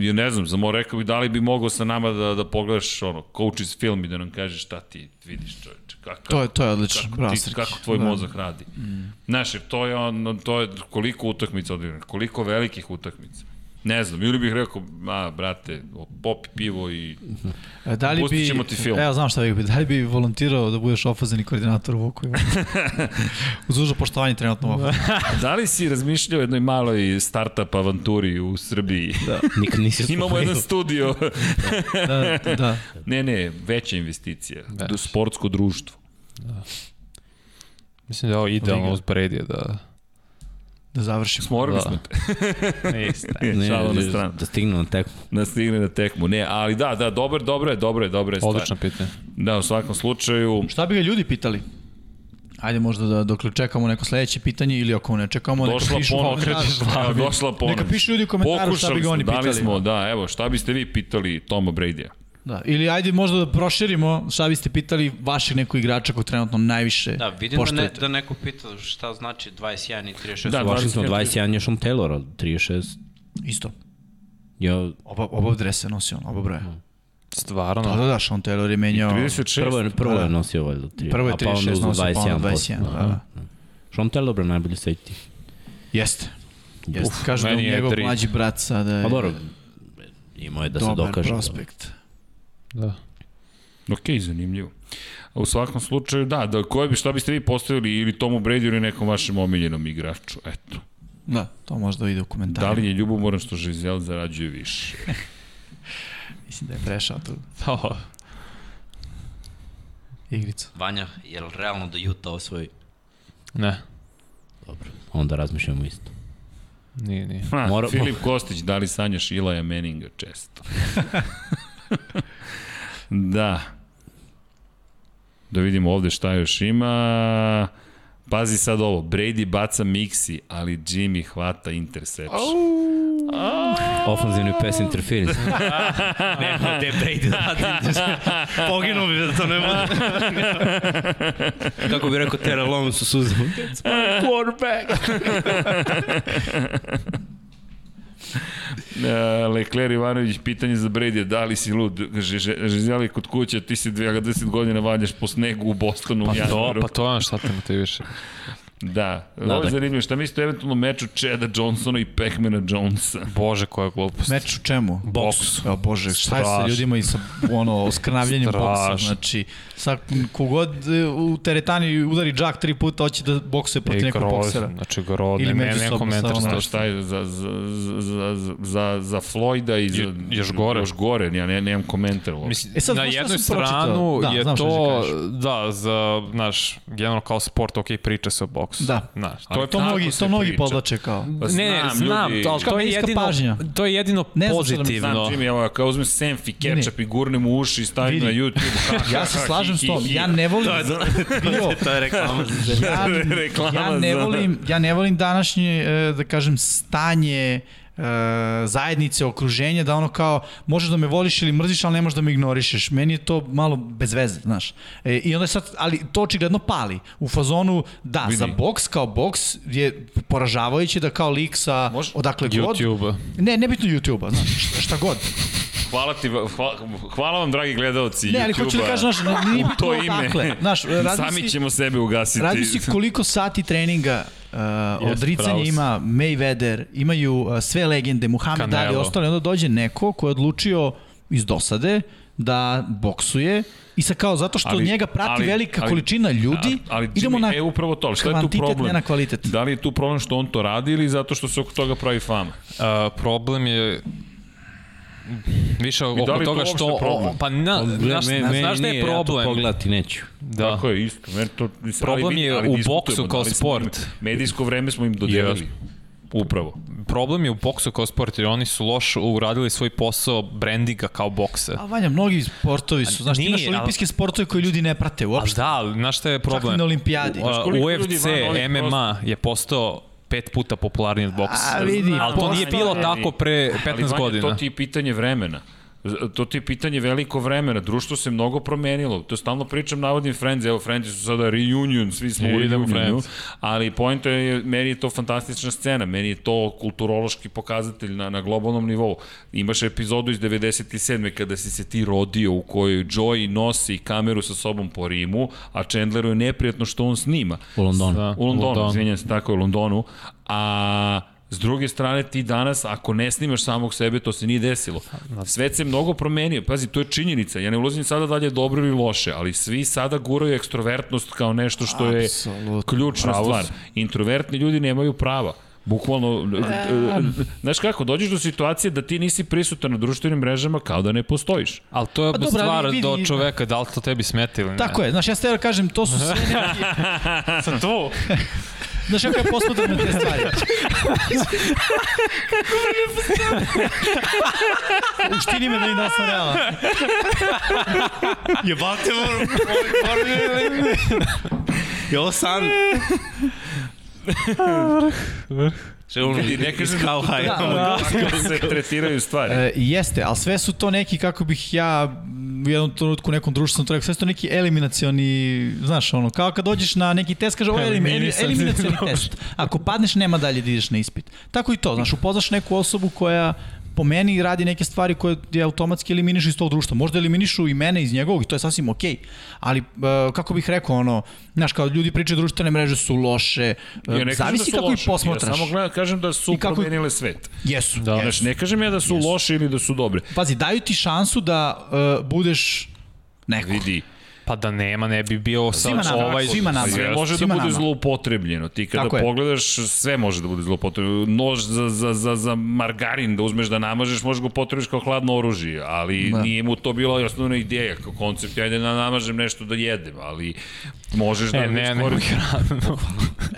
ja ne znam, samo rekao bih da li bi mogao sa nama da, da pogledaš ono, coach's film i da nam kažeš šta ti vidiš čoveče, kako, To je, to je odlično. kako, Bravo, ti, kako tvoj Da. mozak radi. Mm. Znaš, jer to je, on, to je koliko utakmica odigrano, koliko velikih utakmica. Ne znam, ili bih rekao, a, brate, popi pivo i E, Da li Pustit bi, ćemo ti film. Evo, znam šta bih. Da li bi volontirao da budeš ofazeni koordinator u Vuku? Uz užo poštovanje trenutno u Vuku. Da li si razmišljao o jednoj maloj startup avanturi u Srbiji? Da. Nikad nisi Imamo spomenuo. jedan studio. Da, da. ne, ne, veća investicija. Do sportsko društvo. Mislim da je ovo idealno uz Brady da... Da završimo. Smorili Da. smo te. Ne, Šalo na stranu. da stignu na tekmu. Da stigne na tekmu. Ne, ali da, da, dobro, dobro je, dobro je, dobro je. Odlično pitanje. Da, u svakom slučaju, Šta bi ga ljudi pitali? Ajde možda da dok čekamo neko sledeće pitanje ili ako ne čekamo, neka došla pišu ponoć. Evo, došla ponoć. Neka pišu ljudi u komentaru šta bi ga oni pitali. Dali smo, da, evo, šta biste vi pitali Toma Brady-a? Da. Ili ajde možda da proširimo šta biste pitali vašeg nekog igrača kog trenutno najviše Da, vidim da, ne, poštujete. da neko pita šta znači 21 i 36. Da, Da, Washington 21, 21 je Sean Taylor, ali 36 Isto. Ja, Oba, oba drese nosi on, oba broja. Stvarno. Da, da, da, Sean Taylor je menjao... 36. prvo, je, prvo Da, je da. nosio valjda 3. Prvo je a pa onda 36 uzeo nosio, pa onda 21%. 21, da, da. Sean Taylor, bre, najbolji safety. Jeste. Jeste. Uf, Kažu da je je njegov mlađi brat sada je Pa dobro, imao je da se dobar dokaže. prospekt. Da. Ok, zanimljivo. A U svakom slučaju, da, da koje bi, šta biste vi postavili ili Tomu Brady ili nekom vašem omiljenom igraču, eto. Da, to možda ide u Da komentarima. li je ljubomoran što Žizel zarađuje više? Mislim da je prešao tu To. igricu. Vanja, je li realno da Utah osvoji? Ne. Dobro, onda razmišljamo isto. Nije, nije. Ha, Mora- Filip Kostić, da li sanjaš Ilaja Meninga često? da. Da vidimo ovde šta još ima. Pazi sad ovo, Brady baca miksi, ali Jimmy hvata interception. Ofenzivni pass interference. Nema gde Brady da. Poginuo bi da to ne bude. Kako bi rekao Tera Long su suzama. Quarterback. Uh, Lecler Ivanović, pitanje za Brady, da li si lud? Žizjali kod kuće, ti si 20 godina valjaš po snegu u Bostonu Pa to, pa to šta te motiviše. Da, Da, ovo je da. zanimljivo. Šta mislite o eventualnom meču Cheda Johnsona i Pacmana Jonesa? Bože, koja glupost. Meč u čemu? Boks. O Bože, šta je sa ljudima i sa ono, oskrnavljanjem boksa? Znači, sad kogod e, u teretani udari džak tri puta, hoće da boksuje protiv I nekog boksera. Znači, grozno. Ili Ne, ne, ne međusobno komentar. sa ono- šta je za, za, za, za, za, Floyda i za... Je- još gore. Još gore, ja ne, nemam komentar. Mislim, E sad, na jednoj stranu Da, je to, ćeš da, za, znaš, generalno kao sport, ok, priča se o boksu. Da. Znaš, to je To mnogi, to mnogi podlače kao. Pa ne, ne, znam, znam, ljudi- to, ali to je jedino, pažnja. to je jedino Ne da mi- pozitivno. Znam, Jimmy, evo, kao uzmem senf i ketchup i gurnem u uši i stavim na YouTube. Ja se slažem s tom. Ja ne volim... To je reklama. ja, Reklama ja ne za- volim, ja ne volim današnje, e, da kažem, stanje e, zajednice, okruženja, da ono kao, možeš da me voliš ili mrziš, ali ne možeš da me ignorišeš. Meni je to malo bez veze, znaš. E, I onda sad, ali to očigledno pali. U fazonu, da, Vidi. za boks kao boks je poražavajuće da kao lik sa Može- odakle god. YouTube. Ne, nebitno YouTube-a, znaš, šta god. Hvala ti, hvala, hvala vam, dragi gledalci Ne, ali hoću da kažem, znaš, nije bitno to ime. odakle. Znaš, radi Sami si- ćemo sebe ugasiti. Radi se koliko sati treninga uh, si. ima Mayweather, imaju uh, sve legende, Muhammed Ali ostali, onda dođe neko ko je odlučio iz dosade da boksuje i sa kao zato što Ali- njega prati ali- velika ali- količina ljudi, ali, ali idemo na e, upravo to, šta je tu problem? ne na kvalitet. Da li je tu problem što on to radi ili zato što se oko toga pravi fama? Uh, problem je više da oko to toga što problem? pa na, znaš, znaš šta je Ja to problem pogledati neću. da Tako je, isto. Meni to, mislim, Problem ali, je ali u boksu kao smo im- sport. Medijsko vreme smo im dodelili. Upravo. problem je u boksu kao sport jer oni su loš uradili svoj posao brandinga kao bokse A Vanja, mnogi sportovi su, znaš, ti Nije, imaš ali- olimpijske sportove koje ljudi ne prate uopšte. da, ali znaš šta je Čak problem? i na olimpijadi. Uh, koliko ljudi UFC, MMA je postao pet puta popularniji od boksa. A, vidi, ali to nije bilo tako pre Ali, 15 Vanja, godina. To ti je pitanje vremena. To ti je pitanje veliko vremena. Društvo se mnogo promenilo. To stalno pričam navodim Friends. Evo, Friends su sada reunion, svi smo u Idemo reunionu. Friends. Ali pojenta je, meni je to fantastična scena. Meni je to kulturološki pokazatelj na, na globalnom nivou. Imaš epizodu iz 97. kada si se ti rodio u kojoj Joey nosi kameru sa sobom po Rimu, a Chandleru je neprijatno što on snima. U Londonu. Da, U Londonu, London. izvinjam se, tako je u Londonu. A s druge strane ti danas, ako ne snimaš samog sebe, to se nije desilo. Svet se mnogo promenio. Pazi, to je činjenica. Ja ne ulazim sada dalje dobro ili loše, ali svi sada guraju ekstrovertnost kao nešto što je Apsolutno. ključna Pravo stvar. si. Introvertni ljudi nemaju prava. Bukvalno, e, znaš kako, dođeš do situacije da ti nisi prisutan na društvenim mrežama kao da ne postojiš. Ali to je Pa dobro, stvar vidi- do čoveka, da li to tebi smeta ili ne. Tako je, znaš, ja ste kažem, to su sve neki... Sam to. Znaš kako ja posmatram na te stvari? Uštini me da im da sam realan. Jebate, moram, Je ovo san? Če ono, ne kažem kao da, haj. da, kako se tretiraju stvari. E, jeste, ali sve su to neki, kako bih ja u jednom trenutku u nekom to rekao, sve su to neki eliminacioni, znaš, ono, kao kad dođeš na neki test, kaže ovo je elim, elim, Eliminisani. eliminacioni test. Ako padneš, nema dalje da ideš na ispit. Tako i to, znaš, upoznaš neku osobu koja po meni radi neke stvari koje je automatski eliminišu iz tog društva. Možda eliminišu i mene iz njegovog i to je sasvim okej. Okay. Ali, e, kako bih rekao, ono, znaš, kao ljudi pričaju društvene mreže su loše, e, Ja ne kažem zavisi da kako loše. ih posmatraš. Ja samo gledam, kažem da su kako promenile svet. Jesu, Da. jesu. Znaš, ne kažem ja da su loše ili da su dobre. Pazi, daju ti šansu da uh, budeš neko. Vidi, Pa da nema, ne bi bio sad Svima nama, ovaj... svima nama. sve može da Svima bude nama. zloupotrebljeno. Ti kada Tako je. pogledaš, sve može da bude zloupotrebljeno. Nož za, za, za, za margarin da uzmeš da namažeš, možeš ga upotrebiš kao hladno oružje, ali Da. nije mu to bila osnovna ideja, kao koncept, ajde da namažem nešto da jedem, ali Možeš da E, ne, ne, ne, hranu.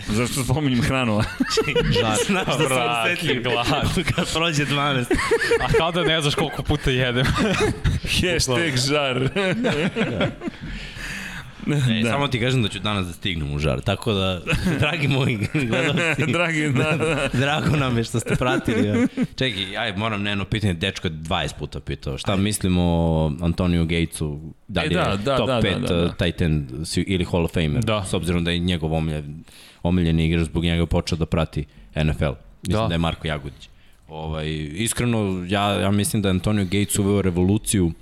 Zašto spominjem hranu? Znaš da sam osetljiv glad. kad prođe 12. A kao da ne znaš koliko puta jedem. Hashtag žar. E, da. Samo ti kažem da ću danas da stignem u žar, tako da, dragi moji gledalci, Dragi, da, da. drago nam je što ste pratili. Ja. Čekaj, aj, moram na jedno pitanje, dečko je 20 puta pitao, šta mislimo o Antoniju Gatesu, da li E, da, je da, top da, 5 da, da, da. tight end si- ili Hall of Famer, Da. s obzirom da je njegov omiljen, omiljeni igrač, zbog njega je počeo da prati NFL. Mislim da, Da. da je Marko Jagodić. Ovaj, iskreno, ja, ja mislim da je Antonio Gates uveo revoluciju Uh,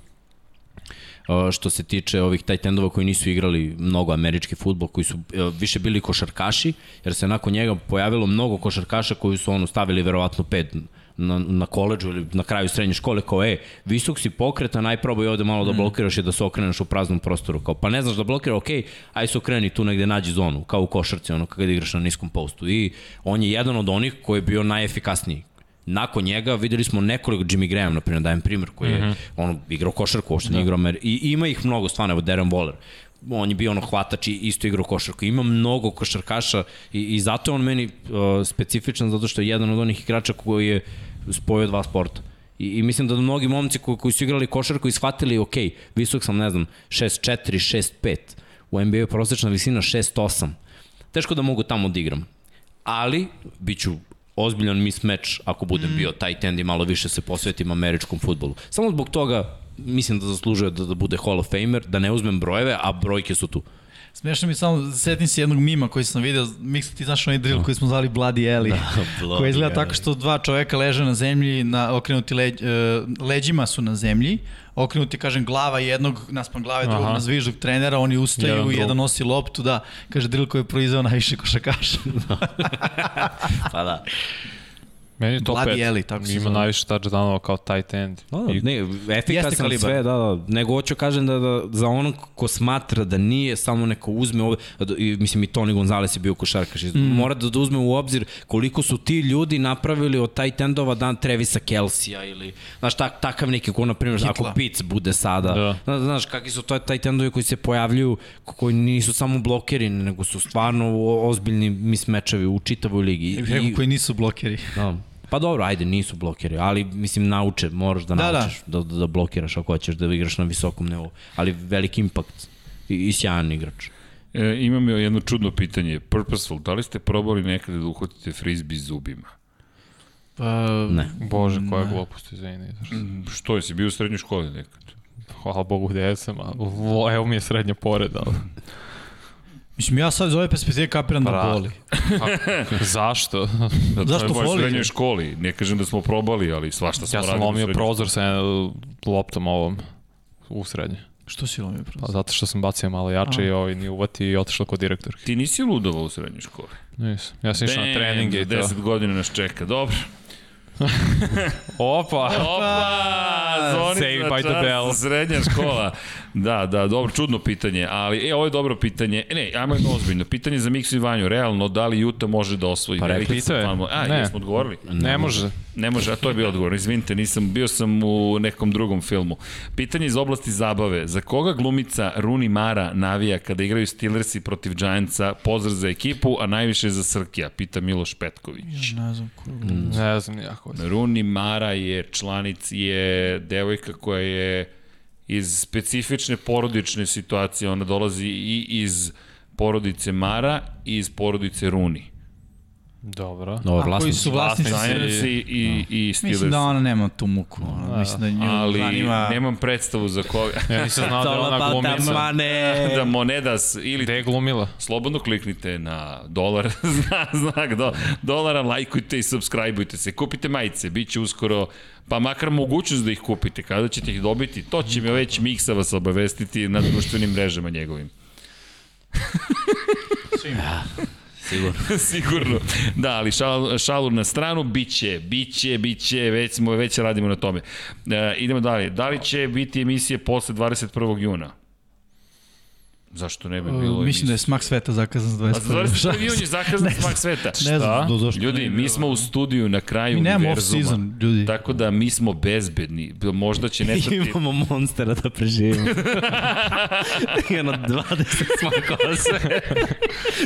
što se tiče ovih tight endova koji nisu igrali mnogo američki futbol, koji su uh, više bili košarkaši, jer se nakon njega pojavilo mnogo košarkaša koji su ono stavili verovatno pet na, na koleđu ili na kraju srednje škole kao, e, visok si pokreta, najprobaj ovde malo da blokiraš i da se okreneš u praznom prostoru. Kao, pa ne znaš da blokira, ok, aj se okreni tu negde nađi zonu, kao u košarci, ono, kada igraš na niskom postu. I on je jedan od onih koji je bio najefikasniji nakon njega videli smo nekoliko Jimmy Graham, na primjer, dajem primjer, koji je mm -hmm. ono, igrao košarku, uopšte nije igrao Amer... I ima ih mnogo, stvarno, evo Darren Waller, on je bio ono hvatač i isto igrao košarku. Ima mnogo košarkaša i, i zato je on meni uh, specifičan, zato što je jedan od onih igrača koji je spojio dva sporta. I, I mislim da mnogi momci koji, koji su igrali košarku i shvatili, ok, visok sam, ne znam, 6'4, 6'5, u NBA je prosečna visina 6'8. Teško da mogu tamo da igram. Ali, bit ću ozbiljan mismatch ako budem bio tight end i malo više se posvetim američkom futbolu. Samo zbog toga mislim da zaslužuje da, da bude Hall of Famer, da ne uzmem brojeve, a brojke su tu. Smešno mi samo, setim se jednog mima koji sam video, Miksa ti znaš onaj drill koji smo zvali Bloody Ellie, Bloody koji izgleda tako što dva čoveka leže na zemlji, na, okrenuti leđ, e, leđima su na zemlji, okrenuti, kažem, glava jednog naspram glave drugog Aha. na zviždog trenera, oni ustaju, Jedan jedan, nosi loptu, da, kaže drill koji je proizveo najviše košakaša. Pa da. Meni je top 5. Ellie, tako se Ima zove. najviše touchdownova kao tight end. Da, da, I ne, efikasan kalibar. sve, da, da. Nego hoću kažem da, da za onog ko smatra da nije, samo neko uzme ovde, da- i, mislim i Toni Gonzalez je bio košarkaš, mm. mora da, da uzme u obzir koliko su ti ljudi napravili od tight endova dan Trevisa Kelsija ili, znaš, tak, takav neki ko, na primjer, ako Pitts bude sada, Da. da. znaš, kakvi su to tight endovi koji se pojavljuju, ko- koji nisu samo blokeri, nego su stvarno ozbiljni mismečevi u čitavoj ligi. Rekao koji nisu blokeri. Da. Pa dobro, ajde, nisu blokeri, ali mislim nauče, moraš da, Da, da. naučiš da, da, da blokiraš ako hoćeš da igraš na visokom nivou. Ali veliki impakt i, i sjajan igrač. E, imam jedno čudno pitanje. Purposeful, da li ste probali nekada da uhvatite frisbee zubima? Pa, Ne. Bože, koja glupost, izvini. Što je, si bio u srednjoj školi nekad? Hvala Bogu gde sam, a vo- evo mi je srednja pored, ali... Mislim, ja sad iz ove perspektive kapiram da Pra- boli. A, zašto? Da, to Zašto baš u foli? srednjoj školi. Ne kažem da smo probali, ali svašta smo ja sam radili u lomio srednjoj prozor sa jednom loptom ovom u srednje. Što si lomio Pa prozor? zato što sam bacio malo jače i ovaj nije uvatio i otišao kod direktorke. Ti nisi ludovao u srednjoj školi. Nisam. Ja sam išao na treninge i to. 10 godina nas čeka, dobro. Opa! Opa! Zvonica Saved by the bell. Srednja škola. Da, da, dobro, čudno pitanje, ali e, ovo je dobro pitanje. E, ne, ajmo jedno ozbiljno. Pitanje za Miksu i Vanju, realno, da li Utah može da osvoji? Pa rekli ste. A, Ne. jesmo odgovorili? Ne može. Ne može, a to je bio odgovor. Izvinite, nisam, bio sam u nekom drugom filmu. Pitanje iz oblasti zabave. Za koga glumica Rooney Mara navija kada igraju Steelersi protiv Giantsa? Pozdrav za ekipu, a najviše za Srkija, pita Miloš Petković. Ne znam ko. Ne znam jako. Rooney Mara je članic, je devojka koja je iz specifične porodične situacije. Ona dolazi i iz porodice Mara i iz porodice Rooney. Dobro. Ovo je A koji vlasnici. su vlasnici? Giantsi i, i Steelers. Mislim da ona nema tu muku. Ona, mislim da nju ali zanima... nemam predstavu za koga. Ja nisam znao da je ona glumica. da Monedas ili Gde je glumila? slobodno kliknite na dolar, zna, znak do, dolara, lajkujte i subscribeujte se. Kupite majice, bit će uskoro, pa makar mogućnost da ih kupite. Kada ćete ih dobiti, to će me već Miksa vas obavestiti na društvenim mrežama njegovim. Sigurno. Sigurno. Da, ali šal, šalu na stranu, biće, biće, biće, već, smo, već radimo na tome. E, idemo dalje. Da li će biti emisije posle 21. juna? Zašto ne bi bilo? Uh, Mislim da je smak sveta zakazan za A za 21. 21. jun je zakazan smak sveta. Ne znam, do, došlo. Ljudi, mi smo u studiju na kraju Mi nemamo univerzuma. off-season, ljudi. Tako da mi smo bezbedni. Možda će nestati... Imamo monstera da preživimo. Jedno 20 smakova sve.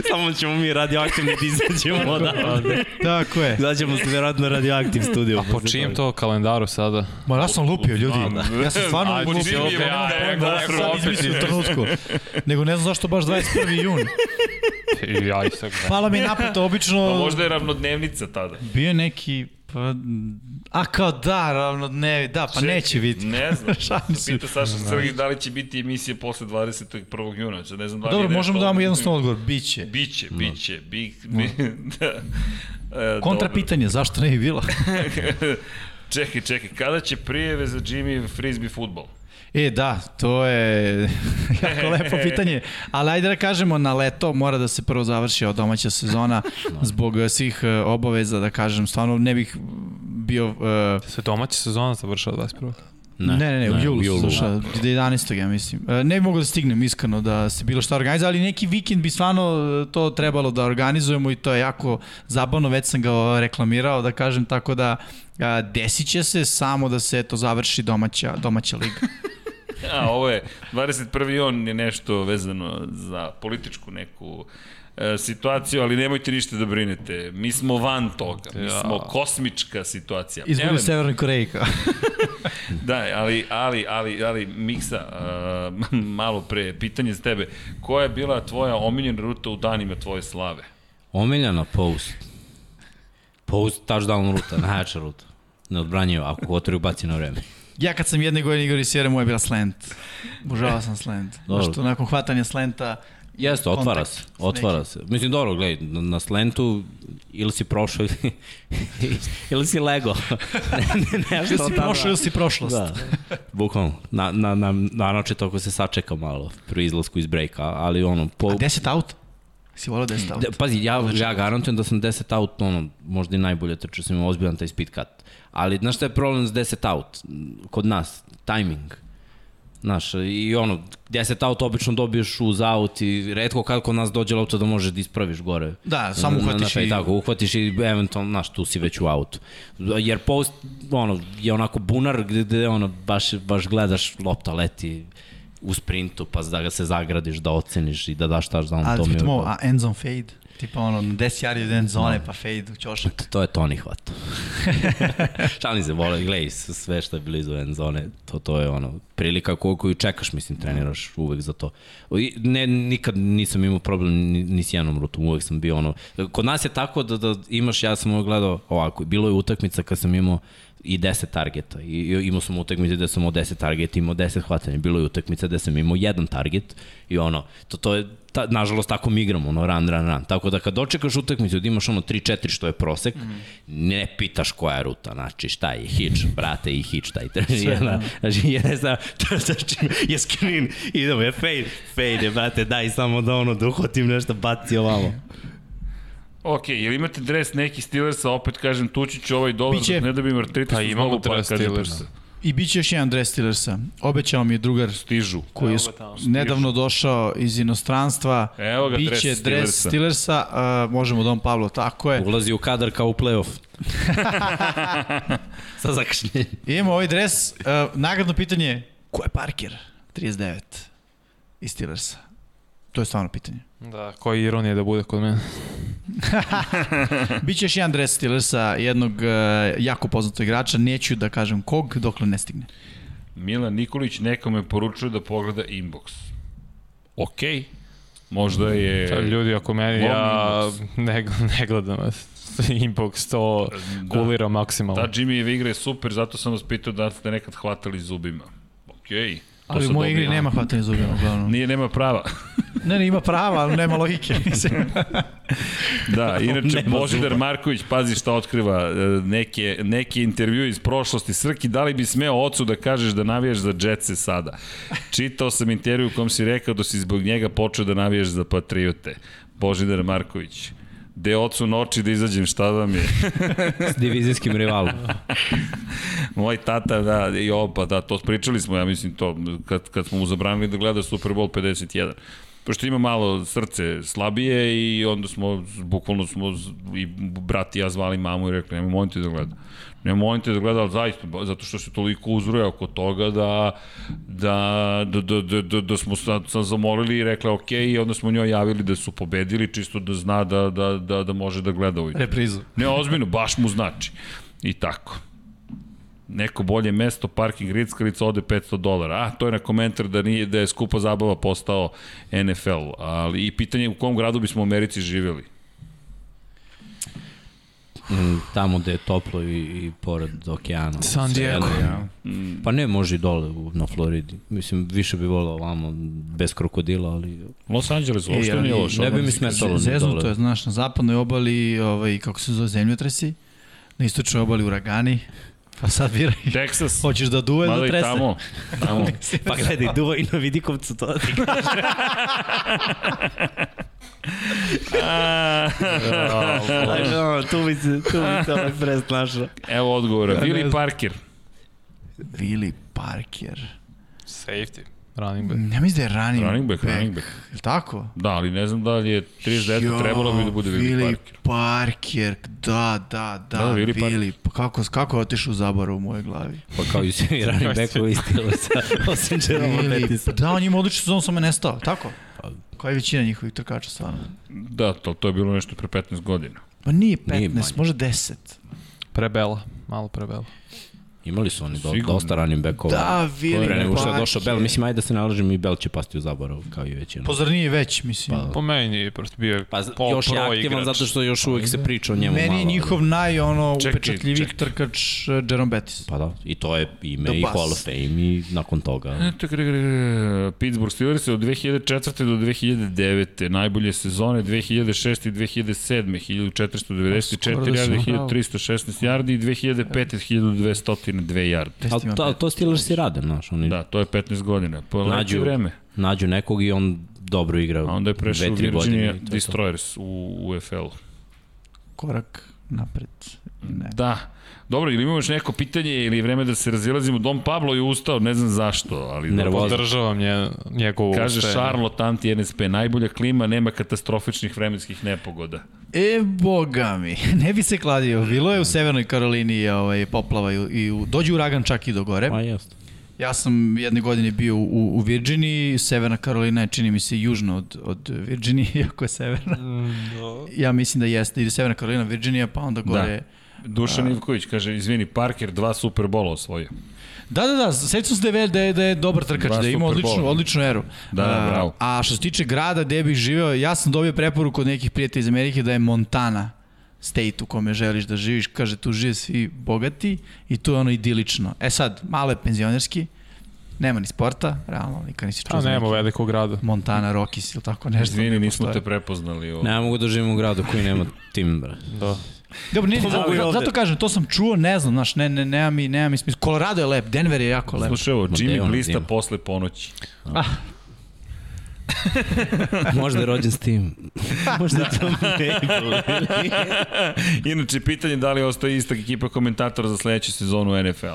Samo ćemo mi radioaktivni da izađemo odavde. Tako je. Izađemo se vjerojatno radioaktiv studiju. A po čijem to kalendaru sada? Ma ja sam lupio, ljudi. Ja sam stvarno Ajde, lupio. Jimmy je Nemam opet, pojma, ajde, ja sam u trenutku. Nego ne znam zašto baš 21. jun. I ja isto gledam. Pala mi naplata, obično... Pa možda je ravnodnevnica tada. Bio je neki... Pa, a kao da, ravno dnevi, da, pa Čekaj, neće biti. Ne znam. Se. Pita Saša Srgić da li će biti emisije posle 21. juna. Sad ne znam da li Dobro, je nešto možemo da damo jednostavno odgovor. Biće. Biće, biće. Bi, bi, da. E, Kontra dobro. pitanje, zašto ne bi bilo? čekaj, čekaj, kada će prijeve za Jimmy frisbee futbol? E, da, to je jako lepo pitanje, ali ajde da kažemo na leto mora da se prvo završi ova domaća sezona zbog eh, svih eh, obaveza, da kažem, stvarno ne bih bio... Uh, Se domaća sezona završava 21. ne, ne, ne, u julu, julu. Sluša, do 11. ja mislim. E, Ne bi mogo da stignem iskreno da se bilo šta organizuje, ali neki vikend bi stvarno e, to trebalo da organizujemo i to je jako zabavno, već sam ga reklamirao, da kažem, tako da desit će se samo da se to završi domaća, domaća liga. A, ovo je, 21. jun je nešto vezano za političku neku e, situaciju, ali nemojte ništa da brinete. Mi smo van toga. Mi Ja. smo kosmička situacija. U Severnoj Koreji. kao. Da, ali, ali, ali, ali Miksa, uh, malo pre, pitanje za tebe. Koja je bila tvoja omiljena ruta u danima tvoje slave? Omiljena post. Post touchdown ruta, najjača ruta. Neodbranjiva, ako ga otvori baci na vreme. Ja kad sam jedne godine igao risijera, moja je bila slant. Obožavao sam slant. Dobro. Zašto nakon hvatanja slenta Jeste, otvara se, otvara se. Mislim, dobro, gledaj, na, na slentu ili si prošao ili, ili si lego. ne, ne, nešto Ili si prošao ili si prošlost. Da, bukvalno. Na, na, na, naročito ako se sačeka malo pri izlasku iz breaka, ali ono, po, A 10 out? Si volao 10 out? De, pazi, ja, ja garantujem da sam 10 out, ono, možda i najbolje trčao, sam imao ozbiljan taj speed cut. Ali, znaš šta je problem s 10 out? Kod nas, timing. Znaš, i ono, 10 out obično dobiješ uz out i redko kad kod nas dođe lopta da možeš da ispraviš gore. Da, samo na- uhvatiš na- i- Tako, uhvatiš i eventualno, znaš, tu si već u autu. Jer post, ono, je onako bunar gde, gde ono, baš, baš gledaš lopta leti u sprintu, pa da ga se zagradiš, da oceniš i da daš touchdown. Ali to mi uvek- a end zone fade? Tipa ono, 10 yardi od end zone, pa fade u ćošak. To je Toni hvat. Šalim se, vole, gledaj, sve što je blizu end zone, to, to je ono, prilika koju, koju čekaš, mislim, treniraš uvek za to. I Ne, nikad nisam imao problem ni, ni s jednom rutom, uvek sam bio ono, kod nas je tako da, da imaš, ja sam uvek gledao ovako, bilo je utakmica kad sam imao i 10 targeta. I, imao sam utakmice gde sam imao 10 targeta, imao 10 hvatanja. Bilo je utakmica gde sam imao jedan target i ono, to, to je, ta, nažalost, tako mi igramo, ono, run, run, run. Tako da kad dočekaš utakmicu da imaš ono 3-4 što je prosek, mm. ne pitaš koja je ruta, znači šta je hitch, brate i hitch, taj jedna, znači ja ne znam, to znači je screen, idemo, je fade, fade brate, daj samo da ono, da uhvatim nešto, baci ovamo. Ok, ili imate dres neki Steelersa, opet kažem, tući ću ovaj dolar, Biće. ne dobijem artritis Pa imamo nogu, dres Steelersa. prsa. I bit će još jedan dress Steelersa. Obećao mi je drugar Stižu. koji je nedavno došao iz inostranstva. Evo ga, Biće dres dres Steelersa. Steelersa, uh, možemo Dom Pablo, tako je. Ulazi u kadar kao u playoff. Sa zakašnjenjem. Imamo ovaj dres, uh, nagradno pitanje, ko je Parker? 39 iz Steelersa. To je stvarno pitanje. Da, koja ironija da bude kod mene. Biće još jedan dres Steelersa, jednog uh, jako poznatog igrača, neću da kažem kog, dokle ne stigne. Milan Nikolić nekome poručuje da pogleda inbox. Ok. Možda je... Da, ljudi, ako meni, ja ne, ne gledam inbox, to Da. kulira maksimalno. Ta Jimmy igre je super, zato sam vas pitao da ste nekad hvatali zubima. Okej. To Ali u mojoj igri nema hvatanja zubima, uglavnom. Nije, nema prava. Ne, ne, ima prava, ali nema logike. mislim. Da, inače Božidar. Marković, pazi šta otkriva, e, neke, neke intervju iz prošlosti. Srki, da li bi smeo ocu da kažeš da navijaš za Jetse sada? Čitao sam intervju u kom si rekao da si zbog njega počeo da navijaš za Patriote. Božidar Marković. De ocu noći da izađem, šta vam je? S divizijskim rivalom. Moj tata, da, i opa, da, to pričali smo, ja mislim to, kad, kad smo mu zabranili da gleda Super Bowl 51. pošto ima malo srce slabije i onda smo, bukvalno smo i brat i ja zvali mamu i rekli, nemoj molim te da gleda. Ne molim te da gleda, ali zaista, zato što se toliko uzroja oko toga da, da, da, da, da, da, da smo sad, sad zamolili i rekli ok, i onda smo njoj javili da su pobedili, čisto da zna da, da, da, da može da gleda ujutro. Reprizu. Ne, ozbiljno, baš mu znači. I tako neko bolje mesto, parking rickalica ode 500 dolara. A, to je na komentar da, nije, da je skupa zabava postao NFL. Ali i pitanje je u kom gradu bismo u Americi živjeli. Mm, tamo gde je toplo i, i pored okeana. San Diego. Ja. Pa ne, može i dole u, na Floridi. Mislim, više bi volao ovamo bez krokodila, ali... Los Angeles uopšte ali nije loš. ne bi mi smetalo. kaže. ni Zeznuto je, znaš, na zapadnoj obali, ovaj, kako se zove, zemljotresi, na istočnoj obali uragani, pa sad biraj. Texas, Hoćeš da duve ili da i trese? tamo, tamo. Pa gledaj, duva i na vidikovcu to ti A, Ono, tu bi se, tu bi se ovaj prest našao. Evo odgovora. Ne znam. Parker. Willie Parker. Safety, running back. Ja mislim da je running, Running back, running back. Je li tako? Da, ali ne znam da li je 39 trebalo bi da bude Willie Willie Parker. Parker, da, da, da, Da, Willie Willie, pa kako, kako je otišao u zaborav u mojoj glavi? Pa kao i svi running backovi stila sa osim Jeroma Willie, Bettisa. da, on ima odličnu sezonu, samo je nestao, tako? Koja je većina njihovih trkača stvarno? Da, to, to je bilo nešto pre 15 godina. Pa nije 15, Nije manje. može 10. Prebela, malo prebela. Imali su oni do, Sigurno. dosta running backova. Da, Willie Pre nego što je došao Bell, mislim, ajde da se nalažem i Bell će pasti u zaborav, kao i većina. Pa zar nije već, mislim? Pa, Po meni je prosto bio je Pa po, još je aktivan zato što još uvijek se priča o njemu Meni malo. je njihov naj, ono, čekaj. trkač uh, Jerome Bettis. Pa da, i to je ime The i Bus. Hall of Fame i nakon toga. Pittsburgh Steelers od 2004. do 2009. Najbolje sezone 2006. i 2007. 1494 Skoro da yardi, si pravo. 1316 yardi i 2005. 1202 yardi. Ali to, to Steelers i rade, znaš, oni Da, to je 15 godina. Po leće Nađu- vreme. nađu nekog i on dobro igra A onda je prešao u dve, Virginia. Destroyers u UFL-u. Korak napred. Ne. Da. Dobro, ili imamo još neko pitanje ili je vreme da se razilazimo? Dom Pablo je ustao, ne znam zašto, ali... Nervoza. Podržavam nje, njegovu Kaže ustajanje. Charlotte anti-NSP, najbolja klima, nema katastrofičnih vremenskih nepogoda. E, boga mi, ne bi se kladio. Bilo je u Severnoj Karolini ovaj, poplava i, i u, dođe uragan čak i do gore. Pa jeste. Ja sam jedne godine bio u, u Virginiji, Severna Karolina je čini mi se južno od, od Virginije, iako je severna. Ja mislim da jeste, ide Severna Karolina, Virginija, pa onda gore... Dušan Ivković kaže, izvini, Parker dva Superbola osvojio. Da, da, da, sećam se da je, da je, da je dobar trkač, da je imao Superbola. odličnu, odličnu eru. Da, da, bravo. A što se tiče grada gde bih živeo, ja sam dobio preporuku od nekih prijatelja iz Amerike da je Montana state u kome želiš da živiš. Kaže, tu žive svi bogati i tu je ono idilično. E sad, malo je penzionerski, nema ni sporta, realno, nikad nisi čuo A nema velikog grada. Montana, Rockies ili tako nešto. Izvini, ne nismo te prepoznali. O... Ne mogu da živim u gradu koji nema tim, bre. Da. Dobro, nije, To zato, ovde. zato kažem, to sam čuo, ne znam, znaš, ne, ne, nema mi, nema mi smisla. Colorado je lep, Denver je jako lep. Slušaj ovo, Jimmy Blista posle ponoći. Možda je rođen s tim. Možda je to Maple. Inače, pitanje da li ostaje ista ekipa komentatora za sledeću sezonu NFL.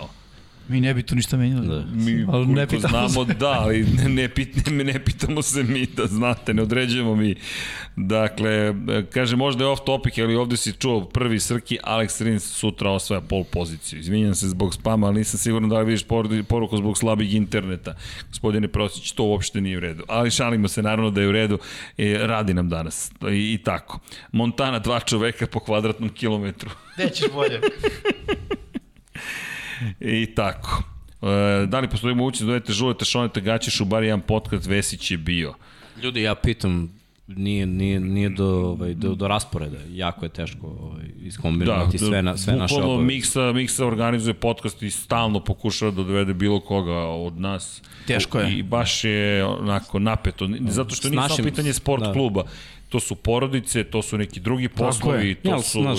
Mi ne bi tu ništa menjali. Da. Mi Ali ne pitamo znamo, da, ali ne, ne, pit, ne, ne pitamo se mi da znate, ne određujemo mi. Dakle, kaže možda je off topic, ali ovde si čuo prvi Srki, Alex Rins sutra osvaja pol poziciju. Izvinjam se zbog spama, ali nisam siguran da li vidiš poru- poruku zbog slabih interneta. Gospodine Prosić, to uopšte nije u redu. Ali šalimo se naravno da je u redu, e, radi nam danas. I, I tako. Montana dva čoveka po kvadratnom kilometru. Gde ćeš bolje? I tako. E, da li postoji mogućnost da dojete žulete šonete gaćeš u bar jedan podcast Vesić je bio. Ljudi, ja pitam, nije, nije, nije do, ovaj, do, do rasporeda. Jako je teško ovaj, iskombinovati sve, na, sve naše obaveze. Miksa, Miksa organizuje podcast i stalno pokušava da dovede bilo koga od nas. Teško je. I baš je onako napeto. Zato što nije našim- samo pitanje sport da. kluba. To su porodice, to su neki drugi poslovi, to Ja, su... znaš,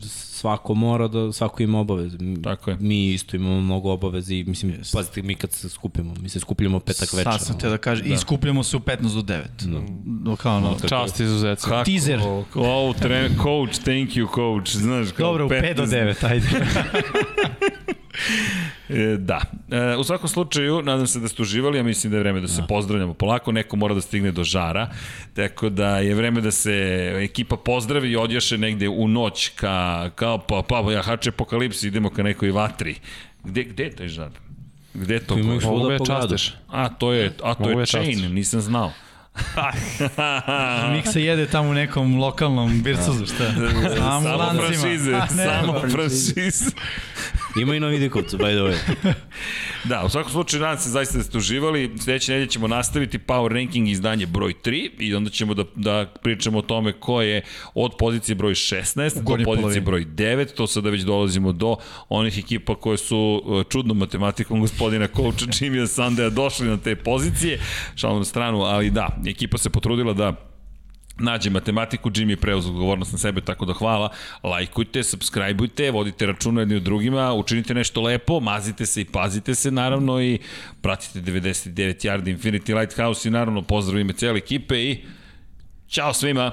svako mora da, svako ima obaveze. Mi- Tako je. Mi isto imamo mnogo obaveze i mislim, yes. pazite, mi kad se skupimo, mi se skupljamo petak večera. Sad sam te da kažem, da. i skupljamo se u 15 do 9. Da. No, kao ono, Čast izuzetno. Kako? Teaser. Oh, tre, coach, thank you coach. Znaš, kao dobro, u 5 do 15 9, ajde. E, da. E, u svakom slučaju, nadam se da ste uživali, ja mislim da je vreme da se pozdravljamo polako, neko mora da stigne do žara, tako da je vreme da se ekipa pozdravi i odjaše negde u noć ka, kao pa, pa, ja hače apokalipsi, idemo ka nekoj vatri. Gde, gde je taj žar? Gde je to? Ima ih ko- Mogu svuda je po gradu. častiš. A, to je, a to Mogu je chain, častiš. nisam znao. Mik se jede tamo u nekom lokalnom bircuzu, šta? Samo Samo lancima. franšize, A, ne, samo franšize. Ima i na vidikovcu, by the way. Da, u svakom slučaju nadam se zaista da ste uživali. Sledeće nedelje ćemo nastaviti Power Ranking izdanje broj 3 i onda ćemo da, da pričamo o tome ko je od pozicije broj 16 do pozicije polovini. broj 9. To sada već dolazimo do onih ekipa koje su uh, čudnom matematikom gospodina Kouča Jimmya Sandeja došli na te pozicije. Šalom na stranu, ali da, ekipa se potrudila da nađe matematiku, Jimmy je preuzeo odgovornost na sebe, tako da hvala. Lajkujte, subscribeujte, vodite računa jedni od drugima, učinite nešto lepo, mazite se i pazite se naravno i pratite 99 Yard Infinity Lighthouse i naravno pozdrav ime cijele ekipe i Ćao svima!